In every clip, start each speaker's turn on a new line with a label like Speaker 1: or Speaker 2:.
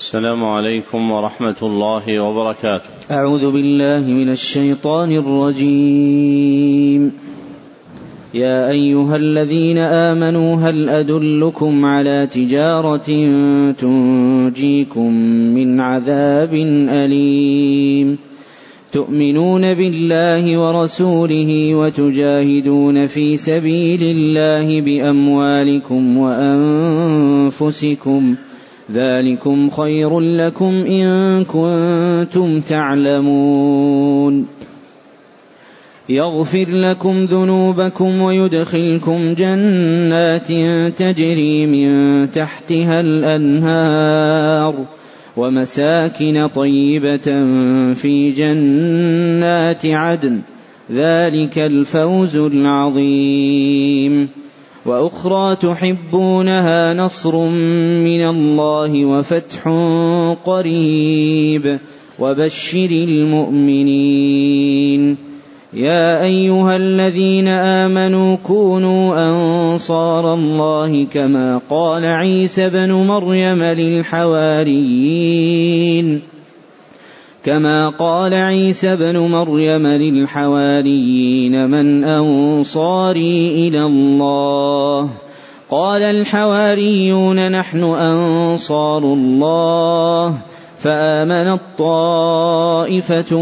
Speaker 1: السلام عليكم ورحمة الله وبركاته.
Speaker 2: أعوذ بالله من الشيطان الرجيم. يا أيها الذين آمنوا هل أدلكم على تجارة تنجيكم من عذاب أليم تؤمنون بالله ورسوله وتجاهدون في سبيل الله بأموالكم وأنفسكم ذلكم خير لكم إن كنتم تعلمون. يغفر لكم ذنوبكم ويدخلكم جنات تجري من تحتها الأنهار ومساكن طيبة في جنات عدن. ذلك الفوز العظيم. وأخرى تحبونها نصر من الله وفتح قريب وبشر المؤمنين. يا أيها الذين آمنوا كونوا أنصار الله كما قال عيسى ابن مريم للحواريين. كما قال عيسى ابن مريم للحواريين من انصاري إلى الله قال الحواريون نحن انصار الله فآمنت طائفة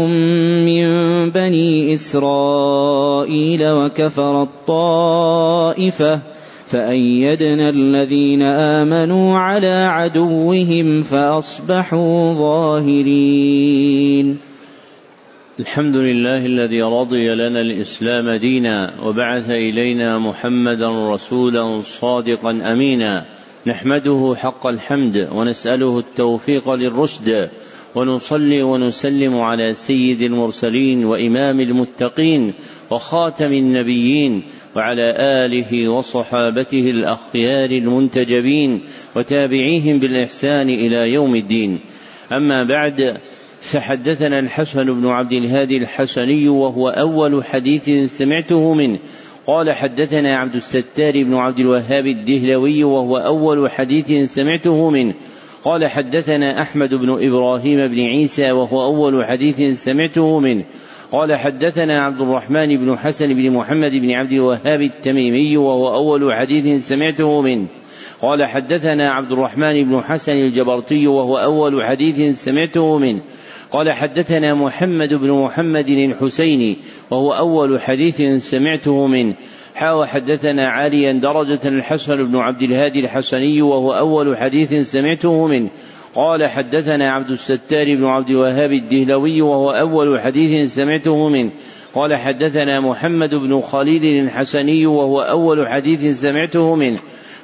Speaker 2: من بني إسرائيل وكفرت طائفة فأيدنا الذين آمنوا على عدوهم فأصبحوا ظاهرين.
Speaker 1: الحمد لله الذي رضي لنا الإسلام دينا وبعث إلينا محمدا رسولا صادقا أمينا نحمده حق الحمد ونسأله التوفيق للرشد ونصلي ونسلم على سيد المرسلين وإمام المتقين وخاتم النبيين وعلى آله وصحابته الأخيار المنتجبين وتابعيهم بالإحسان إلى يوم الدين. أما بعد فحدثنا الحسن بن عبد الهادي الحسني وهو أول حديث سمعته منه. قال حدثنا عبد الستار بن عبد الوهاب الدهلوي وهو أول حديث سمعته منه. قال حدثنا أحمد بن إبراهيم بن عيسى وهو أول حديث سمعته منه. قال حدثنا عبد الرحمن بن حسن بن محمد بن عبد الوهاب التميمي وهو أول حديث سمعته منه. قال حدثنا عبد الرحمن بن حسن الجبرتي وهو أول حديث سمعته منه. قال حدثنا محمد بن محمد الحسيني وهو أول حديث سمعته منه. حاو حدثنا عاليا درجة الحسن بن عبد الهادي الحسني وهو أول حديث سمعته منه. قال حدثنا عبد الستار بن عبد الوهاب الدهلوي وهو أول حديث سمعته منه. قال حدثنا محمد بن خليل الحسني وهو أول حديث سمعته منه.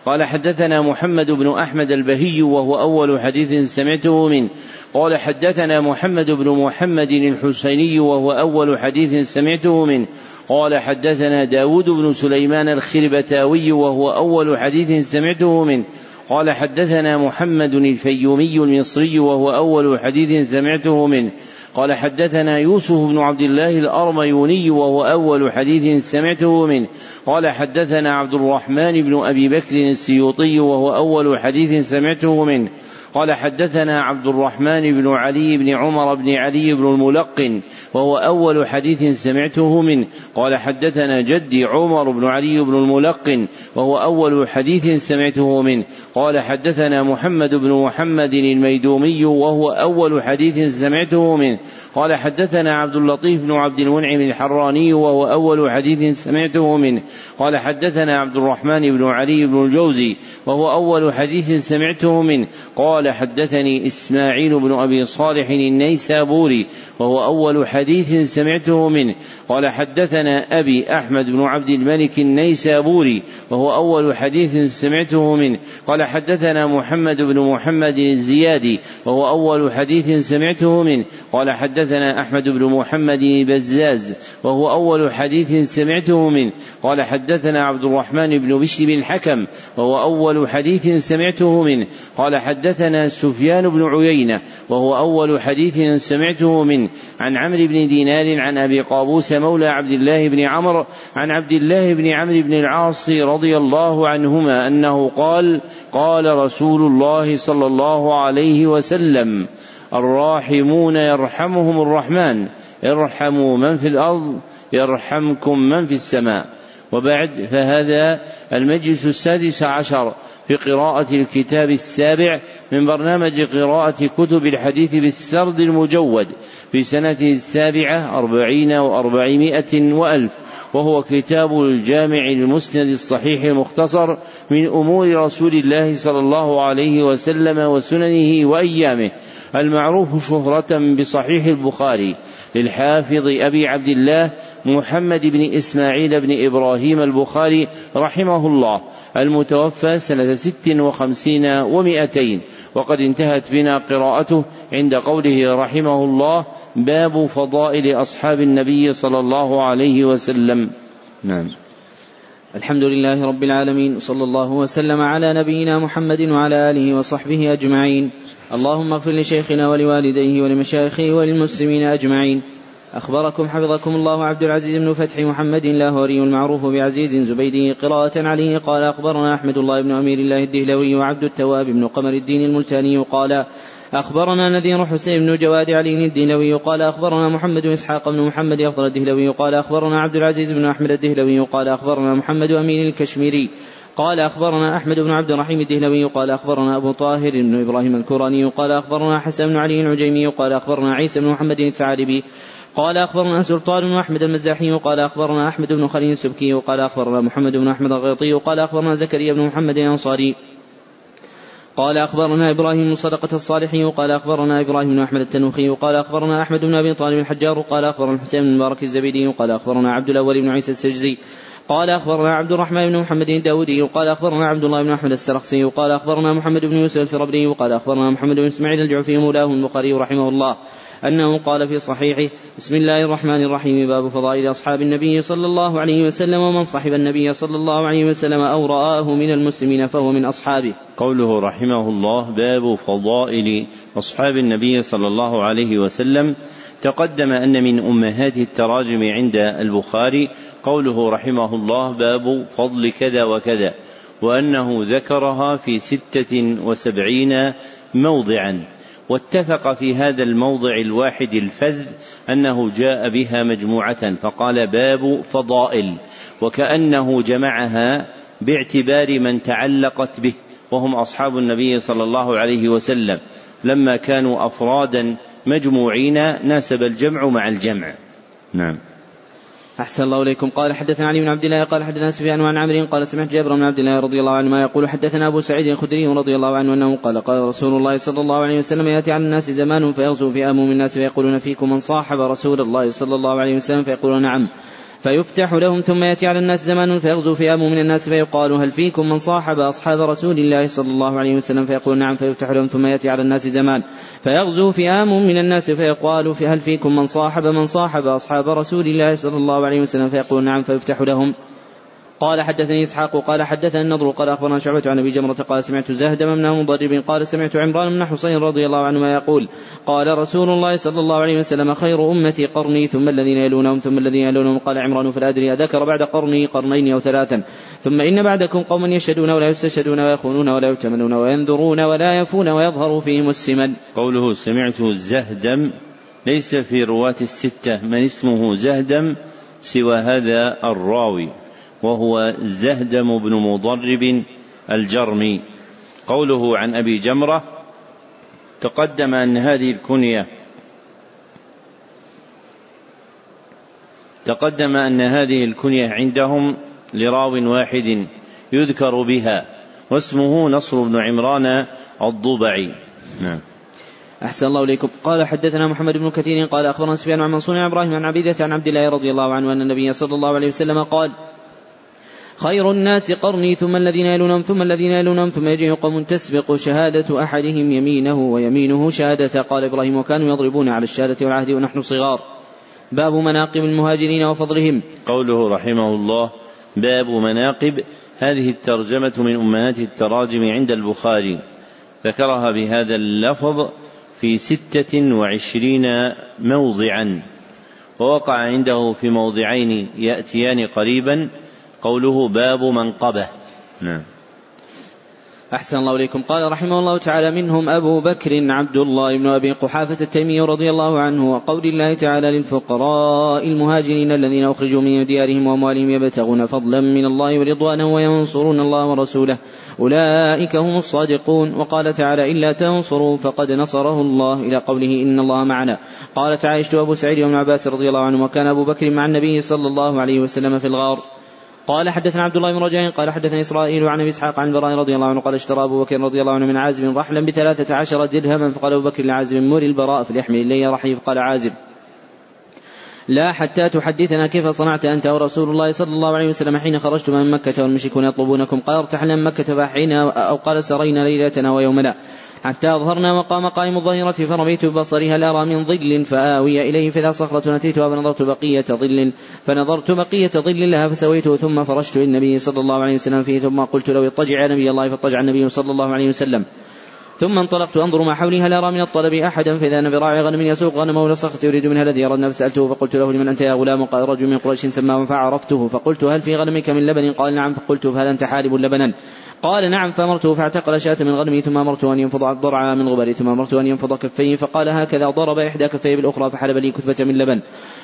Speaker 1: قال حدثنا محمد بن أحمد البهي وهو أول حديث سمعته منه. قال حدثنا محمد بن محمد الحسيني وهو أول حديث سمعته منه. قال حدثنا داود بن سليمان الخربتاوي وهو أول حديث سمعته منه. قال حدثنا محمد الفيومي المصري وهو أول حديث سمعته منه. قال حدثنا يوسف بن عبد الله الأرميوني وهو أول حديث سمعته منه. قال حدثنا عبد الرحمن بن أبي بكر السيوطي وهو أول حديث سمعته منه. قال حدثنا عبد الرحمن بن علي بن عمر بن علي بن الملقن وهو أول حديث سمعته منه. قال حدثنا جدي عمر بن علي بن الملقن وهو أول حديث سمعته منه. قال حدثنا محمد بن محمد الميدومي وهو أول حديث سمعته منه. قال حدثنا عبد اللطيف بن عبد المنعم الحراني وهو أول حديث سمعته منه. قال حدثنا عبد الرحمن بن علي بن الجوزي وهو أول حديث سمعته منه. قال حدثني إسماعيل بن أبي صالح النيسابوري وهو أول حديث سمعته منه. قال حدثنا أبي أحمد بن عبد الملك النيسابوري وهو أول حديث سمعته منه. قال حدثنا محمد بن محمد الزيادي وهو أول حديث سمعته منه. قال حدثنا أحمد بن محمد البزاز وهو أول حديث سمعته منه. قال حدثنا عبد الرحمن بن بشر بن الحكم وهو أول حديث سمعته منه. قال حدثنا سفيان بن عيينة وهو أول حديث سمعته منه. عن عمرو بن دينار عن أبي قابوس مولى عبد الله بن عمرو عن عبد الله بن عمرو بن العاص رضي الله عنهما أنه قال قال رسول الله صلى الله عليه وسلم الراحمون يرحمهم الرحمن ارحموا من في الأرض يرحمكم من في السماء. وبعد فهذا المجلس السادس عشر في قراءة الكتاب السابع من برنامج قراءة كتب الحديث بالسرد المجود في سنته السابعة أربعين وأربعمائة وألف وهو كتاب الجامع المسند الصحيح المختصر من أمور رسول الله صلى الله عليه وسلم وسننه وأيامه. المعروف شهرة بصحيح البخاري للحافظ أبي عبد الله محمد بن إسماعيل بن إبراهيم البخاري رحمه الله المتوفى سنة ست وخمسين ومائتين وقد انتهت بنا قراءته عند قوله رحمه الله باب فضائل أصحاب النبي صلى الله عليه وسلم. نعم.
Speaker 2: الحمد لله رب العالمين وصلى الله وسلم على نبينا محمد وعلى آله وصحبه أجمعين. اللهم اغفر لشيخنا ولوالديه ولمشايخه وللمسلمين أجمعين. أخبركم حفظكم الله عبد العزيز بن فتح محمد لاهوري المعروف بعزيز زبيدي قراءة عليه قال أخبرنا أحمد الله بن أمير الله الدهلوي وعبد التواب بن قمر الدين الملتاني قال أخبرنا نذير حسين بن جواد علي الدهلوي قال أخبرنا محمد بن إسحاق بن محمد أفضل الدهلوي قال أخبرنا عبد العزيز بن أحمد الدهلوي قال أخبرنا محمد أمين الكشميري قال أخبرنا أحمد بن عبد الرحيم الدهلوي قال أخبرنا أبو طاهر بن إبراهيم الكوراني قال أخبرنا حسن بن علي العجيمي قال أخبرنا عيسى بن محمد الثعالبي قال أخبرنا سلطان بن أحمد المزاحي قال أخبرنا أحمد بن خليل السبكي قال أخبرنا محمد بن أحمد الغيطي قال أخبرنا زكريا بن محمد الأنصاري قال أخبرنا إبراهيم صدقة الصالحي قال أخبرنا إبراهيم بن أحمد التنوخي قال أخبرنا أحمد بن أبي طالب الحجار قال أخبرنا الحسين بن مبارك الزبيدي قال أخبرنا عبد الأول بن عيسى السجزي قال أخبرنا عبد الرحمن بن محمد الداودي قال أخبرنا عبد الله بن أحمد السرخسي قال أخبرنا محمد بن يوسف الفربري وقال أخبرنا محمد بن إسماعيل الجعفي مولاه البخاري رحمه الله. أنه قال في صحيحه بسم الله الرحمن الرحيم باب فضائل أصحاب النبي صلى الله عليه وسلم ومن صحب النبي صلى الله عليه وسلم أو رآه من المسلمين فهو من أصحابه.
Speaker 1: قوله رحمه الله باب فضائل أصحاب النبي صلى الله عليه وسلم. تقدم أن من أمهات التراجم عند البخاري قوله رحمه الله باب فضل كذا وكذا وأنه ذكرها في ستة وسبعين موضعا. واتفق في هذا الموضع الواحد الفذ أنه جاء بها مجموعة فقال باب فضائل وكأنه جمعها باعتبار من تعلقت به وهم أصحاب النبي صلى الله عليه وسلم. لما كانوا أفرادا مجموعين ناسب الجمع مع الجمع. نعم.
Speaker 2: أحسن الله إليكم. قال حدثنا علي بن عبد الله قال حدثنا سفيان عن عمرو قال سمعت جابر بن عبد الله رضي الله عنه ما يقول حدثنا أبو سعيد الخدري رضي الله عنه أنه قال قال رسول الله صلى الله عليه وسلم يأتي على الناس زمان فيغزو فئام من الناس فيقولون فيكم من صاحب رسول الله صلى الله عليه وسلم فيقولون نعم. فيفتح لهم ثم يأتي على الناس زمان فيغزو فئام من الناس فيقال هل فيكم من صاحب أصحاب رسول الله صلى الله عليه وسلم؟ فيقول نعم فيفتح لهم ثم يأتي على الناس زمان فيغزو فئام من الناس فيقال هل فيكم من صاحب من صاحب أصحاب رسول الله صلى الله عليه وسلم؟ فيقول نعم فيفتح لهم قال حدثني إسحاق قال حدثنا النضر قال أخبرنا شعبة عن أبي جمرة قال سمعت زهدم بن مضرب قال سمعت عمران بن حصين رضي الله عنهما يقول قال رسول الله صلى الله عليه وسلم خير أمتي قرني ثم الذين يلونهم ثم الذين يلونهم قال عمران فلا أدري أذكر بعد قرني قرنين أو ثلاثا ثم إن بعدكم قوم يشهدون ولا يستشهدون ويخونون ولا يؤتمنون وينذرون ولا يفون ويظهر فيهم السمن.
Speaker 1: قوله سمعت زهدم ليس في رواة الستة من اسمه زهدم سوى هذا الراوي وهو زهدم بن مضرب الجرمي. قوله عن أبي جمرة تقدم أن هذه الكنية تقدم أن هذه الكنية عندهم لراو واحد يذكر بها واسمه نصر بن عمران الضبعي. نعم.
Speaker 2: أحسن الله إليكم. قال حدثنا محمد بن كثير قال أخبرنا سفيان عن منصور عن إبراهيم عن عبيدة عن عبد الله رضي الله عنه أن النبي صلى الله عليه وسلم قال خير الناس قرني ثم الذين يلونهم ثم الذين يلونهم ثم يجيء قوم تسبق شهادة أحدهم يمينه ويمينه شهادة قال إبراهيم وكانوا يضربون على الشهادة والعهد ونحن صغار. باب مناقب المهاجرين وفضلهم.
Speaker 1: قوله رحمه الله باب مناقب. هذه الترجمة من أمهات التراجم عند البخاري. ذكرها بهذا اللفظ في ستة وعشرين موضعا. ووقع عنده في موضعين يأتيان قريبا. قوله باب منقبة نعم.
Speaker 2: أحسن الله إليكم. قال رحمه الله تعالى منهم أبو بكر عبد الله بن أبي قحافة التيمي رضي الله عنه وقول الله تعالى للفقراء المهاجرين الذين أخرجوا من ديارهم وأموالهم يبتغون فضلا من الله ورضوانا وينصرون الله ورسوله. أولئك هم الصادقون. وقال تعالى إلا تنصروا فقد نصره الله. إلى قوله إن الله معنا. قالت عائشة أبو سعيد وابن عباس رضي الله عنه وكان أبو بكر مع النبي صلى الله عليه وسلم في الغار. قال حدثنا عبد الله بن رجاء قال حدثنا إسرائيل عن أبي إسحاق عن البراء رضي الله عنه قال اشترى أبو بكر رضي الله عنه من عازب رحلا بثلاثة عشر درهما فقال أبو بكر لعازب مر البراء فليحمل إلي رحلي فقال عازب. لا حتى تحدثنا كيف صنعت أنت ورسول الله صلى الله عليه وسلم حين خرجتم من مكة والمشركون يطلبونكم قال ارتحلنا من مكة فحين أو قال سرينا ليلتنا ويومنا. حتى أظهرنا وقام قائم الظهيرة فرميت ببصري هل أرى من ظل فآوي إليه فإذا صخرة أتيتها فنظرت بقية ظل فنظرت بقية ظل لها فسويته ثم فرشت للنبي صلى الله عليه وسلم فيه ثم قلت لو اضطجع يا نبي الله فاضطجع النبي صلى الله عليه وسلم. ثم انطلقت أنظر ما حولي هل أرى من الطلب أحدا فإذا أنا براعي غنم يسوق غنمه لصخت يريد منها الذي يردنا فسالته فقلت له لمن أنت يا غلام؟ قال رجل من قريش سماه فعرفته فقلت هل في غنمك من لبن؟ قال نعم فقلت فهل أنت حالب لبنا؟ قال نعم فأمرته فاعتقل شاة من غنمه ثم أمرته أن ينفض الضرع من غبره ثم أمرته أن ينفض كفيه فقال هكذا ضرب إحدى كفيه بالأخرى فحلب لي كثبة من لبن.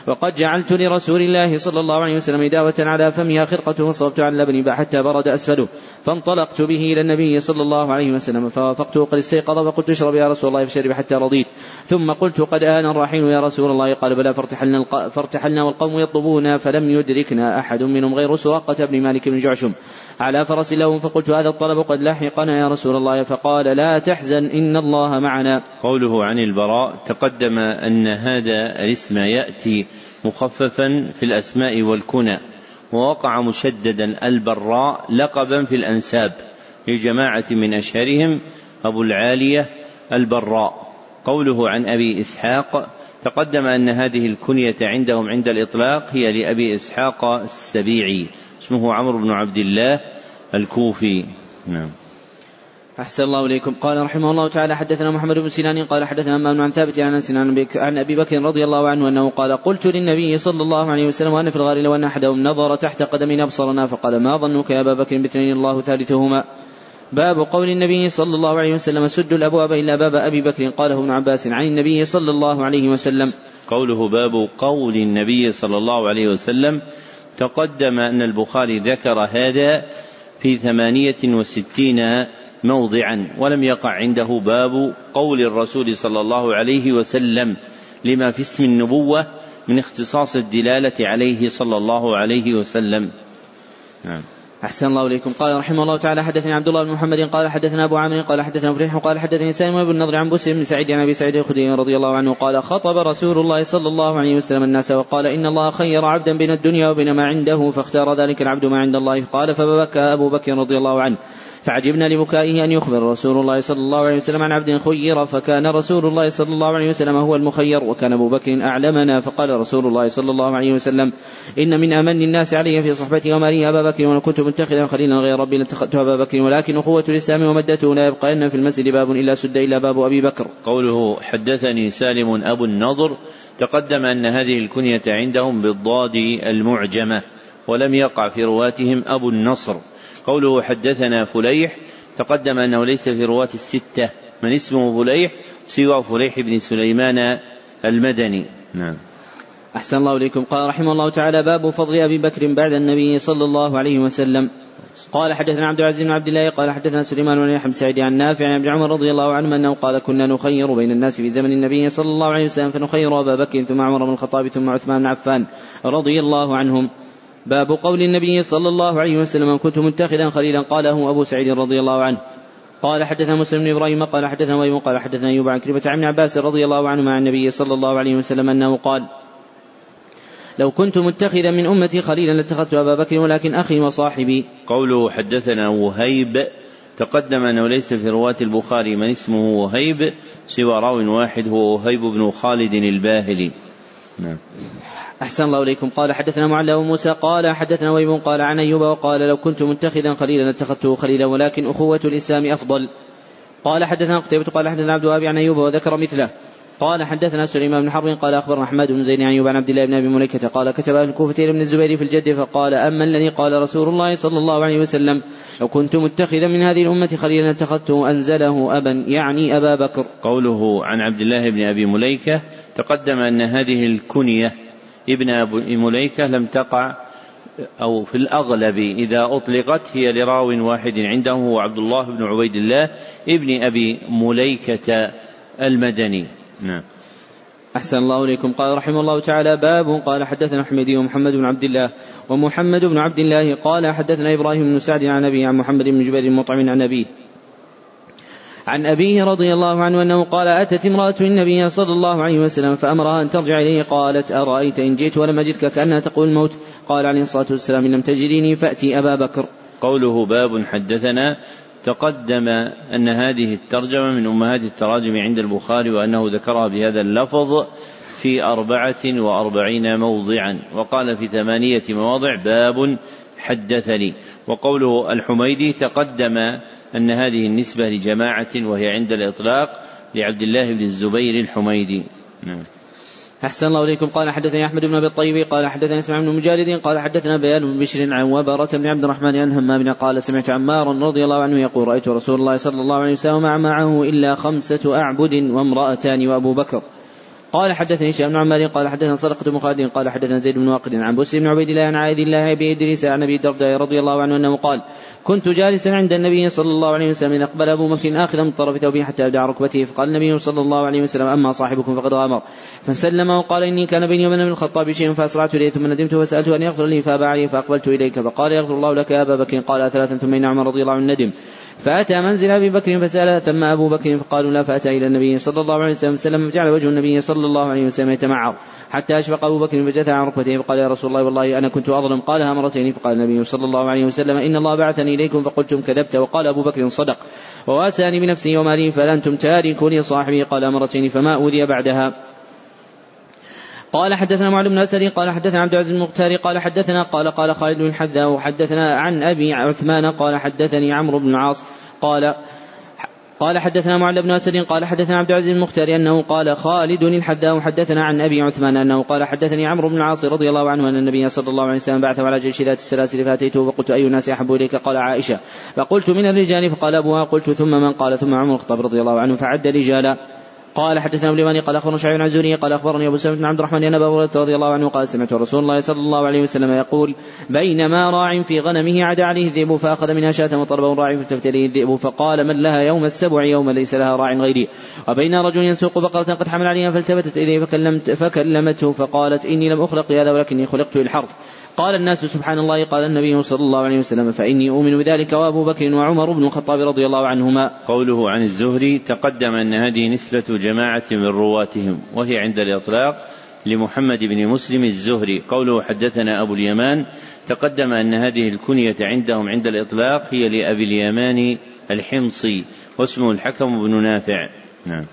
Speaker 2: وقد جعلت لرسول الله صلى الله عليه وسلم إداوة على فمها خرقة فصبت عن اللبن حتى برد أسفله. فانطلقت به إلى النبي صلى الله عليه وسلم فوافقته قد استيقظ فقلت اشرب يا رسول الله فشرب حتى رضيت. ثم قلت قد آن الرحيل يا رسول الله قال بلى فارتحلنا, فارتحلنا والقوم يطلبون فلم يدركنا أحد منهم غير سراقة بن مالك بن جعشم. على فرس لهم فقلت هذا الطلب قد لحقنا يا رسول الله فقال لا تحزن إن الله معنا.
Speaker 1: قوله عن البراء تقدم أن هذا الاسم يأتي مخففا في الأسماء والكنى ووقع مشددا البراء لقبا في الأنساب لجماعة من أشهرهم أبو العالية البراء. قوله عن أبي إسحاق تقدم أن هذه الكنية عندهم عند الإطلاق هي لأبي إسحاق السبيعي اسمه عمرو بن عبد الله الكوفي. نعم.
Speaker 2: أحسن الله إليكم. قال رحمه الله تعالى حدثنا محمد بن سنان قال حدثنا أمام عن ثابت عن أنس عن أبي بكر رضي الله عنه أنه قال قلت للنبي صلى الله عليه وسلم وأنا في الغار لو أن أحدهم نظر تحت قدمنا أبصرنا فقال ما ظنك يا أبا بكر باثنين الله ثالثهما؟ باب قول النبي صلى الله عليه وسلم سدوا الأبواب إلا باب أبي بكر. قاله ابن عباس عن النبي صلى الله عليه وسلم.
Speaker 1: قوله باب قول النبي صلى الله عليه وسلم تقدم أن البخاري ذكر هذا في ثمانية وستين موضعا ولم يقع عنده باب قول الرسول صلى الله عليه وسلم لما في اسم النبوة من اختصاص الدلالة عليه صلى الله عليه وسلم.
Speaker 2: نعم. أحسن الله إليكم. قال رحمه الله تعالى حدثني عبد الله بن محمد قال حدثنا أبو عامر قال حدثنا فريح قال حدثني سالم بن النضر عن بسر بن سعيد عن أبي سعيد الخدري رضي الله عنه قال خطب رسول الله صلى الله عليه وسلم الناس وقال إن الله خير عبدا بين الدنيا وبين ما عنده فاختار ذلك العبد ما عند الله. قال فبكى أبو بكر رضي الله عنه. فعجبنا لبكائه أن يخبر رسول الله صلى الله عليه وسلم عن عبد خير فكان رسول الله صلى الله عليه وسلم هو المخير وكان أبو بكر أعلمنا فقال رسول الله صلى الله عليه وسلم إن من أمن الناس علي في صحبتي ومالي أبا بكر وأنا كنت متخذا خليلا غير ربي لاتخذت أبا بكر ولكن أخوة الإسلام ومدته لا يبقى أن في المسجد باب إلا سد إلا باب أبي بكر.
Speaker 1: قوله حدثني سالم أبو النضر. تقدم أن هذه الكنية عندهم بالضاد المعجمة ولم يقع في رواتهم أبو النصر. قوله حدثنا فليح تقدم أنه ليس في رواة الستة من اسمه فليح سوى فليح بن سليمان المدني. نعم.
Speaker 2: أحسن الله إليكم. قال رحمه الله تعالى باب فضل أبي بكر بعد النبي صلى الله عليه وسلم. قال حدثنا عبد العزيز بن عبد الله قال حدثنا سليمان بن يحيى سعيد عن نافع عن ابن عمر رضي الله عنه أنه قال كنا نخير بين الناس في زمن النبي صلى الله عليه وسلم فنخير أبا بكر ثم عمر بن الخطاب ثم عثمان بن عفان رضي الله عنهم. باب قول النبي صلى الله عليه وسلم كنت متخذا خليلا قاله أبو سعيد رضي الله عنه قال حدثنا مسلم بن إبراهيم قال حدثنا ويم قال حدثنا أيوب عن كلمة عن عباس رضي الله عنه مع النبي صلى الله عليه وسلم أنه قال لو كنت متخذا من أمتي خليلا لاتخذت أبا بكر ولكن أخي وصاحبي.
Speaker 1: قوله حدثنا وهيب تقدم أنه ليس في رواة البخاري من اسمه وهيب سوى راو واحد هو وهيب بن خالد الباهلي.
Speaker 2: نعم. أحسن الله إليكم. قال حدثنا معلى وموسى قال حدثنا ويب قال عن أيوب وقال لو كنت متخذا خليلا اتخذته خليلا ولكن أخوة الإسلام أفضل. قال حدثنا قتيبة قال حدثنا عبد الوهاب عن أيوب وذكر مثله. قال حدثنا سليمان بن حرب قال أخبرنا أحمد بن زيد عن أيوب عن عبد الله بن أبي مليكة قال كتب أهل الكوفة إلى ابن الزبير في الجد فقال أما الذي قال رسول الله صلى الله عليه وسلم لو كنت متخذا من هذه الأمة خليلا اتخذته أنزله أبا يعني أبا بكر.
Speaker 1: قوله عن عبد الله بن أبي مليكة تقدم أن هذه الكنية ابن ابي مليكة لم تقع أو في الأغلب إذا أطلقت هي لراو واحد عنده هو عبد الله بن عبيد الله ابن أبي مليكة المدني. نعم.
Speaker 2: أحسن الله إليكم. قال رحمه الله تعالى باب قال حدثنا حميدي ومحمد بن عبد الله ومحمد بن عبد الله قال حدثنا إبراهيم بن سعد عن أبي عن محمد بن جبير المطعم عن أبيه. عن أبيه رضي الله عنه أنه قال أتت امرأة النبي صلى الله عليه وسلم فأمرها أن ترجع إليه قالت أرأيت إن جئت ولم أجدك كأنها تقول الموت؟ قال عليه الصلاة والسلام إن لم تجديني فأتي أبا بكر.
Speaker 1: قوله باب حدثنا تقدم أن هذه الترجمة من أمهات التراجم عند البخاري وأنه ذكرها بهذا اللفظ في أربعة وأربعين موضعا وقال في ثمانية مواضع باب حدثني. وقوله الحميدي تقدم أن هذه النسبة لجماعة وهي عند الإطلاق لعبد الله بن الزبير الحميدي. نعم.
Speaker 2: أحسن الله إليكم. قال حدثني أحمد بن أبي الطيب قال حدثنا إسماعيل بن مجالد قال حدثنا بيان بن بشر عن وبرة بن عبد الرحمن عن همام قال سمعت عمارا رضي الله عنه يقول رأيت رسول الله صلى الله عليه وسلم معه إلا خمسة أعبد وامرأتان وأبو بكر. قال حدثني هشام بن عمار قال حدثنا صدقة بن خالد قال حدثنا زيد بن واقد عن بسر بن عبيد الله عن عائد الله ابي إدريس عن أبي الدرداء رضي الله عنه أنه قال كنت جالسا عند النبي صلى الله عليه وسلم إذ أقبل أبو بكر آخذا من طرف ثوبه حتى أبدع ركبته فقال النبي صلى الله عليه وسلم أما صاحبكم فقد غامر فسلم وقال إني كان بيني وبين الخطاب شيء فأسرعت إليه ثم ندمت فسألته أن يغفر لي فأبى عليه فأقبلت إليك فقال يغفر الله لك يا أبا بكر. قال ثلاثا ثم إن عمر رضي الله عنه ندم. فأتى منزل أبي بكر فسأل ثم أبو بكر فقالوا لا فأتى إلى النبي صلى الله عليه وسلم فجعل وجه النبي صلى الله عليه وسلم يتمعر حتى أشفق أبو بكر فجثى عن ركبتيه فقال يا رسول الله والله أنا كنت أظلم. قالها مرتين فقال النبي صلى الله عليه وسلم إن الله بعثني إليكم فقلتم كذبت وقال أبو بكر صدق وواساني بنفسي ومالي فلأنتم تاركوني صاحبي. قال مرتين فما أوذي بعدها. قال حدثنا معل بن اسد قال حدثنا عبد العزيز المختار قال حدثنا قال قال خالد بن الحذاء وحدثنا عن أبي عثمان قال حدثني عمرو بن العاص قال قال حدثنا معل بن اسد قال حدثنا عبد العزيز المختار أنه قال خالد الحذاء حدثنا عن أبي عثمان أنه قال حدثني عمرو بن العاص رضي الله عنه أن النبي صلى الله عليه وسلم بعثه على جيش ذات السلاسل فأتيته فقلت أي الناس أحب إليك؟ قال عائشة. فقلت من الرجال؟ فقال أبوها. قلت ثم من؟ قال ثم عمر الخطاب رضي الله عنه فعد رجالا. قال حدثنا ابو اليماني قال أخبرنا شعيب عن قال أخبرني أبو سلمة بن عبد الرحمن أن أبا هريرة رضي الله عنه قال سمعت رسول الله صلى الله عليه وسلم يقول بينما راع في غنمه عدا عليه الذئب فأخذ منها شاة وطلبه الراعي فالتفت اليه الذئب فقال من لها يوم السبع يوم ليس لها راع غيري. وبين رجل يسوق بقرة قد حمل عليها فالتفتت إليه فكلمت فكلمته فقالت إني لم أخلق لهذا ولكني خلقت للحرث. قال الناس سبحان الله قال النبي صلى الله عليه وسلم فإني أؤمن بذلك وأبو بكر وعمر بن الخطاب رضي الله عنهما.
Speaker 1: قوله عن الزهري تقدم أن هذه نسبة جماعة من رواتهم وهي عند الإطلاق لمحمد بن مسلم الزهري. قوله حدثنا أبو اليمان تقدم أن هذه الكنية عندهم عند الإطلاق هي لأبي اليمان الحمصي واسمه الحكم بن نافع. نعم.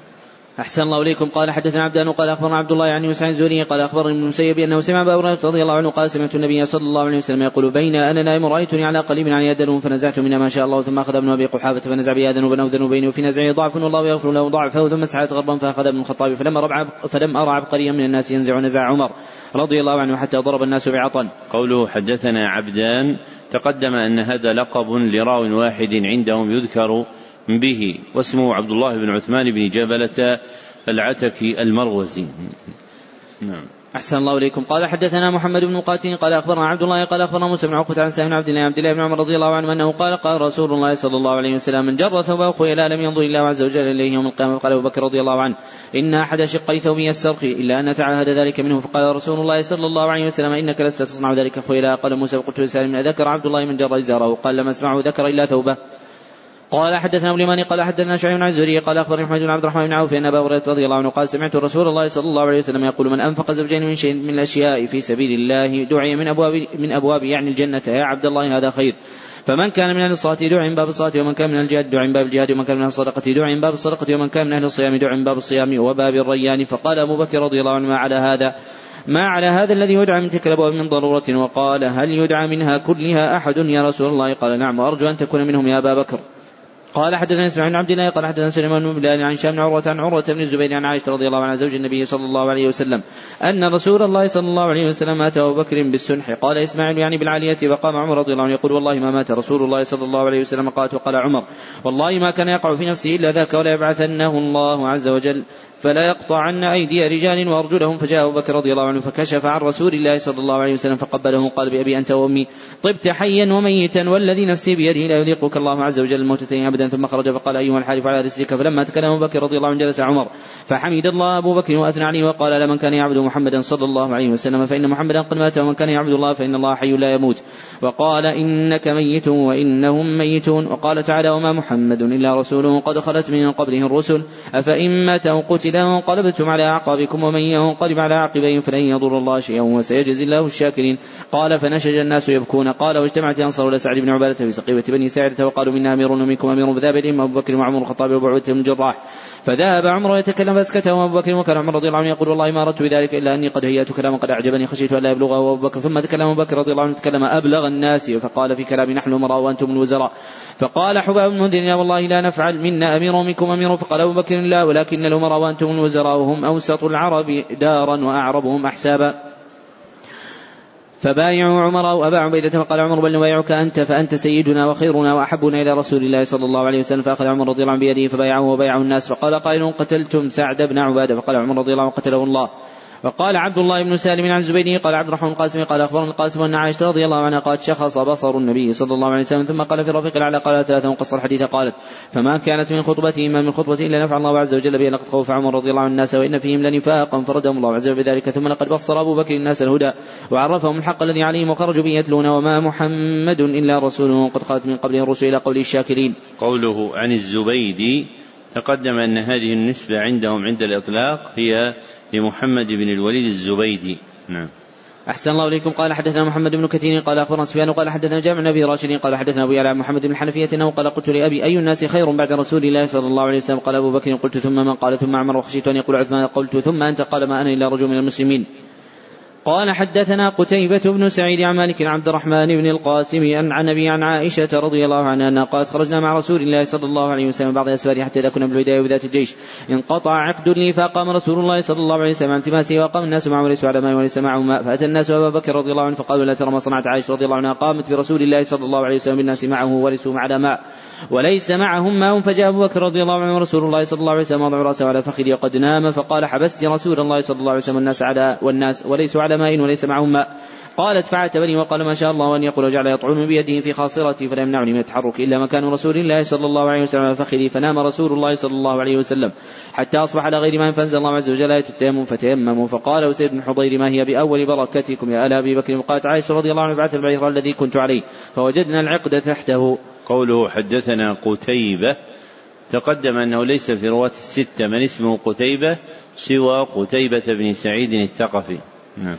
Speaker 2: أحسن الله إليكم. قال حدثنا عبدان قال أخبرنا عبد الله يعني وسعيد الزهري قال أخبرني ابن المسيب أنه سمع أبا هريرة رضي الله عنه قال سمعت النبي صلى الله عليه وسلم يقول بين أنا نائم رأيتني على قليب عن يدن فنزعت منها ما شاء الله ثم أخذ ابن أبي قحافة فنزع بي ذنوبا أو ذنوبين وفي نزعه ضعف والله يغفر له ضعفه ثم سعت غربا فأخذ ابن الخطاب فلم أرى فلم أرى عبقريا من الناس ينزع نزع عمر رضي الله عنه حتى ضرب الناس بعطن.
Speaker 1: قوله حدثنا عبدان تقدم أن هذا لقب لراو واحد عندهم يذكر به واسمه عبد الله بن عثمان بن جبلة العتكي المروزي.
Speaker 2: نعم. أحسن الله إليكم. قال حدثنا محمد بن قاتل قال أخبرنا عبد الله قال أخبرنا موسى بن عقبة عن سالم عبد الله عبد الله بن عمر رضي الله عنه أنه قال قال رسول الله صلى الله عليه وسلم من جر ثوبه خيلا لم ينظر الله عز وجل إليه يوم القيامة. قال أبو بكر رضي الله عنه إن أحد شقي ثوبي يسترخي إلا أن نتعهد ذلك منه. فقال رسول الله صلى الله عليه وسلم إنك لست تصنع ذلك خيلا قال موسى فقلت لسالم أذكر عبد الله من جر إزاره. قال لم أسمعه ذكر إلا ثوبه. قال حدثنا ابو اليماني قال حدثنا شعيب عن الزهري قال أخبرني محمد بن عبد الرحمن بن عوف أن أبا هريرة رضي الله عنه قال سمعت رسول الله صلى الله عليه وسلم يقول من أنفق زوجين من شيء من الأشياء في سبيل الله دعي من أبواب من أبواب يعني الجنة يا عبد الله هذا خير. فمن كان من أهل الصلاة دعي من باب الصلاة ومن كان من الجهاد دعي من باب الجهاد ومن كان من أهل الصدقة دعي من باب الصدقة ومن كان من أهل الصيام دعي من باب الصيام وباب الريان. فقال أبو بكر رضي الله عنه ما على هذا ما على هذا الذي يدعى من تلك الأبواب من ضرورة؟ وقال هل يدعى منها كلها أحد يا رسول الله؟ قال نعم وأرجو أن تكون منهم يا أبا بكر. قال حدثنا إسماعيل بن عبد الله قال حدثنا سليمان بن بلال عن هشام بن عروة عن عروة بن الزبير عن عائشة رضي الله عنها زوج النبي صلى الله عليه وسلم أن رسول الله صلى الله عليه وسلم أتى أبو بكر بالسنح. قال إسماعيل يعني بالعالية فقام عمر رضي الله عنه يقول والله ما مات رسول الله صلى الله عليه وسلم قالت وقال عمر والله ما كان يقع في نفسه إلا ذاك ولا يبعثنه الله عز وجل فلا يقطعن أيدي رجال وأرجلهم. فجاء أبو بكر رضي الله عنه فكشف عن رسول الله صلى الله عليه وسلم فقبله قال بأبي أنت وأمي طبت حيا وميتا والذي نفسي بيده لا يذيقك الله عز وجل الموتتين أبدا. ثم خرج فقال أيها الحارث على رسلك. فلما تكلم أبو بكر رضي الله عنه جلس عمر. فحمد الله أبو بكر وأثنى عليه وقال لمن كان يعبد محمدا صلى الله عليه وسلم فإن محمدا قد مات ومن كان يعبد الله فإن الله حي لا يموت. وقال إنك ميت وإنهم ميتون. وقال تعالى وما محمد إلا رسول قد خلت من قبله الرسل. أفإن مات أو قتل انقلبتم على أعقابكم ومن ينقلب على عقبيه فلن يضر الله شيئا وسيجزي الله الشاكرين. قال فنشج الناس يبكون. قال واجتمعت أنصار لسعد بن عبادة في سقيفة بني ساعدة وقالوا منا أمير ومنكم أمير فذهب إليهم أبو بكر وعمر الخطاب وأبو عبيدة بن الجراح فذهب عمر يتكلم فاسكته أبو بكر وكان عمر رضي الله عنه يقول والله ما أردت بذلك إلا أني قد هيأت كلاما قد أعجبني خشيت أن لا يبلغه أبو بكر. ثم تكلم أبو بكر رضي الله عنه تكلم أبلغ الناس فقال في كلام نحن الأمراء وأنتم الوزراء. فقال حباب بن منذر يا والله لا نفعل منا أمير ومنكم أمير. فقال أبو بكر لا ولكن الأمراء وأنتم الوزراء وهم أوسط العرب دارا وأعربهم أحسابا. فبايعوا عمر وابا عبيدة فقال عمر بل نبايعك أنت فأنت سيدنا وخيرنا وأحبنا إلى رسول الله صلى الله عليه وسلم. فأخذ عمر رضي الله عنه بيده فبايعه وبايعه الناس فقال قائل قتلتم سعد بن عبادة. فقال عمر رضي الله عنه قتله الله. وقال عبد الله بن سالم عن زبيدي قال عبد الرحمن القاسمي قال اخبرنا القاسم أن عائشة رضي الله عنها قالت شخص بصر النبي صلى الله عليه وسلم ثم قال في الرفيق الأعلى قال ثلاثة وقصر الحديث قالت فما كانت من خطبته ما من خطبة إلا نفع الله عز وجل بها لقد خوف عمر رضي الله عنه الناس وإن فيهم لنفاقا فردهم الله عز وجل بذلك ثم لقد بصر أبو بكر الناس الهدى وعرفهم الحق الذي عليهم وخرجوا به يتلون وما محمد إلا رسول قد خلت من قبله الرسل إلى قوله الشاكرين.
Speaker 1: قوله عن الزبيدي تقدم أن هذه النسبة عندهم عند الإطلاق هي لمحمد بن الوليد الزبيدي. نعم.
Speaker 2: أحسن الله إليكم. قال حدثنا محمد بن كثير قال أخبرنا سفيان قال حدثنا جامع أبي راشد قال حدثنا أبو يعلى محمد بن الحنفية أنه قال قلت لأبي أي الناس خير بعد رسول الله صلى الله عليه وسلم؟ قال أبو بكر قلت ثم من؟ قال ثم عمر وخشيت أن يقول عثمان قلت ثم أنت؟ قال ما أنا إلا رجل من المسلمين. قال حدثنا قتيبة بن سعيد عن مالك عبد الرحمن بن القاسم أن عن أبي عن عائشة رضي الله عنها أنها قالت خرجنا مع رسول الله صلى الله عليه وسلم بعض الأسفار حتى إذا كنا بالبداية وذات الجيش. انقطع عقد لي فقام رسول الله صلى الله عليه وسلم عن التماسه وقام الناس معه وليسوا على ماء وليس معهم ماء. فأتى الناس أبا بكر رضي الله عنه فقالوا لا ترى ما صنعت عائشة رضي الله عنها. قامت برسول الله صلى الله عليه وسلم بالناس معه وليسوا على ماء. وليس معهم ماء فجاء أبو بكر رضي الله عنه ورسول الله صلى الله عليه وسلم وضع رأسه على فخذي وقد نام فقال حبست رسول الله صلى الله عليه وسلم والناس على والناس وليسوا على ماء وليس معهم ماء. قالت فعتبني وقال ما شاء الله أن يقول وجعل يطعن بيده في خاصرتي فلا يمنعني من التحرك إلا مكان رسول الله صلى الله عليه وسلم فخذي فنام رسول الله صلى الله عليه وسلم حتى أصبح على غير ما فأنزل الله عز وجل آية التيمم فتيمموا فقال أسيد بن حضير ما هي بأول بركتكم يا آل أبي بكر وقالت عائشة رضي الله عنها بعث البعير الذي كنت عليه فوجدنا العقد تحته.
Speaker 1: قوله حدثنا قتيبة. تقدم أنه ليس في رواة الستة من اسمه قتيبة سوى قتيبة بن سعيد الثقفي. نعم.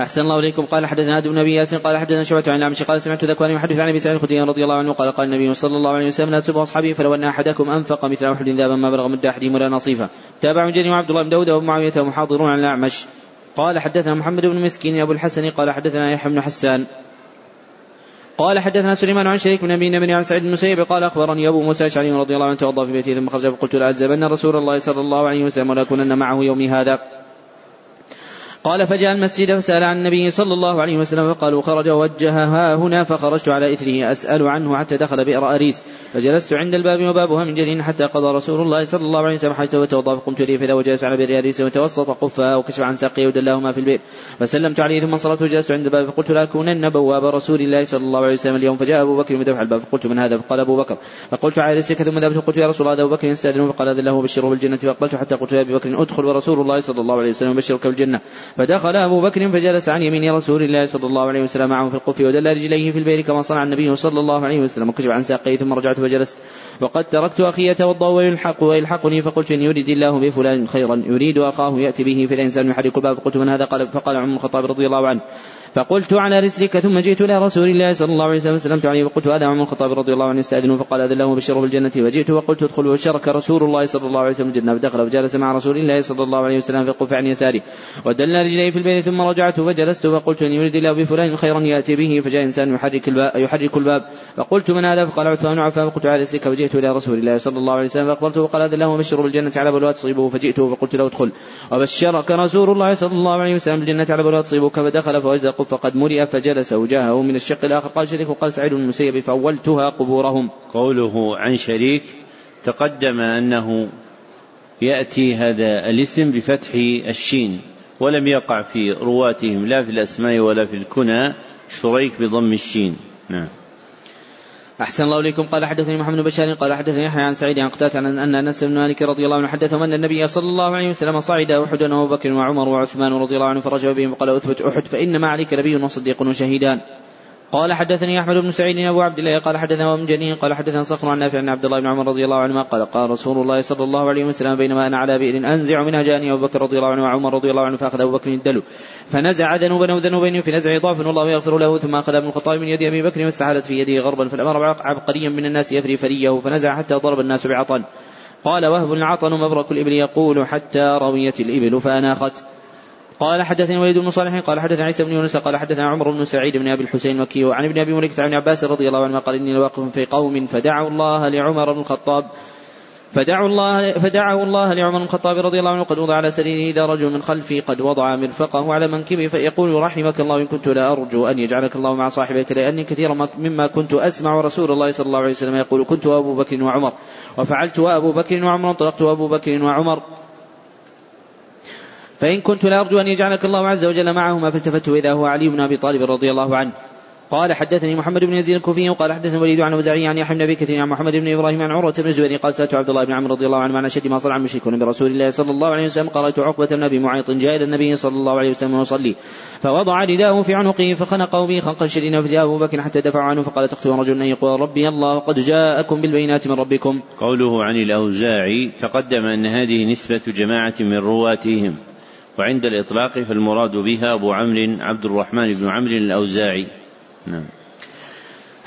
Speaker 2: أحسن الله إليكم. قال حدثنا بن أبي قال حدثنا شعبة عن الأعمش قال سمعت ذكوان يحدث عن أبي سعيد الخدري رضي الله عنه قال قال النبي صلى الله عليه وسلم لا تسبوا أصحابي فلو أن أحدكم أنفق مثل أحد ذهبا ما بلغ مد أحدهم ولا نصيفا تابع جري وعبد الله بن داود وأبو معاوية محاضرون عن الأعمش. قال حدثنا محمد بن مسكين أبو الحسن قال حدثنا يحيى بن حسان. قال حدثنا سليمان عن شريك بن أبي بن عن سعيد المسيب قال أخبرني أبو موسى الاشعري رضي الله عنه توضأ في بيته ثم خرج فقلت لألزمن رسول الله صلى الله عليه وسلم ولأكونن معه يومي هذا. قال فجاء المسجد فسأل عن النبي صلى الله عليه وسلم فقالوا خرج ووجهها هنا فخرجت على إثره أسأل عنه حتى دخل بئر أريس. فجلست عند الباب وبابها من جلين حتى قضى رسول الله صلى الله عليه وسلم حاجته وتوضأ. فقمت لي فإذا وجلست على بئر أريس وتوسط قفها وكشف عن ساقيه ودلاهما في البئر. فسلمت عليه ثم انصرفت وجلست عند الباب فقلت لأكونن بواب رسول الله صلى الله عليه وسلم اليوم. فجاء أبو بكر مدفع الباب. فقلت من هذا؟ فقال أبو بكر. فقلت على رسلك ثم ذهبت فقلت يا رسول الله أبو بكر يستأذنه فقال أذن له وبشره بالجنة. فأقبلت حتى قلت يا أبي بكر أدخل ورسول الله صلى الله عليه وسلم يبشرك بالجنة. فدخل أبو بكر فجلس عن يمين رسول الله صلى الله عليه وسلم معه في القف ودل رجليه في البئر كما صنع النبي صلى الله عليه وسلم. وكشف عن ساقيه ثم رجعت فجلست. وقد تركت أخي يتوضا ويلحق ويلحقني فقلت إن يريد الله بفلان خيرا يريد أخاه يأتي به فالانسان يحرك الباب. فقلت من هذا؟ قال فقال عمر الخطاب رضي الله عنه. فقلت على رسلك ثم جئت إلى رسول الله صلى الله عليه وسلم وسلمت عليه وقلت هذا عمر الخطاب رضي الله عنه يستاذن فقال اذن له بشره بالجنة وجئت وقلت ادخل وشرك رسول الله صلى الله عليه وسلم الجنه فدخل فجلس مع رسول الله صلى الله عليه وسلم في القف عن يساره ودل رجلي في البيت ثم رجعت فجلست فقلت إني يريد الله بفلان خيرا يأتي به فجاء إنسان يحرك الباب, يحرك الباب فقلت من هذا؟ فقال عثمان عفان فقلت على رسلك فجئت إلى رسول الله صلى الله عليه وسلم فأخبرته وقال هذا الله بشر بالجنة على بلوى تصيبه فجئته فقلت له ادخل وبشرك رسول الله صلى الله عليه وسلم بالجنة على بلوى تصيبك فدخل فوجد قف قد ملئ فجلس وجاهه من الشق الآخر. قال شريك وقال سعيد بن المسيب فأولتها قبورهم.
Speaker 1: قوله عن شريك تقدم أنه يأتي هذا الاسم بفتح الشين ولم يقع في رواتهم لا في الأسماء ولا في الكنى شريك بضم الشين. نعم.
Speaker 2: أحسن الله إليكم. قال حدثني محمد بن بشار قال حدثني يحيى عن سعيد عن قتادة عن أن أنس بن مالك رضي الله عنه حدثهم أن النبي صلى الله عليه وسلم صعد أحد وأبو بكر وعمر وعثمان رضي الله عنه فرجع بهم وقال أثبت أحد فإنما عليك نبي وصديق وشهيدان. قال حدثني أحمد بن سعيد أبو عبد الله قال حدثنا جنين قال حدثنا صخر عن نافع عن عبد الله بن عمر رضي الله عنهما قال قال رسول الله صلى الله عليه وسلم بينما أنا على بئر أنزع منها جاني أبو بكر رضي الله عنه وعمر رضي الله عنه فأخذ أبو بكر الدلو فنزع ذنوبا وذنوبين في نزع ضعف والله يغفر له ثم أخذ ابن الخطاب من يد أبي بكر واستحالت في يده غربا فالأمر عبقريا من الناس يفري فريه فنزع حتى ضرب الناس بعطن قال وهب العطن مبرك الإبل يقول حتى رويت الإبل فأناخت. قال حدثني وليد بن صالح قال حدثنا عيسى بن يونس قال حدثنا عمر بن سعيد بن أبي الحسين المكي وعن ابن أبي مليكة عن عباس رضي الله عنه قال إني لواقف في قوم فدعوا الله لعمر بن الخطاب فدعوا الله فدعوا الله لعمر بن الخطاب رضي الله عنه قد وضع على سريره إذا رجل من خلفي قد وضع مرفقه على منكبه فيقول رحمك الله إن كنت لا أرجو أن يجعلك الله مع صاحبك لأني كثيرا مما كنت أسمع رسول الله صلى الله عليه وسلم يقول كنت أبو بكر وعمر وفعلت وابو بكر وعمر انطلقت أبو بكر وعمر فإن كنت لأرجو أن يجعلك الله عز وجل معهما فالتفت إذا هو علي بن أبي طالب رضي الله عنه. قال حدثني محمد بن يزيد الكوفي وقال حدثني وليد عن وزعي عن يحيى بن أبي كثير عن محمد بن إبراهيم عن عروة بن الزبير قال سألت عبد الله بن عمرو رضي الله عنه عن أشد ما صنع المشركون برسول الله صلى الله عليه وسلم قرات عقبة بن أبي معيط جاء إلى النبي صلى الله عليه وسلم ويصلي فوضع رداءه في عنقه فخنقه به خنقا شديدا فجاء أبو بكر حتى دفع عنه فقال تقتل رجل أن يقول ربي الله قد جاءكم بالبينات من ربكم.
Speaker 1: قوله عن الأوزاعي تقدم أن هذه نسبة جماعة من رواتهم. وعند الإطلاق فالمراد بها أبو عمرو عبد الرحمن بن عمرو الأوزاعي. نعم.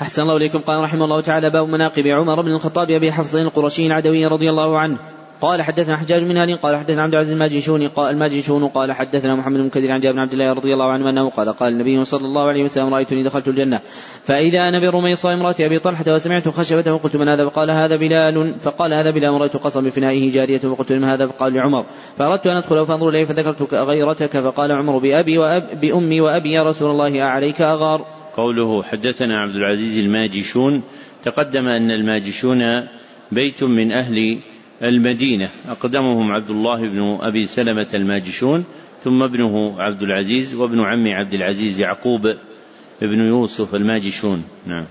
Speaker 2: أحسن الله إليكم. قال رحمه الله تعالى باب مناقب عمر بن الخطاب أبي حفص القرشي العدوي رضي الله عنه. قال حدثنا حجاج بن هاني قال حدثنا عبد العزيز الماجشوني قال الماجشون قال حدثنا محمد بن كثير عن جابر بن عبد الله رضي الله عنه أنه قال قال النبي صلى الله عليه وسلم رأيتني دخلت الجنة فإذا أنا برميصه امراه أبي طلحة وسمعت خشبته فقلت من هذا؟ فقال هذا بلال. فقال هذا بلال. رأيت قصا بفنائه جارية فقلت لما هذا؟ فقال لعمر فأردت أن أدخل فأنظر إليه فذكرت غيرتك. فقال عمر بأبي وأب بأمي وأبي يا رسول الله أعليك أغار؟
Speaker 1: قوله حدثنا عبد العزيز الماجشون تقدم أن الماجشون بيت من أهل المدينة. أقدمهم عبد الله بن أبي سلمة الماجشون ثم ابنه عبد العزيز وابن عم عبد العزيز يعقوب ابن يوسف الماجشون. نعم.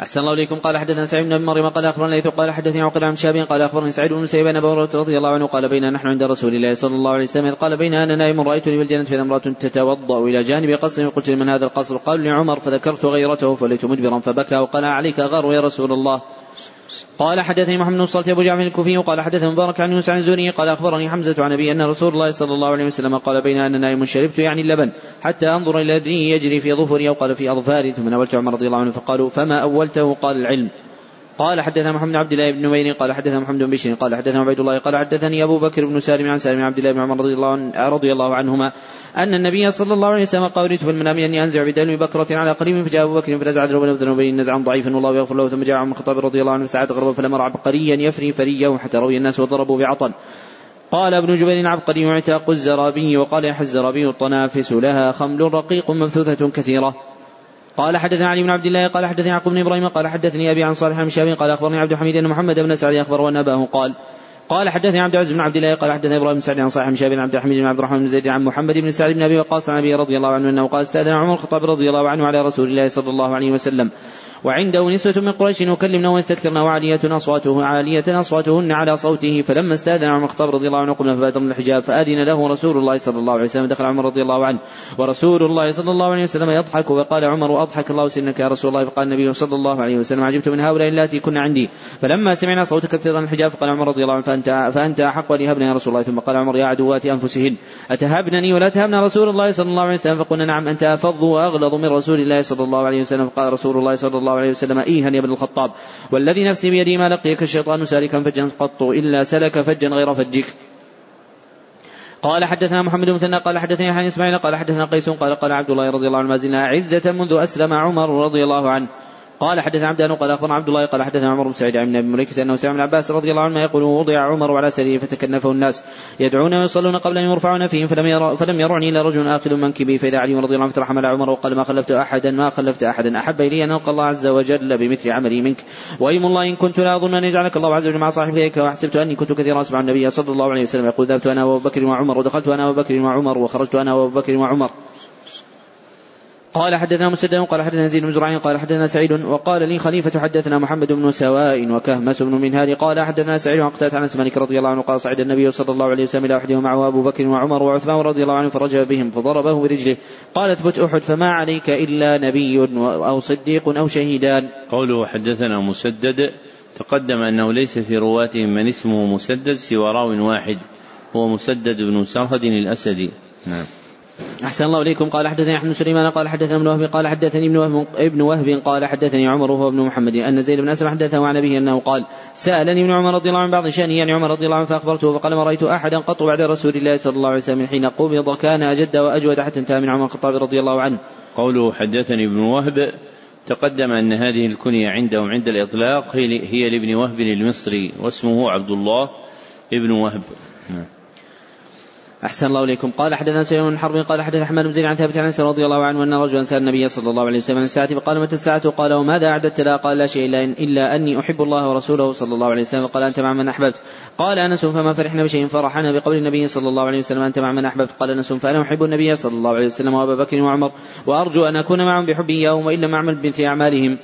Speaker 2: أحسن الله إليكم. قال حدثنا سعيد بن مريم قال أخبرنا ليث قال حدثني عقل عن شاب قال أخبرني سعيد بن سيبان أبو هريرة رضي الله عنه قال بينا نحن عند رسول الله صلى الله عليه وسلم قال بين أنا نائم رأيتني بالجنة فإذا امرأة تتوضأ إلى جانب قصر قلت لمن هذا القصر؟ قال لعمر فذكرت غيرته فليت مدبرا فبكى وقال عليك غار يا رسول الله. قال حدثني محمد بن الصلت أبو جعفر الكوفي وقال حدثني مبارك عن يونس عن الزهري قال أخبرني حمزة عن أبي أن رسول الله صلى الله عليه وسلم قال بين ان نائم شربت يعني اللبن حتى أنظر إلى الذي يجري في ظفري أو قال في أظفاري ثم ناولت عمر رضي الله عنه فقالوا فما أولته؟ قال العلم. قال حدثنا محمد عبد الله بن نمير قال حدثنا محمد بن بشير قال حدثنا عبيد الله قال حدثني أبو بكر بن سالم عن سالم عبد الله بن عمر رضي الله عنه رضي الله عنهما أن النبي صلى الله عليه وسلم قال في المنام اني انزع بدلو بكرة على قريب فجاء أبو بكر فنزع ذنوبا وذنوبين نزعا ضعيفا والله يغفر له ثم جاء عمر الخطاب رضي الله عنه فساعد غربا فلم عبقريا يفري فريه حتى روي الناس وضربوا بعطن قال ابن جبير عبقري عتاق الزرابي. وقال يحيى الزرابي الطنافس لها خمل رقيق مبثوثة كثيرة. قال حدثنا علي بن عبد الله قال حدثني يعقوب بن إبراهيم قال حدثني أبي عن صالح بن شهاب قال أخبرني عبد الحميد أن محمد بن سعد اخبر أن أباه قال قال حدثني عبد العزيز بن عبد الله قال حدثني إبراهيم بن سعد عن صالح بن شهاب عبد الحميد بن عبد الرحمن بن زيد عن محمد بن سعد بن أبي وقاص عن أبي رضي الله عنه أنه قال استأذن عمر الخطاب رضي الله عنه على رسول الله صلى الله عليه وسلم. وعنده نسوة من قريش يكلمن ويستكثرن وعالية أصواته عالية أصواتهن على صوته. فلما استأذن عمر الخطاب رضي الله عنه قمنا فبادرنا الحجاب فأذن له رسول الله صلى الله عليه وسلم. دخل عمر رضي الله عنه ورسول الله صلى الله عليه وسلم يضحك وقال عمر أضحك الله سنك يا رسول الله. فقال النبي صلى الله عليه وسلم عجبت من هؤلاء اللاتي كن عندي. فلما سمعنا صوتك ابتغاء الحجاب فقال عمر رضي الله عنه فأنت فأنت أحق أن يهبنا يا رسول الله. ثم قال عمر يا عدوات أنفسهن أتهبنني ولا تهبنا رسول الله صلى الله عليه وسلم؟ فقلنا نعم أنت أفض وأغلظ من رسول الله صلى الله عليه وسلم. فقال رسول الله صلى الله عليه وسلم إيها يا ابن الخطاب؟ والذي نفسي بيدي ما لقيك الشيطان سالكا فجا قط إلا سلك فجا غير فجك. قال حدثنا محمد بن قال حدثني يحيى إسماعيل قال حدثنا قيس قال قال عبد الله رضي الله عنه ما زلنا عزة منذ أسلم عمر رضي الله عنه. قال حدثنا عبدان قال أخبرنا عبد الله قال حدثنا عمر بن سعيد عن ابن مليكة أنه سمع ابن عباس رضي الله عنه يقول وضع عمر على سريره فتكنفه الناس. يدعون ويصلون قبل أن يرفعون فيهم فلم ير فلم يرعني إلا رجل آخذ منكبي فإذا علي رضي الله عنه ترحم على عمر وقال ما خلفت احدا ما خلفت أحدا. أحب إلي أن ألقى الله عز وجل بمثل عملي منك. وإيم الله إن كنت لا أظن أن يجعلك الله عز وجل مع صاحبك وحسبت أني كنت كثيرا أسمع النبي صلى الله عليه وسلم يقول ذهبت أنا وأبو بكر وعمر ودخلت أنا وأبو بكر وعمر وخرجت أنا وأبو بكر وعمر. قال حدثنا مسدد قال حدثنا زيد بن زرعين قال حدثنا سعيد وقال لي خليفة حدثنا محمد بن سواء وكهمس بن منهال قال حدثنا سعيد عن قتادة عن مالك رضي الله عنه قال صعد النبي صلى الله عليه وسلم إلى أحدهم معه أبو بكر وعمر وعثمان رضي الله عنه فرجع بهم فضربه برجله قال اثبت أحد فما عليك إلا نبي أو صديق أو شهيدان.
Speaker 1: قوله حدثنا مسدد تقدم أنه ليس في رواتهم من اسمه مسدد سوى راو واحد هو مسدد بن سرهد الأسدي. نعم.
Speaker 2: أحسن الله إليكم قال حدثني أحمد سليمان قال حدثنا ابن وهب قال حدثني ابن وهب ابن وهب قال حدثني عمر وهو ابن محمد أن زيد بن أسلم حدثه عن أبيه أنه قال سألني ابن عمر رضي الله عنه بعض شأنه يعني عمر رضي الله عنه فأخبرته فقال ما رأيت أحدا قط بعد رسول الله صلى الله عليه وسلم حين قبض كان أجد وأجود حتى انتهى من عمر الخطاب رضي الله عنه.
Speaker 1: قوله حدثني ابن وهب تقدم أن هذه الكنية عندهم عند الإطلاق هي لابن وهب المصري واسمه عبد الله ابن وهب.
Speaker 2: أحسن الله إليكم. قال حدثنا سليمان بن حرب قال حدث أحمد بن زيد عن ثابت عن رضي الله عنه أن رجلا سأل النبي صلى الله عليه وسلم عن الساعة فقال متى الساعة؟ قال وماذا أعددت لها قال لا شيء إلا, إن إلا أني أحب الله ورسوله صلى الله عليه وسلم. قال أنت مع من أحببت؟ قال أنس فما فرحنا بشيء فرحنا بقول النبي صلى الله عليه وسلم أنت مع من أحببت؟ قال أنس فأنا أحب النبي صلى الله عليه وسلم وأبا بكر وعمر وأرجو أن أكون معهم بحبي إياهم وإلا مع من في أعمالهم.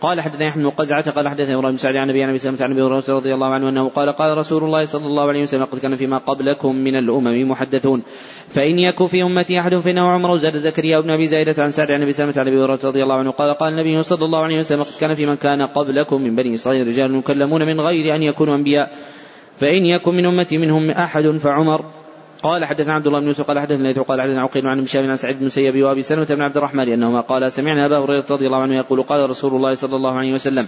Speaker 2: قال حدثني أحمد بن قزعة قال حدثني إبراهيم بن سعد عن ابي أبي سلمة عن أبي هريرة رضي الله عنه أنه قال قال رسول الله صلى الله عليه وسلم قد كان فيما قبلكم من الأمم محدثون. فإن يكن في أمتي أحد فإنه عمر زاد زكريا بن أبي زايده عن سعد عن أبي سلمة عن أبي هريرة رضي الله عنه قال قال النبي صلى الله عليه وسلم قد كان في من كان قبلكم من بني إسرائيل رجال يكلمون من غير أن يكونوا أنبياء. فإن يكن من أمتي منهم أحد فعمر قال حدثنا عبد الله بن يوسف قال حدثنا ليث قال حدثنا عقيل عن هشام عن سعيد بن مسيب وابي سلمة بن عبد الرحمن أنهما قال سمعنا أبا هريرة رضي الله عنه يقول قال رسول الله صلى الله عليه وسلم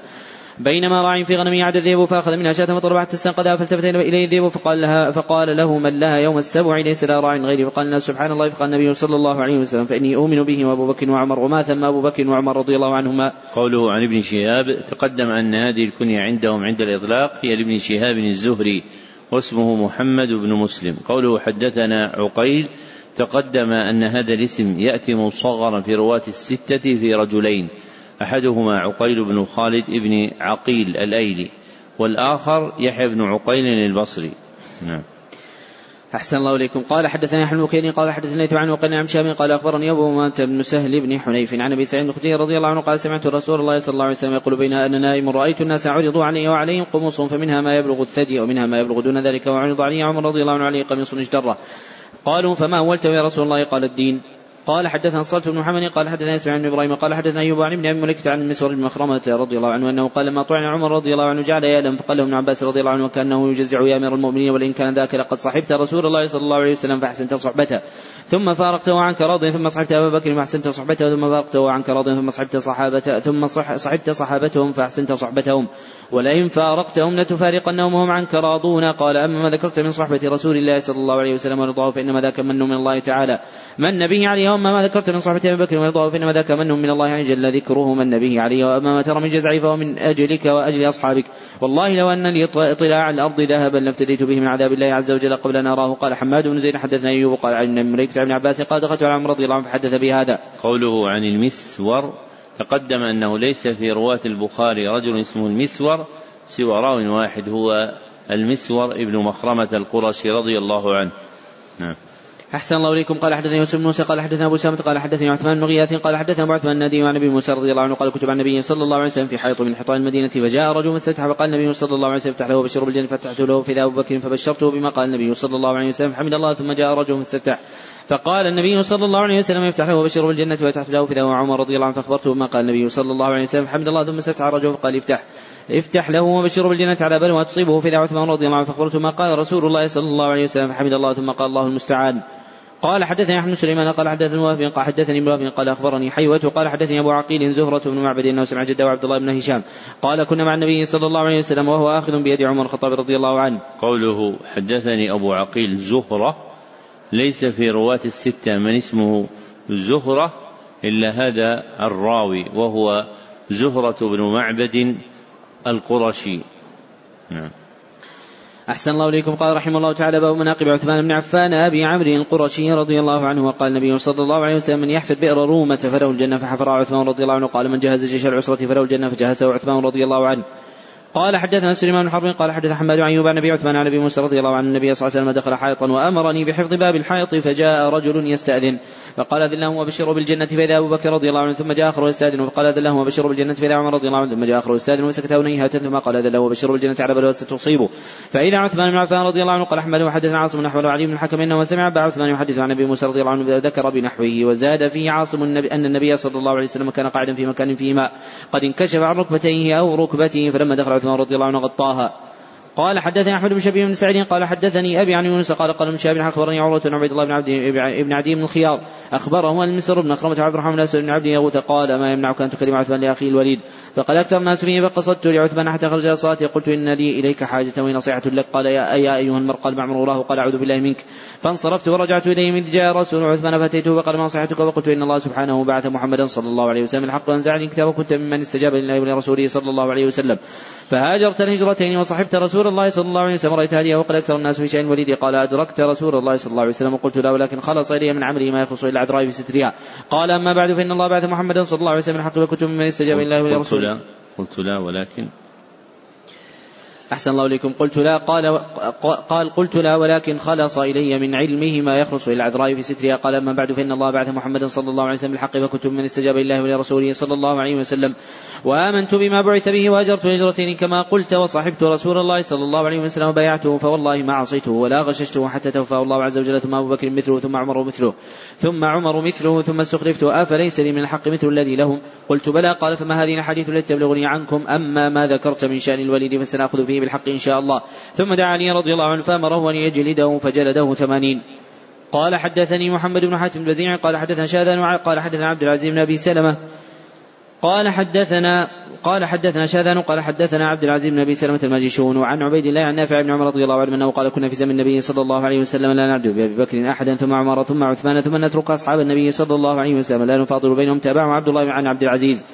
Speaker 2: بينما راع في غنم عاد الذئب فأخذ منها شاة فطلب حتى استنقذها فالتفت إليه الذئب فقال لها فقال له من لها يوم السبع ليس لها راع غيري فقال الناس سبحان الله فقال النبي صلى الله عليه وسلم فإني أؤمن به وأبو بكر وعمر وما ثم أبو بكر وعمر رضي الله عنهما.
Speaker 1: قوله عن ابن شهاب تقدم أن هذه الكنية عندهم عند الإطلاق هي لابن شهاب الزهري واسمه محمد بن مسلم. قوله حدثنا عقيل تقدم أن هذا الاسم يأتي مصغرا في رواة الستة في رجلين أحدهما عقيل بن خالد بن عقيل الأيلي والآخر يحيى بن عقيل البصري. نعم.
Speaker 2: أحسن الله إليكم. قال حدثني أحمد بن قال حدثني وقال عن شام قال أخبرني أبو مات بن سهل بن حنيف عن أبي سعيد الخدري رضي الله عنه قال سمعت رسول الله صلى الله عليه وسلم يقول بين أنا نائم رأيت الناس عرضوا علي وعليهم قمص فمنها ما يبلغ الثدي ومنها ما يبلغ دون ذلك وعرض علي عمر رضي الله عنه عليه قميص اجتره قالوا فما أولته يا رسول الله؟ قال الدين. قال حدثنا صلت بن محمد قال حدثنا اسماعيل بن إبراهيم قال حدثنا أيوب عن ابن أبي ملكة عن المسور بن مخرمة رضي الله عنه أنه قال لما طعن عمر رضي الله عنه جعل يألم فقال له ابن عباس رضي الله عنه وكأنه يجزع يا امير المؤمنين وإن كان ذاك لقد صحبت رسول الله صلى الله عليه وسلم فأحسنت صحبته. ثم فارقته عنك راض ثم صحبت أبا بكر فأحسنت صحبته ثم فارقته عنك راض ثم صحبت صحابته ثم صحبت صحابتهم فأحسنت صحبتهم. ولئن فارقتهم لتفارقنهم وهم عنك راضون. قال أما ما ذكرت من صحبة رسول الله صلى الله عليه وسلم ورضاه فإنما ذاك من من الله تعالى. من نبي عليه وأما ما ذكرت من صحبة أبي بكر ورضاه فانما ذاك من من الله عز وجل ذكره من نبيه عليه وأما ما ترى من جزعي فهو من أجلك وأجل أصحابك. والله لو أن لي اطلاع الأرض ذهبا لافتديت به من عذاب الله عز وجل قبل أن أراه. قال حماد بن زيد حدثنا أيوب قال عن ابن عن عباس قال دخلت على عمر رضي الله عنه فحدث بهذا
Speaker 1: قوله عن المسور تقدم أنه ليس في رواة البخاري رجل اسمه المسور سوى راو واحد هو المسور ابن مخرمة القرشي رضي الله عنه. نعم.
Speaker 2: أحسن الله إليكم. قال حدثني يوسف بن موسى قال حدثنا أبو سامة قال حدثني عثمان بن غياث قال حدثنا أبو عثمان النادي عن أبي موسى رضي الله عنه قال كتب عن النبي صلى الله عليه وسلم في حيط من حيطان المدينة فجاء رجل فاستفتح فقال النبي صلى الله عليه وسلم افتح له بشر بالجنة فتحت له في أبو بكر فبشرته بما قال النبي صلى الله عليه وسلم حمد الله ثم جاء رجل فاستفتح. فقال النبي صلى الله عليه وسلم يفتح له وبشر بالجنة فتحت له في عمر رضي الله عنه فأخبرته بما قال النبي صلى الله عليه وسلم حمد الله ثم استفتح رجل فقال افتح. افتح له وبشر بالجنة على بلوى تصيبه في عثمان رضي الله عنه فأخبرته ما قال رسول الله صلى الله عليه وسلم فحمد الله ثم قال الله المستعان. قال حدثني أحمد سليمان قال حدثني وهب قال حدثني ابن قال أخبرني حيوة قال حدثني أبو عقيل زهرة بن معبد إنه سمع جده وعبد الله بن هشام. قال كنا مع النبي صلى الله عليه وسلم وهو آخذ بيد عمر الخطاب رضي الله عنه.
Speaker 1: قوله حدثني أبو عقيل زهرة ليس في رواة الستة من اسمه زهرة إلا هذا الراوي وهو زهرة بن معبد القرشي. نعم.
Speaker 2: أحسن الله إليكم. قال رحمه الله تعالى باب مناقب عثمان بن عفان أبي عمرو القرشي رضي الله عنه وقال النبي صلى الله عليه وسلم من يحفر بئر رومة فله الجنة فحفر عثمان رضي الله عنه. قال من جهز جيش العسرة فله الجنة فجهزه عثمان رضي الله عنه. قال حدثنا سليمان بن حرب قال حدث حماد عن أيوب عن أبي عثمان عن أبي موسى رضي الله عنه النبي صلى الله عليه وسلم دخل حائطا وأمرني بحفظ باب الحائط فجاء رجل يستأذن. فقال أذن له وبشروا بالجنة فإذا أبو بكر رضي الله عنه ثم جاء آخر يستاذن فقال أذن له وبشروا بالجنة فإذا عمر رضي الله عنه ثم جاء آخر يستاذن وسكت هنيهة ثم قال أذن له وبشروا بالجنة على بلوى ستصيبه فإذا عثمان بن عفان رضي الله عنه قال أحمد وحدثنا عاصم نحو علي بن الحكم إنه سمع أبا عثمان يحدث عن أبي موسى رضي الله عنه ذكر بنحوه وزاد فيه عاصم النبي أن النبي صلى الله عليه وسلم كان قاعدا في مكان فيه ماء قد انكشف عن ركبتيه أو ركبته فلما دخل عثمان رضي الله عنه غطاها قال حدثني أحمد بن شبيب بن سعيد قال حدثني أبي عن يونس قال قال من شهاب أخبرني عروة بن عبيد الله بن عبد بن عدي بن الخيار أخبره المسر بن أخرمة عبد الرحمن بن بن عبد يغوث قال ما يمنعك أن تكلم عثمان لاخيه الوليد؟ فقال أكثر الناس فيه فقصدت لعثمان حتى خرج صلاتي قلت إن لي إليك حاجة ونصيحة لك. قال يا, يا أيها المرء قال معمر الله قال أعوذ بالله منك. فانصرفت ورجعت إليه من جاء رسول عثمان فأتيته فقال ما نصيحتك؟ وقلت إن الله سبحانه بعث محمدا صلى الله عليه وسلم. الحق وانزعني كتاب وكنت ممن استجاب لله ولرسوله صلى الله عليه وسلم. فهاجرت الهجرتين وصحبت رسول الله صلى الله عليه وسلم. رأيت هديه وقال أكثر الناس في شأن الوليد قال أدركت رسول الله صلى الله عليه وسلم. وقلت لا ولكن خلص إلي من عمله ما يخص إلا العذراء في سترها قال أما بعد فإن الله بعث محمدا صلى الله عليه وسلم. الحق وكنت ممن استجاب لله ولرسوله.
Speaker 1: قلت لا ولكن
Speaker 2: أحسن الله إليكم. قلت لا قال قال قلت لا ولكن خلص إلي من علمه ما يخلص إلى العذراء في سترها. قال أما بعد فإن الله بعث محمدا صلى الله عليه وسلم بالحق فكنت من استجاب الله ولرسوله صلى الله عليه وسلم. وآمنت بما بعث به وهجرت هجرتين كما قلت وصحبت رسول الله صلى الله عليه وسلم وبايعته فوالله ما عصيته ولا غششته حتى توفاه الله عز وجل ثم أبو بكر مثله ثم عمر مثله ثم عمر مثله ثم استخلفت أفليس لي من الحق مثل الذي لهم قلت بلى. قال فما هذه الحديث التي تبلغني عنكم؟ أما ما ذكرت من شأن الوليد فسنأخذ فيه بالحق إن شاء الله. ثم دعا علي رضي الله عنه فأمره أن يجلده فجلده ثمانين. قال حدثني محمد بن حاتم البزيع قال حدثنا شاذان قال حدثنا عبد العزيز بن أبي سلمة. قال حدثنا قال حدثنا شاذان قال حدثنا عبد العزيز بن أبي سلمة الماجشون وعن عبيد الله عن نافع بن عمر رضي الله عنه أنه قال كنا في زمن النبي صلى الله عليه وسلم لا نعدل بأبي بكر أحدا ثم عمر ثم عثمان ثم نترك أصحاب النبي صلى الله عليه وسلم. لا نفاضل بينهم. تابعه عبد الله عن عبد العزيز.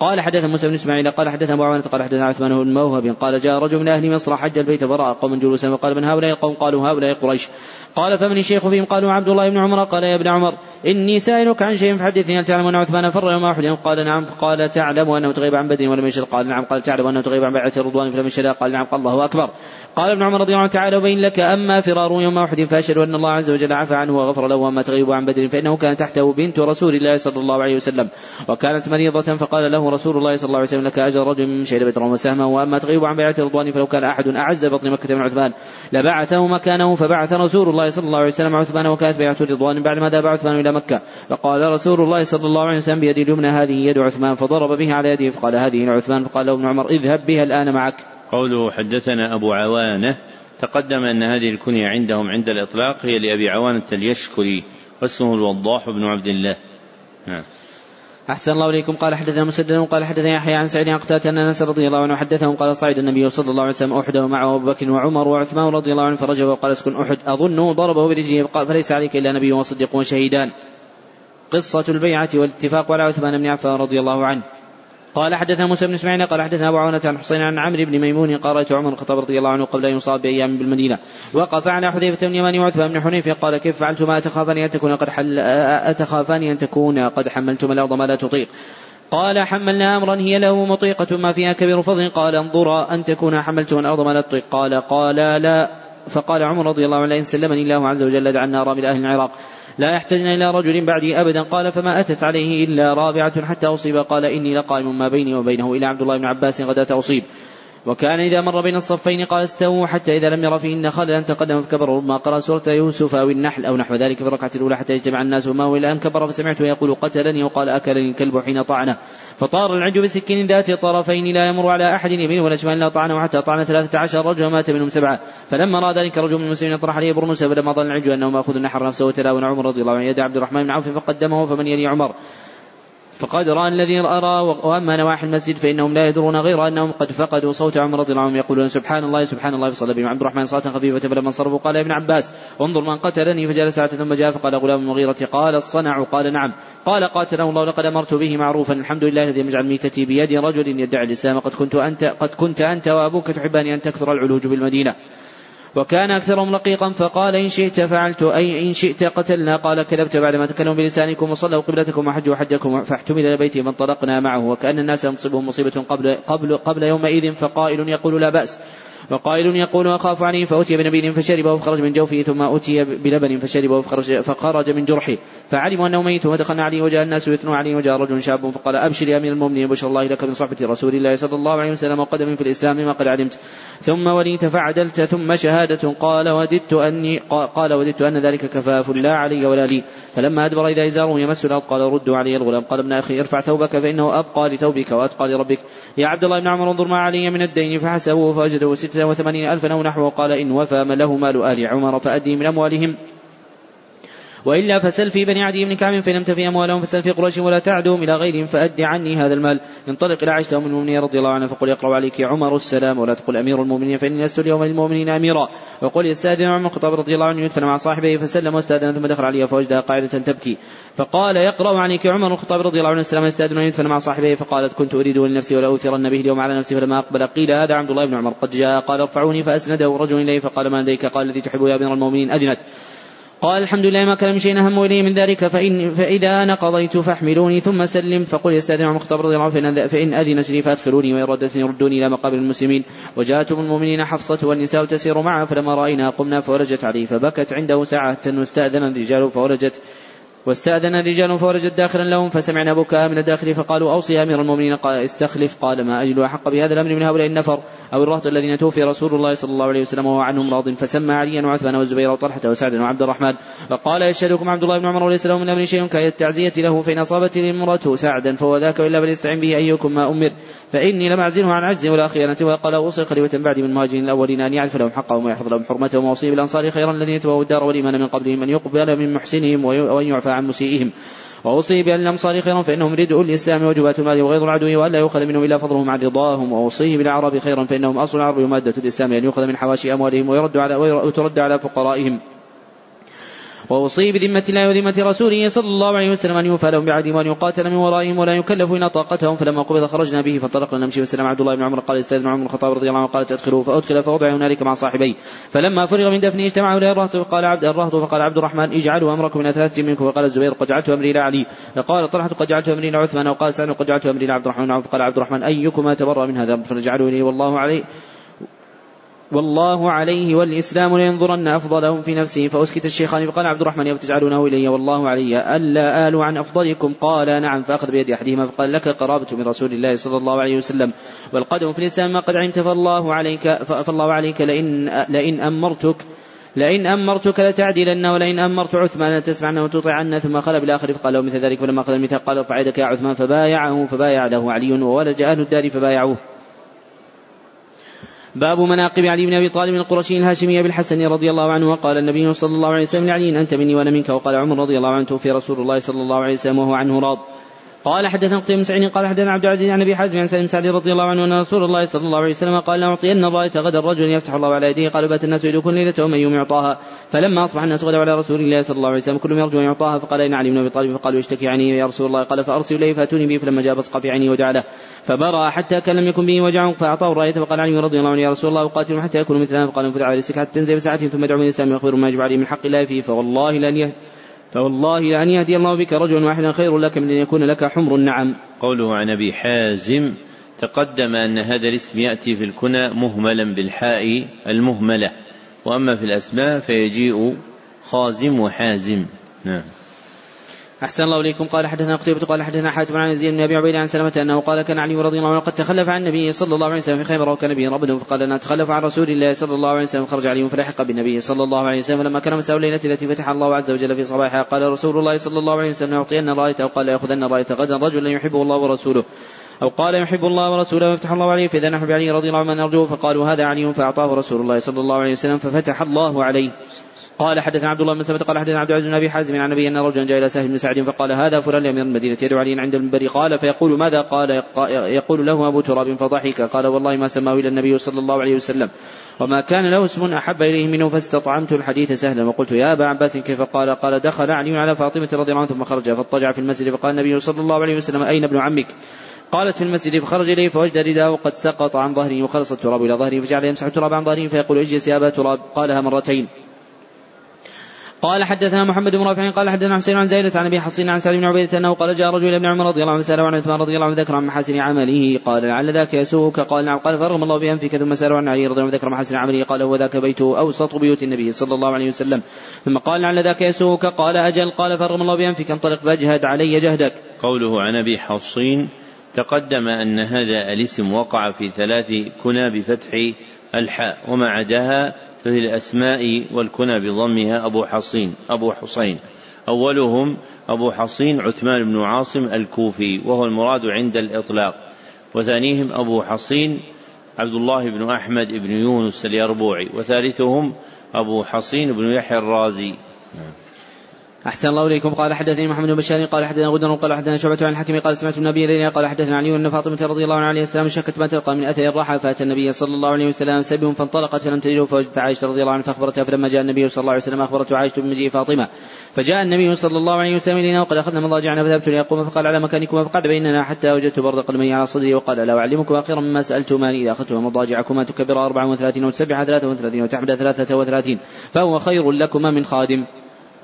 Speaker 2: قال حدثنا موسى بن إسماعيل قال حدثنا أبو عوانة قال حدثنا عثمان بن موهب قال جاء رجل من أهل مصر حج البيت فراى قوم جلوسا وقال من هؤلاء القوم؟ قالوا هؤلاء قريش. قال فمن الشيخ فيهم؟ قالوا عبد الله بن عمر. قال يا ابن عمر إني سائلك عن شيء فحدثني هل تعلم أن عثمان فر يوم أحد؟ قال نعم. قال تعلم أنه تغيب عن بدر ولم يشهد قال نعم. قال تعلم أنه تغيب عن بيعة الرضوان فلم يشهد قال نعم. قال الله أكبر. قال ابن عمر رضي الله تعالى وبين لك أما فرار يوم أحد فأشهد أن الله عز وجل عفى عنه وغفر له وأما تغيب عن بدر فإنه كان تحته بنت رسول الله صلى الله عليه وسلم وكانت مريضة فقال له رسول الله صلى الله عليه وسلم لك أجر رجل من شهد بدر وسهما وأما تغيب عن بيعة الرضوان فلو كان أحد أعز بطن مكة من عثمان لبعثه مكانه فبعث رسول الله صلى الله عليه وسلم عثمان وكانت بيعة الرضوان بعد ما ذهب عثمان إلى مكة. فقال رسول الله صلى الله عليه وسلم بيدي اليمنى هذه يد عثمان. فضرب به على يده فقال هذه لعثمان فقال له ابن عمر اذهب بها الآن معك.
Speaker 1: قوله حدثنا أبو عوانة تقدم أن هذه الكنية عندهم عند الإطلاق هي لأبي عوانة اليشكري واسمه الوضاح بن عبد الله. نعم.
Speaker 2: أحسن الله إليكم. قال حدثنا مسدد قال حدثنا يحيى عن سعيد عن قتادة أن أنس رضي الله عنه حدثهم قال صعد النبي صلى الله عليه وسلم أحد ومعه أبو بكر وعمر وعثمان رضي الله عنه فرجع وقال اسكن أحد. أظنه ضربه برجله قال فليس عليك إلا نبي وصديق وشهيدان. قصة البيعة والاتفاق على عثمان بن عفان رضي الله عنه. قال حدثنا موسى بن إسماعيل قال حدثنا أبو عونة عن حسين عن عمرو بن ميمون قال رأيت عمر الخطاب رضي الله عنه قبل أن يصاب بأيام بالمدينة. وقف على حذيفة بن يمان وعثمان بن حنيف قال كيف فعلتما اتخافان أن تكون قد حل اتخافان أن تكون قد حملتما الأرض ما لا تطيق. قال حملنا أمرا هي له مطيقة ما فيها كبير فضل. قال انظرا أن تكون حملتما الأرض ما لا تطيق. قال قال لا. فقال عمر رضي الله عنه لئن سلمني الله عز وجل دعا النار من أهل العراق. لا يحتجن إلى رجل بعدي أبدا. قال فما أتت عليه إلا رابعة حتى أصيب. قال إني لقائم ما بيني وبينه إلى عبد الله بن عباس غداة أصيب. وكان إذا مر بين الصفين قال استووا حتى إذا لم ير فيهن خللا تقدم فكبر ربما قرأ سورة يوسف أو النحل أو نحو ذلك في الركعة الأولى حتى يجتمع الناس وما إلى أن كبر فسمعته يقول قتلني وقال أكلني الكلب حين طعنه فطار العج بسكين ذات طرفين لا يمر على أحد يمين ولا شمال إلا طعنه حتى طعن ثلاثة عشر رجل ومات منهم سبعة. فلما رأى ذلك رجل من المسلمين يطرح عليه برنوسا فلما ظن العج أنه مأخوذ نحر نفسه وتلاون عمر رضي الله عنه. يد عبد الرحمن بن عوف فقدمه فمن يلي عمر. فقد رأى الذي أرى وأما نواحي المسجد فإنهم لا يدرون غير أنهم قد فقدوا صوت عمر رضي الله عنه يقولون سبحان الله سبحان الله فصلى بهم عبد الرحمن صلاة خفيفة فلما انصرفوا قال يا ابن عباس انظر من قتلني فجلس ساعة ثم جاء فقال غلام المغيرة قال الصنع قال نعم. قال قاتله الله لقد أمرت به معروفا الحمد لله الذي يجعل ميتتي بيد رجل يدعي الإسلام قد كنت أنت قد كنت أنت وأبوك تحبان أن تكثر العلوج بالمدينة. وكان أكثرهم رقيقا فقال إن شئت فعلت أي إن شئت قتلنا. قال كذبت بعدما تكلموا بلسانكم وصلوا قبلتكم وحجوا حجكم فاحتمل إلى بيته فانطلقنا معه. وكأن الناس تصيبهم مصيبة قبل قبل قبل يومئذ فقائل يقول لا بأس. وقائل يقول أخاف عليه فأتي بنبيذ فشربه فخرج من جوفه ثم أتي بلبن فشربه فخرج, فخرج من جرحه فعلموا أنه ميت ودخلنا عليه وجاء الناس يثنوا عليه وجاء رجل شاب فقال أبشر يا أمير المؤمنين بشر الله لك من صحبة رسول الله صلى الله عليه وسلم وقدم في الإسلام ما قد علمت. ثم وليت فعدلت ثم شهادة قال وددت أني قال وددت أن ذلك كفاف لا علي ولا لي. فلما أدبر إذا إزاره يمس الأرض قال ردوا علي الغلام. قال ابن أخي ارفع ثوبك فإنه أبقى لثوبك وأتقى لربك. يا عبد الله بن عمر انظر ما علي من الدين فحسبه فوجده ستة وثمانين ألفا أو نحوه قال إن وفى له مال آل عمر فأدي من أموالهم. وإلا فسل في بني عدي بن كعب فإن لم تفي أموالهم فسل في قريش ولا تعدهم إلى غيرهم فأد عني هذا المال. انطلق إلى عائشة أم المؤمنين رضي الله عنها فقل يقرأ عليك عمر السلام ولا تقل أمير المؤمنين فإني لست اليوم للمؤمنين أميرا. وقل يستأذن عمر الخطاب رضي الله عنه يدفن مع صاحبه فسلم واستأذن ثم دخل عليها فوجدها قاعدة تبكي. فقال يقرأ عليك عمر الخطاب رضي الله عنه السلام يستأذن يدفن مع صاحبه فقالت كنت أريد لنفسي ولا أوثرن به اليوم على نفسي فلما أقبل قيل هذا عبد الله بن عمر. قد جاء قال ارفعوني فأسنده رجل إليه فقال ما لديك؟ قال الذي تحب يا أمير المؤمنين أذنت قال الحمد لله ما كان من شيء أهم إلي من ذلك فإن فإذا أنا قضيت فاحملوني ثم سلم فقل يستأذن عمر بن الخطاب رضي الله عنه فإن أذنت لي فأدخلوني وإن ردتني ردوني إلى مقابر المسلمين. وجاءت أم المؤمنين حفصة والنساء تسير معها فلما رأينا قمنا فولجت عليه فبكت عنده ساعة واستأذن الرجال فولجت واستأذن الرجال فولجت داخلا لهم فسمعنا بكاء من الداخل فقالوا أوص يا أمير المؤمنين قال استخلف قال ما أجد أحق بهذا الأمر من هؤلاء النفر أو الرهط الذين توفي رسول الله صلى الله عليه وسلم وهو عنهم راض فسمى عليا وعثمان والزبير وطلحة وسعدا وعبد الرحمن فقال يشهدكم عبد الله بن عمر وليس له من الأمر شيء كالتعزية له فإن أصابت امرأته سعدا فهو ذاك وإلا فليستعن به أيكم ما أمر فإني لم أعزله عن عجز ولا خيانة وقال أوصي خليفة بعد من المهاجرين الأولين أن يعرف لهم حقهم ويحفظ لهم حرمتهم وأوصي بالأنصار خيرا الذين تبوا الدار والإيمان من قبلهم أن يقبل من محسنهم وأن يعفى عن مسيئهم. وأوصي بأن الأمصار خيرا فإنهم ردء الإسلام وجبات المال وغيظ العدو وألا يؤخذ منهم إلا فضلهم عن رضاهم. وأوصيه بالأعراب خيرا فإنهم أصل العرب ومادة الإسلام أن يؤخذ من حواشي أموالهم ويرد على وترد على فقرائهم. وأوصي بذمة الله وذمة رسوله صلى الله عليه وسلم أن يوفى لهم بعهدهم وأن يقاتل من ورائهم ولا يكلف إلا طاقتهم فلما قبض خرجنا به فانطلقنا نمشي وسلم. عبد الله بن عمر قال استاذن عمر الخطاب رضي الله عنه قال ادخلوا فأدخل فوضع هنالك مع صاحبيه. فلما فرغ من دفنه اجتمعوا إليه الرهط فقال عبد الرهط فقال عبد الرحمن اجعلوا أمركم إلى ثلاثة منكم. فقال الزبير قد جعلت أمري إلى علي. فقال طلحة قد جعلت أمري إلى عثمان. وقال سعد قد جعلت أمري إلى عبد الرحمن. فقال عبد الرحمن أيكما تبرأ من هذا فنجعله إليه والله عليه. والله عليه والإسلام لينظرن أفضلهم في نفسه. فأسكت الشيخان فقال عبد الرحمن وتجعلونه إلي والله علي. ألا آل عن أفضلكم؟ قال نعم. فأخذ بيد أحدهما فقال لك قرابة من رسول الله صلى الله عليه وسلم. والقدم في الإسلام ما قد علمت فالله عليك فالله عليك لئن لئن أمرتك لئن أمرتك لتعدلن ولئن أمرت عثمان لتسمعن وتطيعن. ثم قال بالآخر فقال له مثل ذلك فلما أخذ الميثاق قال ارفع يدك يا عثمان فبايعه فبايع له علي وولج أهل الدار فبايعوه. باب مناقب علي بن أبي طالب القرشي الهاشمي بالحسن رضي الله عنه وقال النبي صلى الله عليه وسلم لعلي أنت مني وأنا منك. وقال عمر رضي الله عنه توفي رسول الله صلى الله عليه وسلم وهو عنه راض. قال حدثنا قتيبة بن قال حدثنا عبد العزيز عن أبي حازم عن سالم سعد رضي الله عنه أن رسول الله صلى الله عليه وسلم قال لاعطين الرايه غدا الرجل يفتح الله على يديه. قال بات الناس يدركون ليلة ومن يوم يعطاها. فلما أصبح الناس غدوا على رسول الله صلى الله عليه وسلم كلهم يرجو أن يعطاها فقال إن علي بن أبي طالب. فقالوا يشتكي عني يا رسول الله. قال فارسلوا إليه فأتوني به. فلما جاء بصق في عيني ودعا له فبرأ حتى كان لم يكن به وجع فأعطاه الراية فقال علي رضي الله عنه يا رسول الله أقاتل حتى يكون مثلنا فقال انفذ على رزقك حتى تنزل بساعة ثم ادعو من الإسلام يخبر ما يجب عليه من حق الله فيه. فوالله لأن فوالله لأن يهدي الله بك رجلا واحدا خير لك من أن يكون لك حمر النعم.
Speaker 1: قوله عن أبي حازم تقدم أن هذا الاسم يأتي في الكنى مهملا بالحاء المهملة وأما في الأسماء فيجيء خازم وحازم. نعم.
Speaker 2: أحسن الله إليكم. قال حدثنا قتيبة قال حدثنا حاتم عن يزيد بن أبي عبيد عن سلمة أنه قال كان علي رضي الله عنه قد تخلف عن النبي صلى الله عليه وسلم في خيبر وكان به ربد فقال أنا أتخلف عن رسول الله صلى الله عليه وسلم خرج علي فلحق بالنبي صلى الله عليه وسلم. لما كان مساء الليلة التي فتح الله عز وجل في صباحها قال رسول الله صلى الله عليه وسلم يعطين رأيته. قال يأخذن راية غدا رجلا يحبه الله ورسوله. أو قال يحب الله ورسوله ويفتح الله عليه فإذا نحن بعلي رضي الله عنه نرجوه فقالوا هذا علي فأعطاه رسول الله صلى الله عليه وسلم ففتح الله عليه. قال حدثنا عبد الله بن سلمة قال حدثنا عبد العزيز بن أبي حازم عن النبي أن رجلا جاء إلى سهل بن سعد فقال هذا فلان لأمير المدينة يدعو علي عند المنبر. قال فيقول ماذا؟ قال يقول له أبو تراب فضحك. قال والله ما سماه إلا النبي صلى الله عليه وسلم. وما كان له اسم أحب إليه منه فاستطعمت الحديث سهلا. وقلت يا أبا عباس كيف قال؟ قال دخل علي على فاطمة رضي الله عنها ثم خرج فاضطجع في المسجد فقال النبي صلى الله عليه وسلم أين ابن عمك؟ قالت في المسجد فخرج إليه فوجد رداءه قد سقط عن ظهره وخلص التراب إلى ظهره فجعل يمسح التراب عن ظهره فيقول اجلس يا أبا تراب قالها مرتين. قال حدثنا محمد بن رافع قال حدثنا حسين عن زينة عن أبي حصين عن سعد بن عبيدة أنه قال جاء رجل ابن عمر رضي الله عنه سأله عن عثمان رضي الله عنه ذكر عن محاسن عمله قال لعل ذاك يسوءك قال نعم قال فرغم الله بأنفك ثم سأله عن علي رضي الله عنه ذكر محاسن عمله قال هو ذاك بيته أوسط بيوت النبي صلى الله عليه وسلم. ثم قال لعل ذاك يسوءك قال أجل قال فرغم الله بأنفك انطلق فاجهد علي جهدك.
Speaker 1: قوله عن أبي حصين تقدم أن هذا الاسم وقع في ثلاث كنى بفتح الحاء وما عداها ففي الأسماء والكنى بضمها أبو حصين أبو حصين. أولهم أبو حصين عثمان بن عاصم الكوفي وهو المراد عند الإطلاق. وثانيهم أبو حصين عبد الله بن أحمد بن يونس اليربوعي وثالثهم أبو حصين بن يحيى الرازي.
Speaker 2: أحسن الله إليكم. قال حدثني محمد بن بشار قال حدثنا غدر قال حدثنا شعبة عن الحكم قال سمعت النبي ليلى قال حدثنا علي أن فاطمة رضي الله عنها السلام شكت ما تلقى من أثر الراحة فأتى النبي صلى الله عليه وسلم سبب فانطلقت فلم تجده فوجدت عائشة رضي الله عنها فأخبرتها فلما جاء النبي صلى الله عليه وسلم أخبرته عائشة بمجيء فاطمة. فجاء النبي صلى الله عليه وسلم إلينا وقد أخذنا مضاجعنا فذهبت ليقوم فقال على مكانكما فقعد بيننا حتى وجدت برد قدمي على صدري وقال لا أعلمكما خيرا مما سألتماني إذا أخذتما مضاجعكما تكبر أربعة وثلاثين وتسبح ثلاثة وثلاثين وتحمد ثلاثة وثلاثين فهو خير لكما من خادم.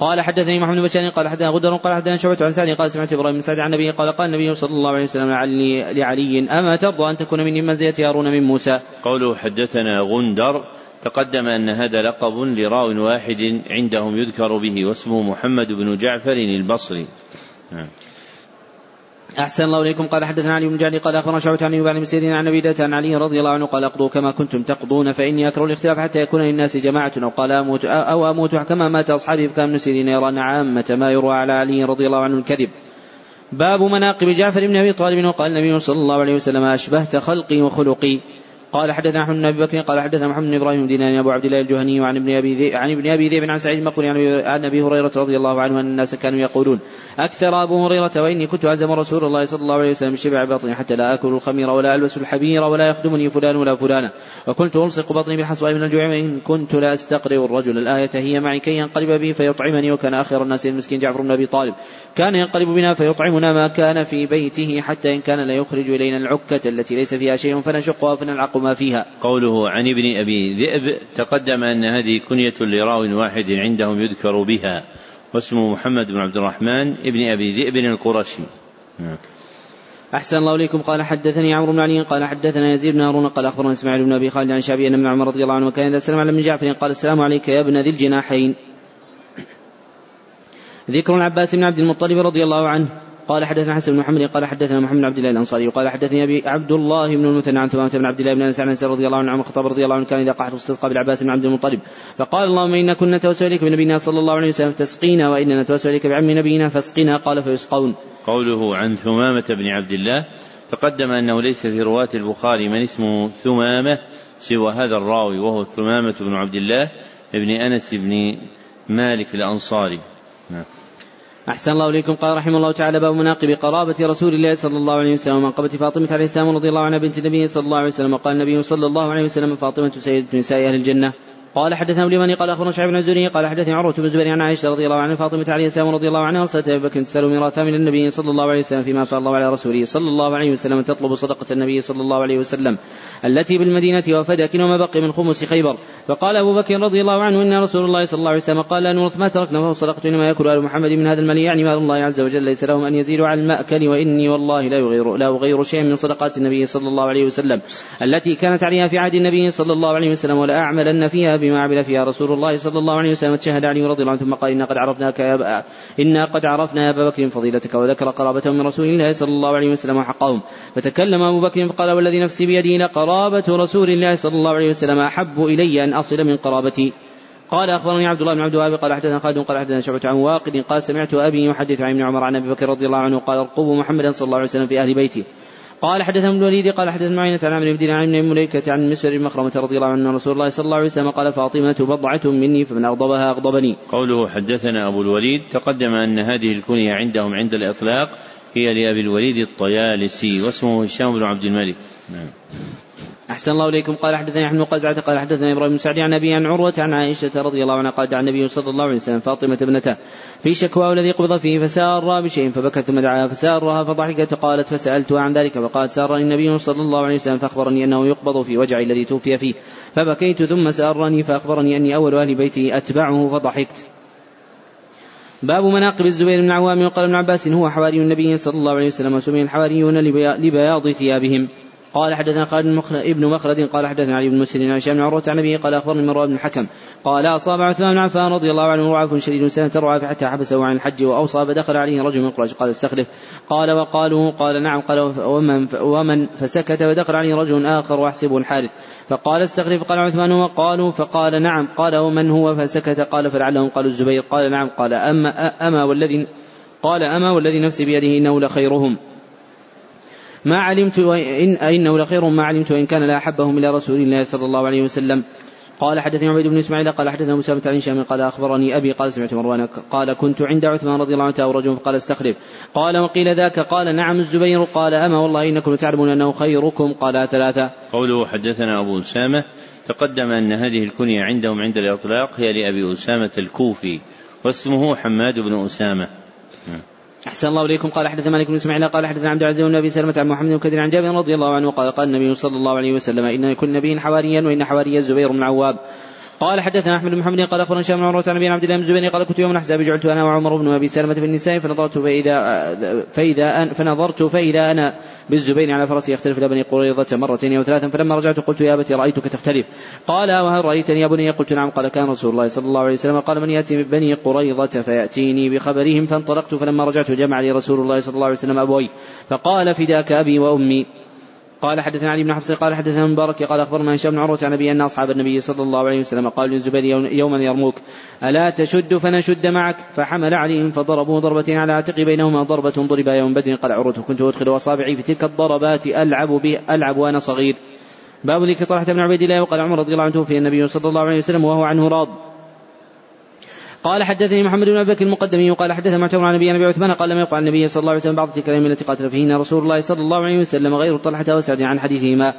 Speaker 2: قال حدثني محمد بن بشار قال حدثنا غدر قال حدثنا شعبة عن سعد قال سمعت إبراهيم بن سعد عن النبي قال قال النبي صلى الله عليه وسلم لعلي لعلي أما ترضى أن تكون مني منزلة هارون من موسى.
Speaker 1: قوله حدثنا غندر تقدم أن هذا لقب لراو واحد عندهم يذكر به واسمه محمد بن جعفر البصري. نعم.
Speaker 2: أحسن الله إليكم. قال حدثنا علي بن جعلي قال أخبرنا شعبة عن يوبان بن سيرين عن نبيدة عن علي رضي الله عنه قال اقضوا كما كنتم تقضون فإني أكره الاختلاف حتى يكون للناس جماعة أو قال أموت أو أموت كما مات أصحابي فكان ابن سيرين يرى أن عامة ما يروى على علي رضي الله عنه الكذب. باب مناقب جعفر بن أبي طالب وقال النبي صلى الله عليه وسلم أشبهت خلقي وخلقي. قال حدثنا احمد بن أبي بكر قال حدثنا محمد بن إبراهيم دينان أبو عبد الله الجهني وعن ابن أبي ذئب عن ابن أبي ذئب عن سعيد المقبري عن أبي هريرة رضي الله عنه أن الناس كانوا يقولون أكثر أبو هريرة وإني كنت الزم رسول الله صلى الله عليه وسلم شبع بطني حتى لا أكل الخمير ولا ألبس الحبير ولا يخدمني فلان ولا فلانة. وكنت ألصق بطني بالحصواء من الجوع وإن كنت لا أستقرئ الرجل. الآية هي معي كي ينقلب بي فيطعمني وكان آخر الناس المسكين جعفر بن أبي طالب. كان ينقلب بنا فيطعمنا ما كان في بيته حتى إن كان لا يخرج إلينا العكة التي ليس فيها شيء فنشقها فنلعق ما فيها.
Speaker 1: قول قوله عن ابن أبي ذئب تقدم أن هذه كنية لراو واحد عندهم يذكر بها واسمه محمد بن عبد الرحمن ابن أبي ذئب القرشي.
Speaker 2: أحسن الله إليكم. قال حدثني عمرو بن علي قال حدثنا يزيد بن هارون قال أخبرنا إسماعيل بن أبي خالد عن شعبي أن ابن عمر رضي الله عنه وكان إذا سلم على ابن جعفر قال السلام عليك يا ابن ذي الجناحين. ذكر العباس بن عبد المطلب رضي الله عنه. قال حدثنا حسن بن محمد قال حدثنا محمد بن عبد الله الأنصاري وقال حدثني أبي عبد الله بن المثنى عن ثمامه بن عبد الله بن أنس رضي الله عنه عن الخطاب رضي الله عنه كان إذا قحط استسقى بالعباس بن عبد المطلب فقال اللهم إنا كنا نتوسل إليك بنبينا صلى الله عليه وسلم تسقينا واننا نتوسل إليك بعم نبينا فاسقنا قال فيسقون.
Speaker 1: قوله عن ثمامة بن عبد الله تقدم أنه ليس في رواة البخاري من اسمه ثمامة سوى هذا الراوي وهو ثمامة بن عبد الله بن أنس بن مالك الأنصاري.
Speaker 2: أحسن الله إليكم. قال رحمه الله تعالى باب مناقب قرابة رسول الله صلى الله عليه وسلم ومنقبة فاطمة عليه السلام رضي الله عنها بنت النبي صلى الله عليه وسلم. وقال النبي صلى الله عليه وسلم فاطمة سيدة نساء أهل الجنة. قال حدثنا ابن قال أخبرنا شعيب بن الزهري قال حدثني عروة بن الزبير عن عائشة رضي الله عنها فاطمة عليه السلام رضي الله عنها ارسلت أبي بكر تسأل ميراثا من النبي صلى الله عليه وسلم فيما افاء الله على رسوله صلى الله عليه وسلم تطلب صدقة النبي صلى الله عليه وسلم التي بالمدينة وفدك وما بقي من خمس خيبر. فقال أبو بكر رضي الله عنه إن رسول الله صلى الله عليه وسلم قال لا نورث ما تركنا فهو صدقة إنما يأكل آل محمد من هذا المال يعني مال الله عز وجل ليس لهم أن يزيدوا على المأكل وإني والله لا اغير لا أغير شيئا من صدقات النبي صلى الله عليه وسلم التي كانت عليها في عهد النبي صلى الله عليه وسلم ولا أعملن فيها بما عمل فيها رسول الله صلى الله عليه وسلم تشهد علي رضي الله عنه ثم قال إنا قد عرفناك يا أبا إنا قد عرفنا يا أبا بكر فضيلتك وذكر قرابته من رسول الله صلى الله عليه وسلم وحقهم. فتكلم أبو بكر فقال والذي نفسي بيده لقرابة رسول الله صلى الله عليه وسلم أحب إلي أن أصل من قرابتي. قال أخبرني عبد الله بن عبد الوهاب قال حدثنا خالد قال حدثنا شعبة عن واقد قال سمعت أبي يحدث عن ابن عمر عن أبي بكر رضي الله عنه قال ارقبوا محمدا صلى الله عليه وسلم في أهل بيته. قال حدثنا ابن الوليد قال حدثنا معينة عن عمرو بن دينار بن مليكة عن مسر مخرمة رضي الله عنه رسول الله صلى الله عليه وسلم قال فاطمة بضعة مني فمن أغضبها أغضبني.
Speaker 1: قوله حدثنا أبو الوليد تقدم أن هذه الكنية عندهم عند الإطلاق هي لأبي الوليد الطيالسي واسمه هشام بن عبد الملك. نعم.
Speaker 2: أحسن الله إليكم. قال حدثني أحمد قزعة قال حدثنا إبراهيم بن سعد عن أبي عن عروة عن عائشة رضي الله عنها قال دعا النبي صلى الله عليه وسلم فاطمة ابنته في شكواه الذي قبض فيه فسار بشيء فبكت ثم دعاها فسارها فضحكت قالت فسألتها عن ذلك فقالت سارني النبي صلى الله عليه وسلم فأخبرني أنه يقبض في وجعي الذي توفي فيه فبكيت ثم سارني فأخبرني أني أول أهل بيتي أتبعه فضحكت. باب مناقب الزبير بن عوام وقال ابن عباس هو حواري النبي صلى الله عليه وسلم وسمي الحواريون لبياض ثيابهم. قال حدثنا خالد ابن مخلد قال حدثنا علي بن مسلم عن هشام بن عروة عن أبيه قال أخبرني مروان بن الحكم. قال أصاب عثمان بن عفان رضي الله عنه رعاف شديد سنة رعاف حتى حبسه عن الحج وأوصى فدخل عليه رجل من قريش قال استخلف. قال وقالوا قال نعم قال ومن ومن فسكت فدخل عليه رجل آخر وأحسبه الحارث. فقال استخلف قال عثمان وقالوا فقال نعم. قال ومن هو فسكت؟ قال فلعلهم قالوا الزبير. قال نعم قال اما أما والذي قال أما والذي نفسي بيده إنه لخيرهم. ما علمت إن إنه لخير ما علمت وإن كان لأحبهم إلى رسول الله صلى الله عليه وسلم. قال حدثني عبيد بن إسماعيل قال حدثنا مسامة عن هشام قال أخبرني أبي قال سمعت مروان قال كنت عند عثمان رضي الله عنه رجل فقال استخلف قال وقيل ذاك؟ قال نعم الزبير. قال أما والله إنكم تعلمون أنه خيركم. قال ثلاثة.
Speaker 1: قوله حدثنا أبو أسامة تقدم أن هذه الكنية عندهم عند الإطلاق هي لأبي أسامة الكوفي واسمه حماد بن أسامة.
Speaker 2: أحسن الله إليكم. قال حدث مالك بن إسماعيل قال حدثنا عبد العزيز بن أبي سلمة عن محمد بن كثير عن جابر رضي الله عنه قال قال النبي صلى الله عليه وسلم إن كل نبي حواريا وإن حواري الزبير بن عواب قال حدثنا أحمد بن محمد قال أخبرنا هشام بن عروه عن أبي عبد الله بن الزبير قال كنت يوم الأحزاب جعلت أنا وعمر بن أبي سلمة في النساء فنظرت فاذا فإذا أن فنظرت فإذا أنا بالزبير على فرسي يختلف إلى بني قريظة مرتين أو ثلاثا فلما رجعت قلت يا أبتي رأيتك تختلف. قال وهل رأيتني يا بني؟ قلت نعم. قال كان رسول الله صلى الله عليه وسلم. قال من يأتي بني قريظة فيأتيني بخبرهم. فانطلقت فلما رجعت جمع لي رسول الله صلى الله عليه وسلم أبوي. فقال فداك أبي وأمي. قال حدثنا علي بن حفص قال حدثنا مبارك قال أخبرنا هشام بن عروة عن أبي أن أصحاب النبي صلى الله عليه وسلم قالوا للزبير يوما يرموك ألا تشد فنشد معك؟ فحمل عليهم فضربوا ضربتين على عاتق بينهما ضربة ضرب يوم بدر قال عروه كنت أدخل أصابعي في تلك الضربات ألعب به ألعب وأنا صغير. باب ذكر طلحة بن عبيد الله وقال عمر رضي الله عنه توفي النبي صلى الله عليه وسلم وهو عنه راض. قال حدثني محمد بن أبي بكر المقدمي وقال حدث معتمر عن ابي أبي عثمان قال لم يقع النبي صلى الله عليه وسلم بعض تلك الأيام التي قاتل فيهن رسول الله صلى الله عليه وسلم غير طلحة وسعد عن حديثهما.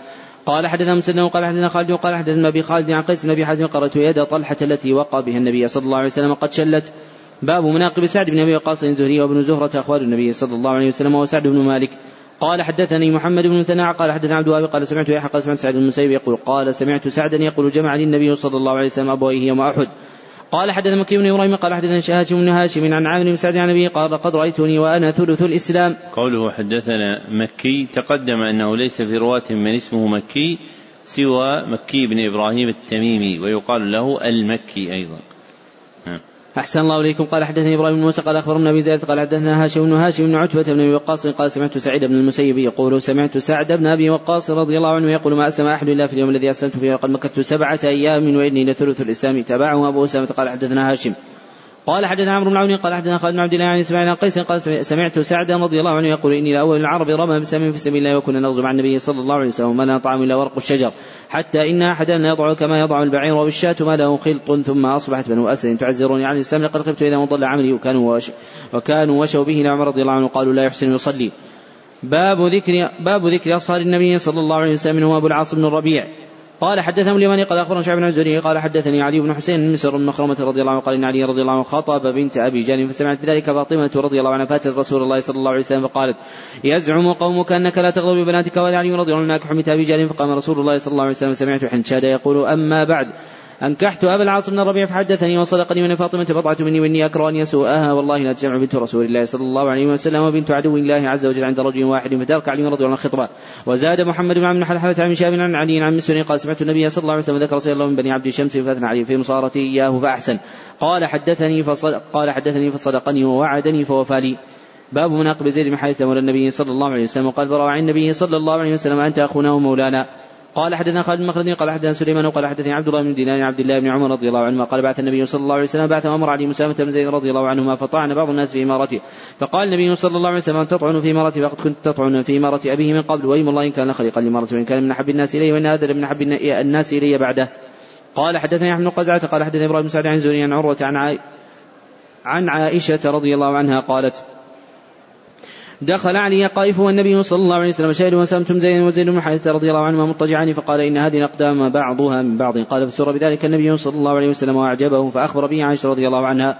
Speaker 2: قال حدثنا مسلم وقال حدثنا خالد وقال حدثنا أبي خالد عن قيس بن أبي حازم قرأت يد طلحة التي وقع بها النبي صلى الله عليه وسلم قد شلت. باب مناقب سعد بن أبي وقاص الزهري وابن زهرة أخوال النبي صلى الله عليه وسلم وسعد بن مالك. قال حدثني محمد بن مثنى قال حدثنا عبد الوهاب قال سمعت يحيى قال سمعت سعد بن المسيب يقول قال سمعت سعدا يقول جمع لي النبي صلى الله عليه وسلم أبويه يوم أحد. قال حدثنا مكي بن إبراهيم قال حدثنا هاشم بن هاشم عن عامر بن سعد عن ابي قال قد رأيتني وأنا ثلث الإسلام.
Speaker 1: قوله حدثنا مكي تقدم أنه ليس في رواة من اسمه مكي سوى مكي بن إبراهيم التميمي ويقال له المكي أيضا.
Speaker 2: أحسن الله إليكم. قال حدثني إبراهيم بن موسى قال أخبرنا أبي زيد قال حدثنا هاشم بن هاشم بن عتبة بن أبي وقاص قال سمعت سعيد بن المسيب يقول سمعت سعد بن أبي وقاص رضي الله عنه يقول ما أسلم أحد إلا في اليوم الذي أسلمت فيه وقد مكثت سبعة أيام وإني لثلث الإسلام تابعه أبو أسامة قال حدثنا هاشم. قال حدثنا عمرو بن عون قال حدثنا خالد بن عبد الله عن إسماعيل قيس قال سمعت سعدا رضي الله عنه يقول إني لاول العرب رمى بسهم في سبيل الله وكنا نغزو مع النبي صلى الله عليه وسلم وما لنا طعام إلا ورق الشجر. حتى إن احدنا يضع كما يضع البعير والشاة ما له خلط ثم أصبحت بنو أسد تعزروني عن الإسلام لقد خفت إذا مضل عملي وكانوا وكانوا وشوا به لعمر رضي الله عنه قالوا لا يحسن يصلي. باب ذكر باب ذكر اصهار النبي صلى الله عليه وسلم هو أبو العاص بن الربيع. قال حدثنا اليماني قال أخبرنا شعب بن الزهري قال حدثني علي بن حسين مسر بن مخرمة رضي الله عنه قال إن علي رضي الله عنه خطب بنت أبي جهل فسمعت بذلك فاطمة رضي الله عنها فاتت رسول الله صلى الله عليه وسلم فقالت يزعم قومك أنك لا تغضب ببناتك ولا علي رضي الله عنه بنت أبي جهل فقام رسول الله صلى الله عليه وسلم سمعت حنشاد يقول أما بعد أنكحت أبا العاص بن الربيع فحدثني وصدقني من فاطمة بضعة مني وإني أكره أن يسوءها والله لا تجمع بنت رسول الله صلى الله عليه وسلم وبنت عدو الله عز وجل عند رجل واحد فترك علي رضي الله عنه الخطبة وزاد محمد بن عبد حلحلة عن شاب عن علي عن مسور قال سمعت النبي صلى الله عليه وسلم ذكر رسول الله من بني عبد الشمس فأثنى عليه في مصارته إياه فأحسن. قال حدثني فصدق قال حدثني فصدقني ووعدني فوفى لي. باب مناقب زيد بن حارثة مولى النبي صلى الله عليه وسلم وقال براء عن النبي صلى الله عليه وسلم أنت أخونا ومولانا. قال حدثنا خالد بن مخلد قال حدثنا سليمان وقال حدثني عبد الله بن دينار عبد الله بن عمر رضي الله عنهما قال بعث النبي صلى الله عليه وسلم بعث أمر علي مسامة بن زيد رضي الله عنهما فطعن بعض الناس في إمارته. فقال النبي صلى الله عليه وسلم تطعن في إمارتي؟ فقد كنت تطعن في إمارة أبيه من قبل وايم الله إن كان خليقا لامارته وإن كان من أحب الناس اليه وإن هذا من أحب الناس إلي بعده. قال حدثني أحمد بن قزعة قال حدثني إبراهيم بن سعد عن زوري عن عروة عن عائشة رضي الله عنها قالت دخل علي قائف والنبي صلى الله عليه وسلم. شاهد وسامتم زيد وزيد بن حارثة رضي الله عنهما مضطجعان فقال إن هذه الأقدام بعضها من بعض. قال فسر بذلك النبي صلى الله عليه وسلم وأعجبه فأخبر به عائشة رضي الله عنها.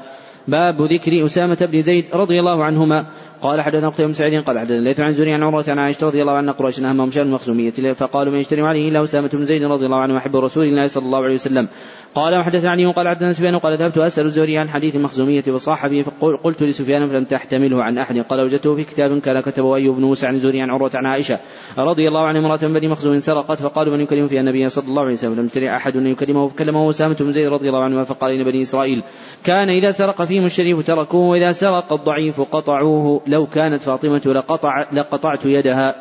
Speaker 2: باب ذكر أسامة بن زيد رضي الله عنهما. قال حدثنا قتيبة بن سعيد قال حدثنا ليث عن زوري عن عروة عن عائشة رضي الله عنها قريش أهمهم شأن المخزومية فقالوا من يشتري عليه إلا أسامة بن زيد رضي الله عنه وحب رسول الله صلى الله عليه وسلم. قال وحدث علي قال حدثنا سفيان قال ذهبت أسأل الزهري عن حديث المخزوميه فصاح به فقلت لسفيان فلم تحتمله عن أحد. قال وجدته في كتاب كان كتبه أيوب بن موسى عن الزهري عن عروة عن عائشة رضي الله عنها امرأة بني مخزوم سرقت فقالوا من يكلم فيها النبي صلى الله عليه وسلم؟ لم يشتري أحد أن يكلمه فكلمه أسامة بن زيد رضي الله عنه فقال ان بني إسرائيل كان إذا سرق فيهم الشريف تركوه وإذا سرق الضعيف قطعوه. لو كانت فاطمة لقطع لقطعت يدها.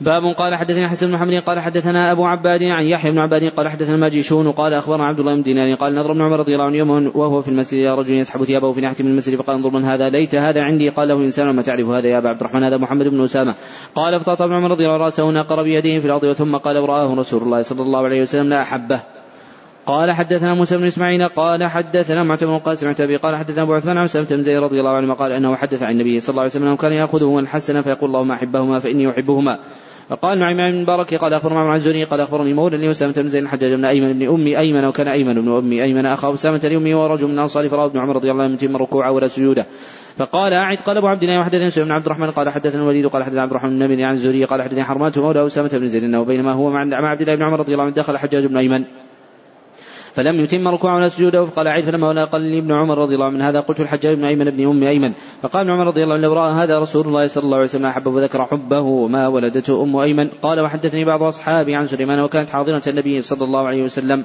Speaker 2: باب قال حدثنا حسن بن محمد قال حدثنا أبو عباد عن يحيى بن عباد قال حدثنا ماجشون قال أخبرنا عبد الله بن دينار قال نظر ابن عمر رضي الله عنه يوم وهو في المسجد إلى رجل يسحب ثيابه في ناحية من المسجد فقال انظر من هذا ليت هذا عندي. قال له إنسان ما تعرف هذا يا أبا عبد الرحمن هذا محمد بن أسامة. قال فطاط ابن عمر رضي الله عنه رأسه ناقر بيده في الأرض ثم قال ورآه رسول الله صلى الله عليه وسلم لا أحبه. قال حدثنا موسى بن إسماعيل قال حدثنا معتمر بن قاسم قال حدثنا أبو عثمان عن سلمة بن زيد رضي الله عنه قال إنه حدث عن النبي صلى الله عليه وسلم انه كان ياخذه الحسن فيقول اللهم أحبهما فإني أحبهما. فقال نعيم بن مبارك قال أخبرنا عن الزهري قال أخبرني مولى لاسامه بن زيد الحجاج بن أيمن بن أمي أيمن وكان أيمن بن أمي أيمن أخاه أسامة لامي ورجل من الانصار فراه ابن عمر رضي الله عنه يتم ركوعه ولا سجوده فقال أعد قال أبو عبد الله وحدثني سعيد بن عبد الرحمن قال حدثنا الوليد قال حدثنا عبد الرحمن بن عن الزهري قال حدثني حرمات مولى أسامة بن زيد بينما هو مع عبد الله بن عمر رضي الله عنه دخل حجاج بن أيمن. فلم يتم ركوعه ولا سجوده فقال عيد فلما قال لي ابن عمر رضي الله عنه هذا قلت الحجاج بن أيمن بن أم أيمن. فقال ابن عمر رضي الله عنه لو رأى هذا رسول الله صلى الله عليه وسلم احبه وذكر حبه وما ولدته أم أيمن. قال وحدثني بعض أصحابي عن سليمان وكانت حاضره النبي صلى الله عليه وسلم.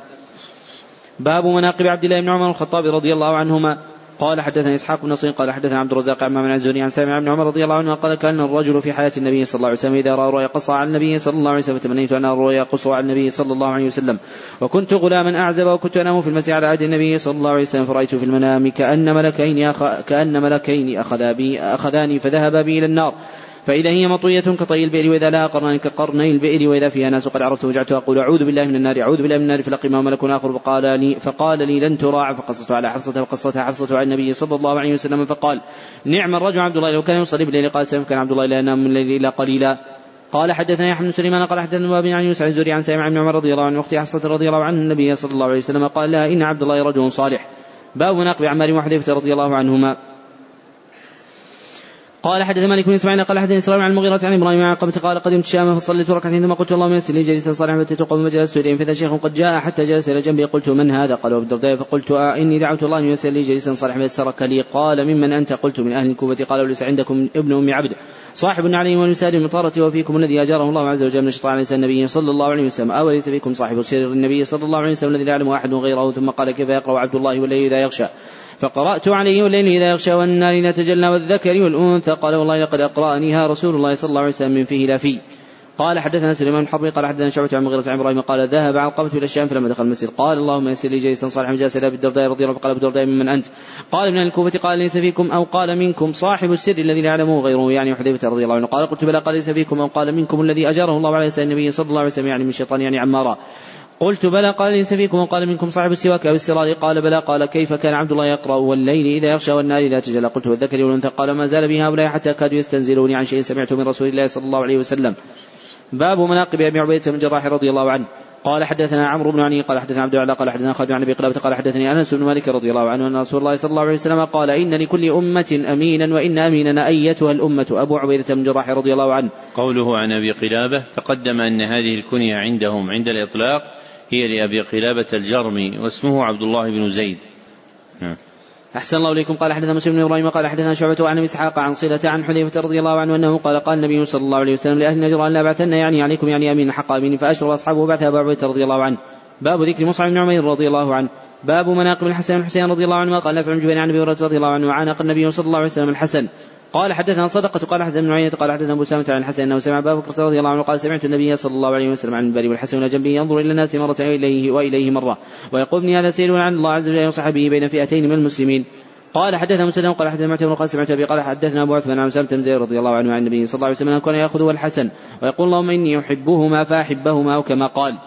Speaker 2: باب مناقب عبد الله بن عمر الخطاب رضي الله عنهما. قال حدثنا إسحاق بن نصير قال حدثنا عبد الرزاق عن الزهري عن سامع بن عمر رضي الله عنه قال كان الرجل في حياة النبي صلى الله عليه وسلم إذا رأى رؤيا قصى على النبي صلى الله عليه وسلم فتمنيت أن أرى رؤيا قصى على النبي صلى الله عليه وسلم. وكنت غلاما أعزب وكنت أنام في المسجد على عهد النبي صلى الله عليه وسلم فرأيت في المنام كأن ملكين أخ... كأن ملكين أخذا بي أخذاني فذهبا بي إلى النار. فإذا هي مطوية كطي البئر وإذا لها قرنان كقرني البئر وإذا فيها ناس قد عرفت وجعت أقول أعوذ بالله من النار أعوذ بالله من النار فلقي ملك آخر فقال لي فقال لي لن تراع فقصصت على حفصة وقصتها حفصة على النبي صلى الله عليه وسلم فقال نعم الرجل عبد الله لو كان يصلي بالليل قال سلم كان عبد الله لا ينام من الليل إلا قليلا. قال حدثنا يحيى بن سليمان قال حدثنا باب عن يوسف الزوري عن سامع بن عمر رضي الله عنه واختي حفصة رضي الله عنه النبي صلى الله عليه وسلم قال لها إن عبد الله رجل صالح. باب مناقب عمار وحذيفة رضي الله عنهما. قال حدثنا مالك بن إسماعيل قال حدثنا إسرائيل عن المغيرة عن إبراهيم عن علقمة قال قدمت الشام فصليت ركعتين ثم قلت اللهم يسر لي جليسا صالحا فأتيت قوما فجلست اليهم فإذا شيخ قد جاء حتى جلس إلى جنبي قلت من هذا؟ قال أبو الدرداء. فقلت آه إني دعوت الله أن يسر لي جليسا صالحا فيسرك لي. قال ممن أنت؟ قلت من أهل الكوفة. قال أوليس عندكم ابن ام عبد. صاحب النعلين والوساد والمطهرة وفيكم الذي أجاره الله عز وجل من الشيطان عليه النبي صلى الله عليه وسلم. أوليس فيكم صاحب سر النبي صلى الله عليه وسلم الذي لا يعلم أحد غيره؟ ثم قال كيف يقرأ عبد الله والليل اذا يغشى فقرأت عليه والليل إذا يغشى والنار إذا تجلى والذكر والأنثى. قال والله لقد أقرأنيها رسول الله صلى الله عليه وسلم من فيه لا فيه قال حدثنا سليمان بن حرب قال حدثنا شعبة عن مغيرة عن إبراهيم قال ذهب علقمة إلى الشام فلما دخل المسجد. قال اللهم يسر لي جيسا صالحا جالس إلى أبي الدرداء رضي الله عنه قال أبو الدرداء ممن أنت؟ قال من الكوفة قال ليس فيكم أو قال منكم صاحب السر الذي لا يعلمه غيره يعني حذيفة رضي الله عنه. قال قلت بلى قال ليس فيكم أو قال منكم الذي أجاره الله على لسان النبي صلى الله عليه وسلم يعني من الشيطان يعني عمارا قلت بلى قال ليس فيكم وقال منكم صاحب السواك أو السرار. قال بلى قال كيف كان عبد الله يقرأ والليل إذا يغشى والنار إذا تجلى؟ قلت والذكر والأنثى. قال ما زال بي هؤلاء حتى كادوا يستنزلوني عن شيء سمعته من رسول الله صلى الله عليه وسلم. باب مناقب أبي عبيدة بن جراح رضي الله عنه. قال حدثنا عمرو بن علي قال حدثنا عبد الله قال حدثنا خالد عن ابي قلابه قال حدثني أنس بن مالك رضي الله عنه أن رسول الله صلى الله عليه وسلم قال إن لكل أمة أمينا وإن اميننا أيتها الأمة. أبو عبيدة بن جراح رضي الله عنه.
Speaker 1: قوله عن أبي قلابة تقدم أن هذه الكنية عندهم عند الإطلاق هي لأبي قلابة الجرمي واسمه عبد الله بن زيد.
Speaker 2: نعم أحسن الله إليكم. قال حدثنا مسلم بن إبراهيم قال حدثنا شعبة عن إسحاق عن صلة عن حذيفة رضي الله عنه أنه قال قال النبي صلى الله عليه وسلم لأهل نجر أن لا بعثن يعني عليكم يعني أمين حق أمين فأشرب أصحابه بعث أبو عبيدة رضي الله عنه. باب ذكر مصعب بن عمير رضي الله عنه. باب مناقب الحسن بن حسين رضي الله عنه قال نافع بن جبير عن أبي هريرة رضي الله عنه وعانق النبي صلى الله عليه وسلم الحسن. قال حدثنا صدقة قال حدثنا ابن عيينة قال حدثنا أبو سامة عن الحسن أنه سمع أبا بكر رضي الله عنه قال سمعت النبي صلى الله عليه وسلم عن المنبر والحسن إلى جنبه ينظر إلى الناس مرة إليه وإليه مرة ويقول ابني هذا سيل عن الله عز وجل وصحبه بين فئتين من المسلمين. قال حدثنا مسلم قال حدثنا معتمر قال سمعت أبي قال حدثنا أبو عثمان عن سلمة بن زيد رضي الله عنه عن النبي صلى الله عليه وسلم كان يأخذ الحسن ويقول اللهم إني أحبهما فأحبهما أو كما قال.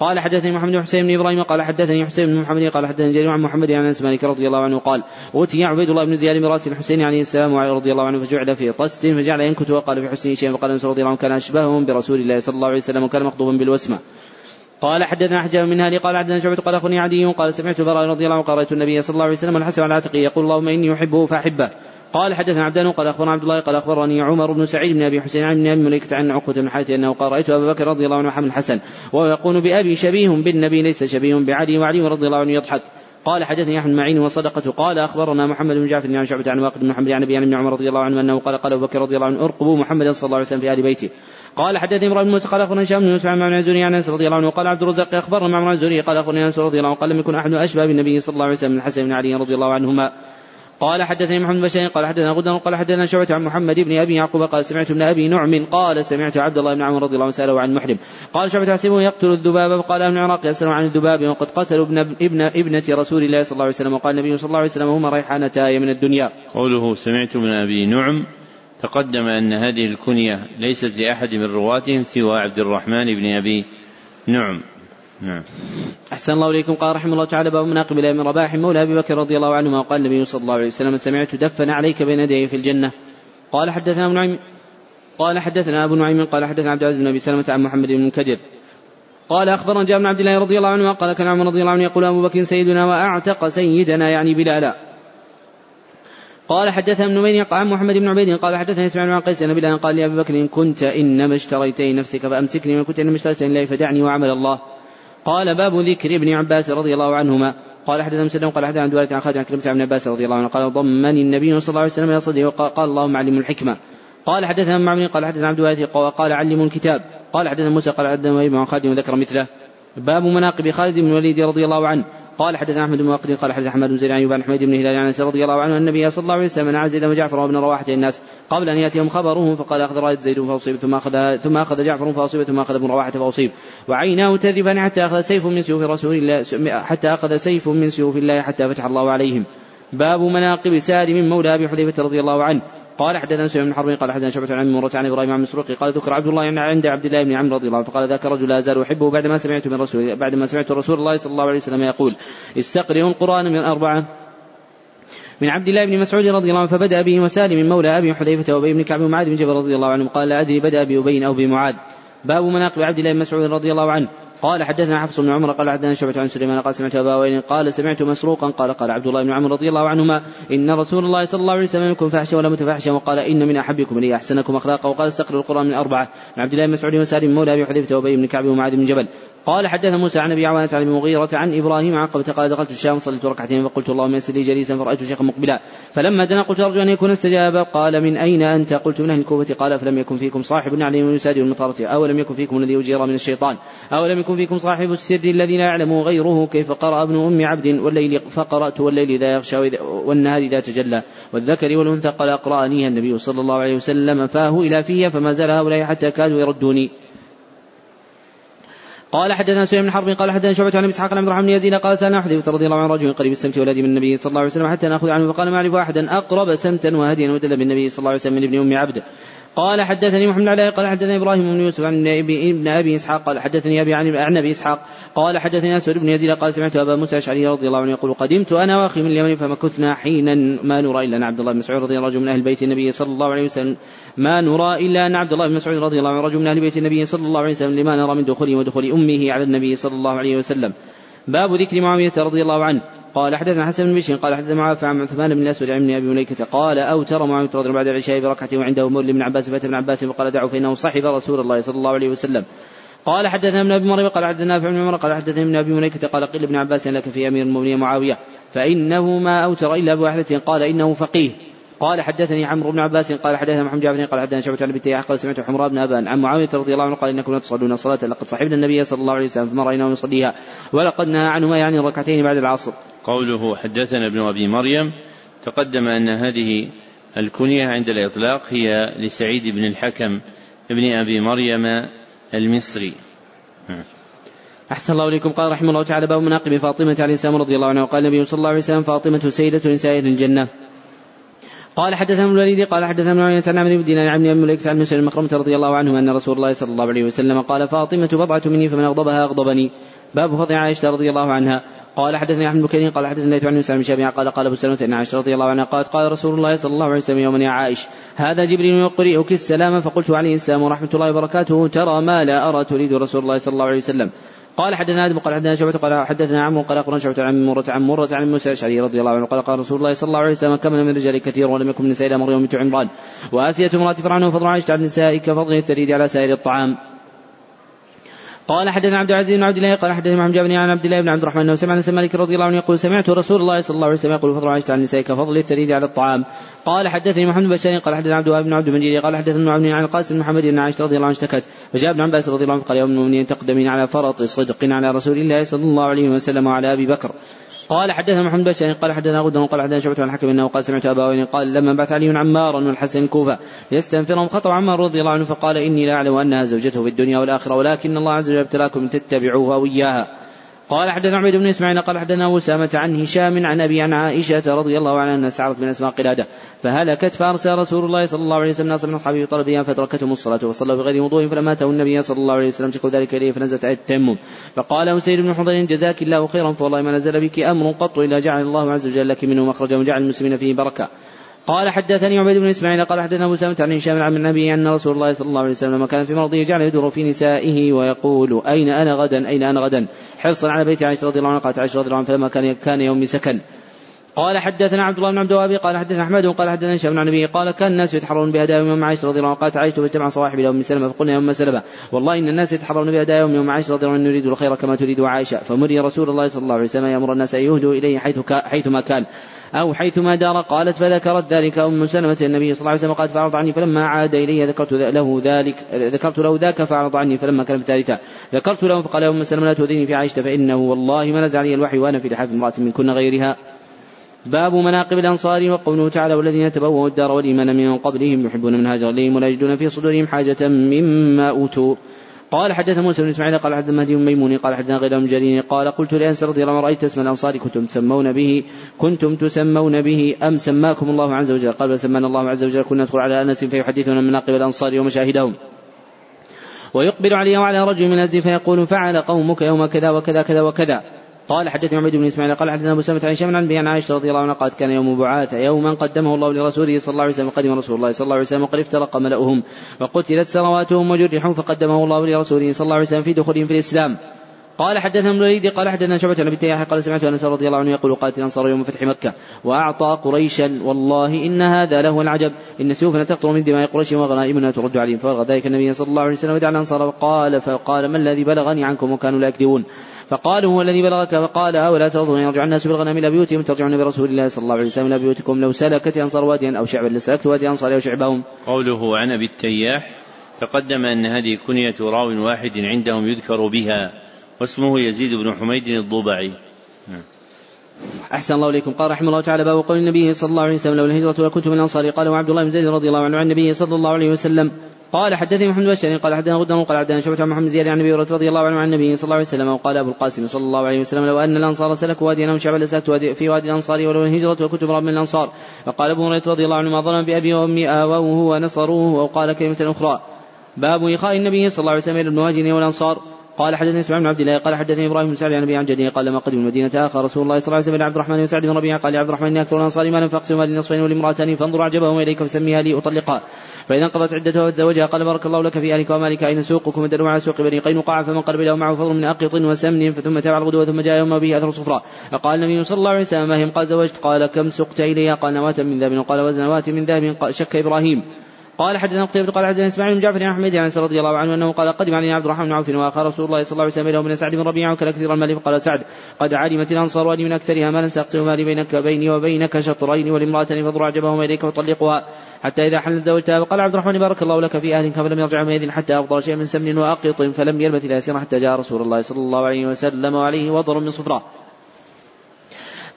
Speaker 2: قال حدثني محمد بن حسين بن إبراهيم قال حدثني حسين بن محمد قال حدثني جرير عن محمد عن أنس مالك رضي الله عنه قال أوتي عبيد الله بن زياد براس الحسين عليه السلام رضي الله عنه فجعل في طست فجعل ينكت وقال في حسنه شيئا فقال أنس رضي الله عنه كان اشبههم برسول الله صلى الله عليه وسلم وكان مخطوبا بالوسمة. قال حدثنا حجاب من هذه قال حدثنا شعبة قال اخبرني عدي قال سمعت البراء رضي الله عنه قال النبي صلى الله عليه وسلم والحسن على عاتقه يقول اللهم إني أحبه فأحبه. قال حدثنا عبدان قال أخبرنا عبد الله قال أخبرني عمر بن سعيد بن أبي حسين عن ابن ابي مليكه عن عقبة بن حاتم أنه قال رأيت أبا بكر رضي الله عنه حمل الحسن وهو يقول بأبي شبيه بالنبي ليس شبيه بعلي وعلي رضي الله عنه يضحك. قال حدثني أحمد معين وصدقه قال أخبرنا محمد بن جعفر عن شعبة عن واقد بن محمد عن أبي عن عمر رضي الله عنه أنه قال قال أبو بكر رضي الله عنه ارقبوا محمدا صلى الله عليه وسلم في آل بيته. قال حدثني امرؤ بن موسى قال اخبرنا هشام بن يوسف عن معمر الزهري عن أنس رضي الله عنه قال عبد الرزاق أخبرنا معمر الزهري قال أخبرني أنس رضي الله عنه قال لم يكن أحد اشبه بالنبي صلى الله عليه وسلم من الحسن بن علي رضي الله عنهما. قال حدثني محمد بن قال حدثنا غدر قال حدثنا شعبة عن محمد بن أبي يعقوب قال سمعت ابن أبي نعم قال سمعت عبد الله بن عمر رضي الله عنه سأله عن محرم قال شعبة حسبه يقتل الذباب فقال أهل العراق يسأل عن الذباب وقد قتلوا ابن ابن ابنة رسول الله صلى الله عليه وسلم وقال النبي صلى الله عليه وسلم هما ريحانتاي من الدنيا.
Speaker 1: قوله سمعت من أبي نعم تقدم أن هذه الكنية ليست لأحد من رواتهم سوى عبد الرحمن بن أبي نعم.
Speaker 2: نعم. أحسن الله إليكم. قال رحمه الله تعالى باب مناقب الله من رباح مولى أبي بكر رضي الله عنهما. وقال النبي صلى الله عليه وسلم سمعت دفن عليك بين يديه في الجنة. قال حدثنا ابو نعيم قال حدثنا أبو نعيم قال حدثنا عبد العزيز بن أبي سلمة عن محمد بن المنكدر قال أخبرنا جابر بن عبد الله رضي الله عنه قال كان عمر رضي الله عنه يقول أبو بكر سيدنا وأعتق سيدنا يعني بلالا قال حدثنا ابن نمير عن محمد بن عبيد قال حدثنا إسماعيل بن قيس بلال قال لأبي بكر إن كنت انما اشتريتني نفسك فأمسكني وإن كنت انما اشتريتني الله فدعني وعمل الله. قال باب ذكر ابن عباس رضي الله عنهما. قال حدثنا مسلم قال حدثنا عن دوله عن خالد عن كلمة عن عباس رضي الله عنه قال ضمني النبي صلى الله عليه وسلم إلى صدره وقال اللهم علموا الحكمة. قال حدثنا معمر قال حدثنا عبد الوارث قال علموا الكتاب. قال حدثنا موسى قال حدثنا ابن خالد وذكر مثله. باب مناقب خالد بن الوليد رضي الله عنه. قال حدثنا أحمد بن واقد قال حدثنا حماد بن زيد عن عن حميد بن هلال عن رضي الله عنه أن النبي صلى الله عليه وسلم نعى زيد وجعفر وابن رواحة الناس قبل أن يأتيهم خبره فقال أخذ رايه زيد فأصيب ثم اخذ ثم أخذ جعفر فأصيب ثم أخذ ابن رواحة فأصيب. وعيناه تذبان حتى أخذ سيف من سيوف رسول الله حتى أخذ سيف من سيوف الله حتى فتح الله عليهم. باب مناقب سالم مولى أبي حذيفة رضي الله عنه. قال حدثنا سليمان بن حرب قال حدثنا شعبة عن مرة عن إبراهيم عن مسروق قال ذكر عبد الله يعني عند عبد الله بن عمرو رضي الله عنه فقال ذاك الرجل لا ازال أحبه بعدما سمعت من رسول بعدما سمعت رسول الله صلى الله عليه وسلم يقول استقرئوا القرآن من اربعه من عبد الله بن مسعود رضي الله عنه فبدأ به وسالم مولى أبي حذيفة وأبي بن كعب ومعاذ بن جبل رضي الله عنه قال لا أدري بدأ بأبي أو بمعاذ. باب مناقب عبد الله بن مسعود رضي الله عنه. قال حدثنا حفص بن عمر قال حدثنا شعبة عن سليمان قال سمعت أبا وائل قال سمعت مسروقا قال قال عبد الله بن عمر رضي الله عنهما إن رسول الله صلى الله عليه وسلم يكون فاحشا ولا متفاحشا وقال إن من أحبكم لي أحسنكم أخلاقا وقال استقرأ القرآن من أربعة من عبد الله بن مسعود وسالم مولى أبي حذيفة وأبي بن كعب ومعاذ بن جبل قال حدثنا موسى عن أبي عوانة عن المغيرة عن إبراهيم عن قبة قال دخلت الشام صليت ركعتين فقلت اللهم يسر لي جليسا فرأيت شيخا مقبلا. فلما دنا قلت أرجو أن يكون استجاب. قال من أين أنت؟ قلت من أهل الكوفة. قال فلم يكن فيكم صاحب عليم يسادر المطارة اولم يكن فيكم الذي اجير من الشيطان؟ اولم يكن فيكم صاحب السر الذي لا يعلم غيره؟ كيف قرأ ابن أم عبد والليل فقرأت والليل اذا يغشى والنهار اذا تجلى. والذكر والأنثى قال اقرأنيها النبي صلى الله عليه وسلم. فاه إلى فيها فما زال هؤلاء حتى كادوا يردوني. قال حدثنا سليم بن حرب قال حدثنا شعبة عن إسحاق بن عبد الرحمن يزيد قال سألنا حذيفة رضي الله عنه رجل قريب السمت ولدي من النبي صلى الله عليه وسلم حتى نأخذ عنه فقال ما أعرف أحدا أقرب سمتا وهديا ودل بالنبي صلى الله عليه وسلم من ابن أم عبد. قال حدثني محمد علاء قال حدثني إبراهيم بن يوسف عن ابن ابي إسحاق قال حدثني أبي عن أبي إسحاق قال حدثني أسود بن يزيد قال سمعت أبا موسى الأشعري رضي الله عنه يقول قدمت أنا وأخي من اليمن فمكثنا حينا ما نرى إلا أن عبد الله بن مسعود رضي الله عنه من أهل بيت النبي صلى الله عليه وسلم ما نرى إلا أن عبد الله بن مسعود رضي الله عنه رجل من أهل بيت النبي صلى الله عليه وسلم لما نرى من دخوله ودخول أمه على النبي صلى الله عليه وسلم. باب ذكر معاوية رضي الله عنه. قال حدثنا حسن بن بشير قال حدثنا معافى عن عثمان بن الأسود عن أبي مليكة قال أو ترى معاويه رضي بعد العشاء بركعة وعنده مولى بن عباس فاتى ابن عباس فقال دعوا فإنه صحب رسول الله صلى الله عليه وسلم. قال حدثنا ابن أبي مريم قال حدثنا نافع بن عمر قال حدثنا ابن أبي مليكة قال قيل ابن عباس لك في أمير المؤمنين معاوية. فإنه ما أوتر إلا بواحده قال إنه فقيه. قال حدثني عمرو بن عباس قال حدثنا محمد جعفر قال حدثنا شعبة عن أبي قال سمعت حمراء بن أبان عن معاوية رضي الله عنه قال إنكم لا تصلون صلاة لقد صحبنا النبي صلى الله عليه وسلم فما رايناه يصليها ولقد نهى عنهما يعني الركعتين بعد العصر.
Speaker 1: قوله حدثنا ابن أبي مريم تقدم أن هذه الكنية عند الإطلاق هي لسعيد بن الحكم ابن أبي مريم المصري.
Speaker 2: أحسن الله إليكم. قال رحمه الله تعالى باب مناقب فاطمة عليه السلام رضي الله عنها. وقال النبي صلى الله عليه وسلم فاطمة سيدة نساء الجنة. قال حدثنا الوليد قال حدثنا معاوية عن عمرو بن دينار عن ابن مليكة عن مسلم مخرمة رضي الله عنه أن رسول الله صلى الله عليه وسلم قال فاطمة بضعة مني فمن أغضبها أغضبني. باب فضل عائشة رضي الله عنها. قال حدثني أحمد بن قال حدثني عن مسلم بن قال قال أبو سلمة إن عائشة رضي الله عنها قالت قال رسول الله صلى الله عليه وسلم يوما يا عائش هذا جبريل يقرئك السلام فقلت عليه السلام ورحمة الله وبركاته ترى ما لا أرى تريد رسول الله صلى الله عليه وسلم. قال حدثنا آدم قال حدثنا شعبة قال حدثنا عمرو قال أخبرنا شعبة عن عمرو بن مرة عن مرة عن أبي موسى الأشعري رضي الله عنه قال قال رسول الله صلى الله عليه وسلم كمل من الرجال كثير ولم يكن من نساء مريم بنت عمران. وآسية امرأة فرعون وفضل عائشة على النساء كفضل الثريد على سائر الطعام. قال حدثنا عبد العزيز بن عبد الله قال حدثنا محمد بن جعفر عن عبد الله بن عبد الرحمن انه سمع انس بن مالك رضي الله عنه يقول سمعت رسول الله صلى الله عليه وسلم يقول فضل عائشة على النساء كفضل الثريد على الطعام. قال حدثني محمد بن بشار قال حدثنا عبد الوهاب بن عبد المجيد قال حدثنا ابن عن القاسم بن محمد بن عائشة رضي الله عنه اشتكت. فجاء ابن عباس رضي الله عنه قال يا ام المؤمنين تقدمين على فرط صدق على رسول الله صلى الله عليه وسلم وعلى أبي بكر. قال حدثنا محمد بن قال حدثنا غدا قال حدثنا شعبة عن الحكم أنه قال سمعت أبا قال لما بعث علي عمارا والحسن الكوفه يستنفرهم خطب عمار رضي الله عنه فقال إني لا أعلم انها زوجته في الدنيا والآخرة ولكن الله عز وجل ابتلاكم تتبعوها وإياها. قال حدثنا عبيد بن إسماعيل قال حدثنا أسامة عن هشام عن أبي عن عائشة رضي الله عنها أنها استعرت من أسماء قلاده فهلكت فأرسل رسول الله صلى الله عليه وسلم ناس من أصحابه بطلبها فأدركتهم الصلاة وصلوا بغير وضوء فلما أتوا النبي صلى الله عليه وسلم شكوا ذلك إليه فنزلت آية التيمم. فقال أسيد بن حضير جزاك الله خيرا فوالله ما نزل بك أمر قط إلا جعل الله عز وجل لك منه مخرجا وجعل المسلمين فيه بركة. قال حدثني عبيد بن إسماعيل قال حدثنا أبو سلمة عن هشام عن النبي أن رسول الله صلى الله عليه وسلم لما كان في مرضه جعل يدور في نسائه ويقول أين أنا غدا؟ أين أنا غدا؟ حرصا على بيت عائشة رضي الله عنها قالت عائشة رضي الله عنها فلما كان كان يوم سكن. قال حدثنا عبد الله بن عبد الوهاب قال حدثنا أحمد قال حدثنا هشام عن النبي قال كان الناس يتحرون بهدايا يوم عائشة رضي الله عنها قالت عائشة بجمع صواحب إلى أم سلمة فقلنا يا سلمة والله إن الناس يتحرون بهدايا يوم عائشة رضي الله عنها نريد الخير كما تريد عائشة. فمري رسول الله صلى الله عليه وسلم يأمر الناس أن يهدوا إليه حيث حيثما كان. أو حيثما دار قالت فذكرت ذلك أم سلمة النبي صلى الله عليه وسلم قالت فأعرض عني فلما عاد إلي ذكرت له ذلك ذكرت له ذاك فأعرض عني فلما كان الثالثة ذكرت له فقال أم سلمة لا تؤذيني في عائشة فإنه والله ما نزع علي الوحي وأنا في لحاف امرأة من كن غيرها. باب مناقب الأنصار وقوله تعالى والذين تبوأوا الدار والإيمان من قبلهم يحبون من هاجر إليهم ولا يجدون في صدورهم حاجة مما أوتوا. قال حدث موسى بن إسماعيل قال حدث مهدي بن ميمون قال حدثنا غير جرير قال قلت لأنس رضي الله عنه رأيت اسم الأنصار كنتم تسمون به كنتم تسمون به أم سماكم الله عز وجل؟ قال سمانا الله عز وجل كنا ندخل على أنس فيحدثنا من مناقب الأنصار ومشاهدهم. ويقبل علي وعلى رجل من أزدي فيقول فعل قومك يوم كذا وكذا كذا وكذا. قال حدثني عبيد بن إسماعيل قال حدثنا أبو سلمة عن هشام عن عن عائشة رضي الله عنها قالت كان يوم بعاث يوما قدمه الله لرسوله صلى الله عليه وسلم قدم رسول الله صلى الله عليه وسلم وقد افترق ملأهم وقتلت سرواتهم وجرحوا فقدمه الله لرسوله صلى الله عليه وسلم في دخولهم في الإسلام. قال حدثنا ابن الوليد قال حدثنا شعبة عن أبي قال سمعت أنس رضي الله عنه يقول قالت الانصار يوم فتح مكة وأعطى قريشا. والله إن هذا له العجب. إن سيوفنا تقطر من دماء قريش وغنائمنا ترد عليهم. فبلغ ذلك النبي صلى الله عليه وسلم ودعا الأنصار وقال فقال ما الذي بلغني عنكم وكانوا لا يكذبون؟ فقالوا هو الذي بلغك؟ فقال أولا ترضون يرجع الناس بالغنم إلى بيوتهم ترجعون برسول الله صلى الله عليه وسلم إلى بيوتكم. لو سلكت أنصار واديا أو شعبا لسلكت وادي أنصار أو شعبهم.
Speaker 1: قوله عن أبي التياح تقدم أن هذه كنية راو واحد عندهم يذكر بها. واسمه يزيد بن حميد الضبعي. نعم.
Speaker 2: أحسن الله إليكم. قال رحمه الله تعالى باب قول النبي صلى الله عليه وسلم لو الهجرة لكنت من الأنصار. قال وعبد الله بن زيد رضي الله عنه عن النبي صلى الله عليه وسلم. قال حدثني محمد بن قال حدثنا غدر قال حدثنا شعبة عن محمد زياد عن أبي هريرة رضي الله عنه عن النبي صلى الله عليه وسلم. وقال أبو القاسم صلى الله عليه وسلم لو أن الأنصار سلكوا واديا أو شعبا لسلكت في وادي الأنصار ولو الهجرة وكنت من الأنصار. وقال أبو هريرة رضي الله عنه ما ظلم بأبي وأمي آووه ونصروه. أو قال كلمة أخرى باب إخاء النبي صلى الله عليه وسلم إلى المهاجرين والأنصار. قال حدثني إسماعيل بن عبد الله قال حدثني إبراهيم بن سعد عن أبي عن جده قال لما قدم المدينة اخى رسول الله صلى الله عليه وسلم عبد الرحمن بن سعد بن ربيعة قال لعبد الرحمن إني أكثر الأنصار مالا فاقسمها للنصفين ولامراتان فانظر اعجبهما إليك فسميها لي اطلقها فإذا انقضت عدتها وتزوجها قال بارك الله لك في أهلك ومالك أين سوقكم؟ ودلوا على سوق بني قينقاع فمن قرب له معه فضل من أقط وسمن ثم تابع الغدوه ثم جاء يوم به أثر صفراء فقال النبي صلى الله عليه وسلم ما هم قال زوجت. قال كم سقت إليها؟ قال نواة من ذهب وقال وزن نواه من ذهب شك إبراهيم. قال حدثنا قتيبة قال حدثنا إسماعيل بن جعفر بن أحمد عن رضي الله عنه أنه قال قدم علينا عبد الرحمن بن عوف واخى رسول الله صلى الله عليه وسلم له من سعد بن ربيعة وكان كثير المال فقال سعد قد علمت الأنصار واني من اكثرها مالا سأقسم مالي بينك بيني وبينك شطرين ولامرأتين فاضر عجبهما إليك وطلقها حتى إذا حلت زوجتها. فقال عبد الرحمن بارك الله لك في أهلك فلم يرجع يومئذ حتى أفضل شيء من سمن وأقط فلم يلبث إلى حتى جاء رسول الله صلى الله عليه وسلم وعليه وضر من صفرة.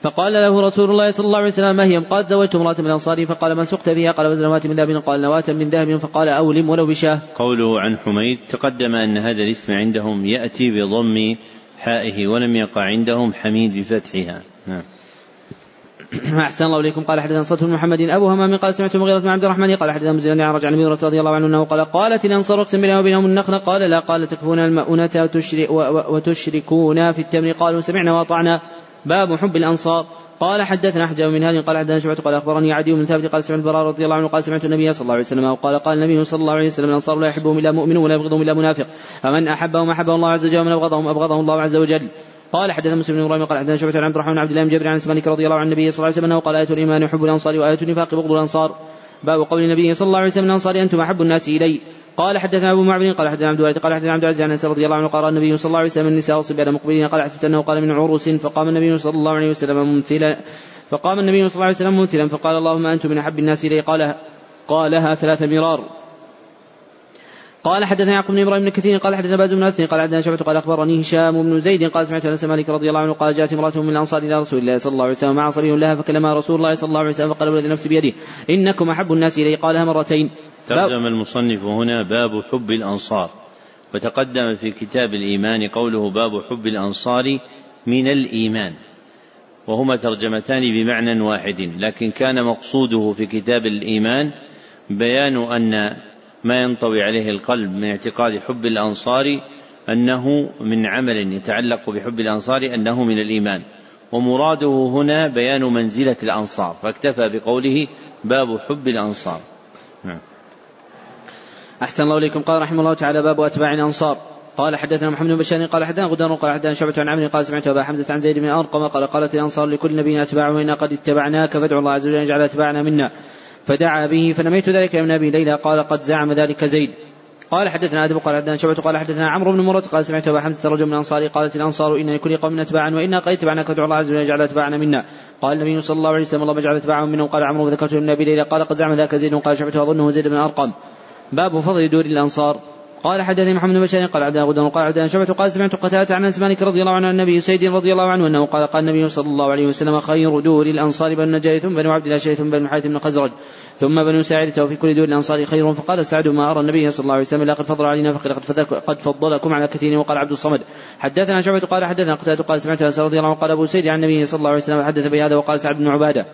Speaker 2: فقال له رسول الله صلى الله عليه وسلم ما هي؟ قال زوجت امرأة من الأنصار فقال ما سقت فيها قال وزن من ذهب. قال نواة من ذهب. فقال أولم ولو بشاه.
Speaker 1: قوله عن حميد تقدم أن هذا الاسم عندهم يأتي بضم حائه ولم يقع عندهم حميد بفتحها. نعم.
Speaker 2: أحسن الله إليكم. قال حدثنا صوت محمد أبو همام قال سمعت مغيرة بن عبد الرحمن قال حدثنا مزيد عن رجع عن رضي الله عنه أنه قال قالت الأنصار اقسم بيننا وبينهم النخلة. قال لا. قال تكفون المؤونة وتشركون في التمر. قالوا سمعنا وأطعنا. باب حب الأنصار. قال حدثنا حجاب من هذه قال حدثنا شعبة قال أخبرني عدي بن ثابت قال سمعت البراء رضي الله عنه قال سمعت النبي صلى الله عليه وسلم وقال قال النبي صلى الله عليه وسلم الأنصار لا يحبهم إلا مؤمن ولا يبغضهم إلا منافق. فمن أحبهم أحبه الله عز وجل ومن أبغضهم أبغضه الله عز وجل. قال حدثنا مسلم بن إبراهيم قال حدثنا شعبة عن عبد الرحمن عبد الله بن جابر عن مالك رضي الله عن النبي صلى الله عليه وسلم أنه قال آية الإيمان حب الأنصار وآية النفاق بغض الأنصار. باب قول النبي صلى الله عليه وسلم الأنصار أنتم أحب الناس إلي. قال حدثنا أبو معبد قال حدثنا عبد الوارث قال حدثنا عبد العزيز عن أنس رضي الله عنه قال النبي صلى الله عليه وسلم النساء والصبيان مقبلين قال حسبت أنه قال من عروس فقام النبي صلى الله عليه وسلم ممثلا فقام النبي صلى الله عليه وسلم ممثلا فقال اللهم أنتم من أحب الناس إلي قال قالها ثلاث مرار. قال حدثنا يعقوب بن إبراهيم بن كثير قال حدثنا باز بن اسد قال حدثنا شعبة قال أخبرني هشام بن زيد قال سمعت أنس مالك رضي الله عنه قال جاءت امرأة من الأنصار إلى رسول الله صلى الله عليه وسلم مع صبي لها فكلمها رسول الله صلى الله عليه وسلم فقال والذي نفسي بيده إنكم أحب الناس إلي قالها مرتين.
Speaker 1: ترجم المصنف هنا باب حب الأنصار وتقدم في كتاب الإيمان قوله باب حب الأنصار من الإيمان وهما ترجمتان بمعنى واحد لكن كان مقصوده في كتاب الإيمان بيان أن ما ينطوي عليه القلب من اعتقاد حب الأنصار أنه من عمل يتعلق بحب الأنصار أنه من الإيمان ومراده هنا بيان منزلة الأنصار فاكتفى بقوله باب حب الأنصار نعم.
Speaker 2: أحسن الله إليكم. قال رحمه الله تعالى باب أتباع الأنصار. قال حدثنا محمد بن بشار قال حدثنا غدار قال حدثنا شعبة عن عمرو قال سمعت أبا حمزة عن زيد بن أرقم قال قالت الأنصار لكل نبي أتباع وإنا قد اتبعناك فادعو الله عز وجل أن يجعل أتباعنا منا. فدعا به فنميت ذلك من أبي ليلى قال قد زعم ذلك زيد. قال حدثنا آدم قال حدثنا شعبة قال حدثنا عمرو بن مرة قال سمعت أبا حمزة رجل من الأنصار قالت الأنصار إن لكل قوم أتباعا وإنا قد اتبعناك فادعو الله عز وجل يجعل أتباعنا منا. قال النبي صلى الله عليه وسلم اللهم اجعل أتباعهم منهم. قال عمرو وذكرت من أبي ليلى قال قد زعم ذاك زيد قال شعبة أظنه زيد بن أرقم. باب فضل دور الأنصار. قال حدثني محمد بن بشار قال عبد غدا قال عبد شعبة قال سمعت قتادة عن انس مالك رضي الله عنه عن النبي سيد رضي الله عنه أنه قال قال النبي صلى الله عليه وسلم خير دور الأنصار بنو النجار ثم بنو عبد الله ثم بنو حاتم بن خزرج ثم بنو ساعدة وفي كل دور الأنصار خير فقال سعد ما أرى النبي صلى الله عليه وسلم لقد فضل علينا فقد قد فضلكم على كثير وقال عبد الصمد. حدثنا شعبة قال حدثنا قتادة قال سمعت أنس رضي الله عنه قال أبو سيد عن النبي صلى الله عليه وسلم حدث بهذا وقال سعد بن عبادة.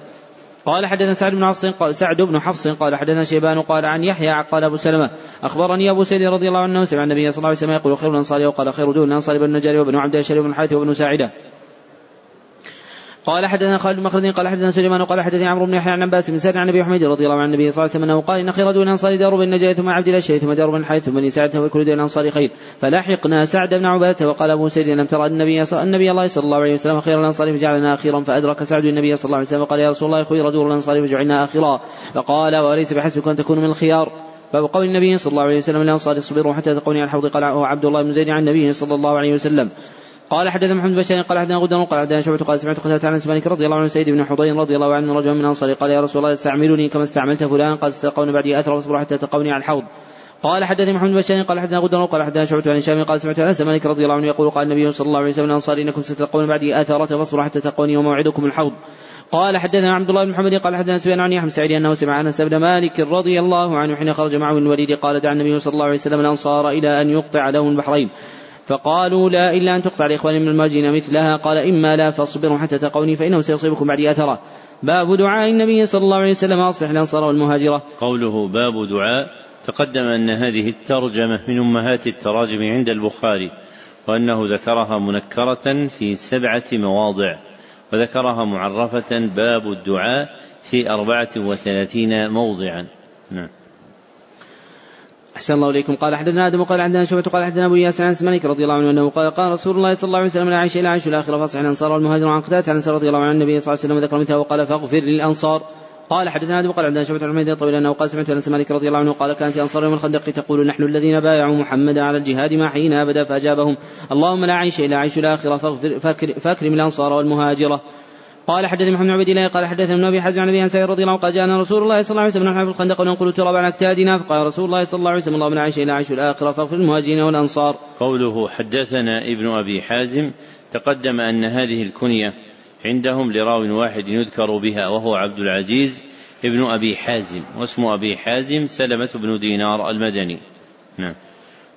Speaker 2: قال حدثنا سعد بن حفص سعد بن حفص قال حدثنا شيبان قال عن يحيى قال أبو سلمة أخبرني أبو سيد رضي الله عنه سمع النبي صلى الله عليه وسلم يقول خير الأنصار وقال خير دون الأنصار بن النجار وبن عبد الشريف بن الحارث وبن ساعدة قال حدثنا خالد بن قال حدثنا سليمان قال حدثني عمرو بن يحيى عن عباس بن سعد عن أبي حميد رضي الله عن النبي صلى الله عليه وسلم أنه قال إن خير دون الانصار دار بن نجاة ثم عبد الله ثم دار بن حيث ثم بني سعد وكل دون الانصار خير. فلاحقنا سعد بن عبادة وقال أبو سعيد لم ترى النبي النبي الله صلى الله عليه وسلم خير الأنصار فجعلنا أخيرا فأدرك سعد النبي صلى الله عليه وسلم وقال يا رسول الله خير دور الأنصار فجعلنا أخيرا فقال وليس بحسبك أن تكونوا من الخيار؟ باب قول النبي صلى الله عليه وسلم الانصار اصبروا حتى تقوني على الحوض. قال عبد الله بن زيد عن النبي صلى الله عليه وسلم. قال حدثنا محمد بن بشار قال حدثنا غدر قال حدثنا شعبة قال سمعت قتادة عن مالك رضي الله عنه سيد بن حضين رضي الله عنه رجل من الانصار قال يا رسول الله استعملني كما استعملت فلان قال استلقون بعدي أثر واصبروا حتى تلقوني على الحوض. قال حدثني محمد بن بشار قال حدثنا غدر قال حدثنا شعبة عن هشام قال سمعت أنس مالك رضي الله عنه يقول قال النبي صلى الله عليه وسلم الانصار إنكم ستلقون بعدي اثرة فاصبروا حتى تلقوني وموعدكم الحوض. قال حدثنا عبد الله بن محمد قال حدثنا سفيان عن يحيى سعيد أنه سمع أنس بن مالك رضي الله عنه حين خرج معه الوليد قال دعا النبي صلى الله عليه وسلم الأنصار إلى أن يقطع لهم البحرين. فقالوا لا إلا أن تقطع لإخوان من الماجين مثلها. قال إما لا فاصبروا حتى تقوني فإنه سيصيبكم بعد أثرة. باب دعاء النبي صلى الله عليه وسلم أصلح الأنصار والمهاجرة.
Speaker 1: قوله باب دعاء تقدم أن هذه الترجمة من أمهات التراجم عند البخاري وأنه ذكرها منكرة في سبعة مواضع وذكرها معرفة باب الدعاء في أربعة وثلاثين موضعا.
Speaker 2: أحسن الله إليكم. قال حدثنا آدم قال عندنا شعبة قال حدثنا أبو ياسر عن مالك رضي الله عنه أنه قال قال رسول الله صلى الله عليه وسلم لا عيش إلا عيش الآخرة فاصح الأنصار والمهاجر عن قتادة. عن رضي الله عنه النبي صلى الله عليه وسلم ذكر مثله وقال فاغفر للأنصار. قال حدثنا آدم قال عندنا شعبة عن حميد طويل أنه قال سمعت أنس مالك رضي الله عنه قال كانت أنصار يوم الخندق تقول نحن الذين بايعوا محمدا على الجهاد ما حين أبدا فأجابهم اللهم لا عيش إلا عيش الآخرة فاكرم الأنصار والمهاجرة. قال حدثني محمد بن عبد الله قال حدثنا ابن ابي حزم عن ابي انس رضي الله عنه قال جاءنا رسول الله صلى الله عليه وسلم نحن في الخندق وننقل التراب عن اكتادنا فقال رسول الله صلى الله عليه وسلم اللهم لا عيش الا عيش الاخره فاغفر المهاجرين والانصار.
Speaker 1: قوله حدثنا ابن ابي حازم تقدم ان هذه الكنيه عندهم لراو واحد يذكر بها وهو عبد العزيز ابن أبي حازم واسم أبي حازم سلمة بن دينار المدني نعم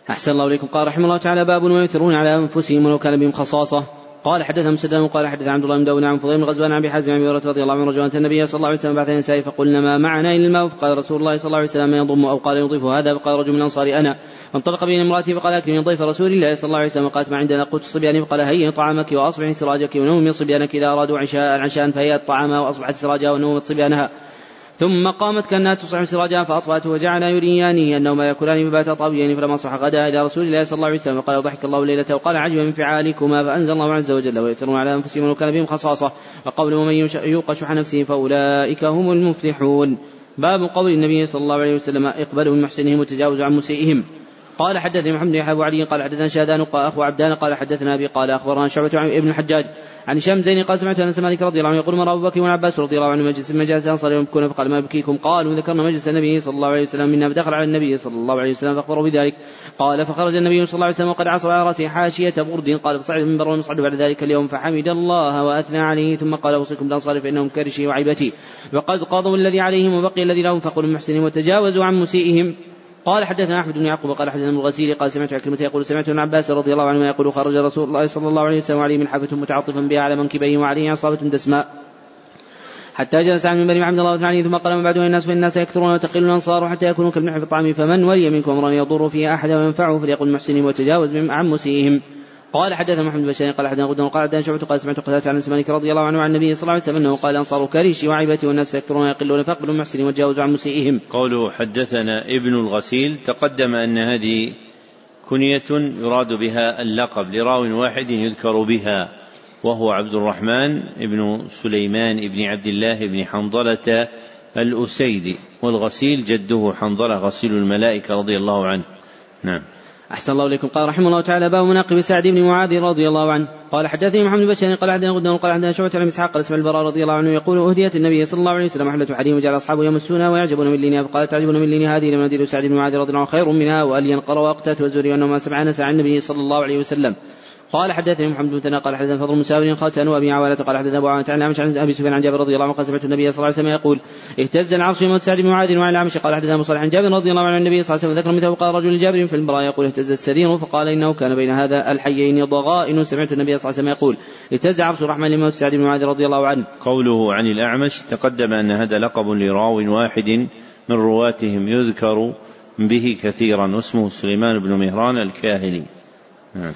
Speaker 2: أحسن الله إليكم قال رحمه الله تعالى باب ويؤثرون على أنفسهم ولو كان بهم خصاصة قال حدثنا مسدد قال حدث عبد الله بن داود عن فضيل بن غزوان عن ابي حازم عن هريرة رضي الله عنه رجلا النبي صلى الله عليه وسلم بعث النساء فقلنا ما معنا الا الماء فقال رسول الله صلى الله عليه وسلم يضم أو قال يضيف هذا فقال رجل من الأنصار أنا. فانطلق بين امراته فقال من ضيف رسول الله صلى الله عليه وسلم. قالت ما عندنا؟ قوت الصبيان فقال هيئ طعامك واصبحي سراجك ونومي صبيانك إذا أرادوا عشاء عشاء فهيئت طعامها وأصبحت سراجها ونومت صبيانها ثم قامت كأنها تصبح سراجا فاطفاته وجعل يريانه انهما يأكلان فباتا طاويين فلما اصبح غدا إلى رسول الله صلى الله عليه وسلم قال ضحك الله ليلة وقال عجب من فعالكما فأنزل الله عز وجل ويؤثرون على أنفسهم وكان بهم خصاصة وقول ومن يوق شح نفسه فأولئك هم المفلحون. باب قول النبي صلى الله عليه وسلم اقبلوا من محسنهم وتجاوزوا عن مسيئهم. قال حدثني محمد بن أبو علي قال حدثنا شهدان أخو عبدان قال حدثنا أبي قال أخبرنا شعبة عن ابن الحجاج عن هشام زين قال سمعت أنس مالك رضي الله عنه يقول مر أبو بكر والعباس رضي الله عنه مجلس مجالس الانصار يبكون فقال ما يبكيكم قالوا ذكرنا مجلس النبي صلى الله عليه وسلم منا فدخل على النبي صلى الله عليه وسلم فأخبره بذلك. قال فخرج النبي صلى الله عليه وسلم وقد عصر على رأسه حاشية برد. قال فصعد المنبر والمصعد بعد ذلك اليوم فحمد الله وأثنى عليه. ثم قال أوصيكم بالانصار فإنهم كرشي وعيبتي وقد قضوا الذي عليهم وبقي الذي لهم فقولوا محسنين وتجاوزوا عن مسيئهم. قال حدثنا أحمد بن يعقوب قال حدثنا الغسيل قال سمعت عكرمة يقول سمعت ابن عباس رضي الله عنهما يقول خرج رسول الله صلى الله عليه وسلم عليه حافة متعطفا بها على منكبيه وعليه عصابة دسماء. حتى جلس عن المنبر عبد الله تعالى ثم قال من بعده الناس فان الناس يكثرون وتقل الأنصار حتى يكونوا كالملح في الطعام فمن ولي منكم امرا يضر فيه احدا وينفعه فليقل محسنهم وتجاوز عن مسيئهم. قال حدثنا محمد بن بشير قال حدثنا غدن قال حدثنا شعبة قال سمعت قتادة عن سمانك رضي الله عنه عن النبي صلى الله عليه وسلم أنه قال أنصار كريشي وعيبتي والناس يكثرون ويقلون فاقبلوا المحسنين وتجاوزوا عن مسيئهم.
Speaker 1: قوله حدثنا ابن الغسيل تقدم أن هذه كنية يراد بها اللقب لراو واحد يذكر بها وهو عبد الرحمن بن سليمان بن عبد الله بن حنظلة الأسيدي والغسيل جده حنظلة غسيل الملائكة رضي الله عنه نعم
Speaker 2: أحسن الله إليكم. قال رحمه الله تعالى باب مناقب سعد بن معاذ رضي الله عنه. قال حدثني محمد بن قال حدثنا غدا قال حدثنا شعبة عن إسحاق قال اسمع البراء رضي الله عنه يقول أهديت النبي صلى الله عليه وسلم حلة حريم وجعل أصحابه يمسونها ويعجبون من لينها فقال تعجبون من لينها هذه لمناديل سعد بن معاذ رضي الله عنه خير منها وألين قرى وأقتات وزوري وأنهما سبعان ساعة النبي صلى الله عليه وسلم. قال حدثني محمد بن قال حدثنا فضل مساور قال انو أبي عوالة قال حدثنا أبو عوانة عن عن أبي سفيان عن جابر رضي الله عنه قال سمعت النبي صلى الله عليه وسلم يقول اهتز العرش يوم سعد بن معاذ وعن العمش قال حدثنا مصالح عن جابر رضي الله عنه عن النبي صلى الله عليه وسلم ذكر مثله. قال رجل جابر في المرأة يقول اهتز السرير. فقال إنه كان بين هذا الحيين ضغائن. سمعت النبي صلى الله عليه وسلم يقول اهتز عرش الرحمن لموت سعد بن معاذ رضي الله عنه.
Speaker 1: قوله عن الأعمش تقدم أن هذا لقب لراو واحد من رواتهم يذكر به كثيرا واسمه سليمان بن مهران الكاهلي. نعم.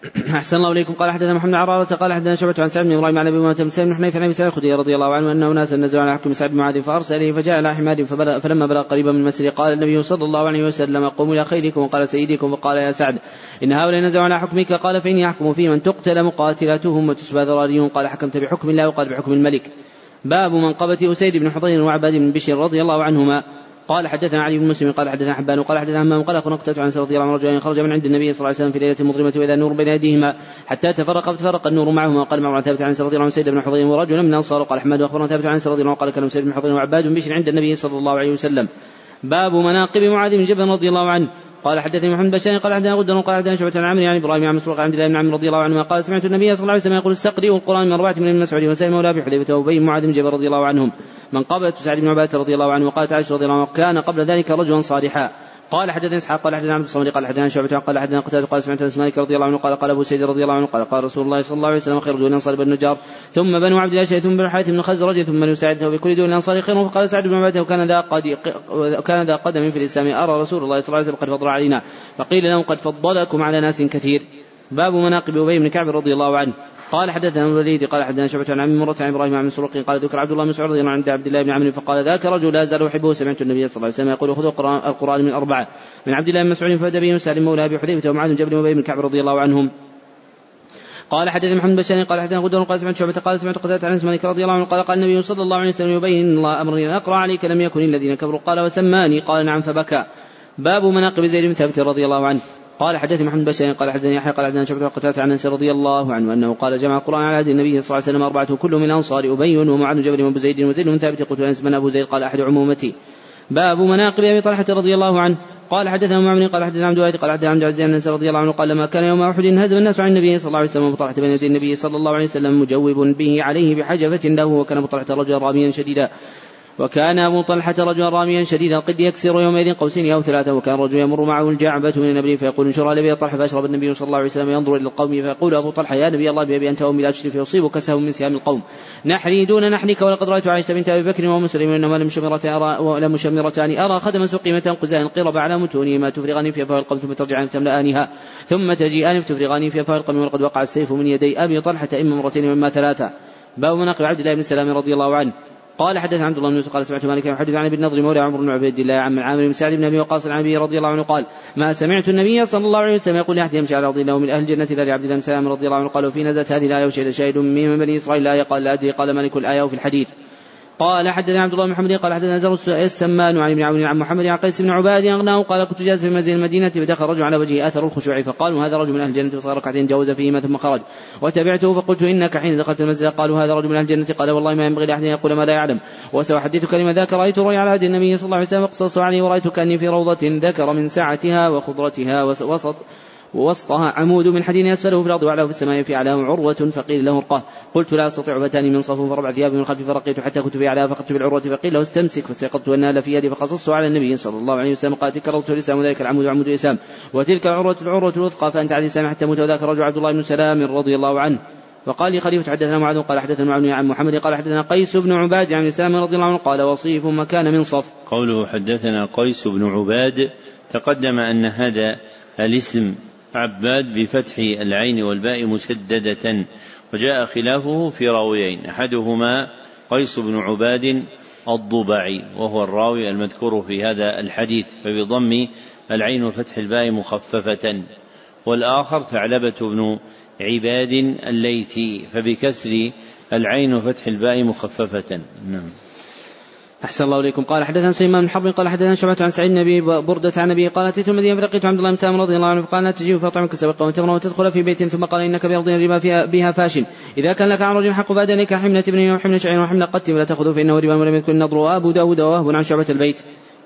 Speaker 2: أحسن الله إليكم. قال حدثنا محمد عرارة قال حدثنا شعبة عن سعد بن إبراهيم عن أبي أمامة بن بن حنيفة عن أبي سعيد الخدري رضي الله عنه أنه ناس نزلوا على حكم سعد بن معاذ فأرسل فجاء على حماد فلما بلغ قريبا من المسجد قال النبي صلى الله عليه وسلم قوموا إلى خيركم وقال سيدكم فقال يا سعد إن هؤلاء نزلوا على حكمك. قال فإني أحكم في من تقتل مقاتلاتهم وتسبى ذراريهم. قال حكمت بحكم الله وقال بحكم الملك. باب منقبة أسيد بن حضير وعباد بن بشير رضي الله عنهما. قال حدثنا علي بن مسلم قال حدثنا حبان قال حدثنا همام قال أخبرنا قتادة عن رضي الله عنه رجلين خرج من عند النبي صلى الله عليه وسلم في ليلة مظلمه وإذا النور بين أيديهما حتى تفرق فتفرق النور معهما. وقال معه ثابت عن رضي الله عنه سيد بن حضير ورجل من الأنصار. قال أحمد واخبرنا ثابت عن رضي الله عنه قال كان سيد بن حضير وعباد بشر عند النبي صلى الله عليه وسلم. باب مناقب معاذ بن جبل رضي الله عنه. قال حدثني محمد بشار قال حدثنا غدر قال حدثنا شعبة عن عمرو يعني إبراهيم عن مسروق عن عبد الله بن عمرو رضي الله عنهما قال سمعت النبي صلى الله عليه وسلم يقول استقرئوا القرآن من اربعه من ابن مسعود وسلم مولى ابي حذيفه وأبي معاذ بن جبل رضي الله عنهم. من قبلت سعد بن عبادة رضي الله عنه وقالت عائشة رضي الله عنه كان قبل ذلك رجلا صالحا. قال حدثنا إسحاق قال حدثنا عبد الصمد قال حدثنا شعبة قال حدثنا قتادة قال سمعت أنس مالك رضي الله عنه قال قال أبو سيد رضي الله عنه قال قال رسول الله صلى الله عليه وسلم خير دون الانصار بن النجار ثم بنو عبد الله ثم بنو حارث بن خزرج ثم بنو سعد وبكل دون الانصار خير فقال سعد بن عبادة وكان ذا قد كان ذا قدم في الإسلام أرى رسول الله صلى الله عليه وسلم قد فضل علينا فقيل له قد فضلكم على ناس كثير. باب مناقب أبي بن كعب رضي الله عنه. قال حدثنا الوليد قال حدثنا شعبة عن عم مرة عن إبراهيم عن مسروق قال ذكر عبد الله بن مسعود رضي الله عنه عند عبد الله بن عمرو فقال ذاك رجل لا زال احبه سمعت النبي صلى الله عليه وسلم يقول خذوا القران من أربعة من عبد الله بن مسعود فهدى به سالم مولى أبي حذيفة ومعاذ بن جبل وأبي بن كعب رضي الله عنهم. قال حدثنا محمد بن قال حدثنا غدر قال سمعت شعبة قال سمعت قتادة عن مالك رضي الله عنه قال قال النبي صلى الله عليه وسلم يبين الله امرا أقرأ عليك لم يكن الذين كفروا قال وسماني قال نعم فبكى. باب مناقب زيد بن ثابت رضي الله عنه. قال حدثني محمد بن قال حدثني يحيى قال حدثنا شعبة قتادة عن أنس رضي الله عنه أنه قال جمع القرآن على عهد النبي صلى الله عليه وسلم أربعة كل من الأنصار أبي ومعاذ بن جبل وأبو زيد وزيد بن ثابت قلت أنس من أبو زيد قال أحد عمومتي. باب مناقب أبي طلحة رضي الله عنه. قال حدثنا معمر قال حدثنا عبد الوارث قال حدثنا عبد العزيز رضي الله عنه قال لما كان يوم أحد هزم الناس عن النبي صلى الله عليه وسلم وطلحه بين يدي النبي صلى الله عليه وسلم مجوب به عليه بحجفة له وكان ابو طلحه رجلا راميا شديدا. وكان أبو طلحة رجلا راميا شديد القد يكسر يومئذ قوسين أو ثلاثة وكان الرجل يمر معه الجعبة من النبي فيقول انشر لي طلحة فأشرب النبي صلى الله عليه وسلم ينظر إلى القوم فيقول أبو طلحة يا نبي الله بأبي أنت وأمي لا تشري فيصيبك سهم من سهام القوم. نحري دون نحرك ولقد رأيت عائشة بنت أبي بكر ومسلم إنما لمشمرتان أرى, أرى خدم سقيمة قزان قرب على متونهما تفرغان في أفواه القوم ثم ترجعان فتملأانها ثم تجيئان فتفرغان في أفواه القوم ولقد وقع السيف من يدي أبي طلحة إما مرتين وإما ثلاثة. باب مناقب عبد الله بن سلام رضي الله عنه. قال حدث عبد الله بن يوسف قال سمعت مالك يحدث عن ابن النضر مولى عمرو بن عبيد الله عن عامر بن سعد بن أبي وقاص العنبي رضي الله عنه قال ما سمعت النبي صلى الله عليه وسلم يقول لأحد يمشي على أرض الله من أهل الجنة الا لعبد الله بن سلام رضي الله عنه قال وفي نزلت هذه الآية وشهد شاهد من بني إسرائيل الايه قال لا أدري قال ملك الآية وفي الحديث. قال حدثنا عبد الله بن محمد قال حدثنا زر السمان عن ابن عون عن محمد عن قيس بن عباد أغناه قال كنت جالسا في مسجد المدينة فدخل رجل على وجهه آثر الخشوع فقالوا هذا رجل من أهل الجنة فصار ركعتين جوز فيهما ثم خرج وتبعته فقلت إنك حين دخلت المسجد قالوا هذا رجل من أهل الجنة قال والله ما ينبغي لأحد أن يقول ما لا يعلم وساحدثك لما ذاك رأيت رؤيا على هدي النبي صلى الله عليه وسلم فقصصت عليه ورأيت كأني في روضة ذكر من سعتها وخضرتها وسط ووسطها عمود من حديد أسفله في الأرض وأعلاه في السماء في أعلاه عروة فقيل له ارقاه. قلت لا أستطيع فتاني من صفوف فربع ثيابي من خلفي فرقيت حتى كنت في أعلاه فقدت بالعروة فقيل له استمسك فاستيقظت أنها في يدي فقصصت على النبي صلى الله عليه وسلم. قال الروضة الإسلام وذلك العمود عمود الإسلام وتلك العروة العروة الوثقى فأنت على الإسلام حتى موت. وذاك الرجل عبد الله بن سلام رضي الله عنه. وقال لي خليفة حدثنا معاذ. قال حدثنا معاذ عن محمد. قال حدثنا قيس بن عباد عن الإسلام رضي الله عنه. قال وصيف مكان من صف.
Speaker 1: قوله حدثنا قيس بن عباد تقدم أن هذا الاسم عباد بفتح العين والباء مسددة وجاء خلافه في راويين أحدهما قيس بن عباد الضبعي وهو الراوي المذكور في هذا الحديث فبضم العين وفتح الباء مخففة والآخر ثعلبة بن عباد الليثي فبكسر العين وفتح الباء مخففة. نعم.
Speaker 2: أحسن الله إليكم. قال حدثنا سليمان بن حرب قال حدثنا شعبة عن سعيد النبي بردة عن أبي قال أتيت المدينة فلقيت عبد الله بن رضي الله عنه فقال لا تجيب فأطعمك سبقا وتمرا وتدخل في بيت ثم قال إنك بأرض ربا فيها بها فاش إذا كان لك عن رجل حق فأدنيك حملة ابن وحملة شعير وحملة قت ولا تأخذه فإنه ربا ولم يكن النضر. أبو داود ووهب عن شعبة البيت.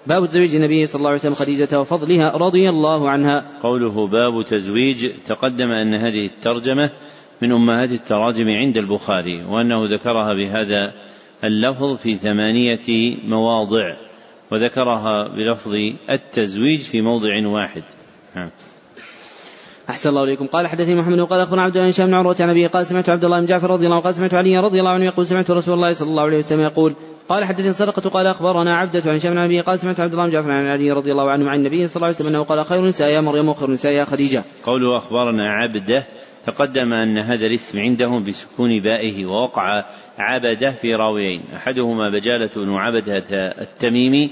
Speaker 2: باب تزويج النبي صلى الله عليه وسلم خديجة وفضلها رضي الله عنها.
Speaker 1: قوله باب تزويج تقدم أن هذه الترجمة من أمهات التراجم عند البخاري وأنه ذكرها بهذا اللفظ في ثمانية مواضع وذكرها بلفظ التزويج في موضع واحد. نعم.
Speaker 2: أحسن الله إليكم. قال حدثني محمد وقال أخبرنا عبد الله بن عروة عن أبي قال سمعت عبد الله بن جعفر رضي الله عنه قال سمعت علي رضي الله عنه يقول سمعت رسول الله صلى الله عليه وسلم يقول قال حدثني صدقة قال أخبرنا عبدة عن شام أبي قال سمعت عبد الله بن جعفر عن علي رضي الله عنه عن النبي صلى الله عليه وسلم أنه قال خير النساء يا مريم وخير النساء يا خديجة.
Speaker 1: قوله أخبرنا عبده تقدم أن هذا الاسم عندهم بسكون بائه ووقع عبده في راويين. أحدهما بجالة بن عبدة التميمي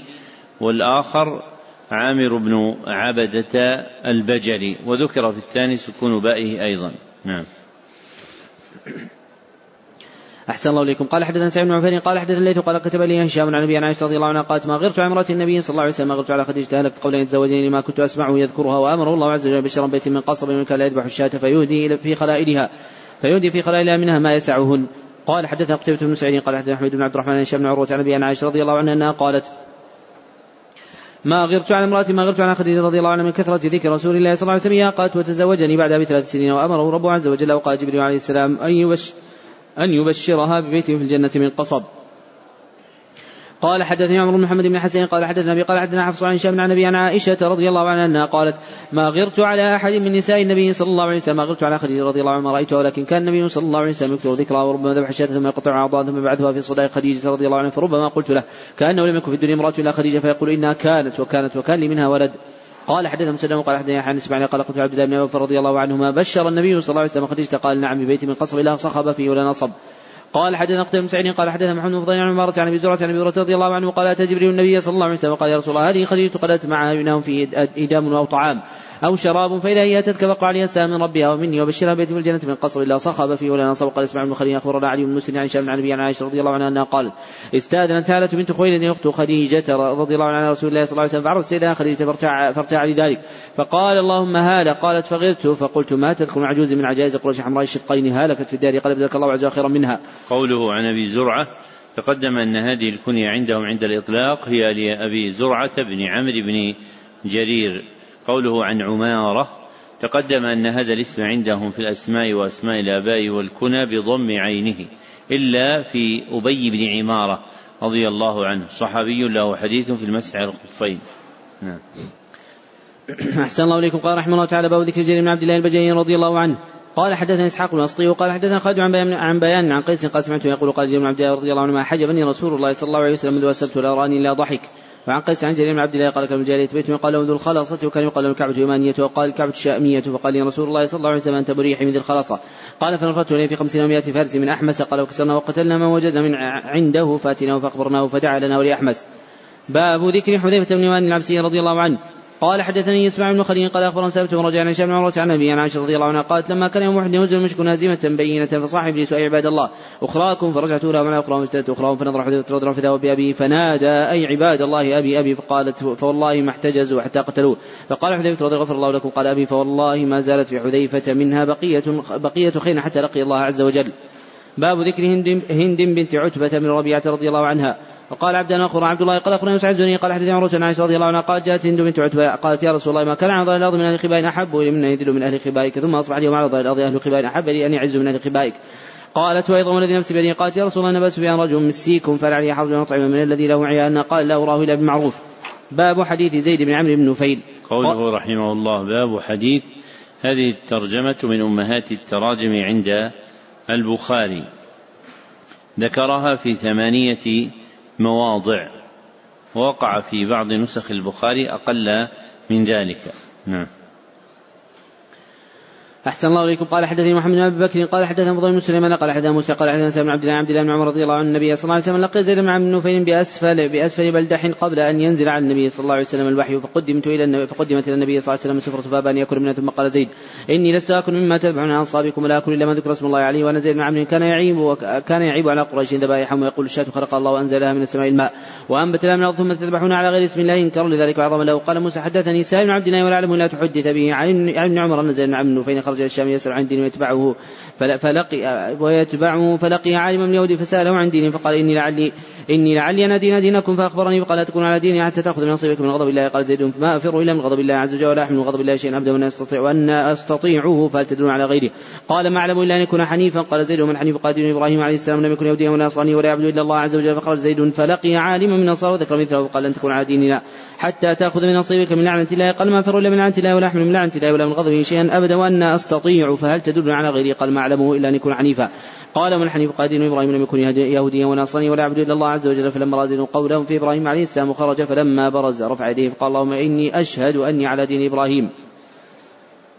Speaker 1: والآخر عامر بن عبدة البجلي وذكر في الثاني سكون بائه أيضا. نعم.
Speaker 2: أحسن الله إليكم. قال حدثنا سعيد بن عفير قال حدثنا الليث قال كتب لي هشام عن أبي عائشة رضي الله عنها قالت ما غرت على امرأة النبي صلى الله عليه وسلم ما غرت على خديجة أهلكت قبل أن يتزوجني لما كنت أسمعه يذكرها وأمره الله عز وجل بشرا بيت من قصب من كان لا يذبح الشاة فيهدي في خلائلها فيهدي في خلائلها منها ما يسعهن. قال حدثنا قتيبة بن سعيد قال حدثنا أحمد بن عبد الرحمن هشام بن عروة عن أبي عائشة رضي الله عنها أنها قالت ما غرت على امرأة ما غرت على خديجة رضي الله عنها من كثرة ذكر رسول الله صلى الله عليه وسلم قالت وتزوجني بعدها بثلاث سنين وأمره ربه عز وجل وقال جبريل عليه السلام أن يبشر أن يبشرها ببيت في الجنة من قصب. قال حدثني عمر بن محمد بن حسين قال حدثنا أبي قال حدثنا حفص عن هشام عن النبي عن عائشة رضي الله عنها أنها قالت ما غرت على أحد من نساء النبي صلى الله عليه وسلم ما غرت على خديجة رضي الله عنها رأيتها ولكن كان النبي صلى الله عليه وسلم يكثر ذكرها وربما ذبح الشاة ثم يقطع أعضاء ثم يبعثها في صداق خديجة رضي الله عنها فربما قلت له كأنه لم يكن في الدنيا امرأة إلا خديجة فيقول إنها كانت وكانت وكان لي منها ولد. قال حدثنا مسلم قال حدثنا يحيى بن قال قلت عبد الله بن ابي رضي الله عنهما بشر النبي صلى الله عليه وسلم خديجة قال نعم ببيت من قصر لا صخب فيه ولا نصب. قال حدثنا قتيبة بن سعيد قال حدثنا محمد بن فضيل عن عمارة عن أبي زرعة عن أبي هريرة رضي الله عنه قال أتى جبريل النبي صلى الله عليه وسلم قال يا رسول الله هذه خديجة قد معها بناهم في إدام أو طعام. أو شراب فإذا هي أتتك فقع عليها السلام من ربها ومني وبشرها بيت في الجنة من قصر لا صخب فيه ولا نصب قال اسمع بن خليل أخبرنا علي بن مسلم عن شام عن أبي عن عائشة رضي الله عنها أنها قالت استأذنت هالة بنت خويلد أخت خديجة رضي الله عنها رسول الله صلى الله عليه وسلم فعرض سيدنا خديجة فارتاع, فارتاع لذلك. فقال اللهم هالة قالت فغرت فقلت ما تذكر عجوز من عجائز قريش حمراء الشقين هلكت في الدار قال ابدلك الله عز خيرا منها.
Speaker 1: قوله عن أبي زرعة تقدم أن هذه الكنية عندهم عند الإطلاق هي لأبي زرعة بن عمرو بن جرير قوله عن عمارة تقدم أن هذا الاسم عندهم في الأسماء وأسماء الآباء والكنى بضم عينه إلا في أبي بن عمارة رضي الله عنه صحابي له حديث في المسح على الخفين نعم.
Speaker 2: أحسن الله إليكم. قال رحمه الله تعالى باب ذكر جرير بن عبد الله البجلي رضي الله عنه. قال حدثنا إسحاق بن أسطي وقال حدثنا خالد عن بيان عن بيان عن قيس قال سمعته يقول قال جرير بن عبد الله رضي الله عنه ما حجبني رسول الله صلى الله عليه وسلم منذ اسلمت لا راني إلا ضحك. وعن قيس عن جرير بن عبد الله قال كان الجارية بيت يقال له ذو الخلاصة وكان يقال له الكعبة يمانية وقال الكعبة الشامية فقال لي رسول الله صلى الله عليه وسلم أنت بريحي من ذي الخلاصة. قال فنفرته إليه في خمسين ومائة فارس من أحمس قال وكسرنا وقتلنا ما وجدنا من عنده فاتناه فأخبرناه فدعا لنا ولأحمس باب ذكر حذيفة بن يمان العبسي رضي الله عنه. قال حدثني إسماعيل بن خليل قال أخبرنا ثابت بن رجاء عن هشام بن عروة عن ابي عائشة رضي الله عنها قالت لما كان يوم أحد ينزل المشك هزيمه بينة فصاح ابليس اي عباد الله أخراكم فرجعت لها من اخراهم فاجتهدت أخراهم فنظر رضي الله عنه بابي فنادى أي عباد الله أبي أبي فقالت فوالله ما احتجزوا حتى قتلوه فقال حذيفة رضي غفر الله لكم قال أبي فوالله ما زالت في حذيفة منها بقية بقية خير حتى لقي الله عز وجل. باب ذكر هند, هند بنت عتبة بن ربيعة رضي الله عنها. وقال عبد أخبرنا عبد الله قال أخبرنا مسعود الزني قال حدث عمرو بن عائشة رضي الله عنها قالت جاءت هند بنت عتبة قالت يا رسول الله ما كان على الأرض من أهل خبائك أحب إلي من يذل من أهل خبائك ثم أصبح اليوم على الأرض أهل خبائك أحب لي أن يعز من أهل خبائك. قالت وأيضا والذي نفسي بيده قالت يا رسول الله نبأ سفيان رجل مسيكم فلا عليه حرج يطعم من الذي له عيالنا قال لا أراه إلا بالمعروف باب حديث زيد بن عمرو بن نفيل.
Speaker 1: قوله رحمه الله باب حديث هذه الترجمة من أمهات التراجم عند البخاري. ذكرها في ثمانية مواضع ووقع في بعض نسخ البخاري أقل من ذلك. نعم.
Speaker 2: أحسن الله إليكم. قال حدثني محمد بن أبي بكر قال حدثنا فضل بن سليمان قال حدثنا موسى قال حدثنا بن عبد الله عبد الله بن عمر رضي الله عنه النبي صلى الله عليه وسلم لقي زيد بن عبد نوفل بأسفل بأسفل بلدح قبل أن ينزل على النبي صلى الله عليه وسلم الوحي فقدمت إلى النبي فقدمت إلى النبي صلى الله عليه وسلم سفرة فأبى أن يأكل منها ثم قال زيد إني لست آكل مما تتبعون عن أصحابكم ولا آكل إلا ما ذكر اسم الله عليه وأنا زيد بن عمرو كان يعيب وكان يعيب على قريش ذبائحهم ويقول الشاة خلق الله وأنزلها من السماء الماء وأنبت لها من الأرض ثم تذبحون على غير اسم الله إنكروا لذلك وعظما له. قال موسى حدثني سالم بن عبد الله ولا أعلم لا تحدث به عن ابن عمر أن زيد بن عمرو فإن خرج إلى الشام يسأل عن دين ويتبعه فلقي ويتبعه فلقي عالما من اليهود فسأله عن دينه فقال إني لعلي إني لعلي أن أدين دينكم فأخبرني فقال لا تكون على ديني حتى تأخذ من نصيبك من غضب الله. قال زيد فما أفر إلا من غضب الله عز وجل ولا أحمل من غضب الله شيئا أبدا وأن أستطيع وأن أستطيعه فهل تدلون على غيره قال ما أعلم إلا أن يكون حنيفا. قال زيد ومن حنيف قال دين إبراهيم عليه السلام لم يكن يهوديا ولا نصرانيا ولا يعبد إلا الله عز وجل. فقال زيد فلقي عالما من نصارى وذكر مثله وقال لن تكون على ديننا. حتى تأخذ من نصيبك من لعنة الله قال ما أفر إلا من لعنة الله ولا أحمل من لعنة الله ولا من غضبه شيئا أبدا وأن أستطيع فهل تدل على غيره قال ما أعلمه إلا أن يكون حنيفا قال من حنيف قال دين إبراهيم لم يكن يهوديا وناصرانيا ولا يعبد إلا الله عز وجل فلما رأى قولهم في إبراهيم عليه السلام خرج فلما برز رفع يديه فقال اللهم إني أشهد أني على دين إبراهيم.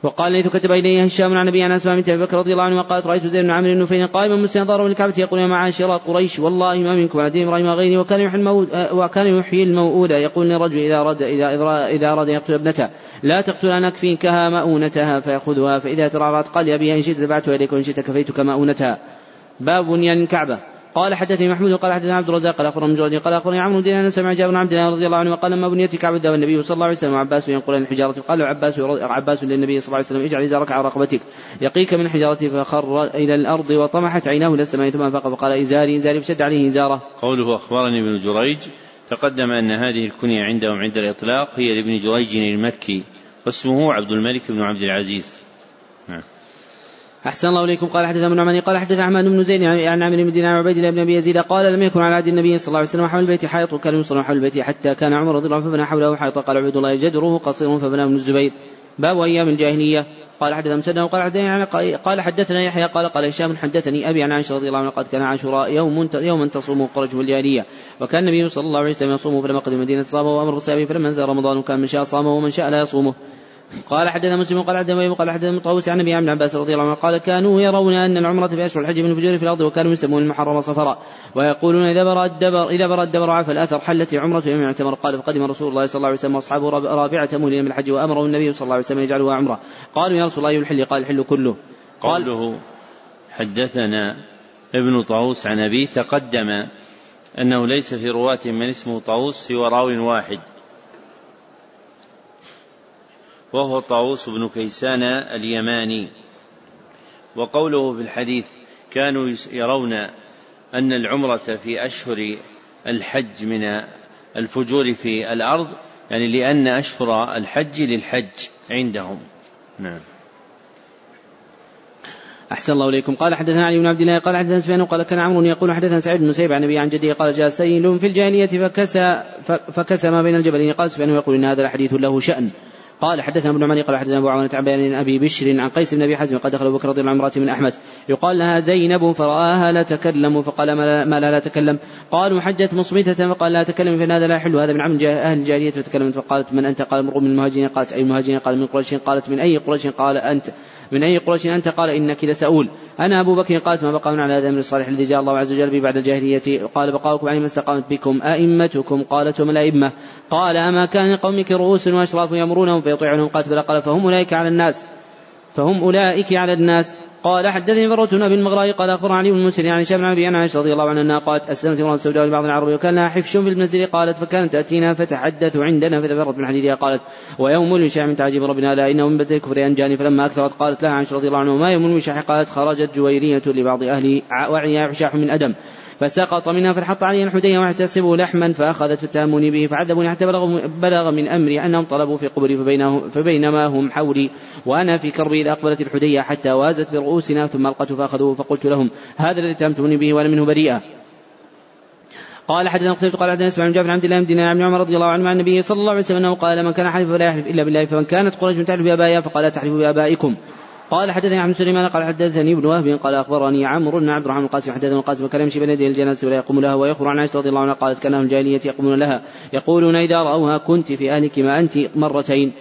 Speaker 2: وقال ليث كتب الي هشام عن أبي اسماء بنت أبي بكر رضي الله عنه وقالت رايت زيد بن عمرو النفيل قائما مسلما ضاربا الكعبه يقول يا معاشر قريش والله ما منكم على دين إبراهيم غيري وكان يحيي الموت وكان يحيي الموؤود. يقول للرجل إذا اراد اذا إذا أراد أن يقتل ابنته لا تقتل أنا اكفيكها مؤونتها فيأخذها فإذا ترعرعت قال يا أبي إن شئت دفعتها إليك وإن شئت كفيتك مؤونتها. باب بنيان الكعبة. قال حدثني محمود قال حدثنا عبد الرزاق قال أخبرنا مجرد قال أخبرني عمرو بن دينار سمع جابر بن عبد الله رضي الله عنه وقال لما بنيت كعبه دعا النبي صلى الله عليه وسلم وعباس ينقل الحجاره قال عباس عباس للنبي صلى الله عليه وسلم اجعل ازارك على رقبتك يقيك من الحجاره فخر إلى الأرض وطمحت عيناه إلى السماء ثم فاق فقال إزاري إزاري فشد عليه إزاره.
Speaker 1: قوله أخبرني ابن جريج تقدم أن هذه الكنية عندهم عند الإطلاق هي لابن جريج المكي واسمه عبد الملك بن عبد العزيز.
Speaker 2: أحسن الله إليكم. قال حدثنا ابن عماني قال حدث أحمد بن زيد عن عامر بن دينار وعبيد الله بن أبي يزيد قال لم يكن على عهد النبي صلى الله عليه وسلم حول البيت حائط وكان يصنع حول البيت حتى كان عمر رضي الله عنه فبنى حوله حائط. قال عبيد الله جدره قصير فبناه ابن الزبير. باب أيام الجاهلية. قال حدثنا مسدد وقال حدثنا قال حدثنا يحيى قال قال هشام حدثني أبي عن عائشة رضي الله عنها قد كان عاشوراء يوم يوما تصوم قرج الجاهلية. وكان النبي صلى الله عليه وسلم يصومه فلما قدم المدينة صامه وأمر بالصيام فلما نزل رمضان كان من شاء صامه ومن شاء لا يصومه. قال حدثنا مسلم قال حدثنا قال حدثنا طاووس عن أبي عن عباس رضي الله عنه قال كانوا يرون أن العمرة في أشهر الحج من الفجور في الأرض وكانوا يسمون المحرم صفراء ويقولون إذا برأ الدبر إذا برأ الدبر عفى الأثر حلت العمرة يوم اعتمر. قال فقدم رسول الله صلى الله عليه وسلم واصحابه رابعة مهلين من الحج وامره النبي صلى الله عليه وسلم يجعلها عمرة. قالوا يا رسول الله الحل قال الحل كله.
Speaker 1: قال قوله حدثنا ابن طاووس عن ابي تقدم أنه ليس في رواة من اسمه طاووس سوى راو واحد. وهو طاووس بن كيسان اليماني. وقوله في الحديث كانوا يرون أن العمرة في أشهر الحج من الفجور في الأرض يعني لأن أشهر الحج للحج عندهم. نعم.
Speaker 2: أحسن الله إليكم. قال حدثنا علي بن عبد الله قال حدثنا سفيان قال كان عمرو يقول حدثنا سعيد بن مسيب عن النبي عن جده قال جاء سيل في الجاهلية فكسى فكسى ما بين الجبلين. قال سفيان يقول إن هذا الحديث له شأن. قال حدثنا ابن عمر قال حدثنا أبو عوانة عن بيان أبي بشر عن قيس بن أبي حزم قد دخل بكر رضي الله عنه من احمس يقال لها زينب فرآها لا تكلم فقال ما لا لا تكلم. قالوا حجت مصمتة فقال لا تكلم فإن هذا لا يحل هذا من عمل أهل الجاهلية فتكلمت فقالت من أنت؟ قال من المهاجرين قالت أي المهاجرين قال من قريش؟ قالت من أي قريش؟ قال أنت. من أي قريش أنت؟ قال إنك لسؤول. أنا أبو بكر قالت ما بقانا على هذا من الصالح الذي جاء الله عز وجل به بعد الجاهلية. قال بقاؤكم عليه ما استقامت بكم أئمتكم قالت وما الأئمة. قال أما كان قومك رؤوس وأشراف يأمرونهم فيطيعونهم. قالت قال فهم أولئك على الناس. فهم أولئك على الناس. قال حدثني مرة بن المغراء قال أخبر علي بن مسلم عن شاب عن عائشة رضي الله عنها أنها قالت أسلمت امرأة سوداء لبعض العرب وكان لها حفش في المنزل قالت فكانت تأتينا فتحدث عندنا فتفرت من حديثها قالت ويوم الوشاح من تعجيب ربنا لا إنه من بدء الكفر أنجاني فلما أكثرت قالت لها عائشة رضي الله عنها ما يوم الوشاح قالت خرجت جويرية لبعض أهل وعيها عشاح من أدم. فسقط منها فحط علي الحدية واحتسبه لحما فأخذت في به فعذبوني حتى بلغ, بلغ من أمري أنهم طلبوا في قبري فبينما هم حولي. وأنا في كربي إذا أقبلت الحدية حتى وازت برؤوسنا ثم ألقته فأخذوه فقلت لهم هذا الذي اتهمتموني به وأنا منه بريئة. قال حدثنا قتيبة قال حدثنا اسمع بن جابر عبد الله بن دينار بن عمر رضي الله عنه عن النبي صلى الله عليه وسلم أنه قال من كان حلف فلا يحلف إلا بالله فمن كانت قريش تحلف بآبائها فقال تحلف بآبائكم. قال حدثني عن سليمان قال حدثني ابن وهب قال أخبرني عمرو بن عبد الرحمن القاسم حدثنا القاسم وكان يمشي بين يدي الجنازة ولا يقوم لها ويخبر عن عائشة رضي الله عنها قالت كان الجاهليه يقومون لها. يقولون إذا رأوها كنت في أهلك ما أنت مرتين.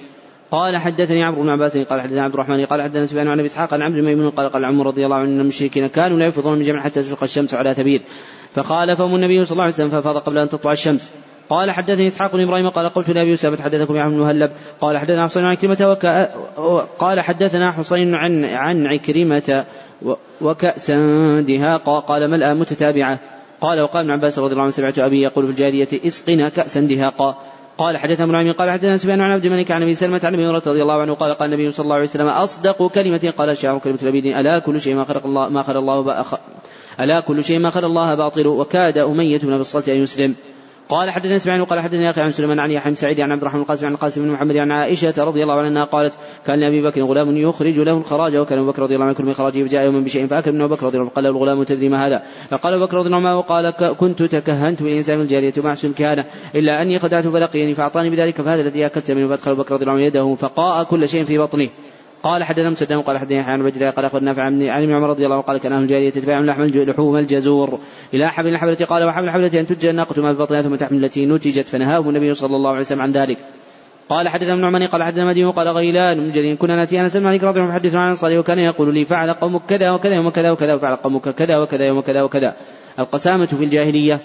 Speaker 2: قال حدثني عمرو بن عباس قال حدثني عبد الرحمن قال حدثنا سفيان عن أبي إسحاق عن عبد الميمون قال قال عمر رضي الله عنه إن المشركين كانوا لا يفضون من جمع حتى تشرق الشمس على ثبير فخالفهم النبي صلى الله عليه وسلم فافاض قبل أن تطلع الشمس. قال حدثني إسحاق بن إبراهيم قال قلت لأبي اسامه حدثكم يا بن مهلب قال حدثنا حسين عن كلمة وك... قال حدثنا حسين عن عن عكرمة وكأسا دهاقا. قال ملأ متتابعة. قال وقال ابن عباس رضي الله عنه سمعت أبي يقول في الجارية إسقنا كأسا دهاقا. قال حدثنا ابن قال حدثنا سفيان عن عبد الملك عن أبي سلمة عن أبي هريرة رضي الله عنه قال قال النبي صلى الله عليه وسلم أصدق كلمة. قال الشاعر كلمة العبيد ألا كل شيء ما خلق الله ما خلق الله ألا كل شيء ما خلق الله باطل. وكاد أمية بن أبي الصلت أن يسلم. قال حدثنا إسماعيل وقال حدثني أخي عن سليمان عن يحيى سعيد عن عبد الرحمن القاسم عن القاسم بن محمد عن عائشة رضي الله عنها قالت كان لأبي بكر غلام يخرج له الخراج وكان أبو بكر رضي الله عنه من خراجه فجاء يوما بشيء فأكل أبو بكر رضي الله عنه قال الغلام تدري ما هذا؟ فقال بكر رضي الله عنه وقال كنت تكهنت بانسان الجاريه مع الكهانة إلا أني خدعت فلقيني فأعطاني بذلك فهذا الذي أكلت منه. فأدخل بكر رضي الله عنه يده فقاء كل شيء في بطنه. قال حدثنا مسدد قال حدثني عن بجري قال أخبرنا نافع عن ابن عمر رضي الله عنه قال كان أهل الجاريه تباع لحم لحوم الجزور. إلى حبل الحبلة قال وحبل الحبلة أن تجزى الناقة ما في بطنها ثم تحمل التي نتجت فنهاهم النبي صلى الله عليه وسلم عن ذلك. قال حدثنا ابن عمر قال حدثنا مدين قال غيلان بن جرير كنا نأتي أنس بن مالك رضي الله عنه عن الانصار وكان يقول لي فعل قومك كذا وكذا يوم كذا وكذا وفعل قومك كذا وكذا يوم كذا وكذا. القسامة في الجاهلية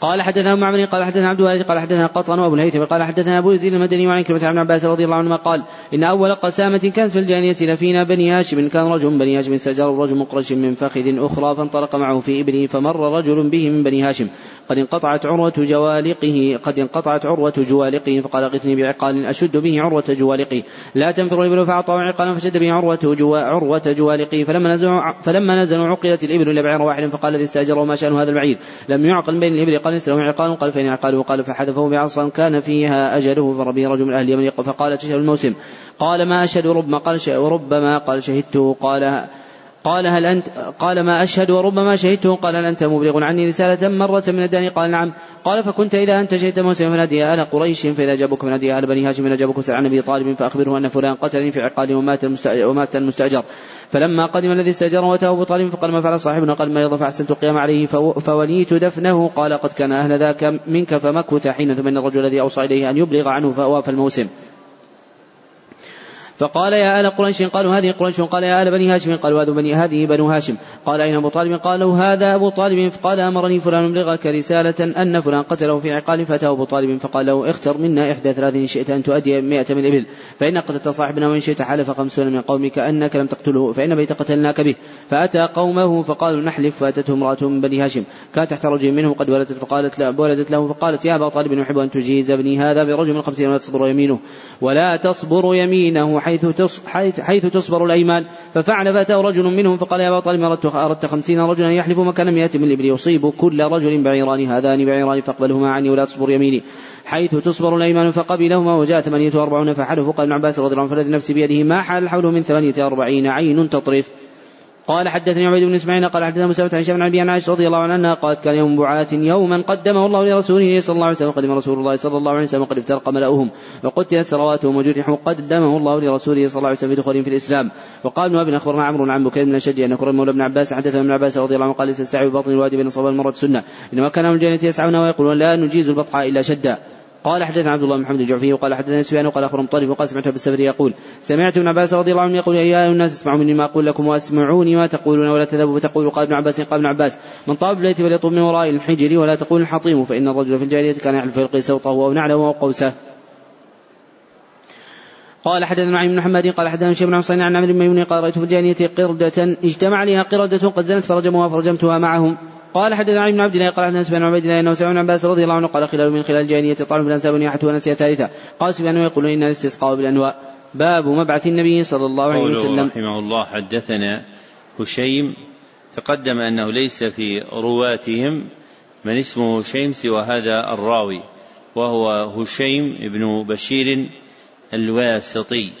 Speaker 2: قال حدثنا ابو معمر قال حدثنا عبد الوارث قال حدثنا قطن وابو الهيثم قال حدثنا أبو يزيد المدني وعن كلمة عن عباس رضي الله عنهما قال إن أول قسامة كانت في الجانية لفينا بني هاشم كان رجل بني هاشم استأجر رجل مقرش من فخذ أخرى فانطلق معه في ابنه فمر رجل به من بني هاشم. قد انقطعت عروة جوالقه قد انقطعت عروة جوالقه فقال أغثني بعقال أشد به عروة جوالقه. لا تنفر الإبل فاعطاه عقالا فشد به عروة جوا عروة جوالقه. فلما نزلوا فلما نزلوا عقلت الإبل إلى بعير واحد فقال الذي استأجره ما شأن هذا البعير؟ لم يعقل بين الإبل قال له عقال قال فإن عقاله قال فحذفه بعصا كان فيها أجله فربي رجل من أهل اليمن فقال تشهد الموسم. قال ما أشهد ربما قال وربما قال شهدته قال قال هل أنت قال ما أشهد وربما شهدته. قال هل أنت مبلغ عني رسالة مرة من الداني قال نعم. قال فكنت إذا أنت شهدت موسم فنادي آل قريش فإذا جابوك فنادي آل بني هاشم فإذا جابوك سأل عن أبي طالب فأخبره أن فلان قتلني في عقال ومات ومات المستأجر. فلما قدم الذي استأجر وأتاه أبو طالب فقال ما فعل صاحبنا؟ قال ما يضى فأحسنت القيام عليه فوليت دفنه. قال قد كان أهل ذاك منك فمكث حين ثم الرجل الذي أوصى إليه أن يبلغ عنه فأوى الموسم. فقال يا آل قريش قالوا هذه قريش قال يا آل بني هاشم قالوا هذا بني هذه بنو هاشم. قال أين أبو طالب؟ قالوا هذا أبو طالب فقال أمرني فلان أبلغك رسالة أن فلان قتله في عقال فأتاه أبو طالب فقال له اختر منا إحدى ثلاث إن شئت أن تؤدي مئة من الإبل فإن قتلت صاحبنا وإن شئت حلف خمسون من قومك أنك لم تقتله فإن بيت قتلناك به. فأتى قومه فقالوا نحلف فأتته امرأة من بني هاشم. كانت تحت رجل منه قد ولدت فقالت لا ولدت له فقالت يا أبا طالب نحب أن تجيز ابني هذا برجل من خمسين ولا تصبر يمينه. ولا تصبر يمينه حيث حيث, حيث تصبر الأيمان. ففعل فأتاه رجل منهم فقال يا أبا طالب أردت, أردت خمسين رجلا يحلف مكان مئة من الإبل يصيب كل رجل بعيران هذان بعيران فاقبلهما عني ولا تصبر يميني. حيث تصبر الأيمان فقبلهما وجاء ثمانية وأربعون فحلفوا قال ابن عباس رضي الله عنه فالذي نفسي بيده ما حال حوله من ثمانية وأربعين عين تطرف قال حدثني عبيد بن إسماعيل قال حدثنا مسلمة عن شيخ عن عائشة رضي الله عنها قالت كان يوم بعاث يوما قدمه الله لرسوله صلى الله عليه وسلم قدم رسول الله صلى الله عليه وسلم قد افترق ملأهم وقتلت سرواتهم وجرحوا قدمه الله لرسوله صلى الله عليه وسلم بدخولهم في الإسلام. وقال ابن أبي أخبرنا عمرو عن بكير بن الشجي أن كرم مولى ابن عباس حدثنا ابن عباس رضي الله عنه قال ليس السعي ببطن الوادي بين الصبا والمرة سنة إنما كان من الجنة يسعون ويقولون لا نجيز البطحاء إلا شدا. قال حدثنا عبد الله بن محمد الجعفي وقال حدثنا سفيان وقال اخبرهم طريف وقال سمعت أبو السفر يقول سمعت ابن عباس رضي الله عنه يقول يا أيها الناس اسمعوا مني ما أقول لكم وأسمعوني ما تقولون ولا تذهبوا فتقولوا قال ابن عباس قال ابن عباس من طاب بالبيت فليطوب من وراء الحجر ولا تقول الحطيم فإن الرجل في الجاهلية كان يحلف فيلقي سوطه أو نعله أو قوسه. قال حدثنا نعيم بن محمد قال حدثنا شيخ بن حسين عن عمرو بن ميمون قال رأيت في الجانية قردة اجتمع عليها قردة قد زنت فرجموها فرجمتها معهم. قال حدثنا علي بن عبد الله قال حدثنا سفيان عبد الله انه سمع عباس رضي الله عنه قال خلال من خلال الجاهليه طعن في الأنساب ونياحة ونسي ثالثا قال سفيان يقول إن الاستسقاء بالأنواء باب مبعث النبي صلى الله عليه وسلم.
Speaker 1: رحمه الله حدثنا هشيم تقدم أنه ليس في رواتهم من اسمه هشيم سوى هذا الراوي وهو هشيم بن بشير الواسطي.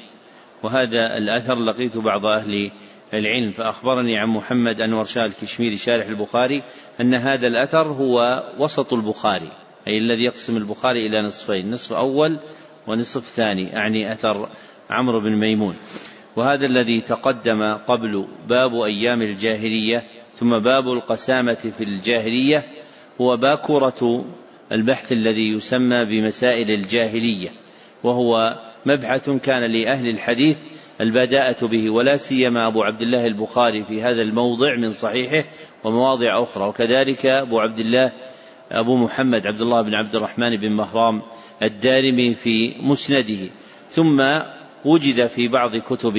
Speaker 1: وهذا الأثر لقيت بعض أهل العلم. فأخبرني عن محمد أنور شاه الكشميري شارح البخاري أن هذا الأثر هو وسط البخاري أي الذي يقسم البخاري إلى نصفين نصف أول ونصف ثاني أعني أثر عمرو بن ميمون. وهذا الذي تقدم قبل باب أيام الجاهلية ثم باب القسامة في الجاهلية هو باكورة البحث الذي يسمى بمسائل الجاهلية وهو مبحث كان لأهل الحديث البداءة به ولا سيما أبو عبد الله البخاري في هذا الموضع من صحيحه ومواضع أخرى. وكذلك أبو عبد الله أبو محمد عبد الله بن عبد الرحمن بن مهرام الدارمي في مسنده. ثم وجد في بعض كتب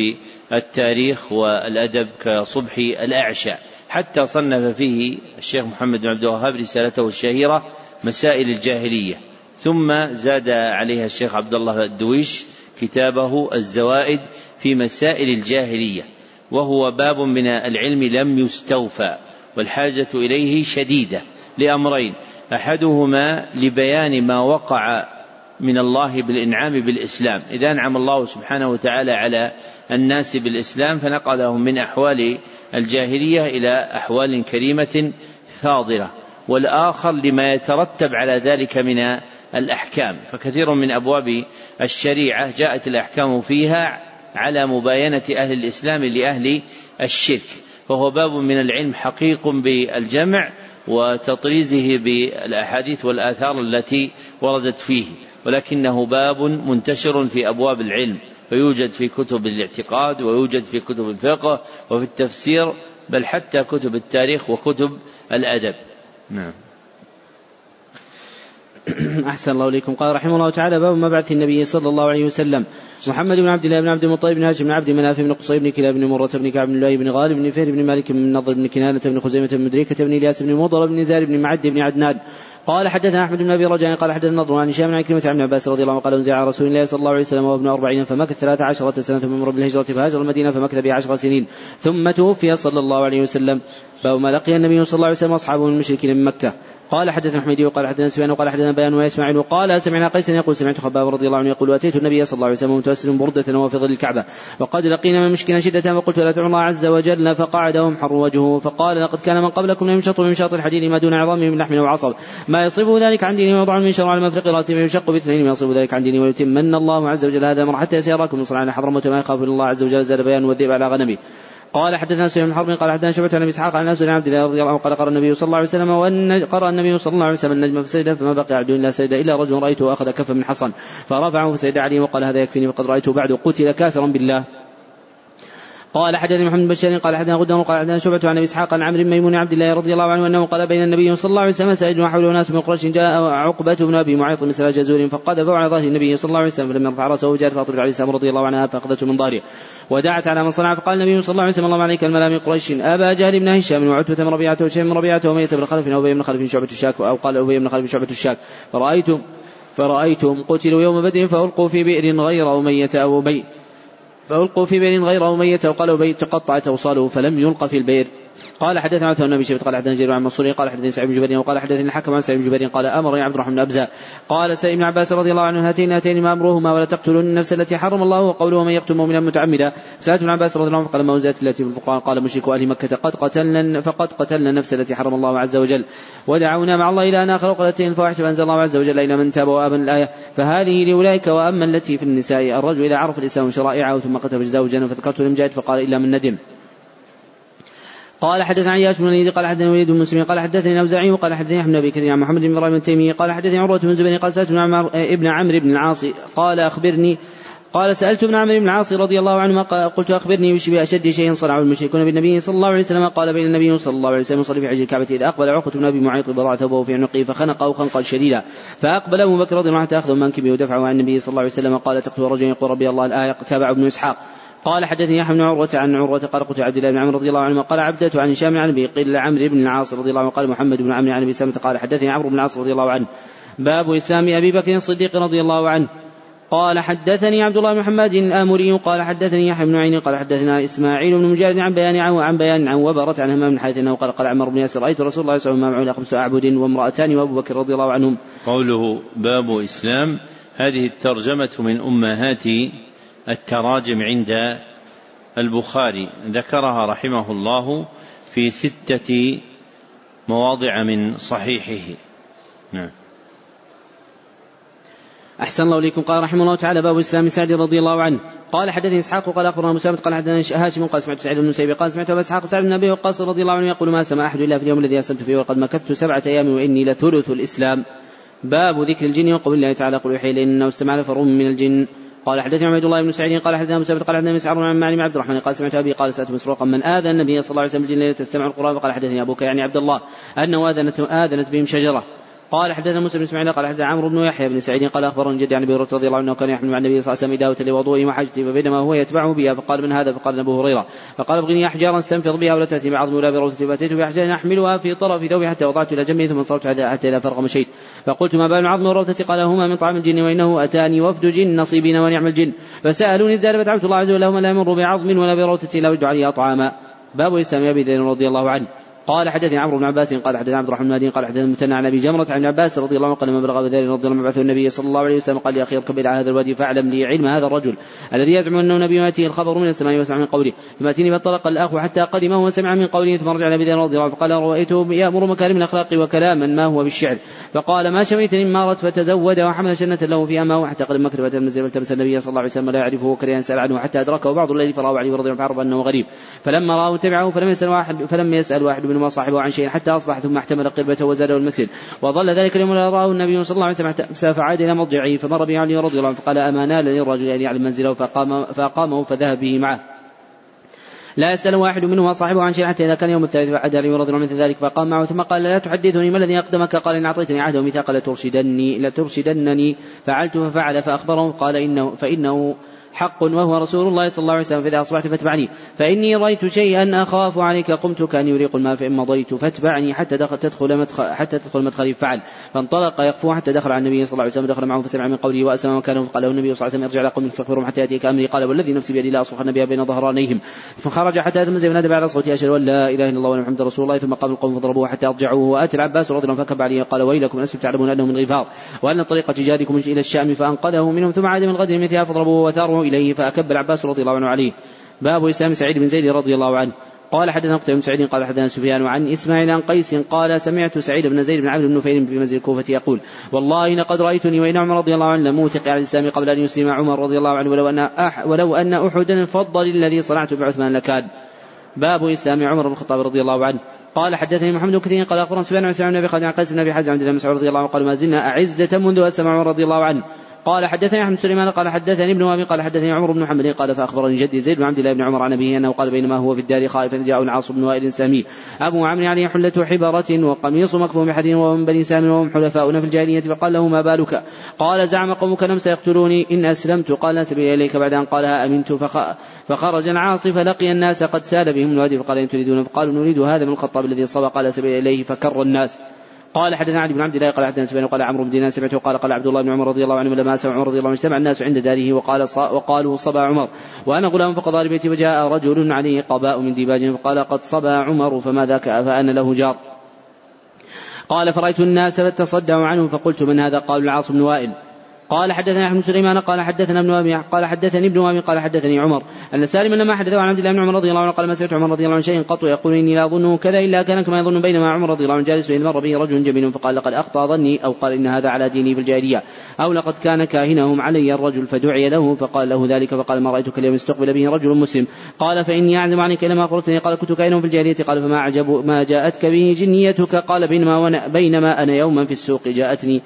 Speaker 1: التاريخ والأدب كصبحي الأعشى. حتى صنف فيه الشيخ محمد بن عبد الوهاب رسالته الشهيرة مسائل الجاهلية. ثم زاد عليها الشيخ عبد الله الدويش كتابه الزوائد في مسائل الجاهلية وهو باب من العلم لم يستوفى والحاجة إليه شديدة لأمرين. أحدهما لبيان ما وقع من الله بالإنعام بالإسلام. إذا أنعم الله سبحانه وتعالى على الناس بالإسلام فنقلهم من أحوال الجاهلية إلى أحوال كريمة فاضلة. والآخر لما يترتب على ذلك من الأحكام. فكثير من أبواب الشريعة جاءت الأحكام فيها على مباينة أهل الإسلام لأهل الشرك. فهو باب من العلم حقيق بالجمع وتطريزه بالأحاديث والآثار التي وردت فيه. ولكنه باب منتشر في أبواب العلم. فيوجد في كتب الاعتقاد ويوجد في كتب الفقه وفي التفسير بل حتى كتب التاريخ وكتب الأدب. نعم.
Speaker 2: أحسن الله إليكم. قال رحمه الله تعالى باب مبعث النبي صلى الله عليه وسلم. محمد بن عبد الله بن عبد المطلب بن هاشم بن عبد مناف بن قصي بن كلاب بن مرة بن كعب بن لؤي بن غالب بن فهر بن مالك بن نضر بن كنانة بن خزيمة بن مدركة بن إلياس بن مضر بن زار بن معد بن عدنان. قال حدثنا أحمد بن أبي رجاء قال حدثنا نضر عن هشام بن عكرمة عن عباس رضي الله عنه قال انزل على رسول الله صلى الله عليه وسلم وابن أربعين فمكث ثلاث عشرة سنة من مر بالهجرة فهاجر المدينة فمكث بها عشر سنين. ثم توفي صلى الله عليه وسلم. باب ما لقي النبي صلى الله عليه وسلم واصحابه من المشركين من مكة. قال حدثنا حميدي وقال حدثنا سفيان وقال حدثنا بيان واسماعيل وقال سمعنا قيسا يقول سمعت خباب رضي الله عنه يقول أتيت النبي صلى الله عليه وسلم متوسل بردة ظل الكعبة. وقد لقينا من مشكنا شدة فقلت لا الله عز وجل. فقعد وامحر وجهه فقال لقد كان من قبلكم يمشط من شاط الحديد ما دون عظامه من لحم وعصب. ما يصرفه ذلك عن دينه ويضع من شر على مفرق راسه فيشق باثنين. ما يصرف ذلك عن دينه ويتمن الله عز وجل. هذا أمر حتى يسيراكم من صنع حضرموت ما يخاف الله عز وجل. زاد بيان والذئب على غنمه قال حدثنا سليمان بن حرب قال حدثنا شعبة عن أبي إسحاق عن أنس بن عبد الله رضي الله عنه قال قرأ النبي صلى الله عليه وسلم وأن قرأ النبي صلى الله عليه وسلم النجم فسجد فما بقي عبد إلا سجد إلا رجل رأيته أخذ كفا من حصن فرفعه فسجد عليه وقال هذا يكفيني وقد رأيته بعد قتل كافرا بالله قال حدثني محمد بن قال حدثنا غدر قال حدثنا شعبة عن أبي إسحاق عن عمرو ميمون عبد الله رضي الله عنه أنه قال بين النبي صلى الله عليه وسلم سائد وحوله ناس من قريش جاء عقبة بن أبي معيط مثل جزور فقذف على ظهر النبي صلى الله عليه وسلم فلم يرفع رأسه وجاء فاطمة عليه السلام رضي الله عنها فأخذته من ظهره ودعت على من صنع فقال النبي صلى الله عليه وسلم اللهم عليك الملا من قريش أبا جهل بن هشام وعتبة بن ربيعة وشيم بن ربيعة ومية بن خلف وأبي بن خلف شعبة الشاك أو قال أبي بن خلف شعبة الشاك فرأيتم فرأيتهم قتلوا يوم بدر فألقوا في بئر غير أمية أو أبي فألقوا في بئر غير ميت وقالوا بيت تقطعت أوصاله فلم يلق في البئر قال حدثنا عثمان بن شيبة قال حدثنا جرير عن منصور قال حدثني سعيد بن جبير وقال حدثني الحكم عن سعيد بن جبير قال امرني عبد الرحمن بن أبزة قال سئل ابن عباس رضي الله عنه هاتين هاتين ما أمرهما ولا تقتلون النفس التي حرم الله وقوله من يقتل مؤمنا متعمدا. سالت ابن عباس رضي الله عنه قال ما أنزلت التي في القرآن. قال مشرك أهل مكة قد قتلنا فقد قتلنا النفس التي حرم الله عز وجل. ودعونا مع الله إلى أن آخر وقتلتين الفواحش فأنزل الله عز وجل إلى من تاب وامن الآية. فهذه لأولئك وأما التي في النساء. الرجل إذا عرف الإسلام شرائعه ثم قتل فجزاه الجنه فذكرته لمجاهد فقال إلا من ندم. قال حدثنا عياش بن الوليد قال حدثنا وليد بن مسلم قال حدثني الاوزاعي وقال حدثني أحمد بن كثير عن محمد بن إبراهيم التيمي قال حدثني عروة بن زبير قال سألت ابن عمرو بن العاص قال أخبرني قال سألت ابن عمرو بن العاص رضي الله عنهما قلت أخبرني بأشد شيء صنعه المشركون بالنبي صلى الله عليه وسلم قال بين النبي صلى الله عليه وسلم يصلي في حج الكعبة إذا أقبل عقبة بن أبي معيط بضع ثوبه في عنقه فخنقه خنقا شديدا فأقبل أبو بكر رضي الله عنه أخذ منكبه ودفعه عن النبي صلى الله عليه وسلم قال تقتل رجل يقول ربي الله الآية تابع ابن إسحاق. قال حدثني يحيى بن عروة عن عروة قال قلت عبد الله بن عمرو رضي الله عنه قال عبدة عن هشام عن أبي قيل عمرو بن العاص رضي الله عنه قال محمد بن عمرو عن أبي سلمة قال حدثني عمرو بن العاص رضي الله عنه. باب إسلام أبي بكر الصديق رضي الله عنه. قال حدثني عبد الله بن محمد الآمري قال حدثني يحيى بن عين قال حدثنا إسماعيل بن مجاهد عن بيان عن عن بيان عن وبرة عن همام بن حارث أنه قال قال عمر بن ياسر رأيت رسول الله صلى الله عليه وسلم خمس أعبد وامرأتان وأبو بكر رضي الله عنهم.
Speaker 1: قوله باب إسلام هذه الترجمة من أمهات التراجم عند البخاري. ذكرها رحمه الله في ستة مواضع من صحيحه. نعم.
Speaker 2: أحسن الله إليكم. قال رحمه الله تعالى باب إسلام سعد رضي الله عنه. قال حدثني إسحاق قال أخبرنا مسامة قال حدثنا هاشم قال سمعت سعيد بن مسيب قال سمعت أبا إسحاق سعد بن أبي وقاص رضي الله عنه يقول ما سمع أحد إلا في اليوم الذي أسلمت فيه وقد مكثت سبعة أيام وإني لثلث الإسلام. باب ذكر الجن وقول الله تعالى قل يحيي إنه استمع نفر من الجن. قال حدثني عبد الله بن سعيد قال حدثنا مسافر قال حدثنا مسعر عن معلم عبد الرحمن قال سمعت أبي قال سألت مسروقا من اذى النبي صلى الله عليه وسلم بالجن تستمع القرآن فقال حدثني أبوك يعني عبد الله أنه اذنت آذنت بهم شجرة. قال حدثنا موسى بن اسماعيل قال حدثنا عمرو بن يحيى بن سعيد قال أخبرني جدي عن أبي هريرة رضي الله عنه كان يحمل مع النبي صلى الله عليه وسلم داوة لوضوئه وحاجته فبينما هو يتبعه بها فقال من هذا؟ فقال أبو هريرة. فقال ابغني أحجارا استنفض بها ولا تأتي بعظم ولا بروثه فاتيت باحجار أحملها في طرف ثوبي حتى وضعت إلى جنبي ثم انصرفت حتى اذا فرغ مشيت. فقلت ما بال العظم والروثه قال هما من طعام الجن وإنه أتاني وفد جن نصيبين ونعم الجن. فسألوني الزاد فدعوت الله عز وجل لهم لا يمر بعظم ولا بروثه الا وجد عليها طعاما. باب اسلام أبي رضي الله عنه. قال حدثني عمرو بن عباس قال حدثنا عبد الرحمن بن قال حدثنا المثنى عن أبي جمرة عن عباس رضي الله عنه قال لما بلغ رضي الله عنه النبي صلى الله عليه وسلم. قال يا أخي اركب إلى هذا الوادي فاعلم لي علم هذا الرجل الذي يزعم أنه نبي ياتيه الخبر من السماء ويسمع من قوله. ثم اتيني فانطلق الاخ حتى قدمه وسمع من قوله ثم رجع النبي رضي الله عنه فقال رأيته يأمر مكارم الأخلاق وكلاما ما هو بالشعر؟ فقال ما شميتني مارت. فتزود وحمل شنه له في امه حتى قدم مكه فتنزل فالتمس النبي صلى الله عليه وسلم لا يعرفه وكره سال عنه حتى أدركه بعض الليل فراه عليه رضي الله عنه أنه غريب. فلما راه تبعه فلم يسأل واحد فلم يسأل واحد منهما صاحبه عن شيء حتى أصبح ثم احتمل قربته وزاده المسجد. وظل ذلك اليوم لا راه النبي صلى الله عليه وسلم فعاد إلى مرجعه فمر به علي رضي الله عنه فقال اما نال للرجل ان يعلم منزله فقام فأقامه فذهب به معه. لا يسأل واحد منهما صاحبه عن شيء حتى إذا كان يوم الثالث فعاد علي رضي الله مثل ذلك فقام معه ثم قال لا تحدثني ما الذي أقدمك؟ قال إن أعطيتني عهدا وميثاقا لترشدني لترشدنني. فعلت ففعل فأخبره قال إنه فإنه حق وهو رسول الله صلى الله عليه وسلم فإذا أصبحت فاتبعني. فإني رأيت شيئا أخاف عليك قمت كان يريق الماء فإن مضيت فاتبعني حتى دخل تدخل مدخل حتى تدخل مدخلي فعل. فانطلق يقفو حتى دخل على النبي صلى الله عليه وسلم دخل معه فسمع من قوله وأسلم مكانه فقال له النبي صلى الله عليه وسلم ارجع إلى قومك فاخبرهم حتى يأتيك أمري. قال والذي نفسي بيدي لا أصرخن بها بين ظهرانيهم. فخرج حتى أتم فنادى بعد صوتي أشهد أن لا إله إلا الله محمد رسول الله. ثم قام القوم فضربوه حتى أرجعوه وآتي العباس رضي الله عنه فكب عليه قال ويلكم أنتم تعلمون أنه من غفار؟ وأن طريق تجاركم إلى الشام فأنقذه منهم ثم عاد من غد مثلها فضربوه إليه فأكب العباس رضي الله عنه عليه. باب إسلام سعيد بن زيد رضي الله عنه. قال حدثنا قتيبة بن سعيد قال حدثنا سفيان عن إسماعيل عن قيس قال سمعت سعيد بن زيد بن عبد بن نفيل في منزل الكوفة يقول والله لقد رأيتني وإن عمر رضي الله عنه لموثق على الإسلام قبل أن يسلم عمر رضي الله عنه ولو أن أح ولو أن أحدا فضل الذي صنعت بعثمان لكان. باب إسلام عمر بن الخطاب رضي الله عنه. قال حدثني محمد بن كثير قال أخبرنا سفيان عن سفيان بن أبي خالد عن قيس بن أبي حازم عن ابن مسعود رضي الله عنه قال ما زلنا أعزة منذ أسلم عمر رضي الله عنه. قال حدثني أحمد سليمان قال حدثني ابن وهب قال حدثني عمر بن محمد قال فأخبرني جدي زيد بن عبد الله بن عمر عن أبيه أنه قال بينما هو في الدار خائفا جاء العاص بن وائل سامي أبو عمرو عليه حلة حبرة وقميص مكفوم بحديد وهو من بني سامي وهم حلفاؤنا في الجاهلية فقال له ما بالك؟ قال زعم قومك نم سيقتلوني إن أسلمت. قال لا سبيل إليك. بعد أن قالها أمنت؟ فخ... فخرج العاص فلقي الناس قد سال بهم الوادي فقال إن تريدون؟ فقالوا نريد هذا من الخطاب الذي صبى قال سبيل إليه فكر الناس. قال حدثنا علي بن عبد الله قال حدثنا سفيان قال عمرو بن دينار سمعته قال قال عبد الله بن عمر رضي الله عنه لما سمع عمر رضي الله عنه اجتمع الناس عند داره وقال وقالوا صبا عمر. وأنا غلام فقضى لبيتي فجاء رجل عليه قباء من ديباج فقال قد صبا عمر فما ذاك؟ فأنا له جار. قال فرأيت الناس فتصدعوا عنه فقلت من هذا؟ قالوا العاص بن وائل. قال حدثنا ابن سليمان قال حدثنا ابن أبي قال حدثني ابن أبي قال حدثني عمر. أن سالما لما حدثه عن عبد الله بن عمر رضي الله عنه قال ما سمعت عمر رضي الله عنه شيء قط يقول إني لا أظنه كذا إلا كان كما يظن بينما عمر رضي الله عنه جالس اذ مر به رجل جميل فقال لقد أخطأ ظني أو قال إن هذا على ديني في الجاهلية أو لقد كان كاهنهم علي الرجل فدعي له فقال له ذلك فقال ما رأيتك اليوم استقبل به رجل مسلم؟ قال فإني أعزم عنك لما اخبرتني قال كنت كاهنهم في الجاهلية؟ قال فما أعجب ما جاءتك به جنيتك؟ قال بينما بينما أنا يوما في السوق جاءتني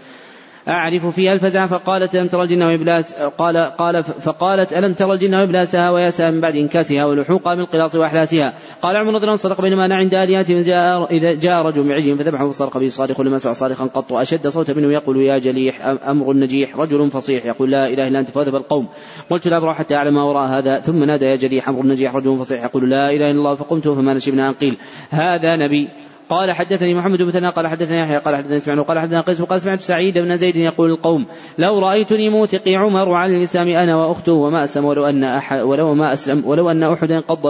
Speaker 2: أعرف فيها ألفزع فقالت ألم ترى الجن وإبلاس قال قال فقالت ألم ترى الجن وإبلاسها وياسها من بعد إنكاسها ولحوقها بالقلاص وأحلاسها؟ قال عمر رضي الله عنه صدق بينما أنا عند آلهتهم جاء إذا جاء رجل بعجل فذبحه فصرخ به صارخ لما سمع صارخا قط أشد صوتا منه يقول يا جليح أمر النجيح رجل فصيح يقول لا إله إلا أنت فذهب القوم. قلت لا أبرح حتى أعلم ما وراء هذا. ثم نادى يا جليح أمر النجيح رجل فصيح يقول لا إله إلا الله فقمت فما نشبنا أن قيل. هذا نبي قال حدثني محمد بن مثنى قال حدثني يحيى قال حدثني إسماعيل قال حدثنا قيس وقال سمعت سعيد بن زيد يقول القوم لو رأيتني موثقي عمر على الإسلام أنا وأخته وما أسلم ولو أن أحد ولو ما أسلم ولو أن أحدا انقض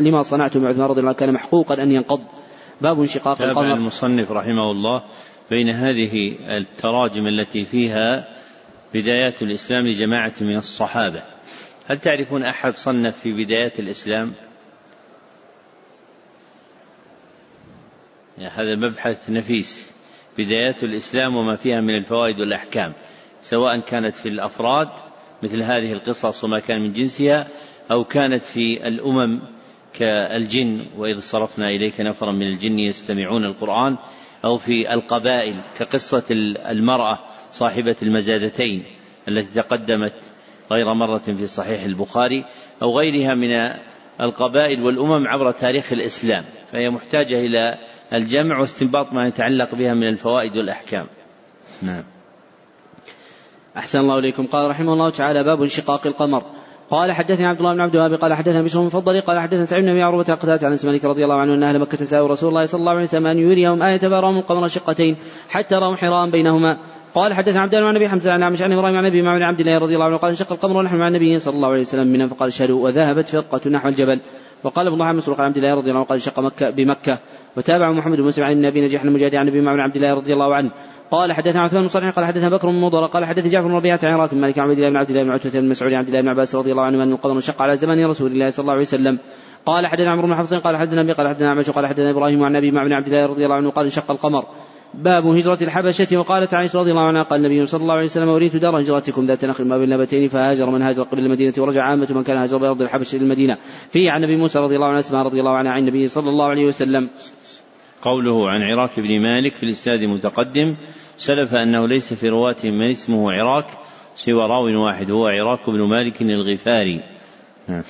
Speaker 2: لما صنعت من عثمان رضي الله كان محقوقا أن ينقض. باب انشقاق
Speaker 1: القمر. المصنف رحمه الله بين هذه التراجم التي فيها بدايات الإسلام لجماعة من الصحابة. هل تعرفون أحد صنف في بدايات الإسلام؟ هذا مبحث نفيس. بدايات الإسلام وما فيها من الفوائد والأحكام سواء كانت في الأفراد مثل هذه القصص وما كان من جنسها أو كانت في الأمم كالجن وإذ صرفنا إليك نفرا من الجن يستمعون القرآن أو في القبائل كقصة المرأة صاحبة المزادتين التي تقدمت غير مرة في صحيح البخاري أو غيرها من القبائل والأمم عبر تاريخ الإسلام. فهي محتاجة إلى الجمع واستنباط ما يتعلق بها من الفوائد والأحكام. نعم.
Speaker 2: أحسن الله إليكم. قال رحمه الله تعالى باب انشقاق القمر. قال حدثني عبد الله بن عبد الوهاب قال حدثنا بشر المفضل قال حدثنا سعيد بن ابي عروه قتادة عن مالك رضي الله عنه أن أهل مكة سالوا رسول الله صلى الله عليه وسلم أن يريهم آية فراهم القمر شقتين حتى راوا حراء بينهما. قال حدثنا عبد الله عن أبي حمزة عن عمش عن إبراهيم عن أبي معمر عبد الله رضي الله عنه قال انشق القمر ونحن مع النبي صلى الله عليه وسلم منه فقال اشهدوا وذهبت فرقة نحو الجبل. وقال ابن الله عن عبد الله رضي الله عنه قال انشق مكة بمكة. وتابع محمد بن مسلم عن ابي نجيح المجاهد عن أبي معمر عبد الله رضي الله عنه. قال حدثنا عثمان بن صالح قال حدثنا بكر بن مضر قال حدثني جعفر بن ربيعة عن راتب مالك عن عبد الله بن عبد الله بن عتبة بن مسعود عن عبد الله بن عباس رضي الله عنه أن القمر انشق على زمان رسول الله صلى الله عليه وسلم. قال حدثنا عمرو بن حفص قال حدثنا أبي قال حدثنا عمش قال حدثنا إبراهيم عن أبي معمر عبد الله رضي الله عنه قال انشق القمر. باب هجرة الحبشة وقالت عائشة رضي الله عنها قال النبي صلى الله عليه وسلم أريد دار هجرتكم ذات نخل ما بين نبتين فهاجر من هاجر قبل المدينة ورجع عامة من كان هاجر بأرض الحبشة إلى المدينة فيه عن النبي موسى رضي الله عنه أسماء رضي الله عنها عن النبي صلى الله عليه وسلم
Speaker 1: قوله عن عراك بن مالك في الإسناد متقدم سلف أنه ليس في رواتهم من اسمه عراك سوى راو واحد هو عراك بن مالك الغفاري نعم.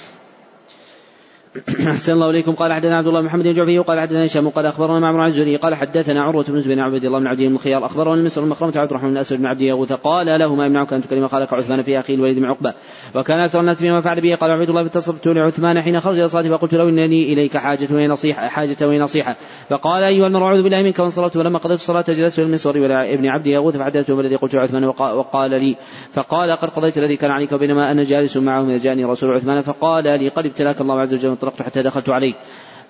Speaker 2: أحسن الله إليكم. قال حدثنا عبد الله بن محمد بن جعفي وقال حدثنا هشام قال أخبرنا معمر عن الزهري قال حدثنا عروة بن زبير عبد الله بن عبد بن أخبرنا المسر المخرمة عبد الرحمن بن أسود بن عبد يغوث قال له ما يمنعك أن تكلم خالك عثمان في أخي الوليد بن عقبة وكان أكثر الناس بما فعل به قال عبد الله فاتصلت لعثمان حين خرج إلى صلاته فقلت له إنني إليك حاجة ونصيحة حاجة ونصيحة فقال أيها المرء أعوذ بالله منك وانصرفت ولما قضيت الصلاة جلست إلى المسور ولا ابن عبد يغوث فحدثته الذي قلت عثمان وقال لي. فقال قد قضيت الذي كان عليك بينما أنا جالس معه جاءني رسول عثمان. فقال لي قد ابتلاك الله عز وجل انطلقت حتى دخلت عليه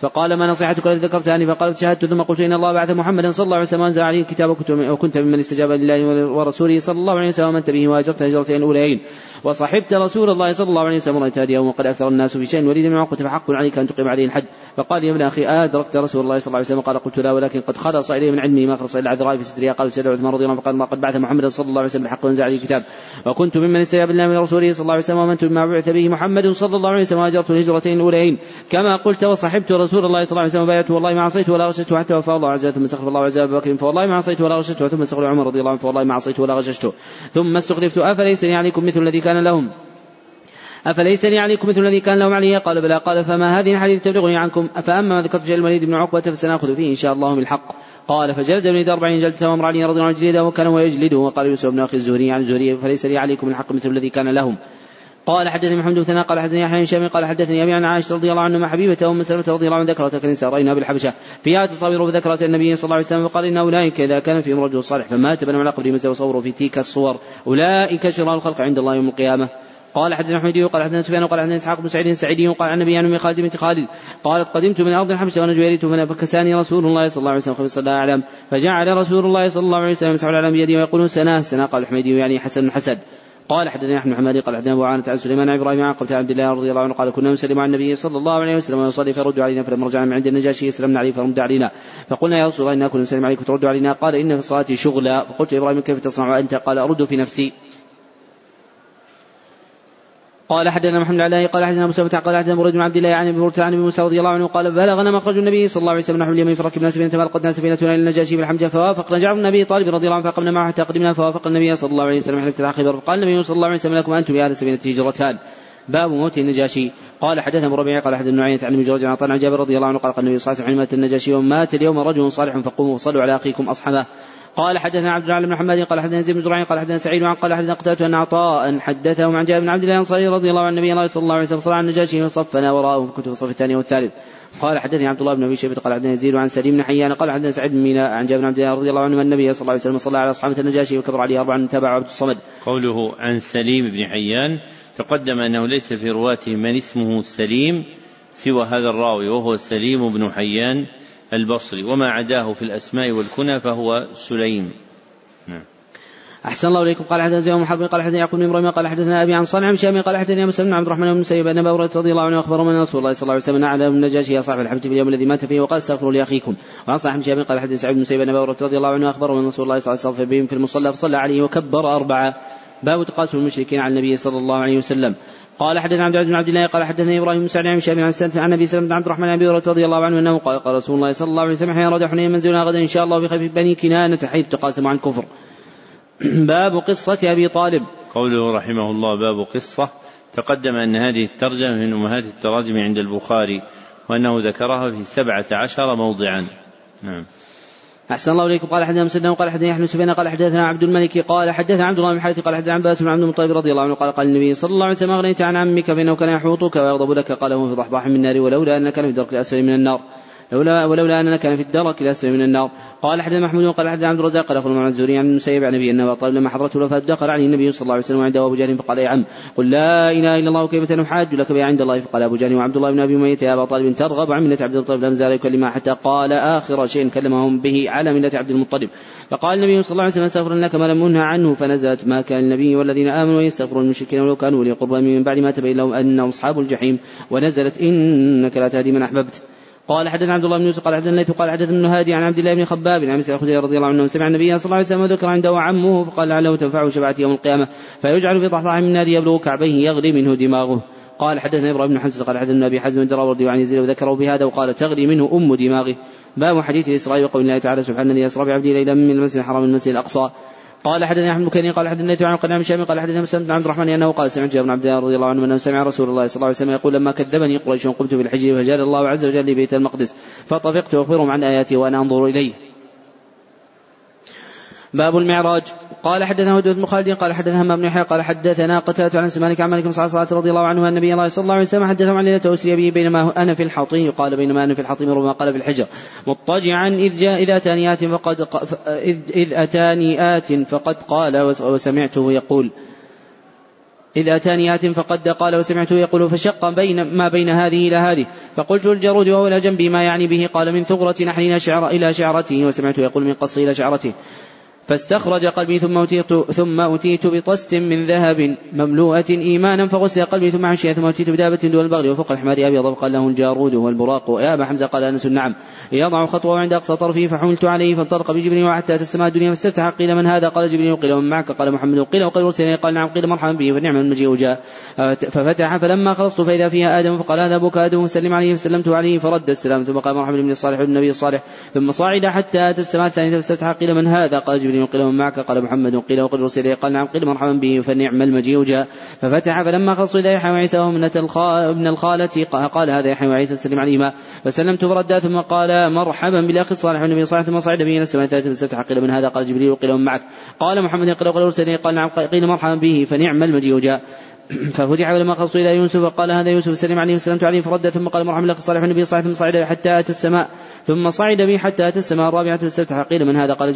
Speaker 2: فقال ما نصيحتك التي ذكرتها فقال شهدت ثم قلت إن الله بعث محمدا صلى الله عليه وسلم وأنزل عليه الكتاب وكنت ممن استجاب لله ورسوله صلى الله عليه وسلم ومنت به وهاجرت هجرتين الأوليين. وصحبت رسول الله صلى الله عليه وسلم رأيت هديه وقد أكثر الناس في شيء وليد من عقبة فحق عليك أن تقيم عليه الحد فقال يا ابن أخي أدركت رسول الله صلى الله عليه وسلم قال قلت لا ولكن قد خلص إليه من علمي ما خلص إلا عذراء في سترها قال سيدنا عثمان رضي الله عنه فقال ما قد بعث محمد صلى الله عليه وسلم بالحق وانزل عليه الكتاب. وكنت ممن استجاب الله من رسوله صلى الله عليه وسلم ومنت بما بعث به محمد صلى الله عليه وسلم وهاجرت الهجرتين الأوليين. كما قلت وصحبت رسول الله صلى الله عليه وسلم وبايعته والله ما عصيت ولا غششته حتى وفى الله عز ثم استغفر الله عز وجل فوالله ما عصيت ولا غششته ثم استغفر عمر رضي الله عنه فوالله ما عصيت ولا غششته ثم استخلفت أفليس عليكم مثل الذي كان لهم. أفليس لي عليكم مثل الذي كان لهم علي؟ قال بلى. قال فما هذه الحديث تبلغني عنكم؟ فأما ما ذكرت شيء الوليد بن عقبة فسنأخذ فيه إن شاء الله بالحق. قال فجلد ابن أربعين جلدة وامر علي رضي الله عنه جلده وكان ويجلده وقال يوسف بن أخي الزهري عن الزهري فليس لي عليكم الحق مثل الذي كان لهم. قال حدثني محمد بن قال حدثني يحيى بن قال حدثني أبي عن عائشة رضي الله عنها حبيبة ام سلمة رضي الله عنها ذكرت كنيسة رأينا بالحبشة. فيها تصاوير فذكرت النبي صلى الله عليه وسلم فقال إن أولئك إذا كان فيهم رجل صالح فمات بنوا على قبره مثل وصوروا في تلك الصور. أولئك شرار الخلق عند الله يوم القيامة. قال حدثنا حميدي وقال حدثنا سفيان وقال حدثنا إسحاق بن سعيد السعيدي وقال عن نبي عن خالد بنت خالد. قالت قدمت من أرض الحبشة وأنا جويريت فكساني رسول الله صلى الله عليه وسلم خمس الله اعلم فجعل رسول الله صلى الله عليه وسلم يمسح العلم بيده ويقول سناه سناه قال الحميدي يعني حسن حسد. قال حدثنا أحمد حمادي قال حدثنا أبو عانة عن سليمان عن إبراهيم عن عبد الله رضي الله عنه قال كنا نسلم على النبي صلى الله عليه وسلم ويصلي فرد علينا فلما رجعنا من عند النجاشي سلمنا عليه فرد علينا. فقلنا يا رسول الله إنا كنا نسلم عليك فترد علينا قال إن في الصلاة شغلا. فقلت إبراهيم كيف تصنع أنت؟ قال أرد في نفسي. قال حدثنا محمد علي قال حدثنا موسى قال حدثنا مريد بن عبد الله عن أبي عن أبي موسى رضي الله عنه قال بلغنا مخرج النبي صلى الله عليه وسلم نحو اليمين فركبنا سفينه فالقتنا سفينتنا إلى النجاشي بالحمجه فوافقنا جعفر بن ابي طالب رضي الله عنه فقمنا معه حتى قدمنا فوافق النبي صلى الله عليه وسلم حتى افتتح خيبر فقال النبي صلى الله عليه وسلم لكم أنتم يا أهل السفينه هجرتان باب موت النجاشي. قال حدثنا أبو ربيعة قال حدثنا نعيمة عن ابن جريج عن عن جابر رضي الله عنه قال قال النبي صلى الله عليه وسلم مات النجاشي ومات اليوم رجل صالح فقوموا وصلوا على أخيكم اصحمه قال حدثنا عبد الله بن محمد قال حدثنا زيد بن زرعين قال حدثنا سعيد وعن قال حدثنا قتادة أن عطاء حدثهم عن جابر بن عبد الله الأنصاري رضي الله عن النبي صلى الله عليه وسلم صلى على النجاشي وصفنا وراءه كنت في الصف الثاني والثالث قال حدثني عبد الله بن أبي شيبة قال حدثنا يزيد عن سليم بن حيان قال حدثنا سعيد بن ميناء عن جابر بن عبد الله رضي الله عنه النبي صلى الله عليه وسلم صلى على أصحابه النجاشي وكبر عليه اربعا تابع عبد الصمد.
Speaker 1: قوله عن سليم بن حيان تقدم أنه ليس في رواته من اسمه سليم سوى هذا الراوي وهو سليم بن حيان البصري وما عداه في الأسماء والكنى فهو سليم.
Speaker 2: نعم. أحسن الله إليكم قال حدثنا زيد محرب قال حدثنا يعقوب بن إبراهيم قال حدثنا أبي عن بن شامي قال حدثنا مسلم بن عبد الرحمن بن سيب أن أبا رضي الله عنه أخبر من رسول الله صلى الله عليه وسلم على النجاشي يا صاحب الحبة في اليوم الذي مات فيه وقال استغفروا لأخيكم وعن بن شامي قال حدثنا سعيد بن سيب أن أبا رضي الله عنه أخبر من رسول الله صلى الله عليه وسلم في المصلى فصلى عليه وكبر أربعة باب تقاسم المشركين على النبي صلى الله عليه وسلم قال حدثنا عبد العزيز بن عبد الله قال حدثني إبراهيم بن سعد عن شامي عن سنة عن أبي سلمة بن عبد الرحمن بن رضي الله عنه أنه قال قال رسول الله صلى الله عليه وسلم حين رجع حنين منزلنا غدا إن شاء الله في بني كنانة حيث تقاسم عن كفر. باب قصة أبي طالب.
Speaker 1: قوله رحمه الله باب قصة تقدم أن هذه الترجمة من أمهات التراجم عند البخاري وأنه ذكرها في سبعة عشر موضعا. نعم.
Speaker 2: أحسن الله إليكم. قال حدثنا مسلم قال حدثنا يحيى سفيان قال حدثنا عبد الملك قال حدثنا عبد الله بن حارث قال حدثنا عباس بن عبد المطلب رضي الله عنه قال قال النبي صلى الله عليه وسلم أغنيت عن عمك فإنه كان يحوطك ويغضب لك. قال هو في ضحضاح من النار ولولا أنك في الدرك الأسفل من النار. لولا ولولا أننا كان في الدرك الأسفل من النار. قال حدثنا محمود قال حدثنا عبد الرزاق قال اخبرنا عن عن المسيب عن النبي انه طالب لما حضرته الوفاة دخل عليه النبي صلى الله عليه وسلم وعنده أبو جهل فقال يا عم قل لا إله إلا الله وكيف نحاج لك بها عند الله؟ فقال أبو جهل وعبد الله بن أبي أمية يا أبا طالب ترغب عن ملة عبد المطلب لم زال يكلمها حتى قال آخر شيء كلمهم به على ملة عبد المطلب. فقال النبي صلى الله عليه وسلم أستغفر لك ما لم انهى عنه فنزلت ما كان النبي والذين آمنوا يستغفرون المشركين ولو كانوا لي قربا من بعد ما تبين لهم أنهم أصحاب الجحيم. ونزلت إنك لا تهدي من أحببت. قال حدثنا عبد الله بن يوسف قال حدثنا الليث قال حدثنا ابن هادي عن عبد الله بن خباب عن مسعود الخدري رضي الله عنه سمع النبي صلى الله عليه وسلم وذكر عنده عمه فقال لعله تنفعه شفاعة يوم القيامة فيجعل في ضحضاح من نار يبلغ كعبيه يغلي منه دماغه. قال حدثنا إبراهيم بن حمزة قال حدثنا أبي حزم الدراوردي عن يزيد وذكره بهذا وقال تغلي منه أم دماغه. باب حديث الإسراء وقول الله تعالى سبحان الذي أسرى بعبده ليلا من المسجد الحرام من المسجد الأقصى. قال حدثنا أحمد بن قال حدثنا عن قنام الشامي قال حدثنا مسلم بن عبد الرحمن أنه قال سمعت جابر بن عبد الله رضي الله عنه أنه سمع رسول الله صلى الله عليه وسلم يقول لما كذبني قريش قمت في الحج فجعل الله عز وجل بيت المقدس فطفقت اخبرهم عن آياتي وأنا أنظر إليه. باب المعراج. قال حدثنا هدبة بن خالد قال حدثنا همام بن يحيى قال حدثنا قتادة عن سمالك عن مالك بن صلى رضي الله عنه أن نبي الله صلى الله عليه وسلم حدثهم عن ليلة أسري به بينما أنا في الحطيم قال بينما أنا في الحطيم ربما قال في الحجر. مضطجعا إذ جاء إذا أتاني آت فقد إذ, إذ أتاني آت فقد قال وسمعته يقول. إذ أتاني آت فقد قال وسمعته يقول فشق بين ما بين هذه إلى هذه. فقلت للجارود وهو إلى جنبي ما يعني به؟ قال من ثغرة نحره إلى شعرته. وسمعته يقول من قصه إلى شعرته. فاستخرج قلبي ثم أتيت ثم أتيت بطست من ذهب مملوءة إيمانا فغسل قلبي ثم عشي ثم أتيت بدابة دون البغل وفوق الحمار. أبيض فقال له الجارود والبراق. يا أبا حمزة قال أنس نعم. يضع خطوة عند أقصى طرفه فحملت عليه فانطلق بجبريل حتى السماء الدنيا فاستفتح. قيل من هذا؟ قال جبريل قيل ومن معك؟ قال محمد قيل وقيل مرسلين. قال نعم قيل مرحبا به فنعم المجيء جاء. ففتح. فلما خلصت فإذا فيها آدم فقال هذا أبوك آدم فسلم عليه فسلمت عليه فرد السلام. ثم قال مرحبا بن الصالح والنبي الصالح. ثم صعد حتى أتى السماء الثانية فاستفتح. قيل من هذا؟ قال جبريل قيل ومن معك قال محمد قيل وقل رسل قال نعم قيل مرحبا به فنعم المجيء جاء. ففتح فلما خلصوا إلى يحيى وعيسى وهم ابن الخالة قال هذا يحيى وعيسى فسلم عليهما. فسلمت فردا ثم قال مرحبا بالأخ الصالح والنبي صالح ثم صعد به إلى السماء الثالثه فاستفتح قيل من هذا؟ قال جبريل وقيل من معك. قال محمد قيل وقل رسل قال نعم قيل مرحبا به فنعم المجيء جاء. ففتح ولما خلصوا إلى يوسف فقال هذا يوسف سلم عليه سلمت عليه فرد ثم قال مرحبا لك صالح النبي صالح ثم صعد حتى أتى السماء. ثم صعد بي حتى أتى السماء. الرابعة فاستفتح قيل من هذا؟ قال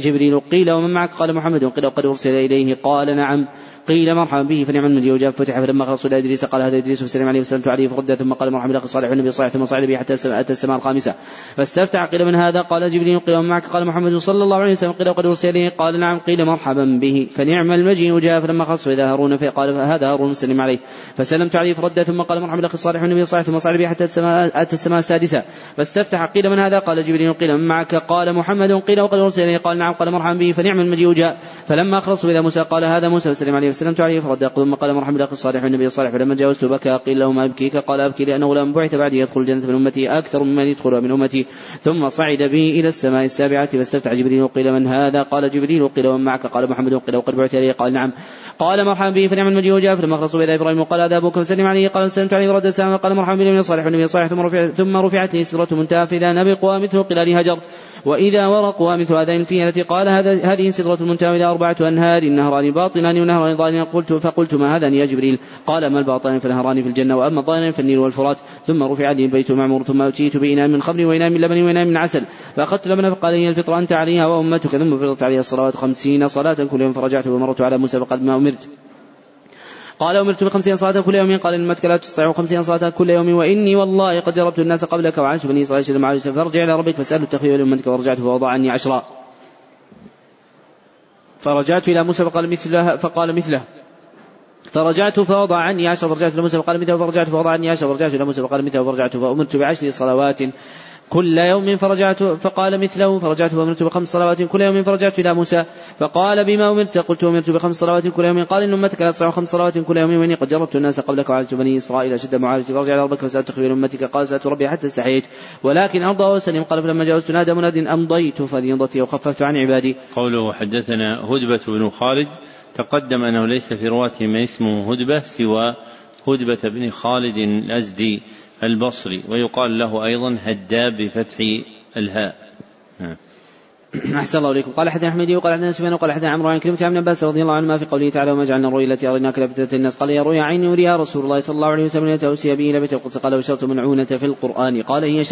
Speaker 2: جبريل. قيل ومن معك؟ قال محمد. قيل وقد أرسل إليه. قال نعم. قيل مرحبا به فنعم المجيء. وجاء فتح فلما خلصوا إلى إدريس قال هذا إدريس فسلم عليه وسلمت عليه فرد ثم قال مرحبا لك صالح النبي صالح ثم صعد به حتى أتى السماء الخامسة. فاستفتح قيل من هذا؟ قال جبريل. قيل ومن معك؟ قال محمد صلى الله عليه وسلم. قيل وقد أرسل إليه. قال نعم. قيل مرحبا به فنعم المجيء. جاء فلما خلصوا إلى هارون فقال هذا هارون سلم عليه. فسلمت عليه فرد ثم قال مرحبا لك صالح النبي صالح ثم صعد به حتى السماء اتى السماء السادسة. فاستفتح قيل من هذا؟ قال جبريل. قيل من معك؟ قال محمد. قيل وقد ارسل اليه قال نعم. قال مرحبا به فنعم المجيء جاء. فلما خلصوا إلى موسى قال هذا موسى. فسلم عليه وسلمت عليه فرد ثم قال مرحبا لك الصالح النبي الصالح. فلما جاوزت بكى قيل له ما أبكيك؟ قال أبكي لأنه لم بعث بعدي يدخل الجنة من أمتي أكثر ممن يدخلها من أمتي. ثم صعد بي إلى السماء السابعة فاستفتح جبريل. قيل من هذا؟ قال جبريل. قيل ومن معك؟ قال محمد. قيل وقد بعث اليه قال نعم. قال مرحبا به فنعم المجيء وجاء فلما خلصوا بيد إبراهيم وقال هذا أبوك فسلم عليه قال سلمت عليه ورد السلام قال مرحبا بالنبي الصالح والنبي الصالح ثم رفعت ثم رفعت لي سدره منتهى فإذا نبقها مثل قلال هجر. وإذا ورقها مثل هذين الفيل التي قال هذا هذه سدره المنتهى واذا أربعة أنهار نهران باطنان ونهران ظاهران قلت فقلت ما هذا يا جبريل؟ قال ما الباطنان فالنهران في الجنة وأما الظاهران فالنيل والفرات. ثم رفع لي البيت المعمور ثم أتيت بإناء من خمر وإناء من لبن وإناء من عسل. فأخذت لبنا فقال هي الفطر أنت عليها وأمتك ثم فرضت عليها الصلوات خمسين صلاة كل يوم فرجعت ومررت على موسى فقد ما أمرت. قال أمرت بخمسين صلاة كل يوم. قال إنك لا تستطيع خمسين صلاة كل يوم. وإني والله قد جربت الناس قبلك وعاشت بني إسرائيل شد معاش فارجع إلى ربك فاسأله التخفيف لأمتك ورجعت فوضع عني عشرا. فرجعت إلى موسى فقال مثله فقال مثله. فرجعت فوضع عني عشر فرجعت إلى موسى فقال مثله. فرجعت فوضع عني عشر فرجعت إلى موسى فقال مثله. فرجعت فأمرت بعشر صلوات كل يوم فرجعت فقال مثله فرجعت فأمرت بخمس صلوات كل يوم فرجعت إلى موسى فقال بما أمرت قلت أمرت بخمس صلوات كل يوم قال إن أمتك لا تصنع خمس صلوات كل يوم وإني قد جربت الناس قبلك وعالجت بني إسرائيل أشد معالجة فرجع إلى ربك فسألت تخبير أمتك قال سألت ربي حتى استحييت ولكن أرضى وسلم قال فلما جاوزت نادى مناد أمضيت فريضتي وخففت عن عبادي.
Speaker 1: قوله حدثنا هدبة بن خالد تقدم أنه ليس في رواته ما اسمه هدبة سوى هدبة بن خالد الأزدي. البصري ويقال له أيضا هداب بفتح الهاء. نعم.
Speaker 2: أحسن الله إليكم. قال حدثنا أحمد وقال حدثنا سفيان وقال حدثنا عمرو عن كلمة عن ابن رضي الله عنهما في قوله تعالى وما جعلنا الرؤيا التي أريناك لفتنة الناس قال يا رؤيا عيني يريها رسول الله صلى الله عليه وسلم يتوسي به إلى بيت القدس. قال بشرت منعونة في القرآن. قال هي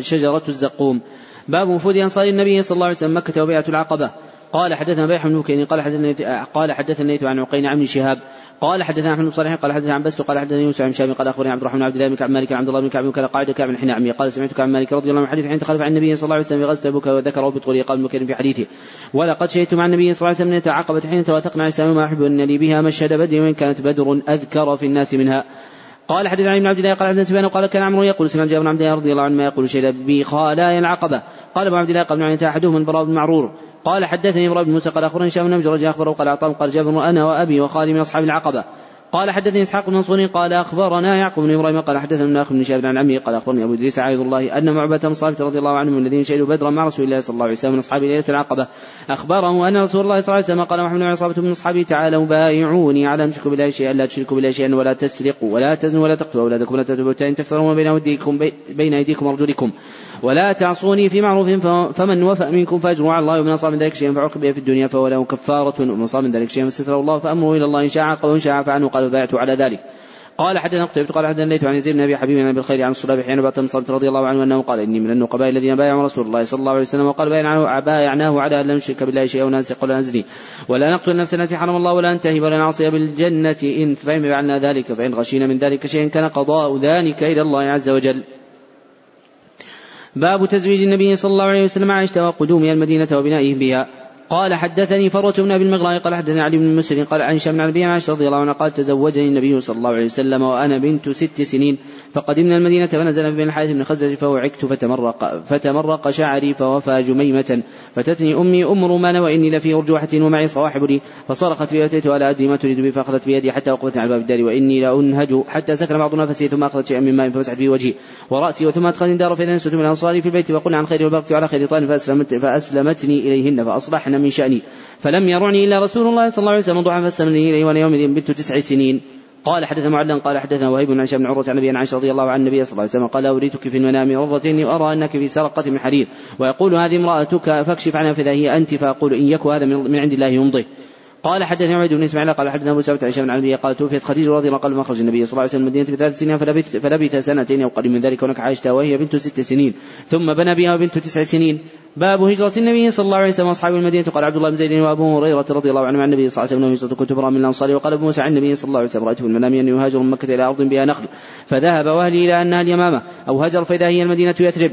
Speaker 2: شجرة الزقوم. باب وفود أنصار النبي صلى الله عليه وسلم مكة وبيعة العقبة. قال حدثنا بيح بن مكين قال حدثنا قال حدثنا عن عقين عن شهاب قال حدثنا أحمد بن صالح قال حدثنا عن بس قال حدثنا يوسف عن شامي قال أخبرني عبد الرحمن عبد الله بن كعب مالك عبد الله بن كعب قال قاعد كعب حين عمي قال سمعت كعب مالك رضي الله عنه حديث حين تخلف عن النبي صلى الله عليه وسلم في غزوة تبوك وذكره بطول قال مكين في حديثه. ولقد شهدت مع النبي صلى الله عليه وسم يتعاقبت حين توافقنا على ما احب ان لي بها مشهد بدر وإن كانت بدر أذكر في الناس منها. قال حدثنا عن ابن عبد الله قال حدثنا سفيان قال كان عمرو يقول سمعت جابر بن عبد الله رضي الله عنه ما يقول شهد بي خالايا العقبه قال أبو عبد الله قال ابن أحدهم البراء بن معرور. قال حدثني إبراهيم بن موسى قال أخبرني هشام بن رجل أخبره قال عطاء قال جابر أنا وأبي وخالي من أصحاب العقبة. قال حدثني إسحاق بن منصور قال أخبرنا يعقوب بن إبراهيم قال حدثنا ابن اخ بن شهاب عن عمه قال أخبرني أبو إدريس عايض الله أن معبة بن صامت رضي الله عنه من الذين شهدوا بدرا مع رسول الله صلى الله عليه وسلم من أصحاب ليلة العقبة. اخبره أن رسول الله صلى الله عليه وسلم قال محمد وعصابه من أصحابه تعالوا بايعوني على أن تشركوا بالله شيئا لا تشركوا بالله شيئا ولا تسرقوا ولا تزنوا ولا تقتلوا أولادكم ولا تتبعوا تفترون بين ايديكم بين أيديكم وأرجلكم. ولا تعصوني في معروف فمن وفى منكم فأجروا على الله ومن أصاب من ذلك شيئا فعوقب في الدنيا فهو له كفارة ومن أصاب من ذلك شيئا فستره الله فأمره إلى الله إن شاء عاقب وإن شاء عفى عنه قال بايعت على ذلك قال حدثنا قتيبة قال حدثنا الليث عن يزيد بن أبي حبيب عن بالخير عن الصلاه حين بات صلت رضي الله عنه أنه قال إني من النقباء الذين بايعوا رسول الله صلى الله عليه وسلم وقال بايعناه, بايعناه على أن لا نشرك بالله شيئا وننسق ولا نزني ولا نقتل النفس التي حرم الله ولا ننتهي ولا نعصي بالجنة إن فإن فعلنا ذلك فإن غشينا من ذلك شيئا كان قضاء ذلك إلى الله عز وجل. باب تزويج النبي صلى الله عليه وسلم عائشه وقدومها المدينة وبنائه بها قال حدثني فروة بن أبي المغراء قال حدثني علي بن مسهر قال عن هشام عن أبيه عن عائشة رضي الله عنها قال تزوجني النبي صلى الله عليه وسلم وأنا بنت ست سنين فقدمنا المدينة فنزلنا في بني الحارث بن خزرج فوعكت فتمرق فتمرق شعري فوفى جميمة فأتتني أمي أم رومان وإني لفي ارجوحه ومعي صواحب لي فصرخت بي فأتيتها لا أدري ما تريد بي فأخذت بيدي حتى وقفت على باب الدار وإني لأنهج حتى سكن بعض نفسي ثم أخذت شيئا من ماء فمسحت به وجهي ورأسي وثم ادخلت دار فاذا نسوت من أنصاري في البيت وقلنا عن خير وبركت على خير طائر فأسلمت فأسلمتني إليهن من شأني. فلم يرعني إلا رسول الله صلى الله عليه وسلم ضحى فاستمني إليه وأنا يومئذ بنت تسع سنين. قال حدث معلا قال حدثنا وهيب بن عائشة بن عروة عن أبي عائشة رضي الله عن النبي صلى الله عليه وسلم قال أريتك في المنام مرتين وأرى أنك في سرقة من حرير. ويقول هذه امرأتك فاكشف عنها فإذا هي أنت فأقول إن يك هذا من عند الله يمضي. قال حدثني عبيد بن إسماعيل قال حدثنا أبو سعود عن هشام بن قال توفيت خديجة رضي الله عنها قبل مخرج النبي صلى الله عليه وسلم المدينة بثلاث سنين فلبث, فلبث سنتين أو قريب من ذلك هناك عائشة وهي بنت ست سنين. ثم بنى بها وبنت تسع سنين. باب هجرة النبي صلى الله عليه وسلم واصحاب المدينة. قال عبد الله بن زيد وابو هريرة رضي الله عنه عن النبي صلى الله عليه وسلم هجرة كتب من الأنصار. وقال أبو موسى عن النبي صلى الله عليه وسلم رأيته في المنام ان يهاجر من مكة إلى أرض بها نخل. فذهب واهلي إلى انها اليمامة. أو هجر فإذا هي المدينة يثرب.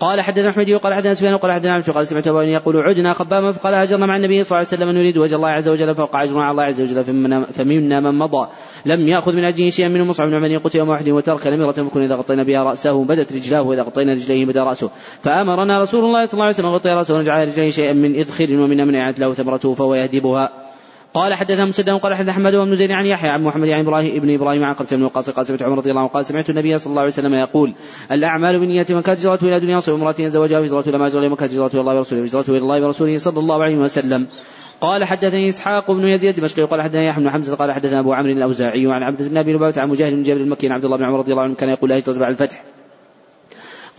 Speaker 2: قال حدثنا أحمد وقال حدثنا سفيان وقال حدثنا عبد قال سمعت ابا يقول عدنا خباما فقال هاجرنا مع النبي صلى الله عليه وسلم نريد وجه الله عز وجل فوقع اجرنا على الله عز وجل فمنا من مضى. لم يأخذ من أجله شيئا منه مصعب بن عمر قتل يوم واحد وترك نمرة فكنا إذا غطينا بها رأسه بدت رجلاه وإذا غطينا رجليه بدا رأسه. فأمرنا رسول الله صلى الله عليه وسلم غطي رأسه ونجعل رجليه شيئا من اذخر ومن من له ثمرته فهو يهدبها. قال حدثنا مسدد قال حدثنا أحمد بن زيد عن يحيى عن محمد عن إبراهيم ابن إبراهيم عن قبته بن وقاص قال سمعت عمر رضي الله عنه قال سمعت النبي صلى الله عليه وسلم يقول الأعمال بالنيات من كانت هجرته إلى دنيا وصف امرأة يتزوجها هجرته لما هجر من كانت هجرته إلى الله ورسوله هجرته إلى الله ورسوله صلى الله عليه وسلم. قال حدثني إسحاق بن يزيد الدمشقي قال حدثني يحيى بن حمزة قال حدثنا أبو عمرو الأوزاعي وعن عبد بن أبي عن مجاهد بن جابر المكي عن عبد الله بن عمر رضي الله عنه كان يقول لا هجره بعد الفتح.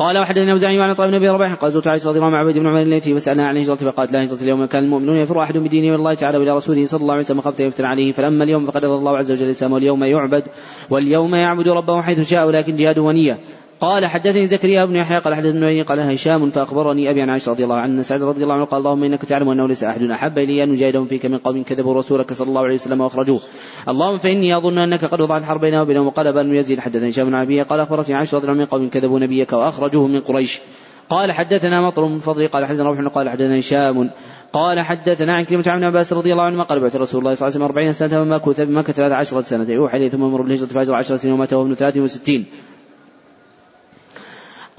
Speaker 2: قال وحدثنا اوزاعي وعن طيب بن ابي رباح قال زرت عائشة رضي الله عنها عبيد بن عمر التي فسالنا عن الهجره فقالت لا هجره اليوم كان المؤمنون يفر أحد بدينه إلى الله تعالى وإلى رسوله صلى الله عليه وسلم خفت يفتن عليه فلما اليوم فقد الله عز وجل الإسلام واليوم يعبد واليوم يعبد ربه حيث شاء ولكن جهاد ونية. قال حدثني زكريا بن يحيى قال حدثني قال هشام فأخبرني أبي عن عائشة رضي الله عنها سعد رضي الله عنه قال اللهم إنك تعلم أنه ليس أحد أحب إلي أن اجاهدهم فيك من قوم كذبوا رسولك صلى الله عليه وسلم وأخرجوه. اللهم فإني أظن أنك قد وضعت الحرب بيننا وبينهم وقال بن يزيد حدثني هشام بن ابي قال أخبرتني عائشة رضي الله عنه من قوم كذبوا نبيك وأخرجوه من قريش. قال حدثنا مطر من فضل قال حدثنا روح قال حدثنا هشام. قال حدثنا عن كلمة عن عباس رضي الله عنه قال بعث رسول الله صلى الله عليه وسلم أربعين سنة وما كث ثلاث عشرة سنة. يوحى إليه ثم مر بالهجرة فهجر عشرة سنين ومات وابن ثلاث وستين.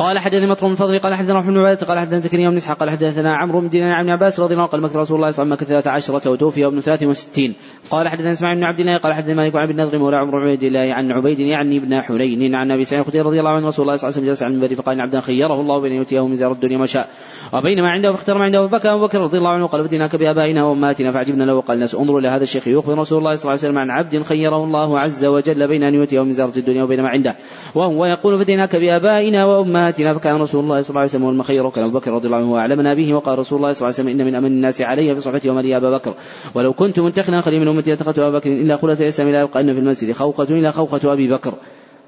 Speaker 2: قال حدثني مطر من فضل قال حدثنا محمد بن قال حدثنا زكريا بن إسحاق قال حدثنا عمرو بن دينار عن عباس رضي الله عنه قال مكث رسول الله صلى الله عليه وسلم مكث عشرة وتوفي ثلاث وستين قال حدثنا إسماعيل بن عبد الله قال حدثنا مالك عن ابن النضر مولى عمرو بن عبد الله عن عبيد يعني ابن حنين عن أبي سعيد الخدري رضي الله عنه رسول الله صلى الله عليه وسلم جلس على المنبر فقال عبدا خيره الله بين يؤتيه من زار الدنيا ما شاء. وبينما عنده فاختار ما عنده فبكى أبو بكر رضي الله عنه قال بديناك بآبائنا وامهاتنا فعجبنا له وقال الناس انظروا إلى هذا الشيخ يخبر رسول الله صلى الله عليه وسلم عن عبد خيره الله عز وجل بين أن يؤتيه من زارة الدنيا وبين ما عنده. وهو يقول فديناك بآبائنا وامهاتنا فكان رسول الله صلى الله عليه وسلم والمخير وكان أبو بكر رضي الله عنه واعلمنا به وقال رسول الله صلى الله عليه وسلم إن من أمن الناس علي في صحبتي ومالي أبا بكر. ولو كنت منتخنا خليل من امتي لاتخذت أبا بكر إلا خلة الاسلام لا يبقى في المسجد. خوقة الا خوقة أبي بكر.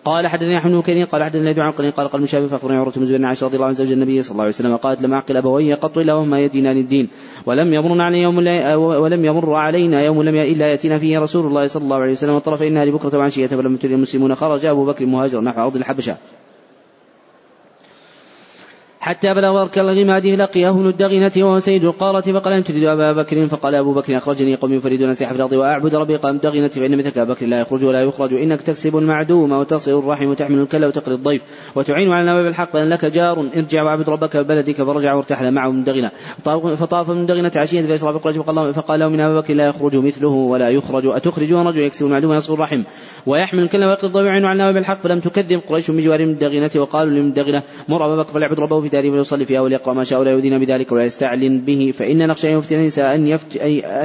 Speaker 2: قال حدثني احمد بن قال حدثني ابي عن قال قال مشابه فأخبرني عروة بن زبير عائشة رضي الله عنها زوج النبي صلى الله عليه وسلم قالت لم اعقل أبوي قط إلا وهما يدينان الدين ولم يمر علينا يوم ولم يمر علينا يوم لم إلا يأتينا فيه رسول الله صلى الله عليه وسلم انها لبكرة وعشية فلم تر المسلمون خرج أبو بكر مهاجرا نحو أرض الحبشة. حتى بلغ أرك الغماد لقيه ابن الدغنة وهو سيد القارة فقال أن تريد أبا بكر فقال أبو بكر أخرجني قومي يفردون نسيح في الأرض وأعبد ربي قام الدغنة فإن مثلك بكر لا يخرج ولا يخرج إنك تكسب المعدوم وتصل الرحم وتحمل الكلى وتقري الضيف وتعين على نواب الحق فإن لك جار ارجع واعبد ربك ببلدك فرجع وارتحل معه من دغنة فطاف من دغنة عشية فأشرف قريش فقال, فقال له من أبا بكر لا يخرج مثله ولا يخرج. أتخرجون رجل يكسب المعدوم ويصل الرحم ويحمل الكلى ويقري الضيف ويعين على نواب الحق فلم تكذب قريش من جوار من الدغنة وقالوا لمن الدغنة مر أبا بكر فليعبد ربه في داره ويصلي فيها وليقرأ ما شاء ولا يؤذين بذلك ولا يستعلن به فإن نخشى أن يفتن نساء أن, يفت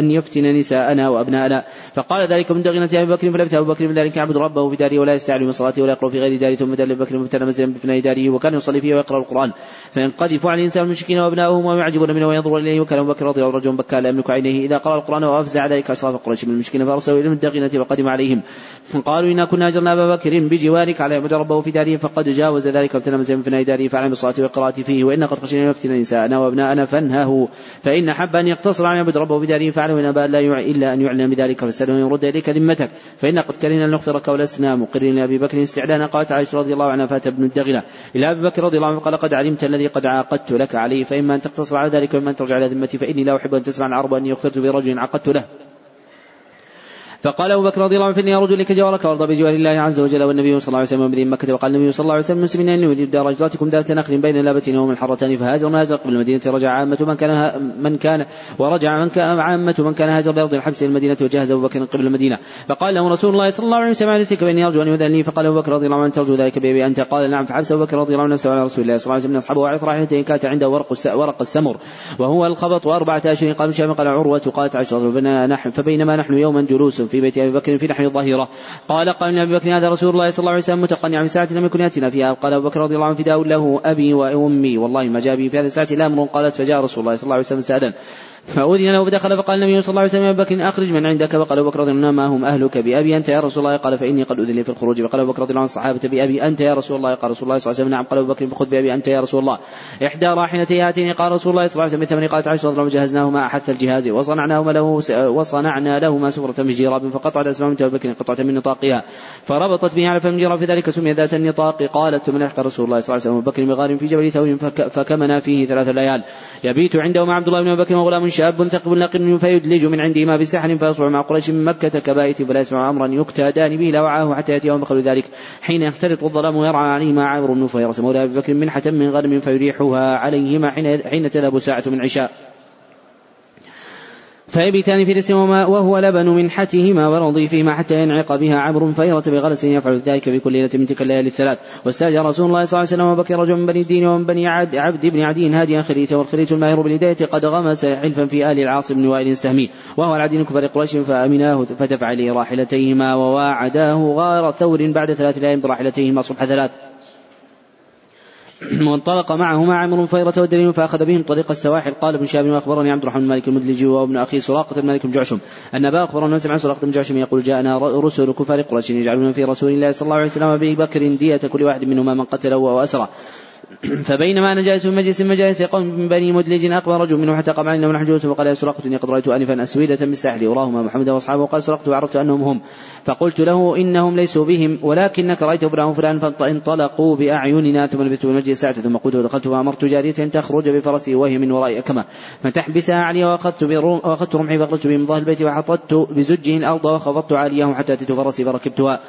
Speaker 2: أن يفتن نساءنا وأبناءنا. فقال ذلك من دغنة أبي بكر فلبث أبو بكر ذلك يعبد ربه في داره ولا يستعلن من صلاته ولا يقرأ في غير داره ثم دل بكر مبتلى منزلا بفناء داره وكان يصلي فيه ويقرأ القرآن. فينقذف على الإنسان المشركين وأبناؤهم ويعجبون منه وينظر إليه. وكان أبو بكر رضي الله عنه بكى لا يملك عينيه. إذا قرأ القرآن وأفزع ذلك أشراف قريش من المشركين فأرسلوا إلى الدغنة فقدم عليهم. قالوا إنا كنا أجرنا أبا بكر بجوارك على يعبد ربه في داره فقد جاوز ذلك وابتلى منزلا بفناء داره فعلم بالصلاة والقراءة فيه وإنا قد خشينا يفتن نساءنا وأبناءنا فانهه. فإن حب أن يقتصر عن يعبد ربه بداره فعله وإن أبى إلا أن يعلن بذلك فاسأله أن يرد إليك ذمتك. فإن قد كرهنا أن نغفرك ولسنا مقرين. لأبي بكر استعلانا قالت عائشة رضي الله عنها فات ابن الدغنة إلى أبي بكر رضي الله عنه قال قد علمت الذي قد عاقدت لك عليه فإما أن تقتصر على ذلك وإما أن ترجع إلى ذمتي فإني لا أحب أن تسمع العرب أني أخبرت برجل عقدت له. فقال أبو بكر رضي الله عنه فاني ارد إليك جوارك وأرضى بجوار الله عز وجل والنبي صلى الله عليه وسلم من مكه وقال النبي صلى الله عليه وسلم المسلمين أن يريد دار ذات نخل بين لابتين ومن الحرتان فهاجر ما هاجر قبل المدينة رجع عامة من كان من كان ورجع من كان عامة من كان هاجر بأرض الحبس إلى المدينة وجهز أبو بكر قبل المدينة. فقال له رسول الله صلى الله عليه وسلم على فإني أرجو أن يؤذن لي. فقال أبو بكر رضي الله عنه ترجو ذلك بابي انت قال نعم. فحبس أبو بكر رضي الله عنه نفسه على رسول الله صلى الله عليه وسلم. أصحابه وعرف راحلته كانت عنده ورق ورق السمر وهو الخبط وأربعة اشهر قال مشابه قال عروة قالت عائشه فبينما نحن يوما جلوس في بيت أبي بكر في نحن الظهيرة. قال قال أبي بكر هذا رسول الله صلى الله عليه وسلم متقنع من ساعة لم يكن ياتنا فيها. قال أبو بكر رضي الله عنه فداء له أبي وأمي. والله ما جاء بي في هذه الساعة لا أمر قالت فجاء رسول الله صلى الله عليه وسلم استاذن فأذن له فدخل فقال النبي صلى الله عليه وسلم يا بكر أخرج من عندك فقال أبو بكر رضي الله ما هم أهلك بأبي أنت يا رسول الله قال فإني قد أذن لي في الخروج فقال أبو بكر رضي الله عنه الصحابة بأبي أنت يا رسول الله قال رسول الله صلى الله عليه وسلم نعم قال أبو بكر فخذ بأبي أنت يا رسول الله إحدى راحلتي هاتين قال رسول الله صلى الله عليه وسلم بثمن قالت رضي الله جهزناهما أحث الجهاز وصنعناهما له وصنعنا لهما سفرة من جراب فقطعت أسماء بنت أبي بكر قطعة من نطاقها فربطت به على فم جراب في ذلك سمي ذات النطاق قالت ثم لحق رسول الله صلى الله عليه وسلم بكر بغار في جبل ثور فكمنا فيه ثلاث ليال يبيت عنده مع عبد الله بن أبي بكر وغلام شاب ثقب لقن فيدلج من عندهما بسحر فيصبح مع قريش من مكة كبائت فلا يسمع أمرا يكتادان به لا وعاه حتى يوم قبل ذلك. حين يختلط الظلام ويرعى عليهما عامر بن فيرة مولى أبي بكر منحة من غنم فيريحها عليهما حين, حين تذهب ساعة من عشاء. فيبيتان في رسم وهو لبن منحتهما ورضيفهما حتى ينعق بها عبر فيرة بغلس يفعل ذلك في كل ليلة من تلك الليالي الثلاث. واستاجر رسول الله صلى الله عليه وسلم وبكر رجل من بني الدين ومن بني عبد بن عدي هاديا خريته والخريت الماهر بالهداية قد غمس حلفا في آل العاص بن وائل سهمي وهو العدين كفر قريش فأمناه فدفع لي راحلتيهما وواعداه غار ثور بعد ثلاث ليال براحلتيهما صبح ثلاث. وانطلق معهما عمرو فيرة ودليل فأخذ بهم طريق السواحل. قال ابن شهاب وأخبرني عبد الرحمن مالك المدلجي وابن أخي سراقة مالك بن جعشم. أن أبا أخبرنا سمع سراقة بن جعشم يقول جاءنا رسل كفار قريش يجعلون في رسول الله صلى الله عليه وسلم أبي بكر دية كل واحد منهما من قتله وأسره. فبينما أنا جالس في مجلس مجالس قوم من بني مدلج أقبل رجل منهم حتى قام علينا ونحن جلوس فقال يا سراقة إني قد رأيت انفا أسودة بالساحل وراهما محمد وأصحابه وقال سرقت وعرفت أنهم هم فقلت له إنهم ليسوا بهم ولكنك رأيت ابنهم فلان فانطلقوا بأعيننا ثم لبثت المسجد ساعة ثم قلت ودخلت وأمرت جارية ان تخرج بفرسي وهي من وراء اكمه فتحبسها علي وأخذت وأخذت رمحي فأخرجت به من ظهر البيت فحططت بزجه الأرض وخفضت عاليه حتى أتيت فرسي فركبتها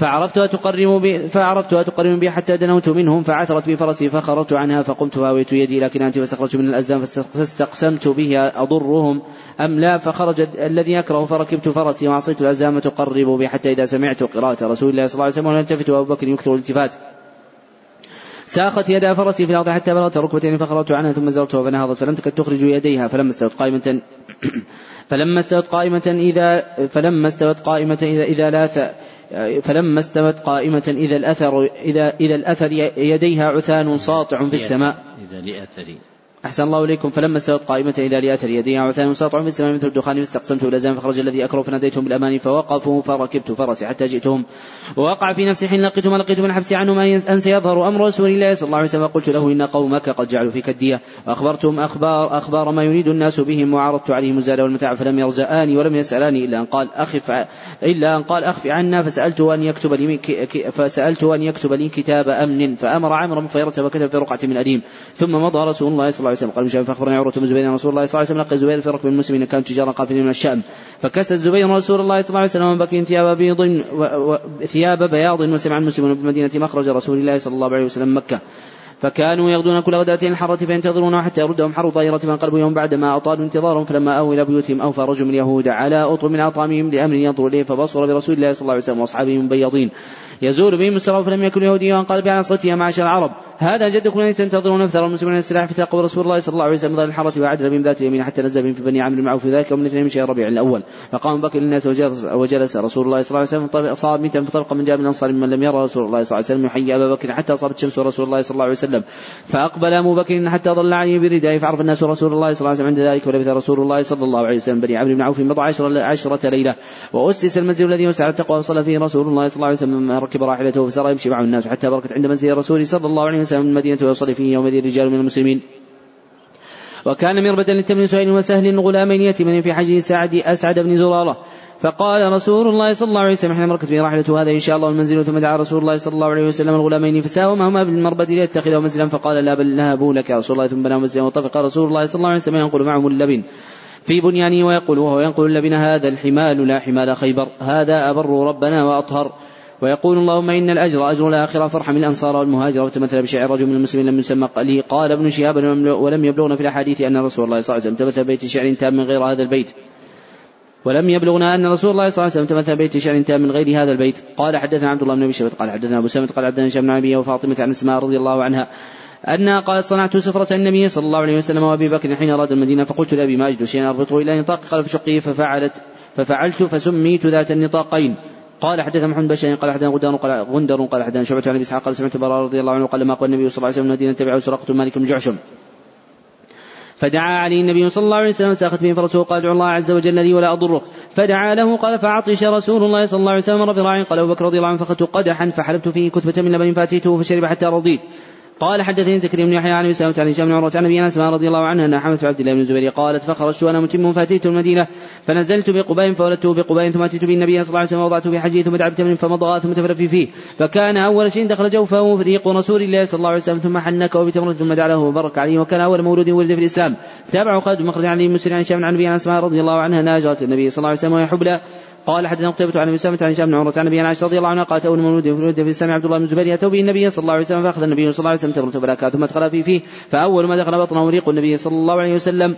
Speaker 2: فرفعتها تقرب بي فرفعتها تقرب بي حتى دنوت منهم فعثرت بي فرسي فخررت عنها فقمت فأهويت يدي إلى كنانتي فاستخرجت منها الأزلام فاستقسمت به أضرهم أم لا؟ فخرج الذي أكره فركبت فرسي وعصيت الأزلام تقرب بي حتى إذا سمعت قراءة رسول الله صلى الله عليه وسلم وهو لا يلتفت وأبو بكر يكثر الالتفات. ساقت يدا فرسي في الأرض حتى بلغت ركبتين فخرجت عنها ثم زرتها فنهضت فلم تكد تخرج يديها فلما استوت قائمة. فلما استوت قائمة إذا فلما استوت قائمة إذا إذا لا فلما استوت قائمة إذا الأثر إذا إذا الأثر يديها عثان ساطع في السماء.
Speaker 1: إذا لأثر
Speaker 2: أحسن الله إليكم. فلما استوت قائمة إذا لأثر يديها عثان ساطع في السماء مثل الدخان فاستقسمت الأزام فخرج الذي أكره فناديتهم بالأمان فوقفوا فركبت فرسي حتى جئتهم. ووقع في نفسي حين لقيت ما لقيت من حبسي عنهم أن سيظهر أمر رسول الله صلى الله عليه وسلم. قلت له إن قومك قد جعلوا فيك الدية. وأخبرتهم أخبار أخبار ما يريد الناس بهم وعرضت عليهم الزاد والمتاع فلم يرزآني ولم يسألاني إلا أن قال أخف إلا أن قال أخف عنا فسألته أن يكتب لي فسألته أن يكتب لي كتاب أمن فأمر عمرو فيرة وكتب في رقعة من أديم ثم مضى رسول الله صلى الله عليه وسلم. قال فأخبر أخبرني عروة بن زبير رسول الله صلى الله عليه وسلم لقي زبير في ركب المسلمين كانوا تجارا قافلين من الشأم. فكسى الزبير رسول الله صلى الله عليه وسلم بكر ثياب بيض و... و... ثياب بياض وسمع المسلمون بالمدينة مخرج رسول الله صلى الله عليه وسلم مكة. فكانوا يغدون كل غداة الحرة فينتظرون حتى يردهم حر طائرة فانقلبوا يوم بعدما أطالوا انتظارهم فلما أووا إلى بيوتهم أوفى رجل من اليهود على أطر من أطعامهم لأمر ينظر إليه فبصر برسول الله صلى الله عليه وسلم وأصحابه مبيضين يزول بهم السراء فلم يكن يهوديا وانقلب على صوته معشر العرب. هذا جدكم الذي تنتظرون أكثر المسلمين السلاح فتلقوا رسول الله صلى الله عليه وسلم ظل الحرة وعدل بهم ذات اليمين حتى نزل بهم في بني عمرو معه في ذلك ومن اثنين من شهر ربيع الأول. فقام بكر للناس وجلس, رسول الله صلى الله عليه وسلم صاب ميتا فطلق من جاب الانصار ممن لم يرى رسول الله صلى الله عليه وسلم يحيي أبا بكر حتى أصابت شمس رسول الله صلى الله عليه وسلم. فأقبل أبو بكر حتى ظل عليه بردائه فعرف الناس رسول الله صلى الله عليه وسلم عند ذلك ولبث رسول الله صلى الله عليه وسلم بني عمرو بن عوف بضع عشرة, عشرة ليلة. وأسس المسجد الذي وسع التقوى وصلى فيه رسول الله صلى الله عليه وسلم ركب راحلته فسار يمشي معه الناس حتى بركت عند منزل الرسول صلى الله عليه وسلم المدينة ويصلي فيه يومئذ رجال من المسلمين. وكان مربدا للتمن سهيل وسهل غلامين يتيمين في حجه سعد أسعد بن زرارة. فقال رسول الله صلى الله عليه وسلم حين مركت به راحلته هذا إن شاء الله المنزل ثم دعا رسول الله صلى الله عليه وسلم الغلامين فساومهما بالمربد ليتخذه منزلا فقال لا بل نهبوا لك يا رسول الله ثم بناه منزلا وطفق رسول الله صلى الله عليه وسلم ينقل معهم اللبن في بنيانه ويقول وهو ينقل اللبن هذا الحمال لا حمال خيبر هذا أبر ربنا وأطهر. ويقول اللهم إن الأجر أجر الآخرة فارحم الأنصار والمهاجر وتمثل بشعر رجل من المسلمين لم يسمى لي قال ابن شهاب ولم يبلغنا في الأحاديث أن رسول الله صلى الله عليه وسلم تمثل بيت شعر تام من غير هذا البيت. ولم يبلغنا أن رسول الله صلى الله عليه وسلم تمثل بيت شعر تام من غير هذا البيت. قال حدثنا عبد الله بن أبي شبت قال حدثنا أبو سلمة قال حدثنا هشام بن أبي وفاطمة عن أسماء رضي الله عنها أنها قالت صنعت سفرة النبي صلى الله عليه وسلم وأبي بكر حين أراد المدينة فقلت لأبي ما أجد شيئا أربطه إلى نطاق قال فشقه ففعلت ففعلت فسميت ذات النطاقين. قال حدث محمد بن قال حدثنا غندر قال غندر قال حدثنا شعبة عن أبي إسحاق قال سمعت براء رضي الله عنه قال ما قال النبي صلى الله عليه وسلم المدينة تبعه سرقة مالك بن جعشم. فدعا عليه النبي صلى الله عليه وسلم ساخت به فرسه قال ادعو الله عز وجل لي ولا أضرك. فدعا له قال فعطش رسول الله صلى الله عليه وسلم عنه. قال أبو بكر رضي الله عنه فاخذت قدحا فحلبت فيه كتبة من لبن فأتيته فشرب حتى رضيت. قال حدثني زكريا بن يحيى عن اسامه عن هشام بن عروة عن ابي انس رضي الله عنه أن حمد عبد الله بن الزبير قالت فخرجت وأنا متم فأتيت المدينة فنزلت بقباء فولدته بقباء ثم أتيت بالنبي صلى الله عليه وسلم ووضعته في حجه ثم دعبت منه فمضغ ثم تفرفي فيه فكان أول شيء دخل جوفه فريق رسول الله صلى الله عليه وسلم ثم حنكه بتمرة ثم دعا له وبرك عليه وكان أول مولود ولد في الإسلام تابعه خالد مخرج عن مسلم عن هشام عن ابي انس رضي الله عنها ناجرت النبي صلى الله عليه وسلم وهي قال حدثنا قتيبة عن مسامة عن هشام بن عمرة عن أبي عائشة رضي الله عنها قالت أول مولود ولد في الإسلام عبد الله بن الزبير أتوا به النبي صلى الله عليه وسلم فأخذ النبي صلى الله عليه وسلم تمرة فلاكا ثم أدخل فيه فيه فأول ما دخل بطنه ريق النبي صلى الله عليه وسلم.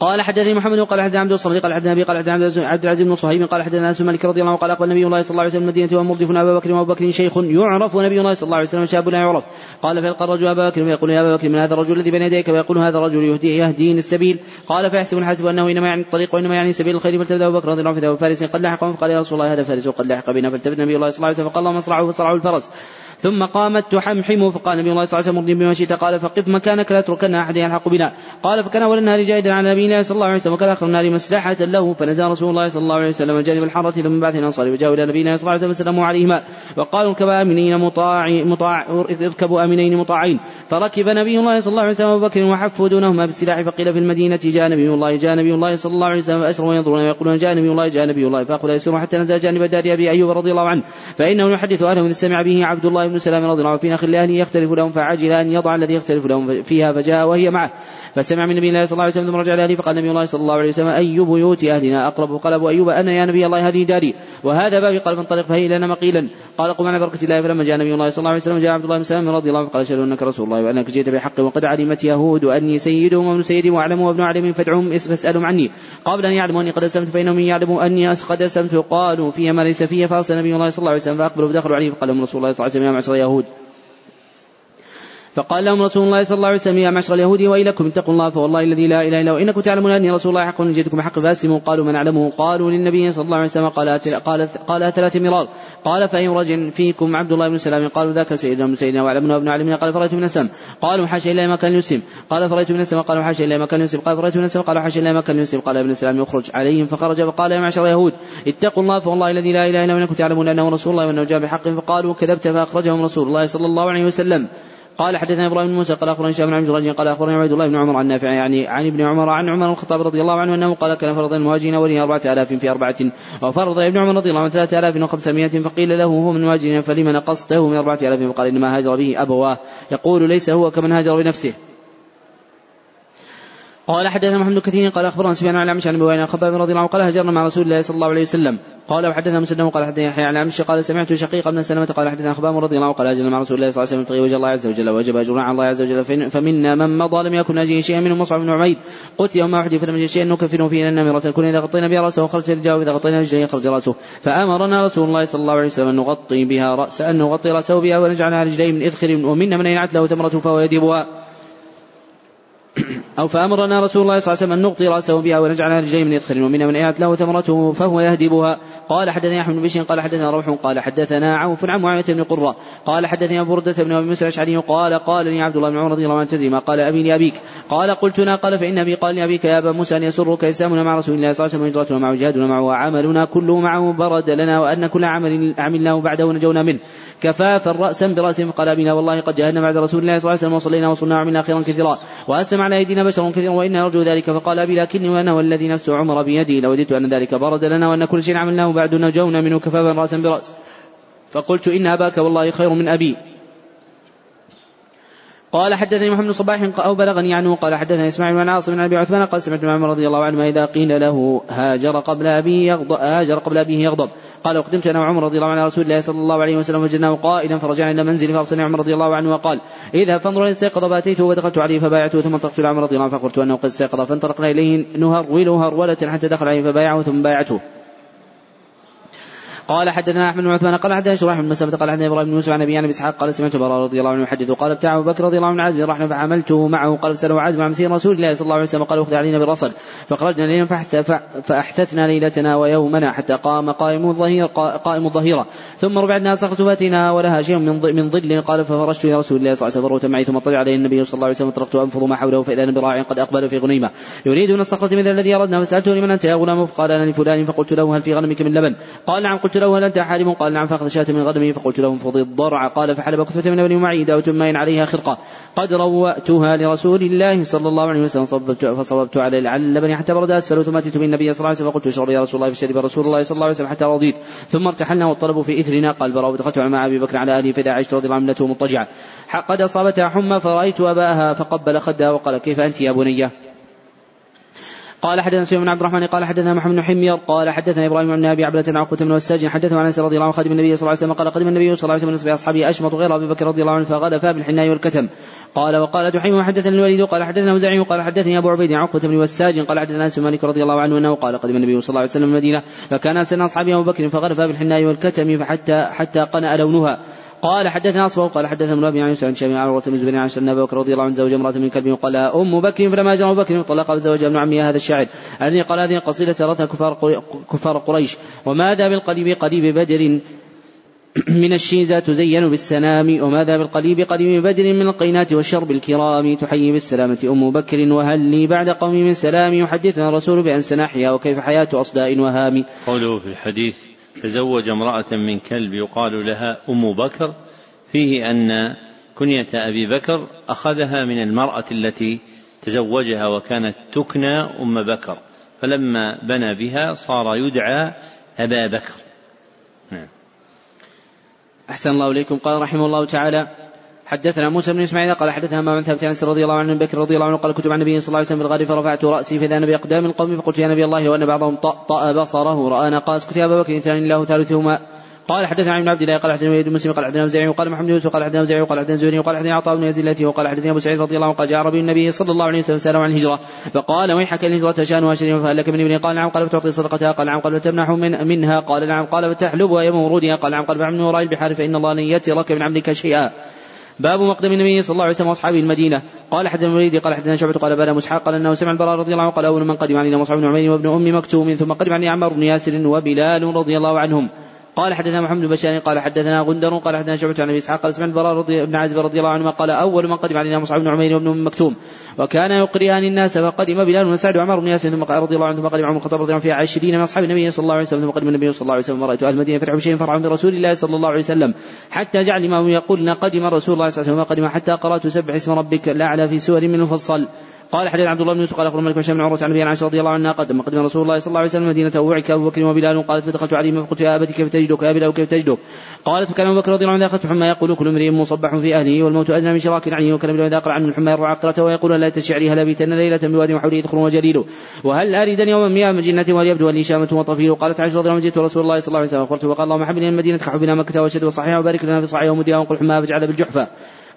Speaker 2: قال حدثني محمد قال حدثنا عبد الصمد قال حدثنا أبي قال حدثنا عبد العزيز بن صهيب قال حدثنا أنس مالك رضي الله عنه قال أقبل نبي الله صلى الله عليه وسلم المدينة ومردف أبا بكر وأبو بكر شيخ يعرف نبي الله صلى الله عليه وسلم شاب لا يعرف. قال فيلقى الرجل أبا بكر ويقول يا أبا بكر من هذا الرجل الذي بين يديك؟ ويقول هذا الرجل يهدي يهديني السبيل. قال فيحسب الحاسب أنه إنما يعني الطريق وإنما يعني سبيل الخير فالتبدا أبو بكر رضي الله عنه فارس قد لحقهم فقال يا رسول الله هذا فارس وقد لحق بنا فالتفت نبي الله صلى الله عليه وسلم فقال اللهم اصرعه فصرعه الفرس. ثم قامت تحمحم فقال النبي الله صلى الله عليه وسلم بما شئت. قال فقف مكانك لا تركن احد يلحق بنا. قال فكان أول النهار جاهدا على نبي الله صلى الله عليه وسلم وكان آخر النهار مسلحة له. فنزل رسول الله صلى الله عليه وسلم جانب الحارة ثم بعث الانصار وجاءوا إلى نبينا صلى الله عليه وسلم عليهما. وقالوا اركبوا امنين مطاع مطاع اركبوا امنين مطاعين. فركب نبي الله صلى الله عليه وسلم أبو بكر وحفوا دونهما بالسلاح فقيل في المدينة جاء نبي الله جاء نبي الله صلى الله عليه وسلم فأسروا وينظرون ويقولون جاء نبي الله جاء نبي الله. فأقول يسيرون حتى نزل جانب دار ابي ايوب رضي الله عنه. فإنه يحدث أهله من سمع به عبد الله بن سلام رضي الله عنه في نخل لأهله يختلف لهم فعجل أن يضع الذي يختلف لهم فيها فجاء وهي معه. فسمع من نبي الله صلى الله عليه وسلم ثم رجع لاهله فقال نبي الله صلى الله عليه وسلم أي بيوت أهلنا؟ أقرب قال ابو ايوب أنا يا نبي الله هذه داري. وهذا بابي؟ قال فانطلق فهي لنا مقيلا. قال قم على بركة الله. فلما جاء نبي الله صلى الله عليه وسلم جاء عبد الله بن سلام رضي الله عنه قال أشهد أنك رسول الله وأنك جئت بحق وقد علمت يهود أني سيدهم وابن سيدهم وأعلم وابن علم فادعهم فاسألهم عني. قبل أن يعلموا أني قد أسلمت فإنهم يعلموا أني قد أسلمت. قالوا فيها ما ليس فيه فأرسل نبي الله صلى الله عليه وسلم فأقبلوا فدخلوا عليه فقال لهم رسول الله صلى الله عليه وسلم معشر اليهود. فقال لهم رسول الله صلى الله عليه وسلم يا معشر اليهود ويلكم اتقوا الله فوالله الذي لا إله إلا هو. إنكم تعلمون أني رسول الله حق جئتكم بحق فاسلموا قالوا من أعلمه. قالوا للنبي صلى الله عليه وسلم قال قال قال ثلاث مرار قال فاي رجل فيكم عبد الله بن سلام قالوا ذاك سيدنا من سيدنا واعلمنا وابن علمنا قال فرأيت من السم قالوا حاشا الا ما كان يسلم قال فرأيت من السم قالوا حاشا الا ما كان يسلم قال فرأيت من السم قالوا حاشا الا ما كان يسلم قال ابن السلام يخرج عليهم. فخرج فقال يا معشر اليهود اتقوا الله فوالله الذي لا إله إلا هو. إنكم تعلمون أنه رسول الله وانه جاء بحق. فقالوا كذبت فأخرجهم رسول الله صلى الله عليه وسلم. قال حدثنا إبراهيم موسى قال أخبرني هشام بن عبد قال أخبرني عبيد الله بن عمر عن نافع يعني عن ابن عمر عن عمر الخطاب رضي الله عنه أنه قال كان فرض المهاجرين أربعة آلاف في أربعة وفرض ابن عمر رضي الله عنه ثلاثة آلاف وخمسمائة فقيل له هو من المهاجرين فلما نقصته من أربعة آلاف فقال إنما هاجر به أبواه يقول ليس هو كمن هاجر بنفسه قال حدثنا محمد كثير قال أخبرنا سفيان عن عمش عن أبي خباب رضي الله عنه قال هاجرنا مع رسول الله صلى الله عليه وسلم. قال وحدثنا مسلم قال حدثنا يحيى عن عمش قال سمعت شقيق بن سلمة قال حدثنا خباب رضي الله عنه قال هاجرنا مع رسول الله صلى الله عليه وسلم وجه الله عز وجل وجب أجرنا على الله عز وجل فمنا من مضى لم يكن اجيه شيئا منهم مصعب بن عبيد قتل يوم أحد فلم يجد شيئا نكفنه فيه النمرة كنا إذا غطينا بها رأسه خرج رجاله واذا غطينا رجله خرج رأسه. فأمرنا رسول الله صلى الله عليه وسلم أن نغطي بها راسه أن نغطي رأسه بها ونجعلها رجليه من اذخر ومنا من ينعت له ثمرة فهو يديبها. أو فأمرنا رسول الله صلى الله عليه وسلم أن نغطي رأسه بها ونجعل رجليه من يدخل ومنا من أعت له ثمرته فهو يهدبها. قال حدثني أحمد بن بشير قال حدثنا روح قال حدثنا عوف عن معاوية بن قرة قال حدثني أبو بردة بن أبي موسى الأشعري قال قال لي عبد الله بن عمر رضي الله عنه تدري ما قال أبي لأبيك؟ قال قلت لا قال فإن أبي قال لأبيك يا أبا موسى أن يسرك إسلامنا مع رسول الله صلى الله عليه وسلم وهجرتنا معه جهادنا معه وعملنا كله معه برد لنا وأن كل عمل عملناه بعده نجونا منه. كفافا رأسا برأس فقال أبينا والله قد جاهدنا بعد رسول الله صلى الله عليه وسلم وصلينا وصلنا وعملنا خيرا كثيرا. وأسلم على أيدينا بشر كثيرا وإنا نرجو ذلك. فقال أبي لكني وأنا والذي نفس عمر بيدي لوددت أن ذلك برد لنا وأن كل شيء عملناه بعد نجونا منه كفافا رأسا برأس. فقلت إن أباك والله خير من أبي. قال حدثني محمد صباح أو بلغني عنه قال حدثني إسماعيل بن عاصم بن أبي عثمان قال سمعت عمر رضي الله عنه إذا قيل له هاجر قبل ابيه يغضب هاجر قبل أبيه يغضب. قال وقدمت أنا وعمر رضي الله عنه رسول الله صلى الله عليه وسلم وجدناه قائلا فرجعنا إلى منزلي فارسلني عمر رضي الله عنه وقال إذا فانظر ان استيقظ فاتيته ودخلت عليه فبايعته ثم انطلقت إلى عمر رضي الله عنه فاخبرته أنه قد استيقظ. فانطلقنا إليه نهرول هرولة حتى دخل عليه فبايعه ثم بايعته. قال حدثنا أحمد بن عثمان قال حدثنا شريح بن مسلمة قال حدثنا إبراهيم بن يوسف عن أبي عن إسحاق قال سمعت براء رضي الله عنه يحدث. قال ابتاع أبو بكر رضي الله عنه عزم رحنا فعملته معه. قال فساله عزم عن مسير رسول الله صلى الله عليه وسلم. قال اخذ علينا بالرصد. فخرجنا ليلا فأحتثنا ليلتنا ويومنا حتى قام قائم الظهير قائم الظهيرة. ثم ربعنا صخرة فاتنا ولها شيء من ظل. قال ففرشت إلى رسول الله صلى الله عليه وسلم. معي ثم طلع عليه النبي صلى الله عليه وسلم. تركت أنفض ما حوله فإذا براع قد أقبل في غنيمة. يريد من الصخرة مثل الذي أردنا. فسالته لمن أنت يا غلام؟ فقال أنا لفلان. فقلت له هل في غنمك من لبن؟ قال نعم. قلت له هل أنت حارم؟ قال نعم فاخذ شاة من غنمه فقلت له انفض الضرع. قال فحلب كثبة من لبن معي داوة ماء عليها خرقة. قد روأتها لرسول الله صلى الله عليه وسلم فصببت على اللبن حتى برد أسفل. ثم أتيت بالنبي صلى الله عليه وسلم فقلت اشرب يا رسول الله فشرب رسول الله صلى الله عليه وسلم حتى رضيت. ثم ارتحلنا والطلب في إثرنا. قال براء ودخلت مع أبي بكر على أهلي فإذا عشت رضي الله عنه قد أصابتها حمى فرأيت أباها فقبل خدها وقال كيف أنت يا بنيه قال حدثنا سفيان بن عبد الرحمن قال حدثنا محمد بن حمير قال حدثنا إبراهيم بن أبي عبدة عقبة بن والساجن حدثنا عن أنس رضي الله عنه خادم النبي صلى الله عليه وسلم قال قدم النبي صلى الله عليه وسلم نصف اصحابه أشمط غير أبي بكر رضي الله عنه فغلفا بالحناء والكتم. قال وقال دحيم وحدثنا الوليد قال حدثنا وزعي قال حدثني أبو عبيد عقبة بن والساجن قال حدثنا أنس مالك رضي الله عنه أنه قال قدم النبي صلى الله عليه وسلم المدينة فكان سن اصحابه أبو بكر فغلفا بالحناء والكتم فحتى حتى قنأ لونها. قال حدثنا اصبه قال حدثنا ابن ابي عن شامي عن عروة بن زبير عن أبي بكر رضي الله عنه زوج امرأة من كلب وقال أم بكر فلما جاء أبو بكر طلق وزوج ابن عمها هذا الشاعر. الذي قال هذه القصيده رثها كفار كفار قريش. وماذا بالقليب قليب بدر؟ من الشيزة تزين بالسنام. وماذا بالقليب قليب بدر؟ من القينات والشرب الكرام. تحيي بالسلامة أم بكر. وهل لي بعد قومي من سلام يحدثنا الرسول بأن سنحيا وكيف حياة أصداء وهام؟
Speaker 1: قوله في الحديث تزوج امرأة من كلب يقال لها أم بكر فيه أن كنية أبي بكر أخذها من المرأة التي تزوجها وكانت تكنى أم بكر فلما بنى بها صار يدعى أبا بكر نعم.
Speaker 2: أحسن الله إليكم قال رحمه الله تعالى حدثنا موسى بن إسماعيل قال حدثنا ما ثابت عن رضي الله عنه بكر رضي الله عنه قال كنت مع النبي صلى الله عليه وسلم في الغار فرفعت رأسي فإذا أنا باقدام القوم فقلت يا نبي الله لو ان بعضهم طأ بصره رانا قال اسكت يا أبا بكر ثاني الله ثالثهما. قال حدثنا عن عبد الله قال حدثنا وليد مسلم قال حدثنا زعيم وقال محمد يوسف قال حدثنا زعيم وقال حدثنا زهري وقال حدثنا عطاء بن يزيد التي وقال حدثنا أبو سعيد رضي الله عنه قال جاء عربي النبي صلى الله عليه وسلم ساله عن الهجرة. فقال ويحك الهجرة شانها شريف فهل لك من ابن. قال نعم. قال فتعطي صدقتها. قال نعم. قال فتمنح من منها. قال نعم. قال فتحلبها يوم ورودها قال نعم. قال فعمل وراء البحار فإن الله لن يترك من عملك شيئا. باب مقدم النبي صلى الله عليه وسلم واصحابه المدينة. قال حدثنا الوليد قال حدثنا شعبة قال بلى مسحاق قال إنه سمع البراء رضي الله عنه قال أول من قدم علينا مصعب بن عمير وابن أم مكتوم ثم قدم علينا عمار بن ياسر وبلال رضي الله عنهم. قال حدثنا محمد بن بشار قال حدثنا غندر قال حدثنا شعبة عن أبي إسحاق قال سمعت البراء بن عازب رضي الله عنهما قال أول من قدم علينا مصعب بن عمير وابن مكتوم وكان يقرئان الناس فقدم بلال وسعد وعمر بن ياسر ثم رضي الله عنه ثم قدم عمر الخطاب رضي الله عنه في عشرين من أصحاب النبي صلى الله عليه وسلم ثم قدم النبي صلى الله عليه وسلم ورأيت أهل المدينة فرحوا بشيء فرحوا برسول الله صلى الله عليه وسلم حتى جعل الإمام يقول قدم رسول الله صلى الله عليه وسلم قدم حتى قرأت سبح اسم ربك الأعلى في سور من المفصل. قال حديث عبد الله بن يوسف قال اخبر مالك بن عروه عن أبي عائشة رضي الله عنها قدم قدم رسول الله صلى الله عليه وسلم مدينة وعك أبو بكر وبلال قالت فدخلت عليه فقلت يا أبتي كيف تجدك؟ يا بلال كيف تجدك؟ قالت فكان أبو بكر رضي الله عنه اخذت حمى يقول كل امرئ مصبح في أهله والموت أدنى من شراك العين وكان بلال اذا قرا عنه الحمى يرفع عقرته ويقول لا تشعري هل بيتن ليلة بواد وحوله يدخل وجليل وهل اريدا يوما مياه مجنة وليبدو لي شامة وطفيل؟ قالت عائشة رضي الله عنها رسول الله صلى الله عليه وسلم فقلت وقال اللهم حبني المدينة كحبنا مكة وشد وصحيح وبارك لنا في صحيح ومديها وقل حمى فاجعل بالجحفة.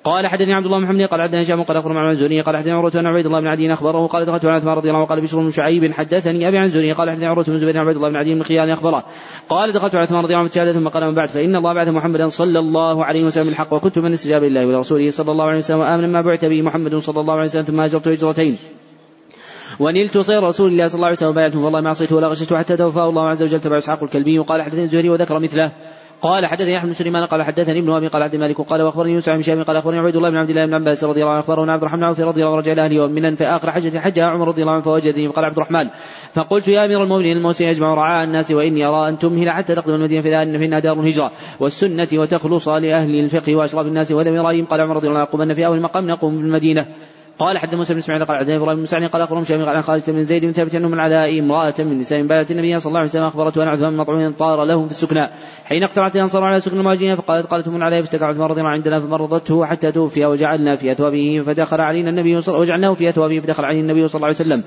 Speaker 2: قال حدثني عبد الله محمد قال حدثني هشام قال اخبر مع الزهري قال حدثني عروة بن عبيد الله بن عدي أخبره قال دخلت على عثمان رضي الله عنه قال بشر بن شعيب حدثني أبي عن الزهري قال حدثني عروة بن زبير عبيد الله بن عدي بن خيان أخبره قال دخلت على عثمان رضي الله عنه ثم قال من بعد فإن الله بعث محمدا صلى الله عليه وسلم بالحق وكنت من استجاب الله ولرسوله صلى الله عليه وسلم وآمن ما بعث به محمد صلى الله عليه وسلم ثم هاجرت هجرتين ونلت صير رسول الله صلى الله عليه وسلم وبايعته والله ما عصيته ولا غشيته حتى توفاه الله عز وجل تبع إسحاق الكلبي وقال حدثني الزهري وذكر مثله. قال حدثني أحمد بن سليمان قال حدثني ابن أبي قال عبد الملك قال وأخبرني يوسف بن شهاب قال أخبرني عبيد الله بن عبد الله بن عباس رضي الله عنه أخبرنا عبد الرحمن عوف رضي الله عنه رجع إلى أهله ومنا في اخر حجة حجها عمر رضي الله عنه فوجدني فقال عبد الرحمن فقلت يا أمير المؤمنين الموسم يجمع رعاء الناس وإني أرى أن تمهل حتى تقدم المدينة فينا دار الهجرة والسنة وتخلص لأهل الفقه وأشراف الناس وذوي رايهم قال عمر رضي الله عنه قمنا في أول مقام نقوم بالمدينة قال حد موسى بن اسماعيل قال حدثني إبراهيم بن قال اخبرهم شامي قال خالد بن زيد بن ثابت انه من عداء امراه من نساء بايعت النبي صلى الله عليه وسلم اخبرته أن عثمان بن مطعون طار لهم في السكنى. حين اقترعت الانصار على سكن المهاجرين فقالت قالت من عليه فاشتكى عثمان رضي الله عندنا فمرضته حتى توفي وجعلنا في اثوابه فدخل علينا النبي صلى وجعلناه في اثوابه فدخل علينا النبي صلى الله عليه وسلم.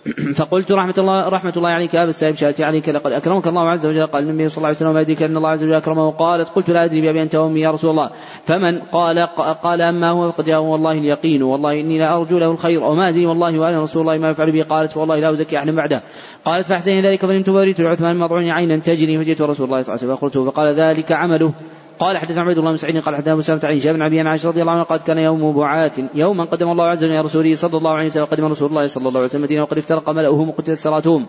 Speaker 2: فقلت رحمة الله رحمة الله عليك أبا السائب شاتي عليك لقد أكرمك الله عز وجل قال النبي صلى الله عليه وسلم ما أن الله عز وجل أكرمه. قالت قلت لا أدري بأبي أنت وأمي يا رسول الله. فمن قال قال أما هو فقد جاءه والله اليقين والله إني لا أرجو له الخير وما أدري والله وأنا رسول الله ما يفعل به قالت والله لا أزكي أحدا بعده. قالت فأحسن ذلك فنمت بريت لعثمان مضعون عينا تجري فجئت رسول الله صلى الله عليه وسلم فقلت. فقال ذلك عمله. قال حدثنا عبيد الله بن سعيد قال حدثنا مسلمة عن هشام بن ابي عائشة رضي الله عنه قال كان يوم بعاث يوما قدم الله عز وجل رسوله صلى الله عليه وسلم قدم رسول الله صلى الله عليه وسلم المدينة وقد افترق ملأهم وقتلت سراتهم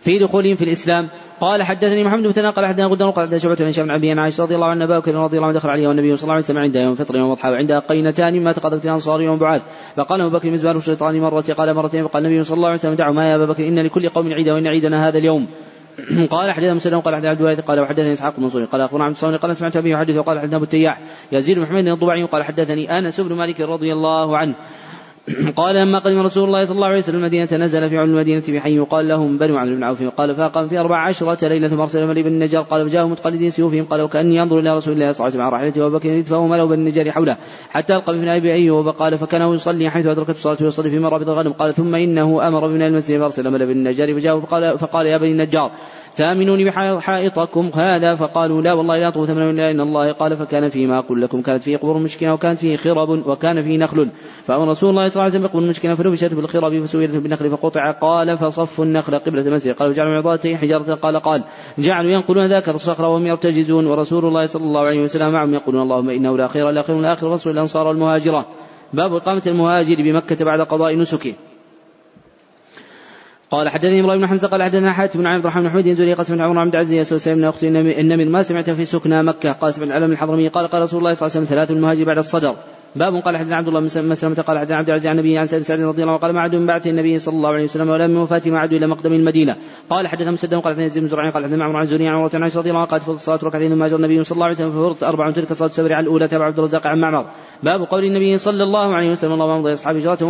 Speaker 2: في دخولهم في الإسلام قال حدثني محمد بن قال حدثنا غدر قال حدثنا شعبة عن هشام بن ابي عائشة رضي الله عنه ابا بكر رضي الله عنه دخل عليه والنبي صلى الله عليه وسلم عند يوم الفطر يوم الأضحى وعند قينتان ما تقدمت الأنصار يوم بعاث فقال أبو بكر مزبال الشيطان مرة قال مرتين فقال النبي صلى الله عليه وسلم دعوا ما يا أبا بكر إن لكل قوم عيدا وإن عيدنا هذا اليوم. قال حدثنا مسلم قال حدثنا عبد الوارث قال وحدثني إسحاق بن قال أخبرنا عبد الصمد قال سمعت أبي يحدث وقال حدثنا أبو التياح يزيد بن محمد الضبعي قال حدثني أنس بن مالك رضي الله عنه. قال لما قدم رسول الله صلى الله عليه وسلم المدينة نزل في علم المدينة في حي يقال لهم بنو عمرو بن عوف. قال فأقام في أربع عشرة ليلة ثم أرسل ملي بن النجار. قال فجاءوا متقلدين سيوفهم. قال وكأني أنظر إلى رسول الله صلى الله عليه وسلم على راحلته وأبو بكر يدفع ملأ بن النجار حوله حتى ألقى بن أبي أيوب قال فكان يصلي حيث أدركت الصلاة ويصلي في مرابط الغنم. قال ثم إنه أمر بنا المسجد فأرسل ملأ بن النجار. فجاءوا فقال, فقال يا بني النجار ثامنوني بحائطكم هذا؟ فقالوا لا والله لا طوف ثمن إلا ان الله. قال فكان فيما أقول لكم. كانت فيه قبور مشكله وكانت فيه خرب وكان فيه نخل. فأمر رسول الله صلى الله عليه وسلم بقبور مشكله فنبشت بالخرب فسويت بالنخل فقطع. قال فصفوا النخل قبلة المسجد. قالوا جعلوا عظاته حجارة. قال قال جعلوا ينقلون ذاك الصخر وهم يرتجزون. ورسول الله صلى الله عليه وسلم معهم يقولون اللهم إنه لا خير الا خير الآخر رسول الأنصار والمهاجرة. باب إقامة المهاجر بمكة بعد قضاء نسكه. قال حدثني إبراهيم بن حمزة. قال حدثنا حاتم بن عبد الرحمن بن يزوري قسم عمر بن عبد العزيز وسلم بن أختي النمر ما سمعت في سكنى مكة. قال سمعت العلم الحضرمي. قال قال رسول الله صلى الله عليه وسلم ثلاث المهاجر بعد الصدر. باب قال حدثنا عبد الله بن مسلمة قال حدثنا عبد العزيز عن النبي عن سعد رضي الله عنه قال ما عدوا من بعث النبي صلى الله عليه وسلم ولا من وفاته ما عدوا إلى مقدم المدينة. قال حدثنا مسدد قال حدثنا يزيد بن زرعين قال حدثنا معمر عن زوري عن عمر بن رضي الله عنه قال فرض الصلاه ركعتين ثم هاجر النبي صلى الله عليه وسلم ففرضت أربع تلك صلاة السبر على الأولى تبع عبد الرزاق عن معمر. باب قول النبي صلى الله عليه وسلم اللهم امضي أصحاب هجرته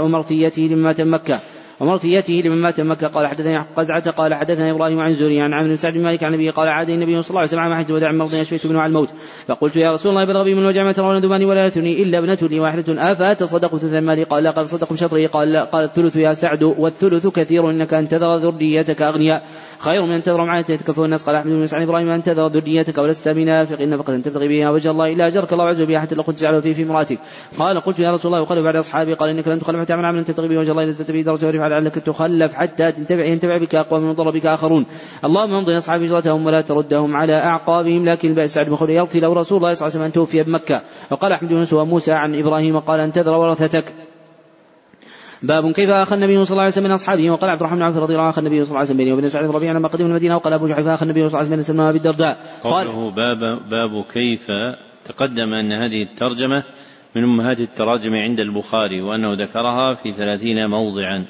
Speaker 2: ومرثيته لما مكه ومرثيته لمن مات مكة. قال حدثني قزعة قال حدثنا إبراهيم عن زوري عن عامر بن سعد مالك عن النبي قال عاد النبي صلى الله عليه وسلم حج وداع مرض يشفيت منه على الموت. فقلت يا رسول الله بلغ بي من الوجع ما ترون دماني ولا يثني إلا ابنة لي واحدة. أفأتصدق ثلث مالي؟ قال لا قال صدق بشطره قال قال الثلث يا سعد والثلث كثير إنك أن تذر ذريتك أغنياء. خير من أن تذر معنا يتكفون الناس. قال أحمد بن سعد إبراهيم أن تذر ذريتك ولست بنافق نفقة تبتغي بها وجه الله إلا أجرك. الله عز وجل حتى لو كنت تجعله في في امرأتك قال قلت يا رسول الله وقال بعد أصحابي قال إنك لن تخلف تعمل عملا تبتغي به وجه الله لست به درجة ورفع لعلك تخلف حتى تنتفع ينتفع بك أقوى من ضر بك آخرون. اللهم امضي أصحاب هجرتهم ولا تردهم على أعقابهم لكن البأس سعد بن يغفي لو رسول الله صلى الله عليه وسلم توفي بمكة. وقال أحمد بن وموسى عن إبراهيم قال أن تذر ورثتك. باب كيف اخى النبي صلى الله عليه وسلم من أصحابه وقال عبد الرحمن بن عوف رضي الله عنه اخى النبي صلى الله عليه وسلم وبين سعد ربيعه لما قدم المدينة وقال أبو جحيفه اخى النبي صلى الله عليه وسلم بين سلمان وابي الدرداء
Speaker 1: قال باب باب كيف تقدم أن هذه الترجمة من أمهات التراجم عند البخاري وأنه ذكرها في ثلاثين موضعا.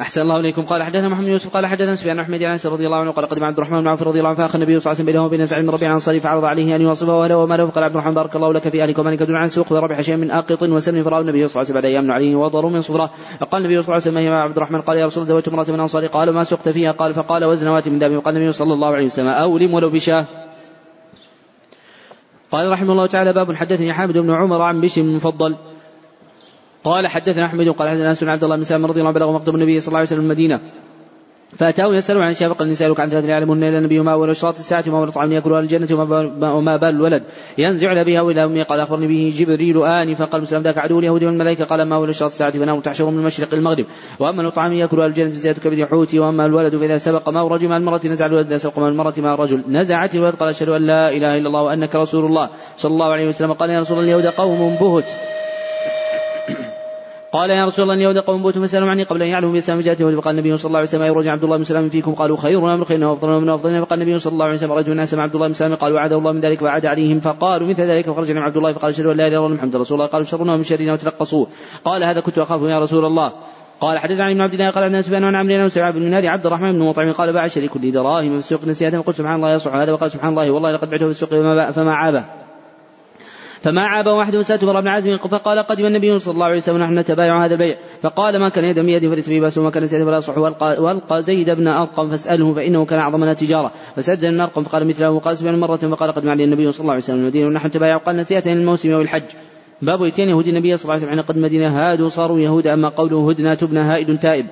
Speaker 2: أحسن الله إليكم. قال حدثنا محمد يوسف قال حدثنا سفيان بن أحمد عن رضي الله عنه قال قدم عبد الرحمن بن عوف رضي الله عنه فأخى النبي صلى الله عليه وسلم بينه وبين سعد بن ربيعة الأنصاري فعرض عليه أن يوصفه وله وماله فقال عبد الرحمن بارك الله لك في أهلك ومالك دون عن سوق وربح شيئا من آقط وسلم فرأى النبي صلى الله عليه وسلم بعد أيام عليه وضر من صفرة. فقال النبي صلى الله عليه وسلم يا عبد الرحمن؟ قال يا رسول الله زوجت امرأة من الأنصار قال ما سقت فيها؟ قال فقال وزن وات من دم وقال النبي صلى الله عليه وسلم أولم ولو بشاة. قال رحمه الله تعالى باب حدثني حامد بن عمر عن بشر المفضل قال حدثنا أحمد قال حدثنا أنس بن عبد الله بن سلام رضي الله عنه بلغ مقدم النبي صلى الله عليه وسلم المدينة. فأتاه يسأله عن الشافق قال يسألك عن ثلاث يعلمون إلى النبي وما أول أشراط الساعة وما أول طعام يأكل أهل الجنة وما بال الولد. ينزع بها وإلى أمي قال أخبرني به جبريل آنفا قال مسلم ذاك عدو اليهود والملائكة؟ قال ما أول أشراط الساعة فنام تحشر من المشرق المغرب. وأما الطعام يأكل أهل الجنة زيادة كبد حوتي وأما الولد فإذا سبق ما رجل مع المرأة نزع الولد إذا سبق مع المرأة مع الرجل. نزعت الولد قال أشهد أن لا إله إلا الله وأنك رسول الله صلى الله عليه وسلم. قال يا رسول الله اليهود قوم بهت. قال يا رسول الله اليهود قوم بوت فسالوا عني قبل أن يعلموا بإسلام جاءته فقال النبي صلى الله عليه وسلم يرجع عبد الله بن سلام فيكم؟ قالوا خير من خير وافضل من أفضل. فقال النبي صلى الله عليه وسلم رجل الناس مع عبد الله بن سلام قالوا وعد الله من ذلك وعد عليهم فقالوا مثل ذلك فخرج عبد الله فقال اشهد أن لا إله إلا الله محمد رسول الله. قالوا شرنا من شرنا وتلقصوه قال هذا كنت أخاف يا رسول الله. قال حدث عن ابن عبد الله قال عن سفيان عن عمرو بن بن عبد الرحمن بن مطعم قال باع شريك لي دراهم في السوق نسيتها فقلت سبحان الله يصح هذا وقال سبحان الله والله لقد بعته في السوق فما عابه. فما عاب واحد براء بن عازم فقال قدم النبي صلى الله عليه وسلم نحن نتبايع هذا البيع فقال ما كان يدا بيد فليس به باس وما كان سيدا فلا يصح والقى زيد بن أرقم فاسأله فإنه كان اعظمنا تجاره فسجل بن أرقم فقال مثله وقال سبحان مرة فقال قدم علي النبي صلى الله عليه وسلم المدينة ونحن نتبايع قال نسيئة الموسم أو الحج باب اتيان يهود النبي صلى الله عليه وسلم حين قدم المدينة هادوا صاروا يهود أما قوله هدنا تبنى هائد تائب.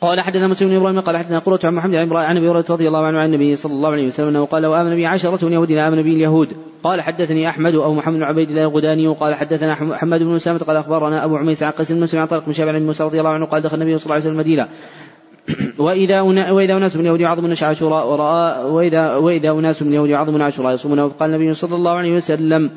Speaker 2: قال حدثنا مسلم بن إبراهيم قال حدثنا قرة عن محمد عن ابي هريره رضي الله عنه عن النبي صلى الله عليه وسلم أنه قال وآمن بي عشرة يهود آمن بي اليهود. قال حدثني أحمد أو محمد بن عبيد الله الغداني. قال حدثنا محمد بن اسامه قال أخبرنا أبو عميس عن قيس بن عن طارق بن شاب عن موسى رضي الله عنه قال دخل النبي صلى الله عليه وسلم المدينة. وإذا وإذا أناس من اليهود يعظمون عاشوراء ورأى وإذا وإذا أناس من اليهود يعظمون عاشوراء يصومون. وقال النبي صلى الله عليه وسلم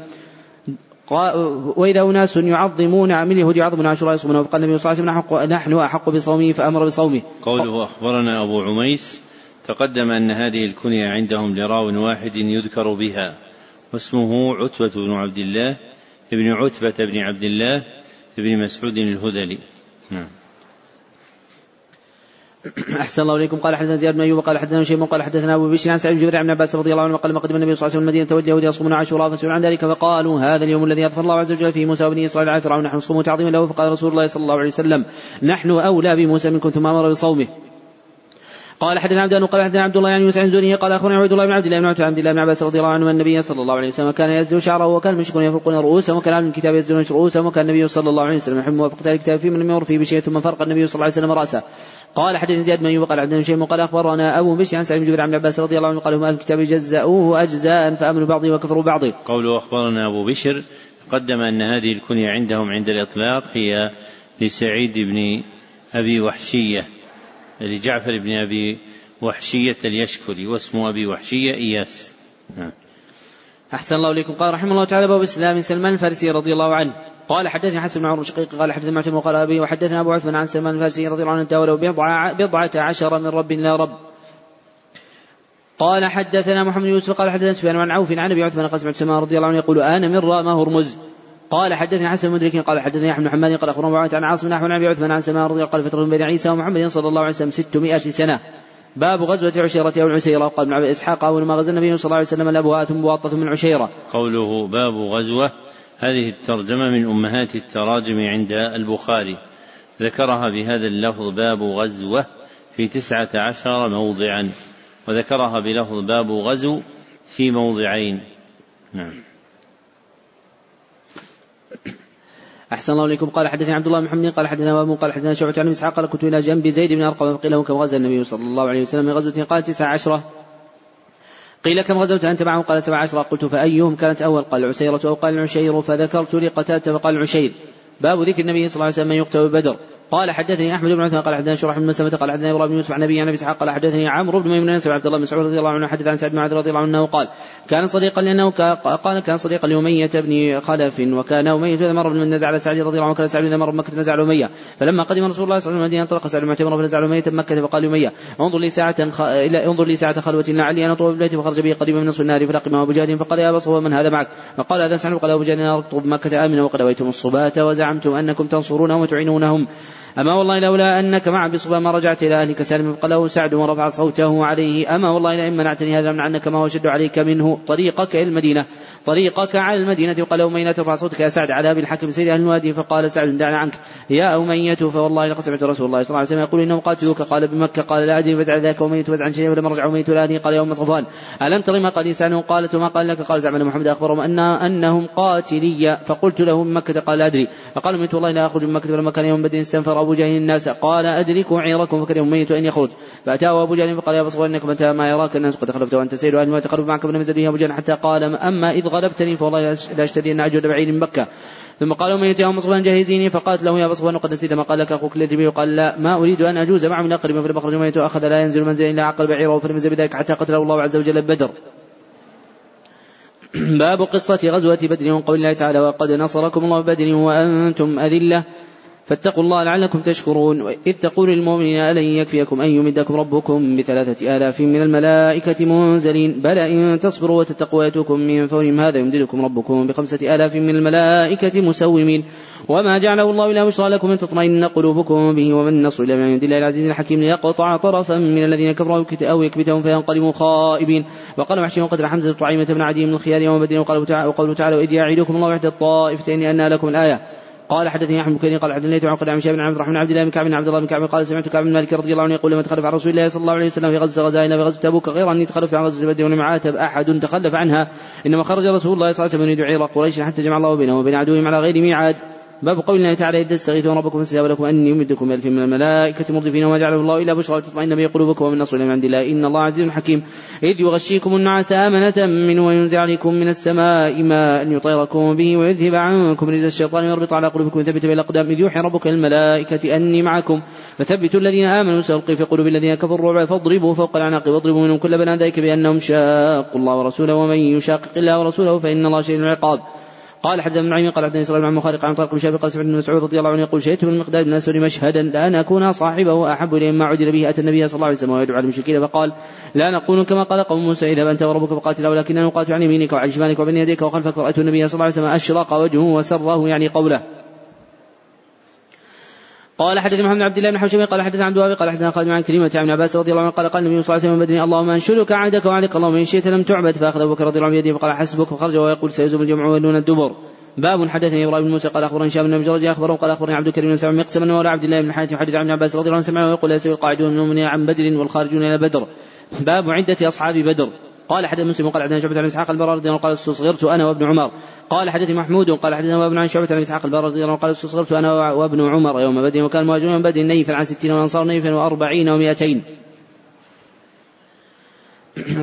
Speaker 2: وإذا أناس يعظمون من اليهود يعظمون عاشوراء يصومون وقال النبي صلى الله عليه وسلم نحن أحق بصومه فأمر بصومه.
Speaker 1: قوله أخبرنا أبو عميس تقدم أن هذه الكنية عندهم لراو واحد يذكر بها واسمه عتبة بن عبد الله ابن عتبة بن عبد الله بن مسعود الهذلي. نعم.
Speaker 2: أحسن الله إليكم. قال حدثنا زياد بن أيوب قال حدثنا شيء قال حدثنا أبو بشر عن سعيد بن جبير عن عباس رضي الله عنه قال قدم النبي صلى الله عليه وسلم المدينة تولي اليهود يصومون عاشوراء فسئلوا عن ذلك فقالوا هذا اليوم الذي أظفر الله عز وجل فيه موسى وبني إسرائيل على فرعون نحن نصوم تعظيما له فقال رسول الله صلى الله عليه وسلم نحن أولى بموسى منكم ثم أمر بصومه. قال حدثنا عبد قال حدثنا عبد الله يعني يوسف عن قال أخبرنا عبد الله بن عبد الله بن عبد الله بن عباس رضي الله عنه النبي صلى الله عليه وسلم كان يزدر شعره وكان المشركون يفرقون رؤوسهم وكان أهل الكتاب يزدرون رؤوسهم وكان النبي صلى الله عليه وسلم يحب موافقه الكتاب في لم يمر فيه بشيء ثم فرق النبي صلى الله عليه وسلم رأسه. قال حدثني زياد بن أيوب قال عبد شيء قال أخبرنا أبو بشر عن سعيد بن جبير عن عباس رضي الله عنه قال هم أهل الكتاب جزأوه أجزاء فأمنوا بعضه وكفروا بعض.
Speaker 1: قوله أخبرنا أبو بشر قدم أن هذه الكنية عندهم عند الإطلاق هي لسعيد بن أبي وحشية لجعفر بن أبي وحشية اليشكري واسم أبي وحشية إياس. نعم.
Speaker 2: أحسن الله إليكم قال رحمه الله تعالى باب إسلام سلمان الفارسي رضي الله عنه قال حدثني حسن بن عمرو شقيق قال حدثنا معتم وقال أبي وحدثنا أبو عثمان عن سلمان الفارسي رضي الله عنه تاوله بضعة, بضعة عشر من رب لا رب. قال حدثنا محمد يوسف قال حدثنا سفيان عن عوف عن أبي عثمان بن سلمان رضي الله عنه يقول أنا من رام هرمز قال حدثني حسن مدرك قال حدثني احمد حماد قال أخبرنا عن عاصم نحو عن أبي عثمان عن سلمان رضي الله قال فترة بين عيسى ومحمد صلى الله عليه وسلم 600 سنة. باب غزوة عشيرة أو العشيرة قال ابن إسحاق أول ما غزا النبي صلى الله عليه وسلم الأبواء ثم بواطة من عشيرة.
Speaker 1: قوله باب غزوة هذه الترجمة من أمهات التراجم عند البخاري. ذكرها بهذا اللفظ باب غزوة في تسعة عشر موضعا وذكرها بلفظ باب غزو في موضعين. نعم.
Speaker 2: أحسن الله إليكم. قال حدثني عبد الله بن محمد قال حدثنا أبو قال حدثنا شعبة عن إسحاق قال كنت إلى جنب زيد بن أرقم فقيل له كم غزا النبي صلى الله عليه وسلم من غزوة قال تسع عشرة قيل كم غزوت أنت معه قال سبع عشرة قلت فأيهم كانت أول؟ قال العسيرة أو قال العشير فذكرت لقتادة فقال العشير باب ذكر النبي صلى الله عليه وسلم من يقتل بدر قال حدثني أحمد بن عثمان قال حدثنا شرح بن مسلمة قال حدثنا إبراهيم بن يوسف عن ابي عن أبي إسحاق قال حدثني عمرو بن ميمون بن عبد الله بن مسعود رضي الله عنه حدث عن سعد بن معاذ رضي الله عنه قال كان صديقا لأنه قال كان صديقا لأمية بن خلف وكان أمية اذا مر من نزع على سعد رضي الله عنه كان سعد اذا مر بمكه نزع على أمية فلما قدم رسول الله صلى الله عليه وسلم المدينة انطلق سعد معتمرا فنزع على أمية مكة فقال اميه انظر لي ساعة خ... انظر لي ساعة خلوة لعلي ان اطوف ببيتي فخرج به قديما من نصف النار فلقمه أبو جهل فقال يا صفوان من هذا معك فقال هذا سعد قال أبو جهل أنا بمكه امنا وقد أويتم الصبات وزعمتم أنكم تنصرونهم وتعينونهم أما والله لولا أنك مع بصبا ما رجعت إلى أهلك سالما فقاله سعد ورفع صوته عليه. أما والله لئن منعتني هذا من عنك ما هو أشد عليك منه. طريقك إلى المدينة. طريقك على المدينة. وقال أمية ترفع صوتك يا سعد على أبي الحكم سيد أهل الوادي. فقال سعد دعنا عنك. يا أمية فوالله لقد سمعت رسول الله صلى الله عليه وسلم يقول إنه قاتلوك. قال بمكة. قال لا أدري فزع ذاك أمية فزعا شيئا ولما رجع أمية الآن قال يا أم صفوان. ألم تر ما قال إنسان؟ قالت وما قال لك؟ قال زعم محمد أخبرهم أن أنهم قاتلي. فقلت له من مكة. قال أدري. فقال أمية والله لا أخرج من مكة. فلما كان يوم بدر استنفر أبو جهل الناس قال أدركوا عيركم فكره ميت أن يخرج فأتاه أبو جهل فقال يا بصر إنك متى ما يراك الناس قد خلفت وأنت سيد أهل ما تقرب معك من نزل به أبو جهل حتى قال أما إذ غلبتني فوالله لا أجود بعيد من مكة. ثم قال من يا مصفان جهزيني. فقالت له يا مصفان قد نسيت ما قال لك. أخوك الذي قال لا ما أريد أن أجوز معه من أقرب فلم اخرج ميت أخذ لا ينزل منزل إلا عقل بعيره فلم يزل بذلك حتى قتله الله عز وجل بدر. باب قصة غزوة بدر. وقول الله تعالى وقد نصركم الله بدر وأنتم أذلة. فاتقوا الله لعلكم تشكرون. إذ تقول للمؤمنين ألن يكفيكم أن يمدكم ربكم بثلاثة آلاف من الملائكة منزلين. بلى إن تصبروا وتتقوا يأتوكم من فورهم. هذا يمددكم ربكم بخمسة آلاف من الملائكة مسومين. وما جعله الله إلا بشرى لكم أن تطمئن قلوبكم به ومن النصر إلا من عند الله العزيز الحكيم ليقطع طرفا من الذين كفروا أو يكبتهم فينقلبوا خائبين. وقال محشي قدر حمزة طعيمة بن عدي من الخيار يوم بدر. وقوله تعالى وإذ يعيدكم الله إحدى الطائفتين أنها لكم الآية قال حدثني أحمد بن قال حدثني عن عن شيخ بن عبد الرحمن عبد الله بن كعب بن عبد الله بن كعب قال سمعت كعب بن مالك رضي الله عنه يقول لما تخلف عن رسول الله صلى الله عليه وسلم في غزوة غزائنا في غزوة تبوك غير أني تخلفت عن غزوة بدر ولم عاتب أحد تخلف عنها إنما خرج رسول الله صلى الله عليه وسلم يريد عير قريش حتى جمع الله بينه وبين عدوهم على غير ميعاد. باب قول الله تعالى إذ تستغيثون ربكم فاستجاب لكم أني يمدكم بألف من الملائكة مردفين وما جعله الله إلا بشرى تطمئن به قلوبكم ومن نصر من عند الله. إن الله عزيز حكيم. إذ يغشيكم النعاس آمنة منه وينزع عليكم من السماء ماء يطيركم به ويذهب عنكم رجز الشيطان ويربط على قلوبكم ويثبت بالأقدام إذ يوحي ربك الملائكة أني معكم. فثبتوا الذين آمنوا سألقي في قلوب الذين كفروا الرعب فاضربوا فوق الأعناق واضربوا منهم كل بنان ذلك بأنهم شاقوا الله ورسوله ومن يشاقق الله ورسوله فإن الله شديد العقاب. قال حدثنا أبو نعيم قال حدثني إسرائيل عن مخارق عن طارق بن قال سمعت ابن مسعود رضي الله عنه يقول شهدت من بن اسود مشهدا لأن اكون صاحبه احب الي مما عدل به أتى النبي صلى الله عليه وسلم وهو يدعو على المشركين فقال لا نقول كما قال قوم موسى اذهب أنت وربك فقاتلا ولكننا نقاتل عن يمينك وعن شمالك وبين يديك وخلفك رايت النبي صلى الله عليه وسلم أشرق وجهه وسره يعني قوله. قال حدثنا محمد بن عبد الله بن حوشب قال حدثنا عبد الوهاب قال حدثنا خالد عن عكرمة عن ابن عباس رضي الله عنه قال قال النبي صلى الله عليه وسلم يوم بدر اللهم أنشدك عهدك ووعدك اللهم إن شئت لم تعبد فأخذ أبو بكر رضي الله عنه بيده فقال حسبك فخرج وهو يقول سيهزم الجمع ويولون الدبر. باب حدثني إبراهيم بن موسى قال أخبرني شاب بن جرج أخبره قال أخبرني عبد الكريم بن سعد مقسما ولا عبد الله بن حاتم يحدث عن عباس رضي الله عنه سمعه ويقول يسوي القاعدون من عن بدر والخارجون إلى بدر. باب عدة أصحاب بدر. قال حدث مسلم قال حدثنا شعبة عن إسحاق البراء رضي الله قال استصغرت أنا وابن عمر. قال حدثني محمود قال حدثنا وابن عن شعبة عن إسحاق عنه قال استصغرت أنا وابن عمر يوم بدر. وكان مهاجرون من بدر نيفا عن ستين والأنصار نيفا وأربعين ومائتين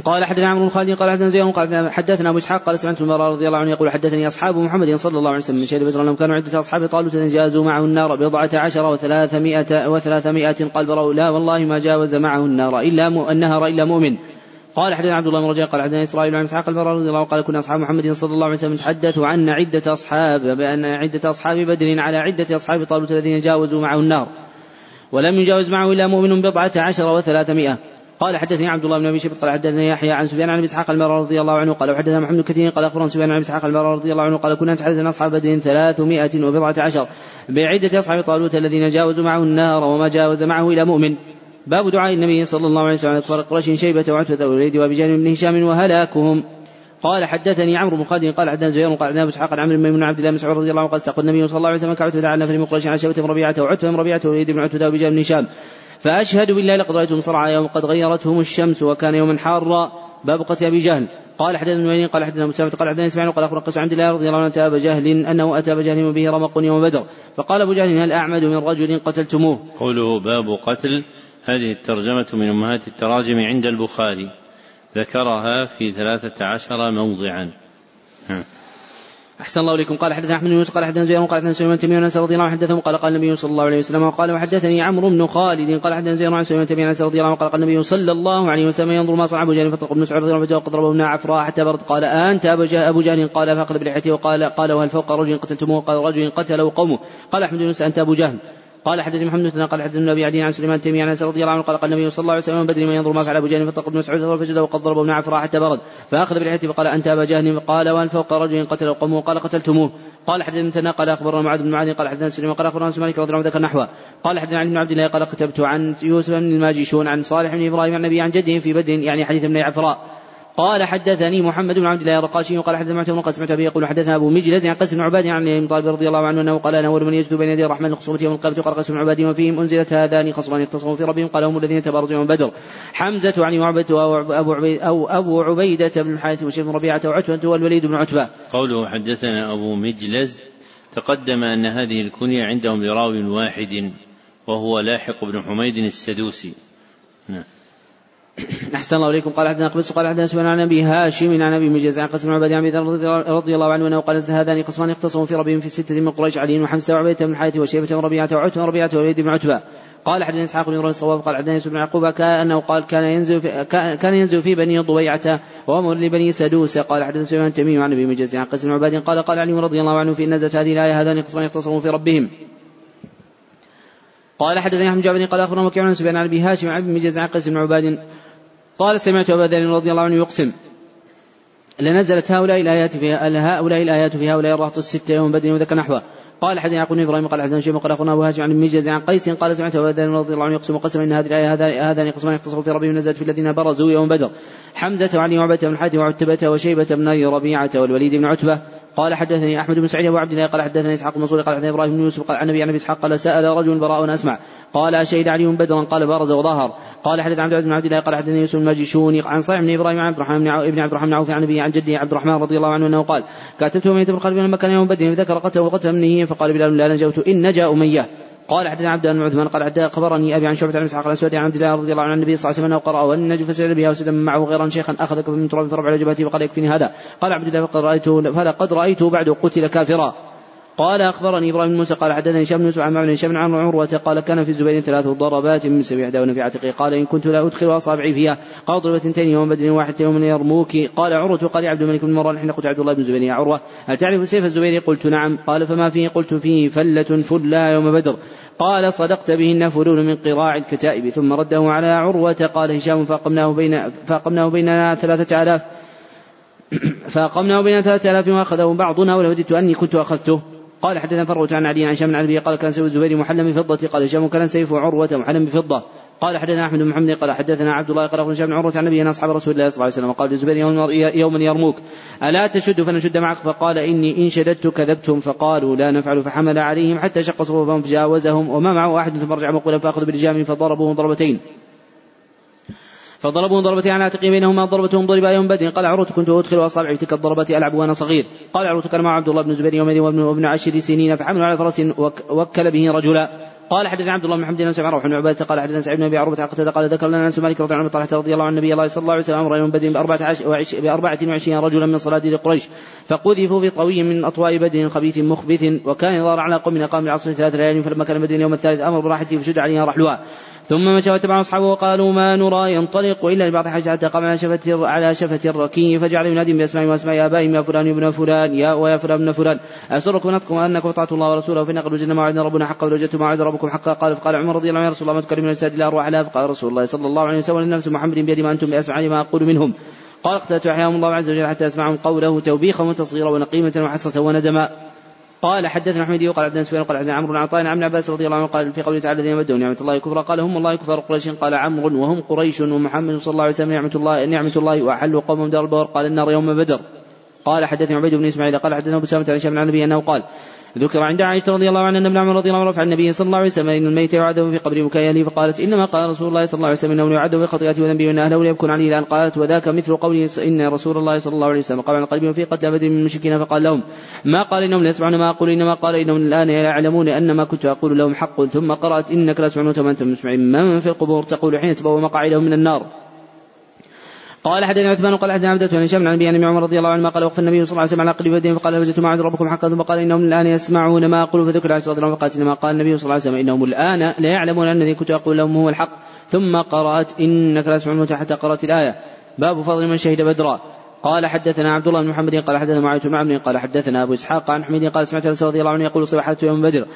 Speaker 2: قال حدثنا عمرو بن خالد قال حدثنا زياد قال حدثنا أبو إسحاق قال سمعت المرأة رضي الله عنه يقول حدثني أصحاب محمد صلى الله عليه وسلم من شهر بدر انهم كانوا عدة أصحاب طالوت جازوا معه النار بضعة عشر وثلاثمائة وثلاثمائة قال لا والله ما جاوز معه النار إلا النهر إلا مؤمن. قال حدثنا عبد الله بن رجاء قال حدثنا إسرائيل عن إسحاق البراء رضي الله عنه قال كنا أصحاب محمد صلى الله عليه وسلم تحدثوا عنا عدة أصحاب بأن عدة أصحاب بدر على عدة أصحاب طالوت الذين جاوزوا معه النار ولم يجاوز معه إلا مؤمن بضعة عشر وثلاثمائة. قال حدثني عبد الله بن أبي شبت قال حدثني يحيى عن سفيان عن إسحاق المرى رضي الله عنه قال وحدثنا محمد كثير قال أخبرنا سفيان عن إسحاق المرى رضي الله عنه قال كنا نتحدث أصحاب بدر ثلاثمائة وبضعة عشر بعدة أصحاب طالوت الذين جاوزوا معه النار وما جاوز معه إلى مؤمن. باب دعاء النبي صلى الله عليه وسلم على كفار قريش شيبة وعتبة والوليد وابي بن هشام وهلاكهم. قال حدثني عمرو بن خالد قال حدثنا زهير قال حدثنا إسحاق عن عمرو بن عبد الله مسعود رضي الله عنه قال استقى النبي صلى الله عليه وسلم كعتبة على نفر من قريش على شيبة ربيعة وعتبة ربيعة والوليد بن عتبة وابي بن هشام. فأشهد بالله لقد رأيتهم صرعى يوم قد غيرتهم الشمس وكان يوما حارا باب قتل أبي جهل. قال حدثنا ابن قال حدثنا مسلمة قال حدثنا إسماعيل قال أخبرنا قيس عبد الله رضي الله عنه اتى أبا جهل أنه أتى أبا جهل وبه رمق يوم بدر. فقال أبو جهل هل أعمد من رجل قتلتموه؟
Speaker 1: قوله باب قتل هذه الترجمة من أمهات التراجم عند البخاري. ذكرها في ثلاثة عشر موضعا.
Speaker 2: أحسن الله إليكم. قال حدثنا أحمد بن يوسف قال حدثنا زيد قال حدثنا سليمان تيمية أنس رضي الله عنه حدثهم قال قال النبي صلى الله عليه وسلم وقال وحدثني عمرو بن خالد قال حدثنا زيد عن سليمان تيمية أنس رضي الله عنه قال قال النبي صلى الله عليه وسلم ينظر ما صنع أبو جهل فطلق بن مسعود رضي الله عنه ضربه ابن عفراء حتى برد. قال أنت أبو جهل؟ قال فأخذ بلحيته وقال قال وهل فوق رجل قتلتموه؟ قال رجل قتله قومه. قال أحمد بن أنت أبو جهل. قال حدثني محمد بن قال حدثنا أبي عدي عن سليمان تيمي عن رضي الله عنه قال قال النبي صلى الله عليه وسلم بدري من ينظر ما فعل أبو جهل فطق بن مسعود فسجد وقد ضرب ابن عفراء حتى برد فأخذ بلحيته فقال أنت أبا جهل؟ قال وان فوق رجل قتل قومه قال قتلتموه. قال حدثنا قال أخبرنا معاذ بن معاذ قال حدثنا سليمان قال أخبرنا مالك رضي الله عنه ذكر نحوه. قال حدثنا عن بن عبد الله قال كتبت عن يوسف بن الماجشون عن صالح بن إبراهيم عن النبي عن جده في بدر يعني حديث ابن عفراء. قال حدثني محمد بن عبد الله الرقاشي قال حدثنا معتمر قال سمعت ابي يقول حدثنا أبو مجلد عن قسم بن عباد عن أبي طالب رضي الله عنه أنه قال أنا أول من يجد بين يدي الرحمن الخصومة يوم القيامة قال قسم بن عباد وفيهم أنزلت هذان خصمان يختصمون في ربهم قال هم الذين تبارزوا يوم بدر حمزة عن وعبه أو أبو أو أبو عبيدة بن الحارث وشيخ بن ربيعة وعتبه والوليد بن عتبة.
Speaker 1: قوله حدثنا أبو مجلز تقدم أن هذه الكنية عندهم براو واحد وهو لاحق بن حميد السدوسي. نعم.
Speaker 2: أحسن الله إليكم. قال حدثنا قبس قال حدثنا سفيان عن أبي هاشم عن أبي مجاز عن قسم عبد عن رضي الله عنه أنه قال هذان قسمان اختصموا في ربهم في ستة من قريش علي وحمزة وعبيدة بن الحارث وشيبة وربيعة وعتبة وربيعة ووليد بن عتبة. قال حدثنا اسحاق بن إبراهيم الصواب قال حدثنا يوسف بن يعقوب كأنه قال كان ينزل في كان ينزل في بني ضويعة وأمر لبني سدوس. قال حدثنا سليمان تميم عن أبي مجاز عن قسم عباد قال قال علي رضي الله عنه في نزلت هذه الآية هذان قسمان اختصموا في ربهم. قال حدثني احمد جابر قال أخبرنا وكيع سفيان عن أبي هاشم عن أبي مجاز عن قسم عباد قال سمعت أبا ذر رضي الله عنه يقسم. لنزلت هؤلاء الآيات في هؤلاء الآيات في هؤلاء الرهط الستة يوم بدر وذكر نحوه. قال حدثني يعقوب إبراهيم قال حدثنا شيخ قال أخونا أبو هاشم عن المجز عن قيس قال سمعت أبا ذر رضي الله عنه يقسم قسم إن هذه الآية هذان قسمان يقتصروا في ربهم نزلت في الذين برزوا يوم بدر. حمزة وعلي وعبة بن حاتم وعتبة وشيبة بن ربيعة والوليد بن عتبة قال حدثني أحمد بن سعيد أبو عبد الله قال حدثني إسحاق بن منصور قال حدثني إبراهيم بن يوسف قال عن النبي عن أبي إسحاق قال سأل رجل براء أسمع قال أشهد علي بدرا قال بارز وظهر قال حدث عبد العزيز بن عبد الله قال حدثني يوسف الماجشوني عن صالح بن إبراهيم عن عبد الرحمن بن عبد الرحمن عوف عن ابي عن جده عبد الرحمن رضي الله عنه أنه قال كاتبت من بالقلب لما كان يوم بدر فذكر قتله وقتل منه فقال بلال لا نجوت إن نجا أمية. قال حدثنا عبد بن عثمان قال حدث خبرني أبي عن شعبة عن إسحاق الأسود عن عبد الله رضي الله عن النبي صلى الله عليه وسلم قرأ وأن النجم فسجد بها وسلم معه غيرا شيخا اخذ كف من تراب فرفع على جبهته وقال يكفيني هذا. قال عبد الله فقد رأيته فلقد رأيته بعد قتل كافرا. قال أخبرني إبراهيم موسى قال حدثني هشام بن يوسف عن معمر هشام عن عروة قال كان في الزبير ثلاث ضربات من سبع دون في عاتقه. قال إن كنت لا أدخل اصابعي فيها قال ضربت اثنتين يوم بدر واحد يوم يرموك. قال عروة قال عبد الملك بن مروان حين قلت عبد الله بن الزبير يا عروة هل تعرف سيف الزبير؟ قلت نعم. قال فما فيه؟ قلت فيه فلة فلا يوم بدر. قال صدقت بهن فلول من قراع الكتائب. ثم رده على عروة. قال هشام فاقمناه بين فاقمناه بيننا ثلاثة آلاف. فاقمناه بين ثلاثة آلاف وأخذه بعضنا ولوددت أني كنت أخذته. قال حدثنا فروة عن علي عن هشام عن قال كان سيف الزبير محلم بفضة قال هشام كان سيف عروة محلم بفضة قال حدثنا أحمد بن محمد قال حدثنا عبد الله قال هشام بن عروة عن النبي أصحاب رسول الله صلى الله عليه وسلم قال لزبير يوما يرموك ألا تشد فنشد معك؟ فقال إني إن شددت كذبتم فقالوا لا نفعل فحمل عليهم حتى شق صفوفهم فجاوزهم وما معه أحد ثم رجع مقولا فأخذ بلجام فضربوه ضربتين. فضربوا ضربتين على عاتقي بينهما ضربتهم ضربا يوم بدر. قال عروة كنت أدخل أصابعي تلك الضربة ألعب وأنا صغير. قال عروة كان مع عبد الله بن زبير يومئذ وابن عشر سنين فحملوا على فرس وكل به رجلا. قال حدثنا عبد الله بن محمد بن سعيد روح بن عبادة قال حدثنا سعيد بن أبي عروبة قتادة قال ذكر لنا أنس مالك رضي الله عنه رضي الله عن النبي الله صلى الله عليه وسلم أمر يوم بدر بأربعة وعشرين رجلا من صلاة قريش فقذفوا في طوي من أطواء بدر خبيث مخبث وكان يظهر على قوم أقام العصر ثلاث ليال فلما كان بدر اليوم الثالث أمر براحته فشد عليها رحلها. ثم مشى واتبع أصحابه وقالوا ما نرى ينطلق إلا لبعض حاجة حتى قام على شفة على شفة الركي فجعل ينادي بأسماء وأسماء آبائهم يا فلان ابن فلان يا ويا فلان ابن فلان. أسركم نطقكم أنكم اطعتم الله ورسوله فإن قد وجدنا ما وعدنا ربنا حقا ووجدتم ما وعد ربكم حقا. قال فقال عمر رضي الله عنه يا رسول الله ما الاجساد الا أرواح لا. فقال رسول الله صلى الله عليه وسلم النفس محمد بيد ما أنتم باسمع ما أقول منهم. قال اقتلت احياهم الله عز وجل حتى أسمعهم قوله توبيخا وتصغيرا ونقيمة وحسرة وندما. قال حدثنا احمد قال عبد سفيان قال عبد عمرو عطاء عن عباس رضي الله عنه قال في قوله تعالى الذين بدوا نعمة الله كفرا قال هم الله كفار قريش قال عمرو وهم قريش ومحمد صلى الله عليه وسلم نعمة الله نعمة الله واحلوا قومهم دار البور قال النار يوم بدر. قال حدثني عبيد بن إسماعيل قال حدثنا أبو سامة عن هشام عن النبي أنه قال ذكر عند عائشة رضي الله عنها أن ابن عمر رضي الله عنه رفع النبي صلى الله عليه وسلم إن الميت يعذب في قبر مكياله فقالت إنما قال رسول الله صلى الله عليه وسلم إنه يعذب بخطيئته وذنبه وأن أهله ليبكون عليه الآن قالت وذاك مثل قوله إن رسول الله صلى الله عليه وسلم قال عن قلبهم في قتل بدر من المشركين فقال لهم ما قال إنهم لا يسمعون ما أقول إنما قال إنهم الآن يعلمون أن ما كنت أقول لهم حق ثم قرأت إنك لا تسمعون وما أنتم مسمعين من في القبور تقول حين تبوى مقاعدهم من النار قال حدثنا عثمان قال حدثنا عبدة بن هشام عن أبي ان عمر رضي الله عنه قال وقف النبي صلى الله عليه وسلم على قلب يدين فقال وجدت ما عند ربكم حقا ثم قال إنهم الآن يسمعون ما أقول فذكر عائشه رضي فقالت انما قال النبي صلى الله عليه وسلم إنهم الآن لا يعلمون انني كنت أقول لهم هو الحق. ثم قرأت إنك لا تسمعون حتى قرأت الآية. باب فضل من شهد بدرا. قال حدثنا عبد الله بن محمد قال حدثنا معاوية بن عمرو قال حدثنا أبو إسحاق عن حميد قال سمعت انس رضي الله عنه يقول صبحت يوم بدر.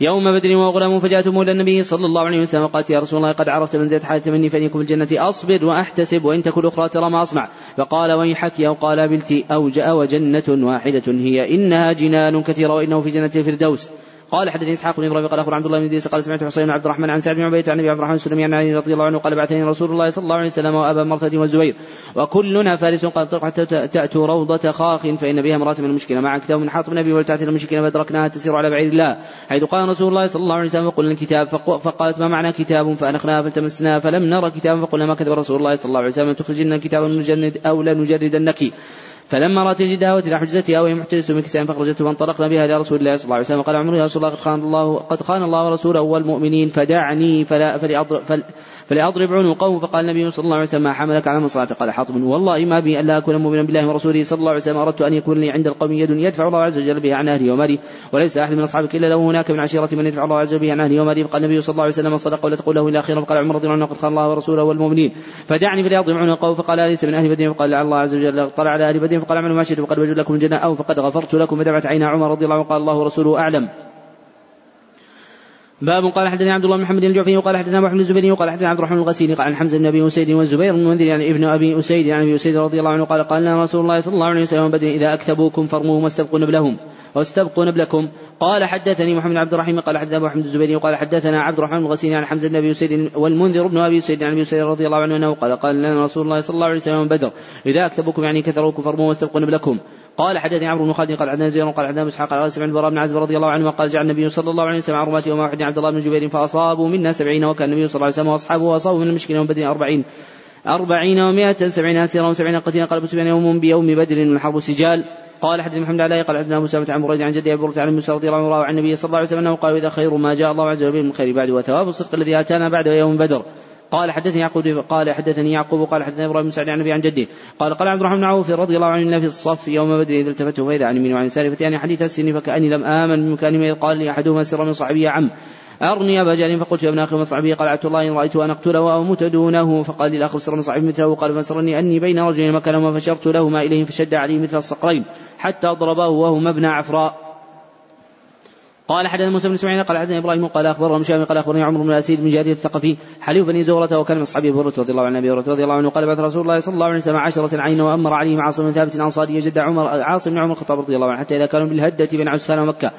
Speaker 2: يوم بدر وغلام فجاءتم إلى النبي صلى الله عليه وسلم وقالت يا رسول الله قد عرفت من زيد حالة مني فان يكون في الجنة. أصبر وأحتسب وإن تكن الاخرى ترى ما أصنع. فقال ويحك أو قال بلتي أو جاء وجنة واحدة هي إنها جنان كثيرة وإنه في جنة الفردوس. قال حدثني إسحاق بن إبراهيم قال اخبر عبد الله بن إدريس قال سمعت حسين عبد الرحمن عن سعد بن عبيده عن أبي عبد الرحمن السلمي عن علي رضي الله عنه قال بعثني رسول الله صلى الله عليه وسلم وأبا مرثد والزبير وكلنا فارس قال حتى تاتوا روضة خاخ فإن بها امرأة من المشكلة مع كتاب من حاطب النبي ولتعتنا المشكلة فأدركناها تسير على بعير الله. حيث قال رسول الله صلى الله عليه وسلم وقلنا الكتاب فقالت ما معنى كتاب؟ فأنخناها فالتمسناها فلم نرى كتابا فقلنا ما كذب رسول الله صلى الله عليه وسلم تخرجن كتابا نجرد أو لنجردنك. فلما رأت جدها إلى حجزتها وهي محتجزة من كساء فأخرجته فانطلقنا بها إلى رسول الله صلى الله عليه وسلم قال عمر يا رسول الله قد خان الله قد خان الله ورسوله والمؤمنين فدعني فلا فلأضرب, فل فلأضرب عنقه فقال النبي صلى الله عليه وسلم ما حملك على صلاتك قال حاطب. والله ما بي ألا أكون مؤمنا بالله ورسوله صلى الله عليه وسلم. أردت أن يكون لي عند القوم يد يدفع الله عز وجل بها عن أهلي ومالي وليس أحد من أصحابك إلا له هناك من عشيرة من يدفع الله عز وجل بها عن أهلي ومالي. فقال النبي صلى الله عليه وسلم صدق ولا تقول له إلا خيرا. فقال عمر رضي الله عنه قد خان الله ورسوله والمؤمنين فدعني فليضرب عنقه فقال ليس من أهل بدين فقال لعل الله عز وجل طلع على أهل بدين فقال اعملوا ما شئتم فقد وجد لكم الجنة أو فقد غفرت لكم فدمعت عينا عمر رضي الله عنه قال الله ورسوله أعلم. باب قال حدثنا عبد الله بن محمد الجعفي وقال حدثنا محمد الزبيري وقال حدثنا عبد الرحمن الغسيلي قال عن حمزة بن أبي أسيد والزبير بن المنذر يعني ابن أبي أسيد يعني أبي أسيد رضي الله عنه قال قال لنا رسول الله صلى الله عليه وسلم بدر إذا أكتبوكم فارموهم واستبقوا نبلهم واستبقوا نبلكم قال حدثني محمد عبد الرحيم قال حدثنا أبو محمد الزبيري وقال حدثنا عبد الرحمن الغسيلي عن حمزة بن أبي اسيد والمنذر بن أبي اسيد عن أبي اسيد رضي الله عنه أنه قال قال لنا رسول الله صلى الله عليه وسلم بدر إذا اكتبوكم يعني كثروكم فارموهم واستبقوا نبلكم قال حدثني عمرو بن خالد قال حدثنا زيد قال حدثنا إسحاق قال سمعت البراء بن عازب رضي الله عنه قال جعل النبي صلى الله عليه وسلم عرماته وما واحد عبد الله بن جبير فأصابوا منا سبعين وكان النبي صلى الله عليه وسلم وأصحابه اصابوا من المشكلة يوم بدر أربعين أربعين ومائة سبعين أسيرا وسبعين قتيلا قال سفيان يوم بيوم بدر الحرب سجال. قال حدث محمد علي قال حدثنا موسى عن بريد عن جدي ابي عن موسى رضي الله عنه عن النبي صلى الله عليه وسلم أنه قال إذا خير ما جاء الله عز وجل من خير بعد وثواب الصدق الذي آتانا بعد يوم بدر. قال حدثني يعقوب قال حدثني يعقوب قال حدثني إبراهيم بن سعد عن النبي عن جده قال قال عبد الرحمن بن عوف رضي الله عنه في الصف يوم بدر إذا التفت فإذا عن يمين وعن يساري فتاني حديث السن فكأني لم آمن بمكان اذ قال لي احدهما سرا من صاحبي يا عم. أرني أبا جهل فقلت يا ابن أخي مصعبي قال عبد الله إن رأيت أن أقتله أو أموت دونه. فقال لي الأخ سر مصعب مثله. قال فسرني أني بين رجلين مكانهما فشرت لهما إليهم فشد عليه مثل الصقرين حتى ضرباه وهما ابن عفراء. قال حدثنا موسى بن اسماعيل قال حدثنا إبراهيم قال أخبرنا مشام قال أخبرني عمرو بن الاسيد بن جارية الثقفي حليف بني زغرة وكان من أصحاب أبي هريرة رضي الله عنه أبي هريرة رضي الله عنه قال بعث رسول الله صلى الله عليه وسلم عشرة عين وأمر عليهم عاصم بن ثابت الأنصاري يجد عمر عاصم بن عمر الخطاب رضي الله عنه حتى إذا كانوا بالهدة بين عسفان ومكة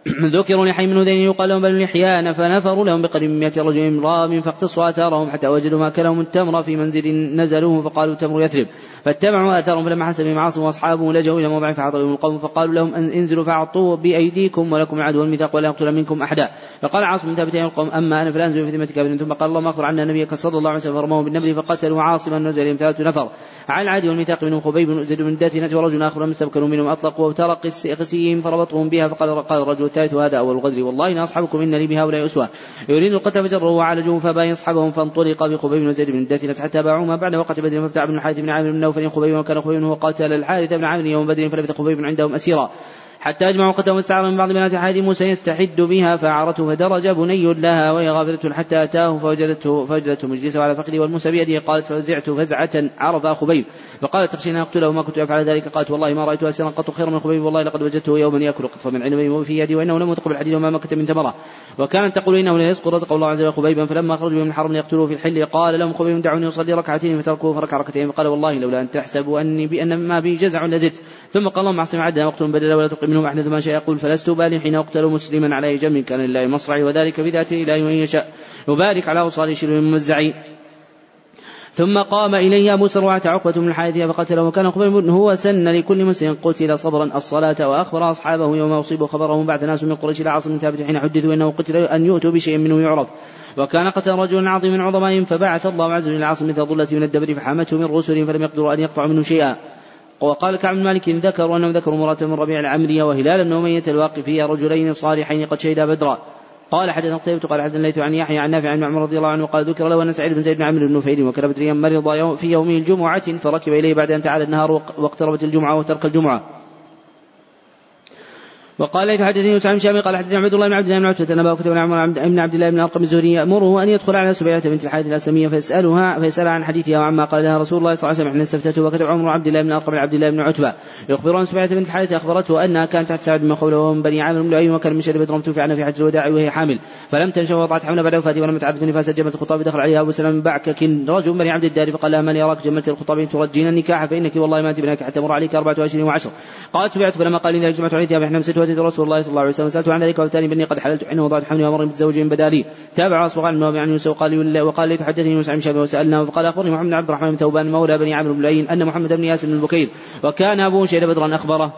Speaker 2: ذكروا لحي من ذين يقال لهم بنو لحيان فنفروا لهم من مئة رجل رام فاقتصوا آثارهم حتى وجدوا ما كلهم التمر في منزل نزلوه فقالوا تمر يثرب. فاتبعوا آثارهم فلما حسب معاصم وأصحابه لجوا إلى موضع فعطوا القوم فقالوا لهم أن انزلوا فأعطوا بأيديكم ولكم العدو والميثاق ولا يقتل منكم أحدا. فقال عاصم بن ثابت القوم أما أنا فلا أنزل في ذمة كافر ثم قال اللهم أخبر عنا نبيك صلى الله عليه وسلم فرموه بالنبل فقتلوا عاصما نزل ثلاثة نفر. على العدو والميثاق منهم خبيب بن زيد بن داثنة ورجل آخر لم استبكروا منهم أطلقوا وترق قسيهم فربطهم بها فقال قال الرجل الثالث وهذا أول الغدر. والله إن أصحابكم إن لي بهؤلاء أسوة. يريد القتل فجره وعالجوه فباين أصحابهم فانطلق بخبيب وزيد بن الداتنة حتى باعوا ما بعد. وقت بدر فابتاع بن الحارث بن عامر بن نوفل خبيب وكان خبيب هو قاتل الحارث بن عامر يوم بدر فلبث خبيب عندهم أسيرا. حتى أجمعوا قتلهم واستعار من بعض بنات حاد موسى يستحد بها فأعرته فدرج بني لها وهي غافلة حتى أتاه فوجدته فوجدته مجلسه على فخذه والموسى بيده قالت ففزعت فزعة عرف خبيب فقالت تخشين أن أقتله وما كنت أفعل ذلك. قالت والله ما رأيت أسيرا قط خيرا من خبيب والله لقد وجدته يوما يأكل قطفا من عنب في يدي وإنه لم يتقبل الحديد وما مكت من تمرة وكانت تقول إنه لا يسقط رزق الله عز وجل خبيبا فلما خرجوا من الحرم ليقتلوه في الحل قال لهم خبيب دعوني أصلي ركعتين. فتركوه فركع ركعتين فقال والله لولا أن تحسبوا أني بأن ما بي جزع لزدت. ثم قال اللهم أعصم عدنا واقتل بدلا ولا تقم منهم أحدث ما شاء يقول فلست بالي حين أقتل مسلما على جنب كان لله مصرعي وذلك بذات الله من يشاء. يبارك على أوصال شر الممزعي ثم قام إليه أبو سروعة عقبة بن الحارث فقتله وكان خبيب هو سن لكل مسلم قتل صبرا الصلاة وأخبر أصحابه يوم أصيبوا خبره بعث ناس من قريش إلى عاصم ثابت حين حدثوا أنه قتل أن يؤتوا بشيء منه يعرف. وكان قتل رجل عظيم من عظمائهم فبعث الله عز وجل عاصم مثل ظلة من الدبر فحامته من رسلهم فلم يقدروا أن يقطعوا منه شيئا. وقال كعب بن مالك ذكروا أنهم ذكروا مرة من ربيع العمرية وهلال بن أمية الواقفية رجلين صالحين قد شهدا بدرا. قال حدثنا قتيبة قال حدثنا الليث عن يحيى عن نافع عن عمر رضي الله عنه قال ذكر له أن سعيد بن زيد بن عمرو بن نفيل وكان بدريا مرض في يوم الجمعة فركب إليه بعد أن تعالى النهار واقتربت الجمعة وترك الجمعة. وقال ليث حدثني بن شامي قال حدثني عبد الله بن عبد الله بن عتبة أن أبا كتب بن عبد الله بن أرقم الزهري يأمره أن يدخل على سبيعة بنت الحارث الأسلمية فيسألها فيسألها عن حديثها وعما قال لها رسول الله صلى الله عليه وسلم حين استفتته وكتب عمر عبد الله بن أرقم عبد الله بن عتبة. يخبر عن سبيعة بنت الحارث أخبرته أنها كانت تحت سعد بن خوله ومن بني عامر بن لؤي وكان من شر بدر توفي عنها في حج الوداع وهي حامل. فلم تنشأ وضعت حملها بعد وفاته ولم تعرف بنفاس جمة الخطاب دخل عليها أبو سلمة بعكك رجل بني عبد الدار فقال لها من يراك جمة الخطاب ترجين النكاح فإنك والله ما تبناك حتى مر عليك أربعة أشهر وعشر. قالت سبعت فلما قال لي جمعت عليها فإحنا مسجد رسول الله صلى الله عليه وسلم. سألت عن ذلك وبالتالي بني قد حللت حين وضعت حملي ومر بتزوج من بدالي. تابع اصبغ عن عن يوسف؟ وقال وقال لي تحدثني يوسف عن شابه وسألناه. فقال أخبرني محمد بن عبد الرحمن ثوبان مولى بني عمرو بن العين أن محمد بن ياسر بن البكير وكان ابوه شهد بدرا أخبره.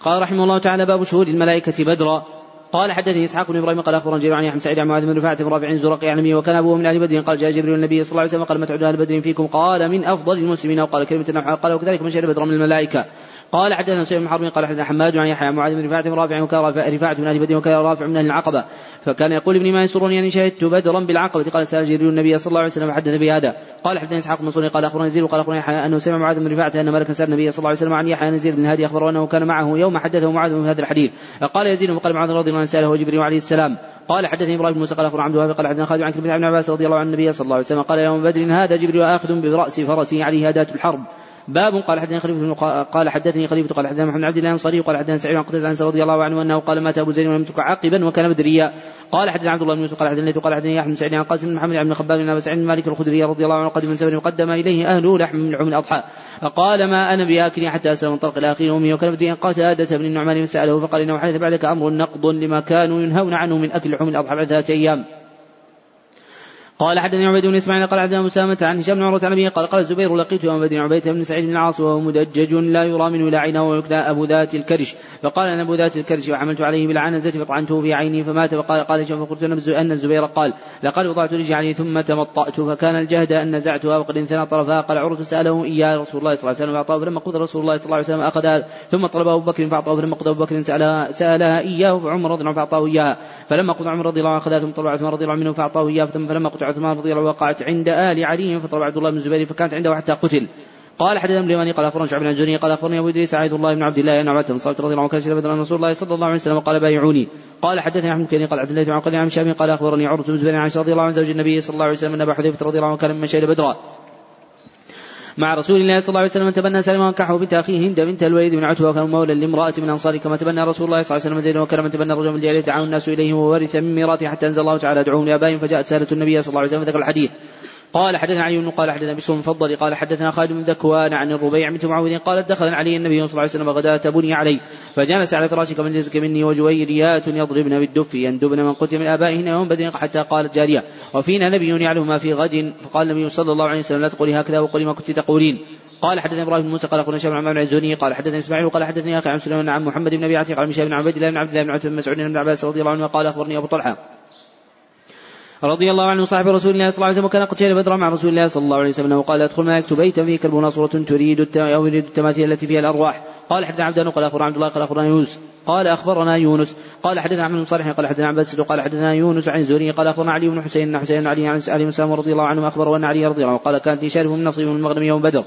Speaker 2: قال رحمه الله تعالى باب شهود الملائكة بدرا. قال حدثني إسحاق بن إبراهيم قال اخبرنا جرير عن يحيى سعيد عن معاذ بن رفاعة بن رافع زرقي عن النبي وكان ابوه من أهل بدر قال جاء جبريل النبي صلى الله عليه وسلم قال ما تعد أهل بدر فيكم؟ قال من أفضل المسلمين. وقال كلمة النحو. قال وكذلك من شهد بدر من الملائكة. قال حدثنا سعيد بن حرب قال حدثنا حماد عن يحيى معاذ بن رفاعة بن رافع وكان رفاعة من أهل بدر وكان رافع من أهل العقبة. فكان يقول ابني ما يسرني أني شهدت بدرا بالعقبة. قال سال جبريل النبي صلى الله عليه وسلم وحدث بهذا قال حدثنا إسحاق بن منصور قال اخبرنا يزيد وقال اخبرنا يحيى انه سمع معاذ بن رفاعة أن ملكا سأل النبي صلى الله عليه وسلم عن يحيى نزير بن هادي أخبره أنه كان معه يوم حدثه معاذ في هذا الحديث. قال يزيد وقال معاذ رضي الله عنه سأله جبريل عليه السلام. قال حدثني إبراهيم بن موسى قال اخبر عبد الوهاب قال حدثنا خالد عن كلمه ابن عباس رضي الله عن النبي صلى الله عليه وسلم قال يوم بدر هذا جبريل أخذ برأس فرسه عليه اداه الحرب. باب قال حدثني خليفة قال حدثني خليفة قال حدثني محمد عبد الله الأنصاري قال حدثني سعيد بن قتادة عن رضي الله عنه أنه قال مات أبو زيد ولم تكن عاقبا وكان بدريا قال حدثني عبد الله بن يوسف قال حدثني قال حدثني يحيى بن سعيد عن قاسم بن محمد بن خباب بن سعيد بن مالك الخدري رضي الله عنه قدم من سفر وقدم إليه أهله لحم من لحوم الأضحى. فقال ما أنا بآكل حتى أسلم طرق الآخر أمي. وكان بدريا قتادة بن النعمان فسأله فقال إنه حدث بعدك أمر نقض لما كانوا ينهون عنه من أكل لحوم الأضحى بعد ثلاثة أيام. قال حدثني عبيد بن إسماعيل قال حدثنا مسامة عن هشام بن عروة عن أبيه قال قال الزبير لقيت يوم بدر عبيد بن سعيد بن العاص وهو مدجج لا يرى منه إلا عينه ويكنى أبو ذات الكرش. فقال أنا أبو ذات الكرش وحملت عليه بالعنزة فطعنته في عيني فمات. فقال قال هشام فقلت أن الزبير قال لقد وضعت رجلي ثم تمطأت فكان الجهد أن نزعتها وقد انثنى طرفها. قال عروة سأله إياه رسول الله صلى الله عليه وسلم فأعطاه. فلما قضى رسول الله صلى الله عليه وسلم أخذها. ثم طلب أبو بكر فأعطاه. فلما قضى أبو بكر سالها سألها إياه فعمر رضي الله عنه فأعطاه إياها. فلما قضى عمر رضي الله عنه أخذها. ثم طلب عثمان رضي الله عنه فأعطاه إياها. فلما قضى عثمان رضي الله عنه وقعت عند آل علي فطلب عبد الله بن الزبير فكانت عنده حتى قتل. قال حدثنا اليماني قال اخبرنا شعب بن الجني قال أخبرني أبو إدريس عبد الله بن عبد الله أن عبد بن صالح رضي الله عنه كان بدر رسول الله صلى الله عليه وسلم قال بايعوني. قال حدثني أحمد كني قال عبد الله بن عقل عن شام قال أخبرني عروة بن الزبير عن رضي الله عن زوج النبي صلى الله عليه وسلم أن أبا حذيفة رضي الله عنه كان ممن شهد بدرا. مع رسول الله صلى الله عليه وسلم تبنى سلمة وانكحه بنت أخيه هند بنت الوليد بن عتبة وكان مولى لامرأة من أنصار كما تبنى رسول الله صلى الله عليه وسلم زيد وكان من تبنى رجل من الجارية دعاه الناس إليه وورث من ميراثه حتى أنزل الله تعالى ادعوهم لآبائهم فجاءت سألة النبي صلى الله عليه وسلم ذكر الحديث. قال حدثنا علي بن قال حدثنا بشر المفضل قال حدثنا خالد بن ذكوان عن الربيع بنت معاوية قالت دخل علي النبي صلى الله عليه وسلم غداة بني علي فجلس على فراشك من جزك مني وجويريات يضربن بالدف يندبن من قتل من ابائهن يوم بدر حتى قالت جارية. وفينا نبي يعلم ما في غد فقال النبي صلى الله عليه وسلم لا تقولي هكذا وقولي ما كنت تقولين. قال حدثني إبراهيم بن موسى قال اخونا شاب عن الزوني قال حدثني إسماعيل قال حدثني أخي عن سليمان عن محمد بن أبي عتيق عن بن عبيد الله بن عبد الله بن عتبة بن بن عباس رضي الله عنه قال أخبرني أبو طلحة. رضي الله عنه صاحب رسول الله صلى الله عليه وسلم وكان قد شهد بدرا مع رسول الله صلى الله عليه وسلم وقال ادخل ما يكتب بيتا فيه كلب نصرة تريد أو يريد التماثيل التي فيها الأرواح. قال حدثنا عبد قال أخبرنا عبد الله قال أخبرنا يونس. قال أخبرنا يونس. قال حدثنا بن صالح قال حدثنا عباس قال حدثنا يونس عن زوري قال أخبرنا علي بن حسين حسين علي عن علي بن رضي الله عنه اخبر أن علي رضي الله عنه قال كانت لي شارف من نصيب من المغنم يوم بدر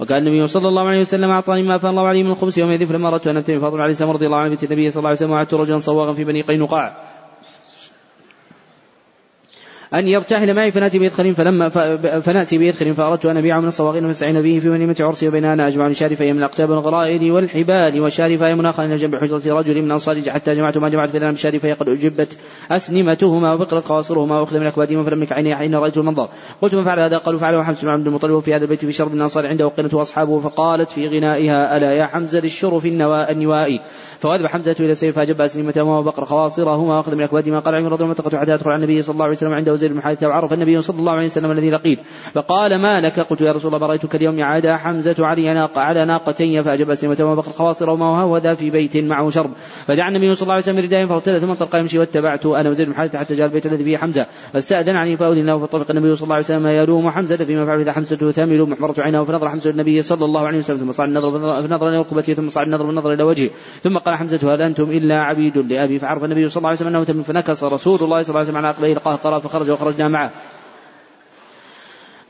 Speaker 2: وكان النبي صلى الله عليه وسلم أعطاني ما افاء الله عليه من الخبز يومئذ فلما أردت أن ابتني فاطمه عليه السلام رضي الله عنه بنت النبي صلى الله عليه وسلم وعدت رجلا صواغا في بني قينقاع. أن يرتحل معي فنأتي بإدخل فلما فنأتي بإدخل فأردت أن أبيع من الصواغين فاستعين به في وليمة عرسي وبيننا أجمع شارفي من الأقتاب الغرائر والحبال وشارفي مناخا إلى جنب حجرة رجل من أنصار حتى جمعت ما جمعت فإذا بشارفي قد أجبت أسنمتهما وبقرت قواصرهما وأخذ من أكبادهما فلم يك عيني حين رأيت المنظر. قلت من فعل هذا؟ قالوا فعله حمزة بن عبد المطلب في هذا البيت في شرب من الأنصار عنده وقنته وأصحابه فقالت في غنائها ألا يا حمزة للشرف النوائي؟ فوذب حمزة إلى السيف فأجب أسنمتهما وبقر خواصرهما وأخذ من أكبادهما. قال عمر رضي الله عنه حتى أدخل على النبي صلى الله عليه وسلم عنده زيد بن حارثة وعرف النبي صلى الله عليه وسلم الذي لقيت. فقال ما لك؟ قلت يا رسول الله رأيتك اليوم عاد حمزة علي على ناقتين فأجب أسلمتهما وبقر خواصر وما هو في بيت معه شرب. فدعا النبي صلى الله عليه وسلم رداء فارتد ثم انطلق يمشي واتبعته أنا وزيد بن حارثة حتى جاء البيت الذي فيه حمزة. فاستأذن عني فأذن له فطبق النبي صلى الله عليه وسلم يلوم حمزة فيما فعل إذا حمزة ثامل محمرة عينه فنظر حمزة النبي صلى الله عليه وسلم ثم صعد النظر فنظر إلى ركبته ثم صعد النظر بالنظر إلى وجهه ثم قال حمزة هل أنتم إلا عبيد لأبي. فعرف النبي صلى الله عليه وسلم أنه تم فنكس رسول الله صلى الله عليه وسلم على عقبيه القهقرة فخرج وخرجنا معه.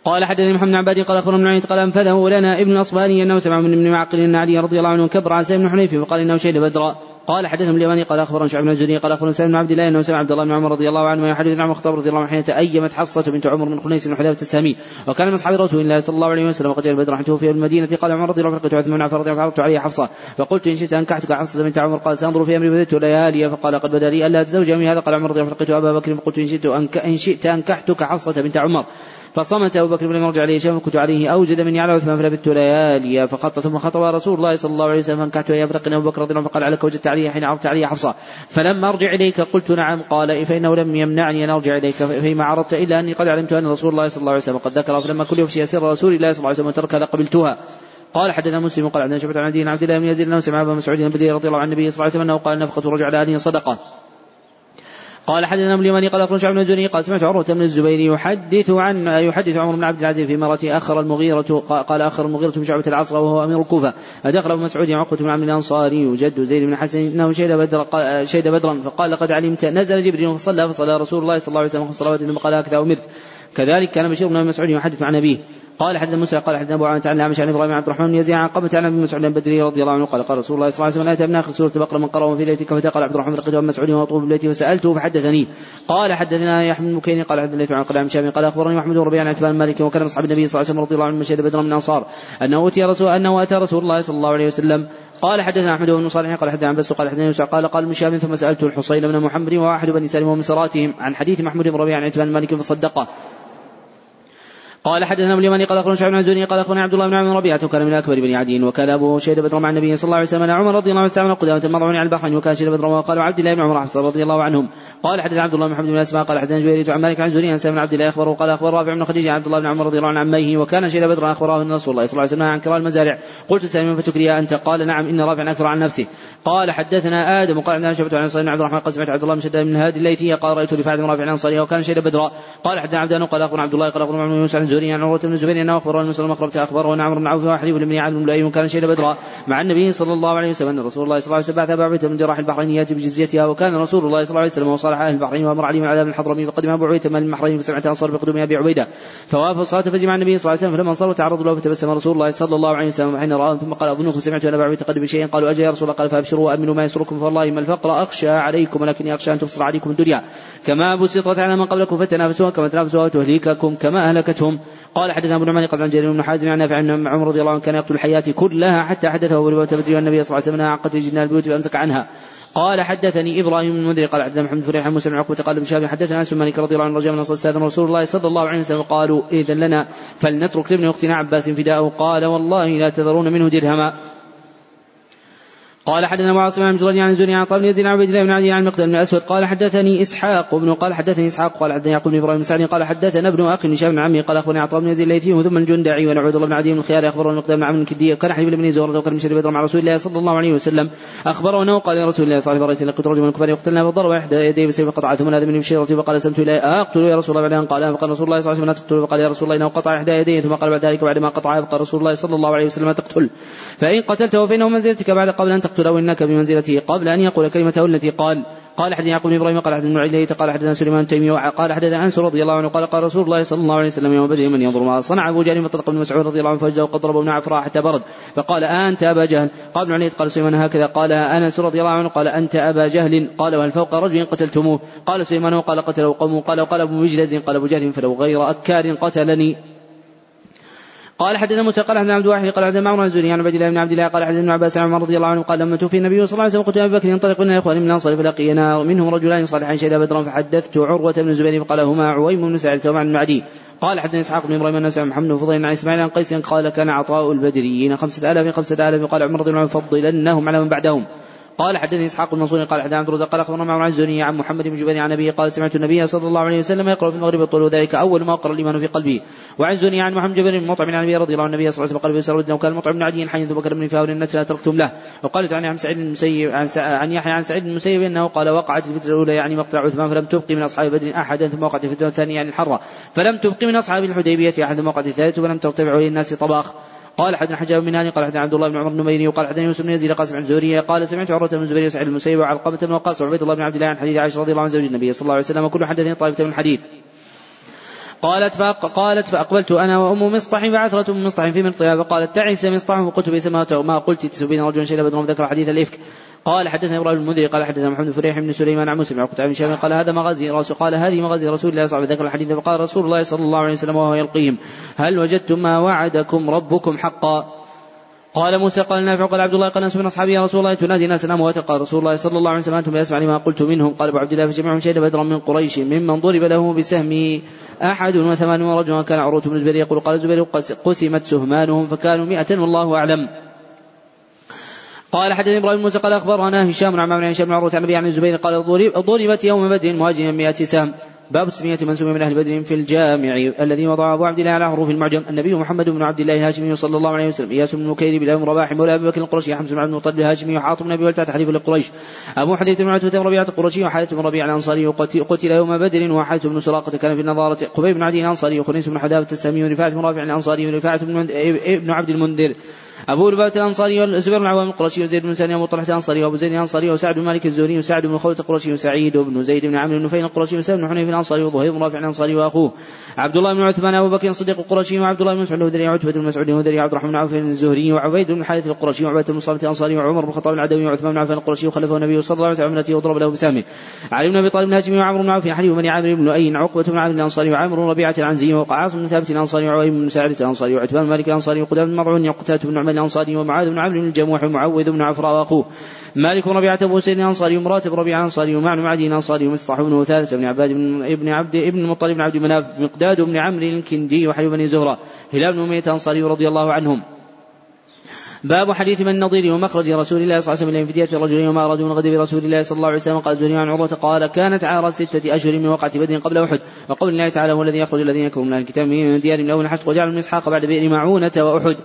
Speaker 2: قال حدثني محمد بن عبادي قال أخبرنا بن قال أنفذه لنا ابن الأصبهاني أنه سمع من ابن معقل أن علي رضي الله عنه كبر عن سيد بن حنيف وقال إنه شهد بدرا. قال حدثنا اليماني قال أخبرنا شعب بن الزهري قال أخبرنا سالم بن عبد الله إنه سمع عبد الله بن عمر رضي الله عنه يحدث عن الخطاب رضي الله عنه حين تأيمت حفصة بنت عمر من خنيس بن حذيفة السامي. وكان من أصحاب رسول الله صلى الله عليه وسلم وقد جاء بدر في المدينة قال عمر رضي الله عنه فلقيت عثمان عفان رضي الله عنه علي حفصة. فقلت إن شئت أنكحتك حفصة بنت عمر قال سأنظر في أمري بديت ليالي فقال قد بدأ لي ألا تزوج من هذا قال عمر رضي الله عنه فلقيت أبا بكر فقلت إن شئت إن شئت أنكحتك حفصة بنت عمر. فصمت أبو بكر بن يرجع عليه شيئا كنت عليه أوجد من على عثمان فلبثت ليالي فخط ثم خطب رسول الله صلى الله عليه وسلم فانكحت يا فرق أبو بكر رضي الله عنه فقال عليك وجدت علي حين عرضت علي حفصة. فلما أرجع إليك قلت نعم. قال فإنه لم يمنعني أن أرجع إليك. فيما عرضت إلا أني قد علمت أن رسول الله صلى الله عليه وسلم قد ذكر فلما كل يفشي سر رسول الله صلى الله عليه وسلم وترك قبلتها قال حدثنا مسلم قال عندنا شعبة عن عبد الله بن يزيد انه سمع ابا مسعود البدري رضي الله عن النبي صلى الله عليه وسلم أنه قال نفقة رجع على اهله صدقه قال حدثنا ابن اليماني قال أخبرنا شعب بن الزهري قال سمعت عروة بن الزبير يحدث عن يحدث عمر بن عبد العزيز في مرة أخر المغيرة قال أخر المغيرة بن شعبة العصر وهو أمير الكوفة. فدخل أبو مسعود عقبة بن عمرو الأنصاري جد زيد بن حسن إنه شهد بدر شهد بدرا. فقال لقد علمت. نزل جبريل فصلى فصلى رسول الله صلى الله عليه وسلم صلوات ثم قال هكذا أمرت. كذلك كان بشير بن مسعود يحدث عن أبيه. قال حدثنا موسى قال حدثنا أبو عن عن عن إبراهيم عبد الرحمن يزيد عن قبة عن ابي مسعود البدري رضي الله عنه قال قال رسول الله صلى الله عليه وسلم اتى من آخر سورة البقره من قرأ في ليلتك فتقال عبد الرحمن لقيته ابن مسعود وطوب بيتي فسألته فحدثني. قال حدثنا يحيى بن مكين قال حدثنا عن قال عن قال أخبرني محمد بن ربيع عن عتبان مالك وكان أصحاب النبي صلى الله عليه وسلم رضي الله عنهم مشهد بدرا من الأنصار أنه اوتي رسول أنه أتى رسول الله صلى الله عليه وسلم. قال حدثنا أحمد بن صالح قال حدثنا عن بس قال حدثنا يوسف قال قال مشاب ثم سألته الحصين بن محمد وأحد بني سالم ومن سراتهم عن حديث محمود بن ربيع عن عتبان مالك فصدقه. قال حدثنا ابن اليماني قال أخبرنا شعب بن الزهري قال أخبرنا عبد الله بن عمرو ربيعة وكان من أكبر بني عدي وكان ابوه شهد بدر مع النبي صلى الله عليه وسلم عمر رضي الله عنه استعمل قدامة المضعون على البحرين وكان شهد بدر وقال عبد الله بن عمر رضي الله عنهم. قال حدثنا عبد الله بن محمد بن أسماء قال حدثنا جويرية عن مالك عن زهري عن سالم بن عبد الله أخبره قال أخبر رافع بن خديجة عبد الله بن عمر رضي الله عنه عميه وكان شهد بدر أخبره أن رسول الله صلى الله عليه وسلم عن كراء المزارع. قلت سالم فتكري أنت؟ قال نعم إن رافع أكثر عن نفسه. قال حدثنا آدم وقال عندنا شعبة عن صلى عبد الرحمن قال سمعت عبد الله بن شداد من هادي الليثي قال رأيت رفاعة بن رافع الانصاري وكان شهد بدرا قال حدثنا عبدان قال أخبرنا عبد الله قال أخبرنا عن يوسف عن عروة بن الزبير أنه اخبره أن مسلم اخبرت اخبره أن عمرو بن عوف وحليف بن عبد بن كان شهد بدرا مع النبي صلى الله عليه وسلم أن رسول الله صلى الله عليه وسلم بعث أبا عبيدة من جراح البحرين يأتي بجزيتها وكان رسول الله صلى الله عليه وسلم وصالح أهل البحرين وأمر عليهم عذاب الحضرمي فقدم أبو عبيدة من البحرين فسمعت أنصار بقدوم أبي عبيدة. فوافوا الصلاة فجمع النبي صلى الله عليه وسلم فلما انصروا تعرضوا له فتبسم رسول الله صلى الله عليه وسلم حين راهم ثم قال أظنكم سمعت أن أبا عبيدة قد بشيء؟ قالوا أجل يا رسول الله؟ قال فابشروا وامنوا ما يسركم فوالله ما الفقر أخشى عليكم ولكني اخشى أن تبصر عليكم الدنيا. كما بسطت على من قبلكم فتنافسوها كما تنافسوها وتهلككم كما أهلكتهم. قال حدثنا ابو نعمان قبل عن جرير بن حازم عن نافع عن عمر رضي الله عنه كان يقتل الحياة كلها حتى حدثه أبو لبابه بدري والنبي صلى الله عليه وسلم قتل جنان البيوت فامسك عنها. قال حدثني إبراهيم بن المنذر قال حدثنا محمد فريح موسى بن عقبة قال بن حدثنا أنس بن مالك رضي الله عنه رجع من استأذن رسول الله صلى الله عليه وسلم قالوا إذن لنا فلنترك لابن أختنا عباس فداءه قال والله لا تذرون منه درهما. قال حدثنا ابو عاصم عن جريج عن الزهري عن طالب يزيد عن عبيد الله بن عدي عن المقدام بن الأسود قال حدثني إسحاق بن قال حدثني إسحاق قال حدثني يعقوب بن إبراهيم سعد قال حدثنا ابن أخي هشام بن عمي قال أخبرني عطاء بن يزيد الليثي ثم الجندعي وعبد الله بن عدي بن الخيار اخبره المقدام بن عمرو الكدي وكان حبيب بن زهرة وكان من بدر مع رسول الله صلى الله عليه وسلم اخبره انه قال يا رسول الله صلى الله عليه وسلم لقد رجل من الكفار يقتلنا فضرب إحدى يديه بسيف فقطع ثم هذا من بشيرة فقال سمت إليه أقتل يا رسول الله بعد ان قال فقال رسول الله صلى الله عليه وسلم لا تقتل فقال يا رسول الله إنه قطع إحدى يديه ثم قال بعد ذلك بعد ما قطع فقال رسول الله صلى الله عليه وسلم لا تقتل فإن قتلته فإنه منزلتك بعد قبل أن تقتله انك بمنزلته قبل أن يقول كلمته التي قال. قال حدثنا يعقوب بن إبراهيم قال حدثنا علية قال حدثنا سليمان التيمي قال حدثنا أنس رضي الله عنه قال قال رسول الله صلى الله عليه وسلم يوم بدر من ينظر ما صنع أبو جهل فطلق بن مسعود رضي الله عنه فوجده وقد ضربه ابن عفراء حتى برد. فقال أنت أبا جهل؟ قال ابن علية قال سليمان هكذا. قال أنس رضي الله عنه قال أنت أبا جهل؟ قال وهل فوق رجل قتلتموه؟ قال سليمان وقال قتله قومه قال وقال أبو مجلز قال أبو جهل فلو غير أكار قتلني. قال حدثنا موسى قال حدثنا عبد الواحد قال حدثنا معمر الزهري عن عبد الله بن عبد الله قال حدثنا عباس عن عمر رضي الله عنه قال لما توفي النبي صلى الله عليه وسلم قلت ابي بكر ينطلق بنا اخوان من الأنصار فلقينا منهم رجلان صالحان شهدا بدرا فحدثت عروة بن الزبير فقال هما عويم بن سعد ومع بن عدي قال حدثنا إسحاق بن إبراهيم الناس محمد بن فضيل عن إسماعيل عن قيس قال كان عطاء البدريين خمسة آلاف خمسة آلاف قال عمر رضي الله عنه فضلنهم على من بعدهم. قال حدثني إسحاق المنصوري قال حدثنا عبد الرزاق قال أخبرنا معمر عن عن محمد بن جبير عن ابي قال سمعت النبي صلى الله عليه وسلم يقرأ في المغرب الطول وذلك أول ما اقر الإيمان في قلبي. وعن زني عن محمد جبير بن مطعم عن ابي رضي الله عنه النبي صلى الله عليه وسلم قال وكان مطعم بن عدي حين ذو بكر بن فاول النتن تركتم له. وقالت عن عن سعيد المسيب عن, عن يحيى عن سعيد المسيب إنه قال وقعت الفتنة الأولى يعني مقطع عثمان فلم تبقي من أصحاب بدر أحدا ثم وقعت الفتنة الثانية يعني الحرة. فلم تبقي من أصحاب الحديبية أحد ثم وقعت الثالثة فلم ترتفع للناس طباخ. قال حدثنا حجاب بن هاني قال حدثنا عبد الله بن عمر النميري وقال حدثنا يوسف بن يزيد قاسم عن زهري قال سمعت عروة بن الزبير وسعيد المسيب وعلقمة بن وقاص وعبيد الله بن عبد الله عن حديث عائشة رضي الله عن زوج النبي صلى الله عليه وسلم وكل حدثني طائفة من حديث قالت. قالت فأقبلت أنا وأم مصطح بعثرة أم مصطح في مرطها فقالت تعس مصطح فقلت بئس ما قلت تسبين رجلا شيئا بدر ذكر حديث الإفك. قال حدثنا إبراهيم المنذري قال حدثنا محمد فريح بن سليمان عن مسلم. عن بن قال هذا مغازي رسول قال هذه مغازي رسول الله صلى الله عليه وسلم ذكر الحديث. فقال رسول الله صلى الله عليه وسلم وهو يلقيهم. هل وجدتم ما وعدكم ربكم حقا؟ قال موسى قال نافع قال عبد الله قال انس من أصحابي يا رسول الله تنادي ناس اموات قال رسول الله صلى الله عليه وسلم أنتم يسمع لما قلت منهم. قال أبو عبد الله فجمعهم شهد بدرا من قريش ممن ضرب له بسهم. أحد وثمانون رجلا كان عروة بن الزبير يقول قال الزبير قسمت سهمانهم فكانوا مئة والله أعلم. قال حدثني إبراهيم موسى قال أخبرنا هشام عن عمرو هشام بن عروة عن أبي عن الزبير قال ضربت يوم بدر مهاجما 100 سهم. باب تسمية من سمي من أهل بدر في الجامع الذي وضع أبو عبد الله على حروف المعجم. النبي محمد بن عبد الله الهاشمي صلى الله عليه وسلم إياس بن مكير بن رباح مولى أبي بكر القرشي حمزة بن عبد المطلب الهاشمي وحاطب بن أبي ولتعت حليف لقريش. أبو حديث بن عتبة ربيعة القرشي وحارث بن ربيع الأنصاري قتل يوم بدر وحارث بن سراقة كان في النظارة. قبيب بن عدي الأنصاري وخنيس بن حدابة السامي ورفاعة بن رافع الأنصاري ورفاعة بن عبد المنذر. أبو لبابة الأنصاري والزبير بن عوام القرشي وزيد بن سالم أبو طلحة الأنصاري وأبو زيد الأنصاري وسعد بن مالك الزهري وسعد بن خولة القرشي وسعيد بن زيد بن عمرو بن نفيل القرشي وسعد بن حنيف الأنصاري وظهير بن رافع الأنصاري وأخوه. عبد الله بن عثمان أبو بكر الصديق القرشي وعبد الله بن مسعود الهذري وعتبة بن مسعود الهذري وعبد الرحمن بن عوف الزهري وعبيد بن الحارث القرشي وعبيد بن صامت الأنصاري وعمر بن الخطاب العدوي وعثمان بن عفان القرشي وخلفه النبي صلى الله عليه وسلم امته وضرب له بسامه. علي بن أبي طالب الهاشمي وعمرو بن عوف حليم بن عامر بن اين عقبة بن عامر الأنصاري وعامر بن ربيعة العنزي وقعاص بن ثابت الأنصاري وعويم بن سعد الأنصاري وعتبان مالك الأنصاري وقدام بن مضعون وقتادة بن نعمان الأنصاري ومعاذ بن عمرو الجموح ومعوذ بن عفراء وأخوه. مالك ربيعة أبو سيد الأنصاري ومراتب ربيعة الأنصاري ومعنى معدي الأنصاري ومصطح بن وثالث بن عباد بن عبد ابن المطلب بن عبد مناف مقداد بن عمرو الكندي وحبيب بن زهرة هلال بن أمية الأنصاري رضي الله عنهم. باب حديث من النظير ومخرج رسول الله صلى الله عليه وسلم في رجلين وما أرادوا من غد برسول الله صلى الله عليه وسلم قال زهري عن عروة قال كانت عار ستة أشهر من وقعة بدر قبل أحد وقول الله تعالى هو الذي يخرج الذين يكفرون من الكتاب من ديارهم الأول حتى وجعل من إسحاق بعد بئر معونة وأحد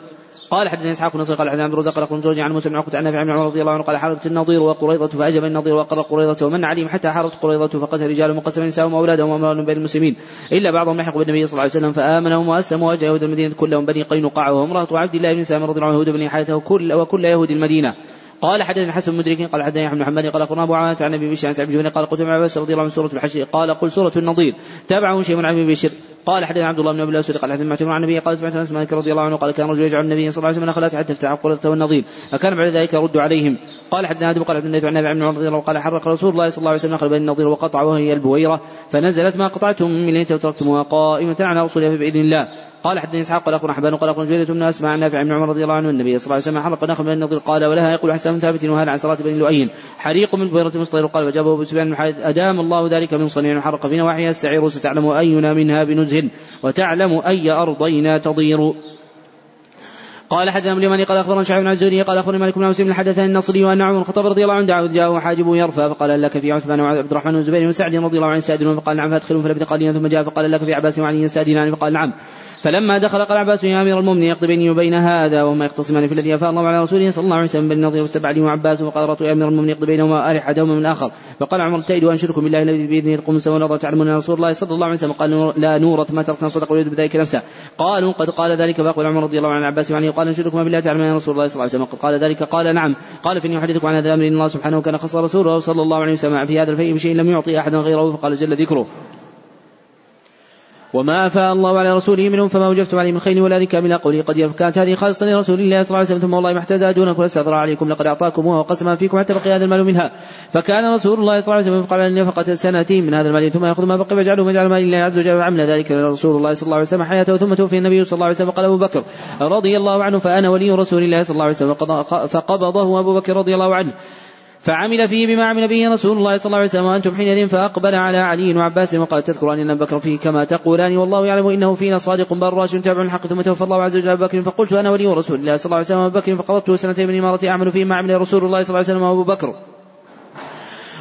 Speaker 2: قال حدثنا إسحاق بن قال حدثنا عبد الرزاق قال قلت عن موسى بن عقبة عن نافع بن عمر رضي الله عنه قال حاربت النضير وقريضه فأجب النضير وقر قريضه ومن عليهم حتى حاربت قريضه فقتل رجال مقسم نساءهم واولادهم واموالهم بين المسلمين. إلا بعضهم لحقوا بالنبي صلى الله عليه وسلم فآمنهم وأسلموا وجاء يهود المدينة كلهم بني قينقاع وامراه عبد الله بن سلام رضي الله عنه يهود بني حياته وكل وكل يهود المدينة. قال حدثنا حسن مدرك قال حدثنا احمد محمد قال أخبرنا أبو عوانة عن أبي بشر عن سعد بن قال قلت ابن عباس رضي الله عنه سورة الحشر. قال قل سورة النضير. تابعه شيء من ابي بشر. قال حدثنا عبد الله بن أبي الاسود قال حدثنا معتمر عن النبي قال سمعت أنس مالك رضي الله عنه قال كان رجل يجعل النبي صلى الله عليه وسلم نخلات حتى افتح قرة والنضير فكان بعد ذلك يرد عليهم. قال حدثنا آدم قال النبي عن النبي عن رضي الله قال حرق رسول الله صلى الله عليه وسلم نخل بين النضير وقطع وهي البويرة. فنزلت ما قطعتم من ليته وتركتموها قائمة على أصولها باذن الله. قال حدثني إسحاق قال أخبرنا حبان قال أخبرنا جريرة بن أسماء عن نافع بن عمر رضي الله عنه النبي صلى الله عليه وسلم حرق نخل من النضر قال ولها يقول حسان بن ثابت وهذا عن صلاة بن لؤي حريق من بويرة مصطفى قال وجابه أبو سفيان بن أدام الله ذلك من صنيع وحرق في نواحيها السعير ستعلم أينا منها بنزه وتعلم أي أرضينا تضير. قال حدثنا ابن اليماني قال أخبرنا شعيب بن الزهري قال اخبرني مالك بن مسلم حدثني النصري وأن عمر الخطاب رضي الله عنه دعوه جاءه حاجبه يرفع فقال لك في عثمان وعبد الرحمن وزبير وسعد رضي الله عنه يستاذنون فقال نعم فادخلوا فلبث قليلا ثم جاء فقال لك في عباس وعلي يستاذنان فقال نعم. فلما دخل قال عباس يا أمير المؤمنين يقضي بيني وبين هذا وهما يختصمان في الذي افاء الله على رسوله صلى الله عليه وسلم بن نظير واستبع علي وعباس وقال رأيت يا أمير المؤمنين يقضي بينهما أرح احدهما من الآخر. فقال عمر ابتئد وانشركم بالله الذي باذنه تقوم سوى الأرض تعلمون رسول الله صلى الله عليه وسلم قال لا نورة ما تركنا صدق ويريد بذلك نفسه. قالوا قد قال ذلك فقال عمر رضي الله عن عباس وعلي قال انشركم بالله تعلمون رسول الله صلى الله عليه وسلم قد قال ذلك. قال نعم. قال فإني أحدثكم عن هذا الأمر إن الله سبحانه كان خص رسوله صلى الله عليه وسلم في هذا الفيء بشيء لم يعطي أحدا غيره فقال جل ذكره. وما أفاء الله على رسوله منهم فما وجبتم عليه من خير ولا ركاب من قوله قد كانت هذه خالصة لرسول الله صلى الله عليه وسلم ثم والله ما احتاج دونكم واستأثر عليكم لقد أعطاكموها وقسم فيكم حتى بقي هذا المال منها. فكان رسول الله صلى الله عليه وسلم يفقع على نفقة سنتين من هذا المال ثم يأخذ ما بقي ويجعله ويجعل مال الله عز وجل وعمل ذلك رسول الله صلى الله عليه وسلم حياته ثم توفي النبي صلى الله عليه وسلم قال أبو بكر رضي الله عنه فأنا ولي رسول الله صلى الله عليه وسلم فقبضه أبو بكر رضي الله عنه. فعمل فيه بما عمل به رسول الله صلى الله عليه وسلم وأنتم حينئذ فأقبل على علي وعباس وقال تذكر أن ابا بكر فيه كما تقولان والله يعلم إنه فينا صادق براش تابع الحق ثم توفى الله عز وجل ابا بكر فقلت أنا ولي رسول الله صلى الله عليه وسلم أبو بكر فقبضته سنتين من امارتي أعمل فيه ما عمل رسول الله صلى الله عليه وسلم وأبو بكر.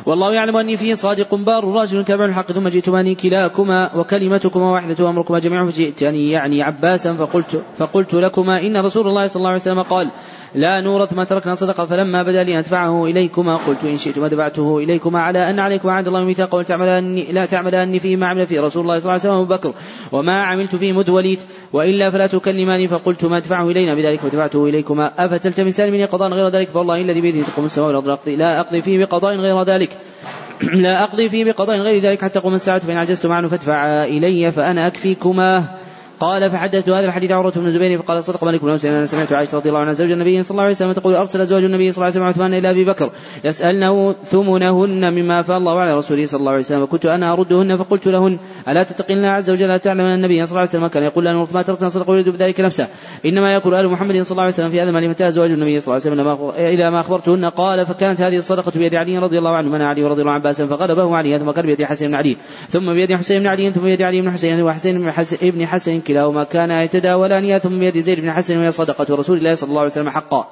Speaker 2: والله يعلم أني فيه صادق بار راجل تابع الحق ثم جئتماني كلاكما وكلمتكما وأحدة وأمركما جميعا فجئتني يعني عباسا فقلت فقلت لكما إن رسول الله صلى الله عليه وسلم قال لا نورث ما تركنا صدقة فلما بدا لي أدفعه إليكما قلت إن شئتما دفعته إليكما على أن عليكما عند الله ميثاقا ولتعملان لا تعملان فيه ما عمل فيه رسول الله صلى الله عليه وسلم أبو بكر وما عملت فيه مذ وليت وإلا فلا تكلماني فقلت ما ادفعه إلينا بذلك ودفعته إليكما. أفتلتمسان مني قضاء غير ذلك؟ فوالله الذي بيده تقوم السماء والأرض لا أقضي فيه بقضاء غير ذلك. لا أقضي فيه بقضاء غير ذلك حتى تقوم الساعة فإن عجزتم عنه فادفعا إلي فأنا أكفيكما. قال فحدثت هذا الحديث عروة بن الزبير فقال صدق مالك بن أنا سمعت عائشة رضي الله عنها زوج النبي صلى الله عليه وسلم تقول أرسل أزواج النبي صلى الله عليه وسلم عثمان إلى أبي بكر يسألنه ثمنهن مما أفاء الله على رسوله صلى الله عليه وسلم وكنت أنا أردهن فقلت لهن ألا تتقين الله عز وجل تعلم أن النبي صلى الله عليه وسلم كان يقول لنا ما تركنا صدق ويريد بذلك نفسه إنما يقول آل محمد صلى الله عليه وسلم في هذا المال متى أزواج النبي صلى الله عليه وسلم إذا ما أخبرتهن قال فكانت هذه الصدقة بيد علي رضي الله عنه من علي رضي الله عنه بأسا فغلبه علي ثم كان بيد حسن بن علي ثم بيد حسين بن علي ثم بيد علي بن حسين وحسين بن حسن كلاهما كان يتداولان ثم بيد زيد بن حسن وهي صدقة رسول الله صلى الله عليه وسلم حقا.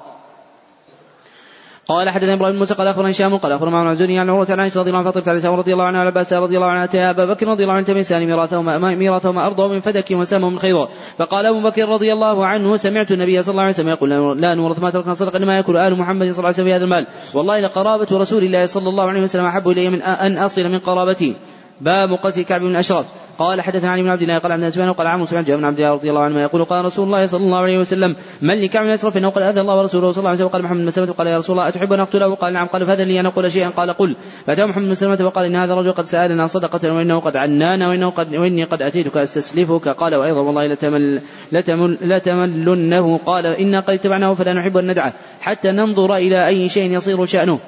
Speaker 2: قال حدثنا إبراهيم بن موسى قال أخبرنا هشام قال أخبرنا معمر الزهري عن عروة عن عائشة رضي الله عنها فاطمه عليه رضي الله عنها وعن عباس رضي الله عنها أتى أبا بكر رضي الله عنه تمسان ميراثهما ميراثهما ارضه من فدك وسامه من خيبر فقال أبو بكر رضي الله عنه سمعت النبي صلى الله عليه وسلم يقول لا نورث ما تركنا صدقة إنما يأكل آل محمد صلى الله عليه وسلم في هذا المال. والله لقرابة رسول الله صلى الله عليه وسلم أحب إلي من أن أصل من قرابتي. باب قتل كعب بن الاشرف قال حدثنا علي بن عبد الله قال عن سفيان وقال عمرو سفيان بن عبد الله رضي الله عنه يقول قال رسول الله صلى الله عليه وسلم من لكعب بن الاشرف انه قد أذى الله ورسوله صلى الله عليه وسلم. قال محمد بن سلمة قال يا رسول الله أتحب أن أقتله؟ قال نعم. قال فأذن لي أن أقول شيئا. قال قل. فاتاه محمد بن سلمة وقال إن هذا الرجل قد سألنا صدقة وإنه قد عنانا وإنه قد وإني قد أتيتك أستسلفك. قال وأيضا والله لتمل لتمل لتملنه. قال إنا قد اتبعناه فلا نحب أن ندعه حتى ننظر إلى أي شيء يصير شأنه.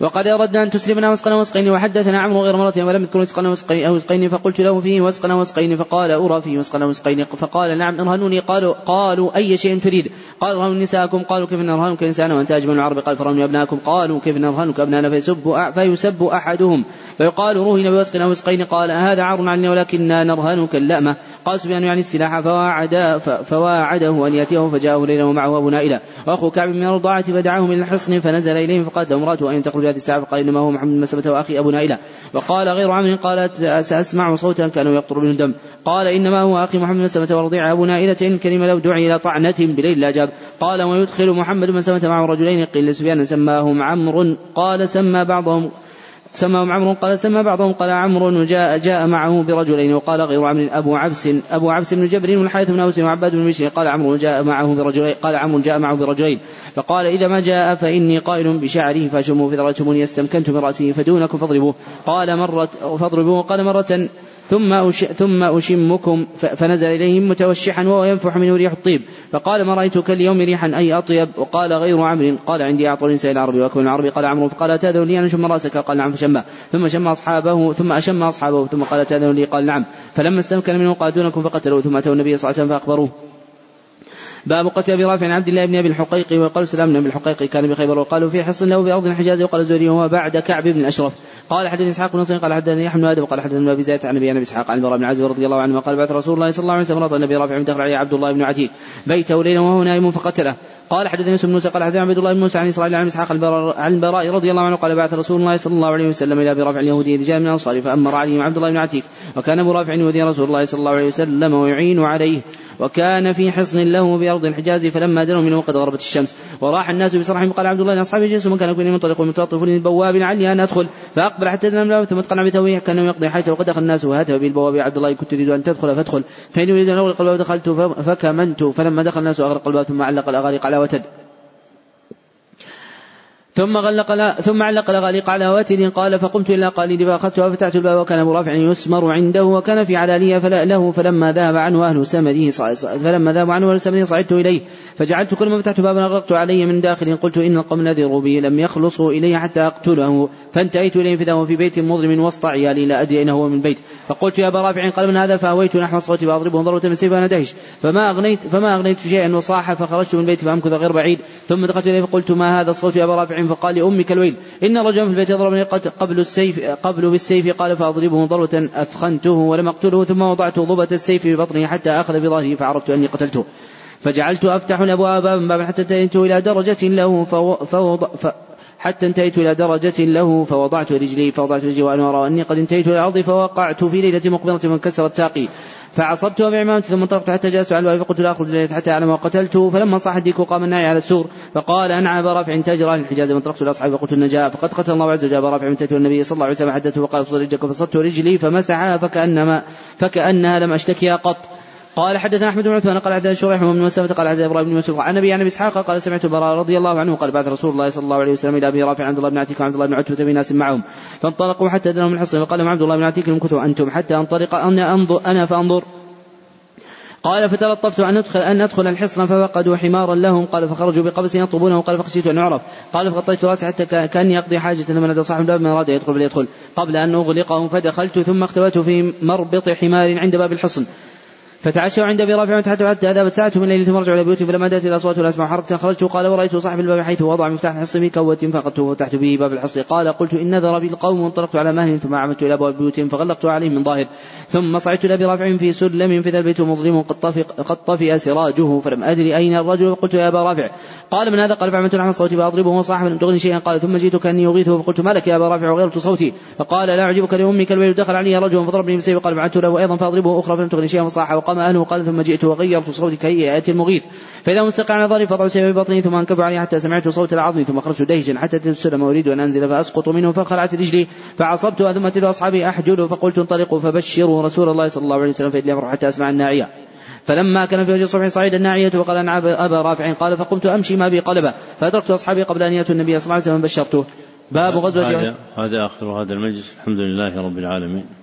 Speaker 2: وقد أردنا أن تسلمنا وسقنا وسقين وحدثنا عمرو غير مرة ولم يذكر وسقنا وسقين أو وسقين فقلت له فيه وسقنا وسقين فقال أرى فيه وسقنا وسقين فقال نعم ارهنوني قالوا قالوا أي شيء تريد؟ قال ارهنوا نساءكم قالوا كيف نرهنك إنسانا وأنت أجمل العرب؟ قال فرهنوا أبناءكم قالوا كيف نرهنك أبنانا فيسب فيسب أحدهم فيقال رهن بوسقنا وسقين قال هذا عار عني ولكننا نرهنك اللأمة؟ قال سفيان يعني السلاح فواعد فواعده أن يأتيه فجاءه ليلا ومعه أبو نائلة. وأخو كعب من الرضاعة فدعاه من الحصن فنزل إليهم فقالت امرأته أن تخرج الساعة فقال إنما هو محمد بن مسلمة وأخي أبو نائلة. وقال غير عمرو قالت سأسمع صوتا كانوا يقطر منه الدم. قال إنما هو أخي محمد بن مسلمة ورضيع أبو نائلة إن كلمة لو دعي إلى طعنة بليل لا جاب. قال ويدخل محمد بن مسلمة معه رجلين قيل لسفيان سماهم عمرو قال سمى بعضهم سماهم عمرو قال سمى بعضهم قال عمرو جاء جاء معه برجلين وقال غير عمرو أبو عبس أبو عبس بن جبر والحارث بن أوس وعباد بن بشر قال عمرو جاء معه برجلين قال عمرو جاء معه برجلين فقال إذا ما جاء فإني قائل بشعره فاشموا في ذرتموني استمكنت من رأسه فدونكم فاضربوه قال مرة فاضربوه قال مرة ثم أش... ثم أشمكم فنزل إليهم متوشحا وهو ينفح منه ريح الطيب. فقال ما رأيتك اليوم ريحا أي أطيب؟ وقال غير عمرو. قال عندي أعطى النساء العربي وأكمل العربي قال عمرو فقال تأذن لي أن أشم رأسك؟ قال نعم. فشمه ثم شم أصحابه ثم أشم أصحابه. ثم قال تأذن لي؟ قال نعم. فلما استمكن منه قال دونكم فقتلوه. ثم أتوا النبي صلى الله عليه وسلم فأخبروه. باب قتل أبي رافع عبد الله بن أبي الحقيق وقال سلام بن أبي الحقيق كان بخيبر وقالوا في حصن له بارض الحجاز وقال الزهري هو بعد كعب بن الأشرف. قال حدثني إسحاق بن نصر قال حدثني يحيى بن آدم قال حدثني ابي زيد عن أبي إسحاق عن البراء بن عازب رضي الله عنه قال بعث رسول الله صلى الله عليه وسلم النبي رافع دخل عليه عبد الله بن عتيق بيته ليلا وهو نائم فقتله. قال حدثني يوسف بن موسى قال حدثني عبد الله بن موسى عن إسرائيل عن إسحاق عن البراء رضي الله عنه قال بعث رسول الله صلى الله عليه وسلم إلى أبي رافع اليهودي رجال من الأنصار فأمر عليهم عبد الله بن عتيق وكان أبو رافع يؤذي رسول الله صلى الله عليه وسلم ويعين عليه وكان في حصن له بارض الحجاز فلما دنوا منه قد غربت الشمس وراح الناس بصرحهم قال عبد الله لاصحابه جلسوا من كان يكون منطلق ومتوطف للبواب لعلي أن أدخل فأقبل حتى دنا ثم اتقنع بثوبه كأنه يقضي حيث وقد دخل الناس وهاتف بالبواب. عبد الله كنت تريد أن تدخل فادخل فإن يريد أن اغلق الباب دخلت فكمنت فلما دخل الناس اغلق الباب ثم علق الاغاليق على وتد. ثم غلق ثم علق الغاليق على وتر قال فقمت إلى قليل فاخذتها وفتحت الباب وكان أبو رافع يسمر عنده وكان في علانية فلا له فلما ذهب عنه أهل سمده فلما ذهب عنه أهل سمره صعدت إليه فجعلت كل ما فتحت بابا اغلقت علي من داخل قلت إن القوم نذروا بي لم يخلصوا إلي حتى أقتله فانتهيت إليه فاذا هو في بيت مظلم وسط عيالي لا أدري أين هو من بيت. فقلت يا أبا رافع قال من هذا؟ فأهويت نحو الصوت فأضربه ضربة من سيف وأنا دهش. فما اغنيت فما أغنيت شيئا وصاح فخرجت من البيت فأمكث غير بعيد. ثم دخلت إليه فقلت ما هذا الصوت يا أبا رافع؟ فقال لأمك الويل إن رجلا في البيت ضربني قبل السيف قبل بالسيف قال فأضربه ضربة أثخنته ولم أقتله ثم وضعت ظبة السيف في بطنه حتى أخذ بظهره فعرفت أني قتلته. فجعلت أفتح الأبواب بابا حتى انتهيت إلى درجة له فوضع ف حتى انتهيت إلى درجة له فوضعت رجلي فوضعت رجلي وأنا أرى أني قد انتهيت إلى الأرض فوقعت في ليلة مقبلة فانكسرت ساقي. فعصبته بعمامتي ثم انطلقت حتى جلست على الباب فقلت لا اخرج الليلة حتى أعلم وقتلته. فلما صاح الديك وقام الناعي على السور فقال انعى ابا رافع تاجر أهل الحجاز فانطلقت لاصحابي فقلت النجاة فقد قتل الله عز وجل ابا رافع من النبي صلى الله عليه وسلم حدثته افصل رجلك فصدت رجلي فمسحها فكانما فكأنها لم أشتكيها قط. قال حدثنا أحمد بن عثمان قال حدثنا شريح بن مسلمة قال حدثنا إبراهيم بن مسعود عن أبي عن أبي إسحاق قال سمعت البراء رضي الله عنه قال بعث رسول الله صلى الله عليه وسلم إلى أبي رافع عبد الله بن عتيق وعبد الله بن عتبة بناس معهم. فانطلقوا حتى دنوا من الحصن فقال عبد الله بن عتيق امكثوا أنتم حتى أنطلق أنا أنظر أنا فأنظر. قال فتلطفت أن أدخل أن أدخل الحصن ففقدوا حمارا لهم. قال فخرجوا بقبس يطلبونه قال فخشيت أن يعرف. قال فغطيت رأسي حتى كأني أقضي حاجة لما نادى صاحب الباب من أراد يدخل فليدخل. قبل أن أغلقه فدخلت ثم اختبأت في مربط حمار عند باب الحصن. فتعشوا عند أبي رافع وتحدثوا حتى ذهبت ساعة من الليل ثم رجعوا إلى بيوتهم فلما اتت الاصوات والاسماء حركة خرجت قال ورأيت صاحب الباب حيث وضع مفتاح الحصن في كوة فاخذته وفتحت به باب الحصن قال قلت إن نذر بي القوم وانطلقت على مهل ثم عمدت إلى أبواب بيوتهم فغلقت عليهم من ظاهر. ثم صعدت إلى أبي رافع في سلم في ذا البيت مظلم قد طفئ قد طفئ سراجه فلم أدري أين الرجل فقلت يا أبا رافع. قال من هذا؟ قال فعملت نحو صوتي فأضربه وصاحب لم تغني شيئا. قال ثم جئت كاني أغيثه فقلت ما لك يا أبا رافع؟ وغيرت صوتي. فقال لا أعجبك لأمك الويل دخل علي رجل فضربني بسيف قال فعلت له أيضا فأضربه أخرى فلم تغني شيئا. فصاح فقام أهله قال ثم جئت وغيرت صوتي كي يأتي المغيث. فإذا مستقع على ظهري فضعوا سيفي بطني ثم انكب علي حتى سمعت صوت العظم ثم خرجت دهجا حتى تسلم أريد أن أنزل فأسقط منه فخلعت رجلي فعصبتها ثم تلو أصحابي أحجل فقلت انطلقوا فبشروا رسول الله صلى الله عليه وسلم فإني أمر حتى أسمع الناعية. فلما كان في وجه الصبح صعيد الناعية وقال أن أبا رافع قال فقمت أمشي ما بي قلبة فأدركت أصحابي قبل أن يأتوا النبي صلى الله عليه وسلم بشرته باب غزوة
Speaker 1: هذا, هذا آخر هذا المجلس. الحمد لله رب العالمين.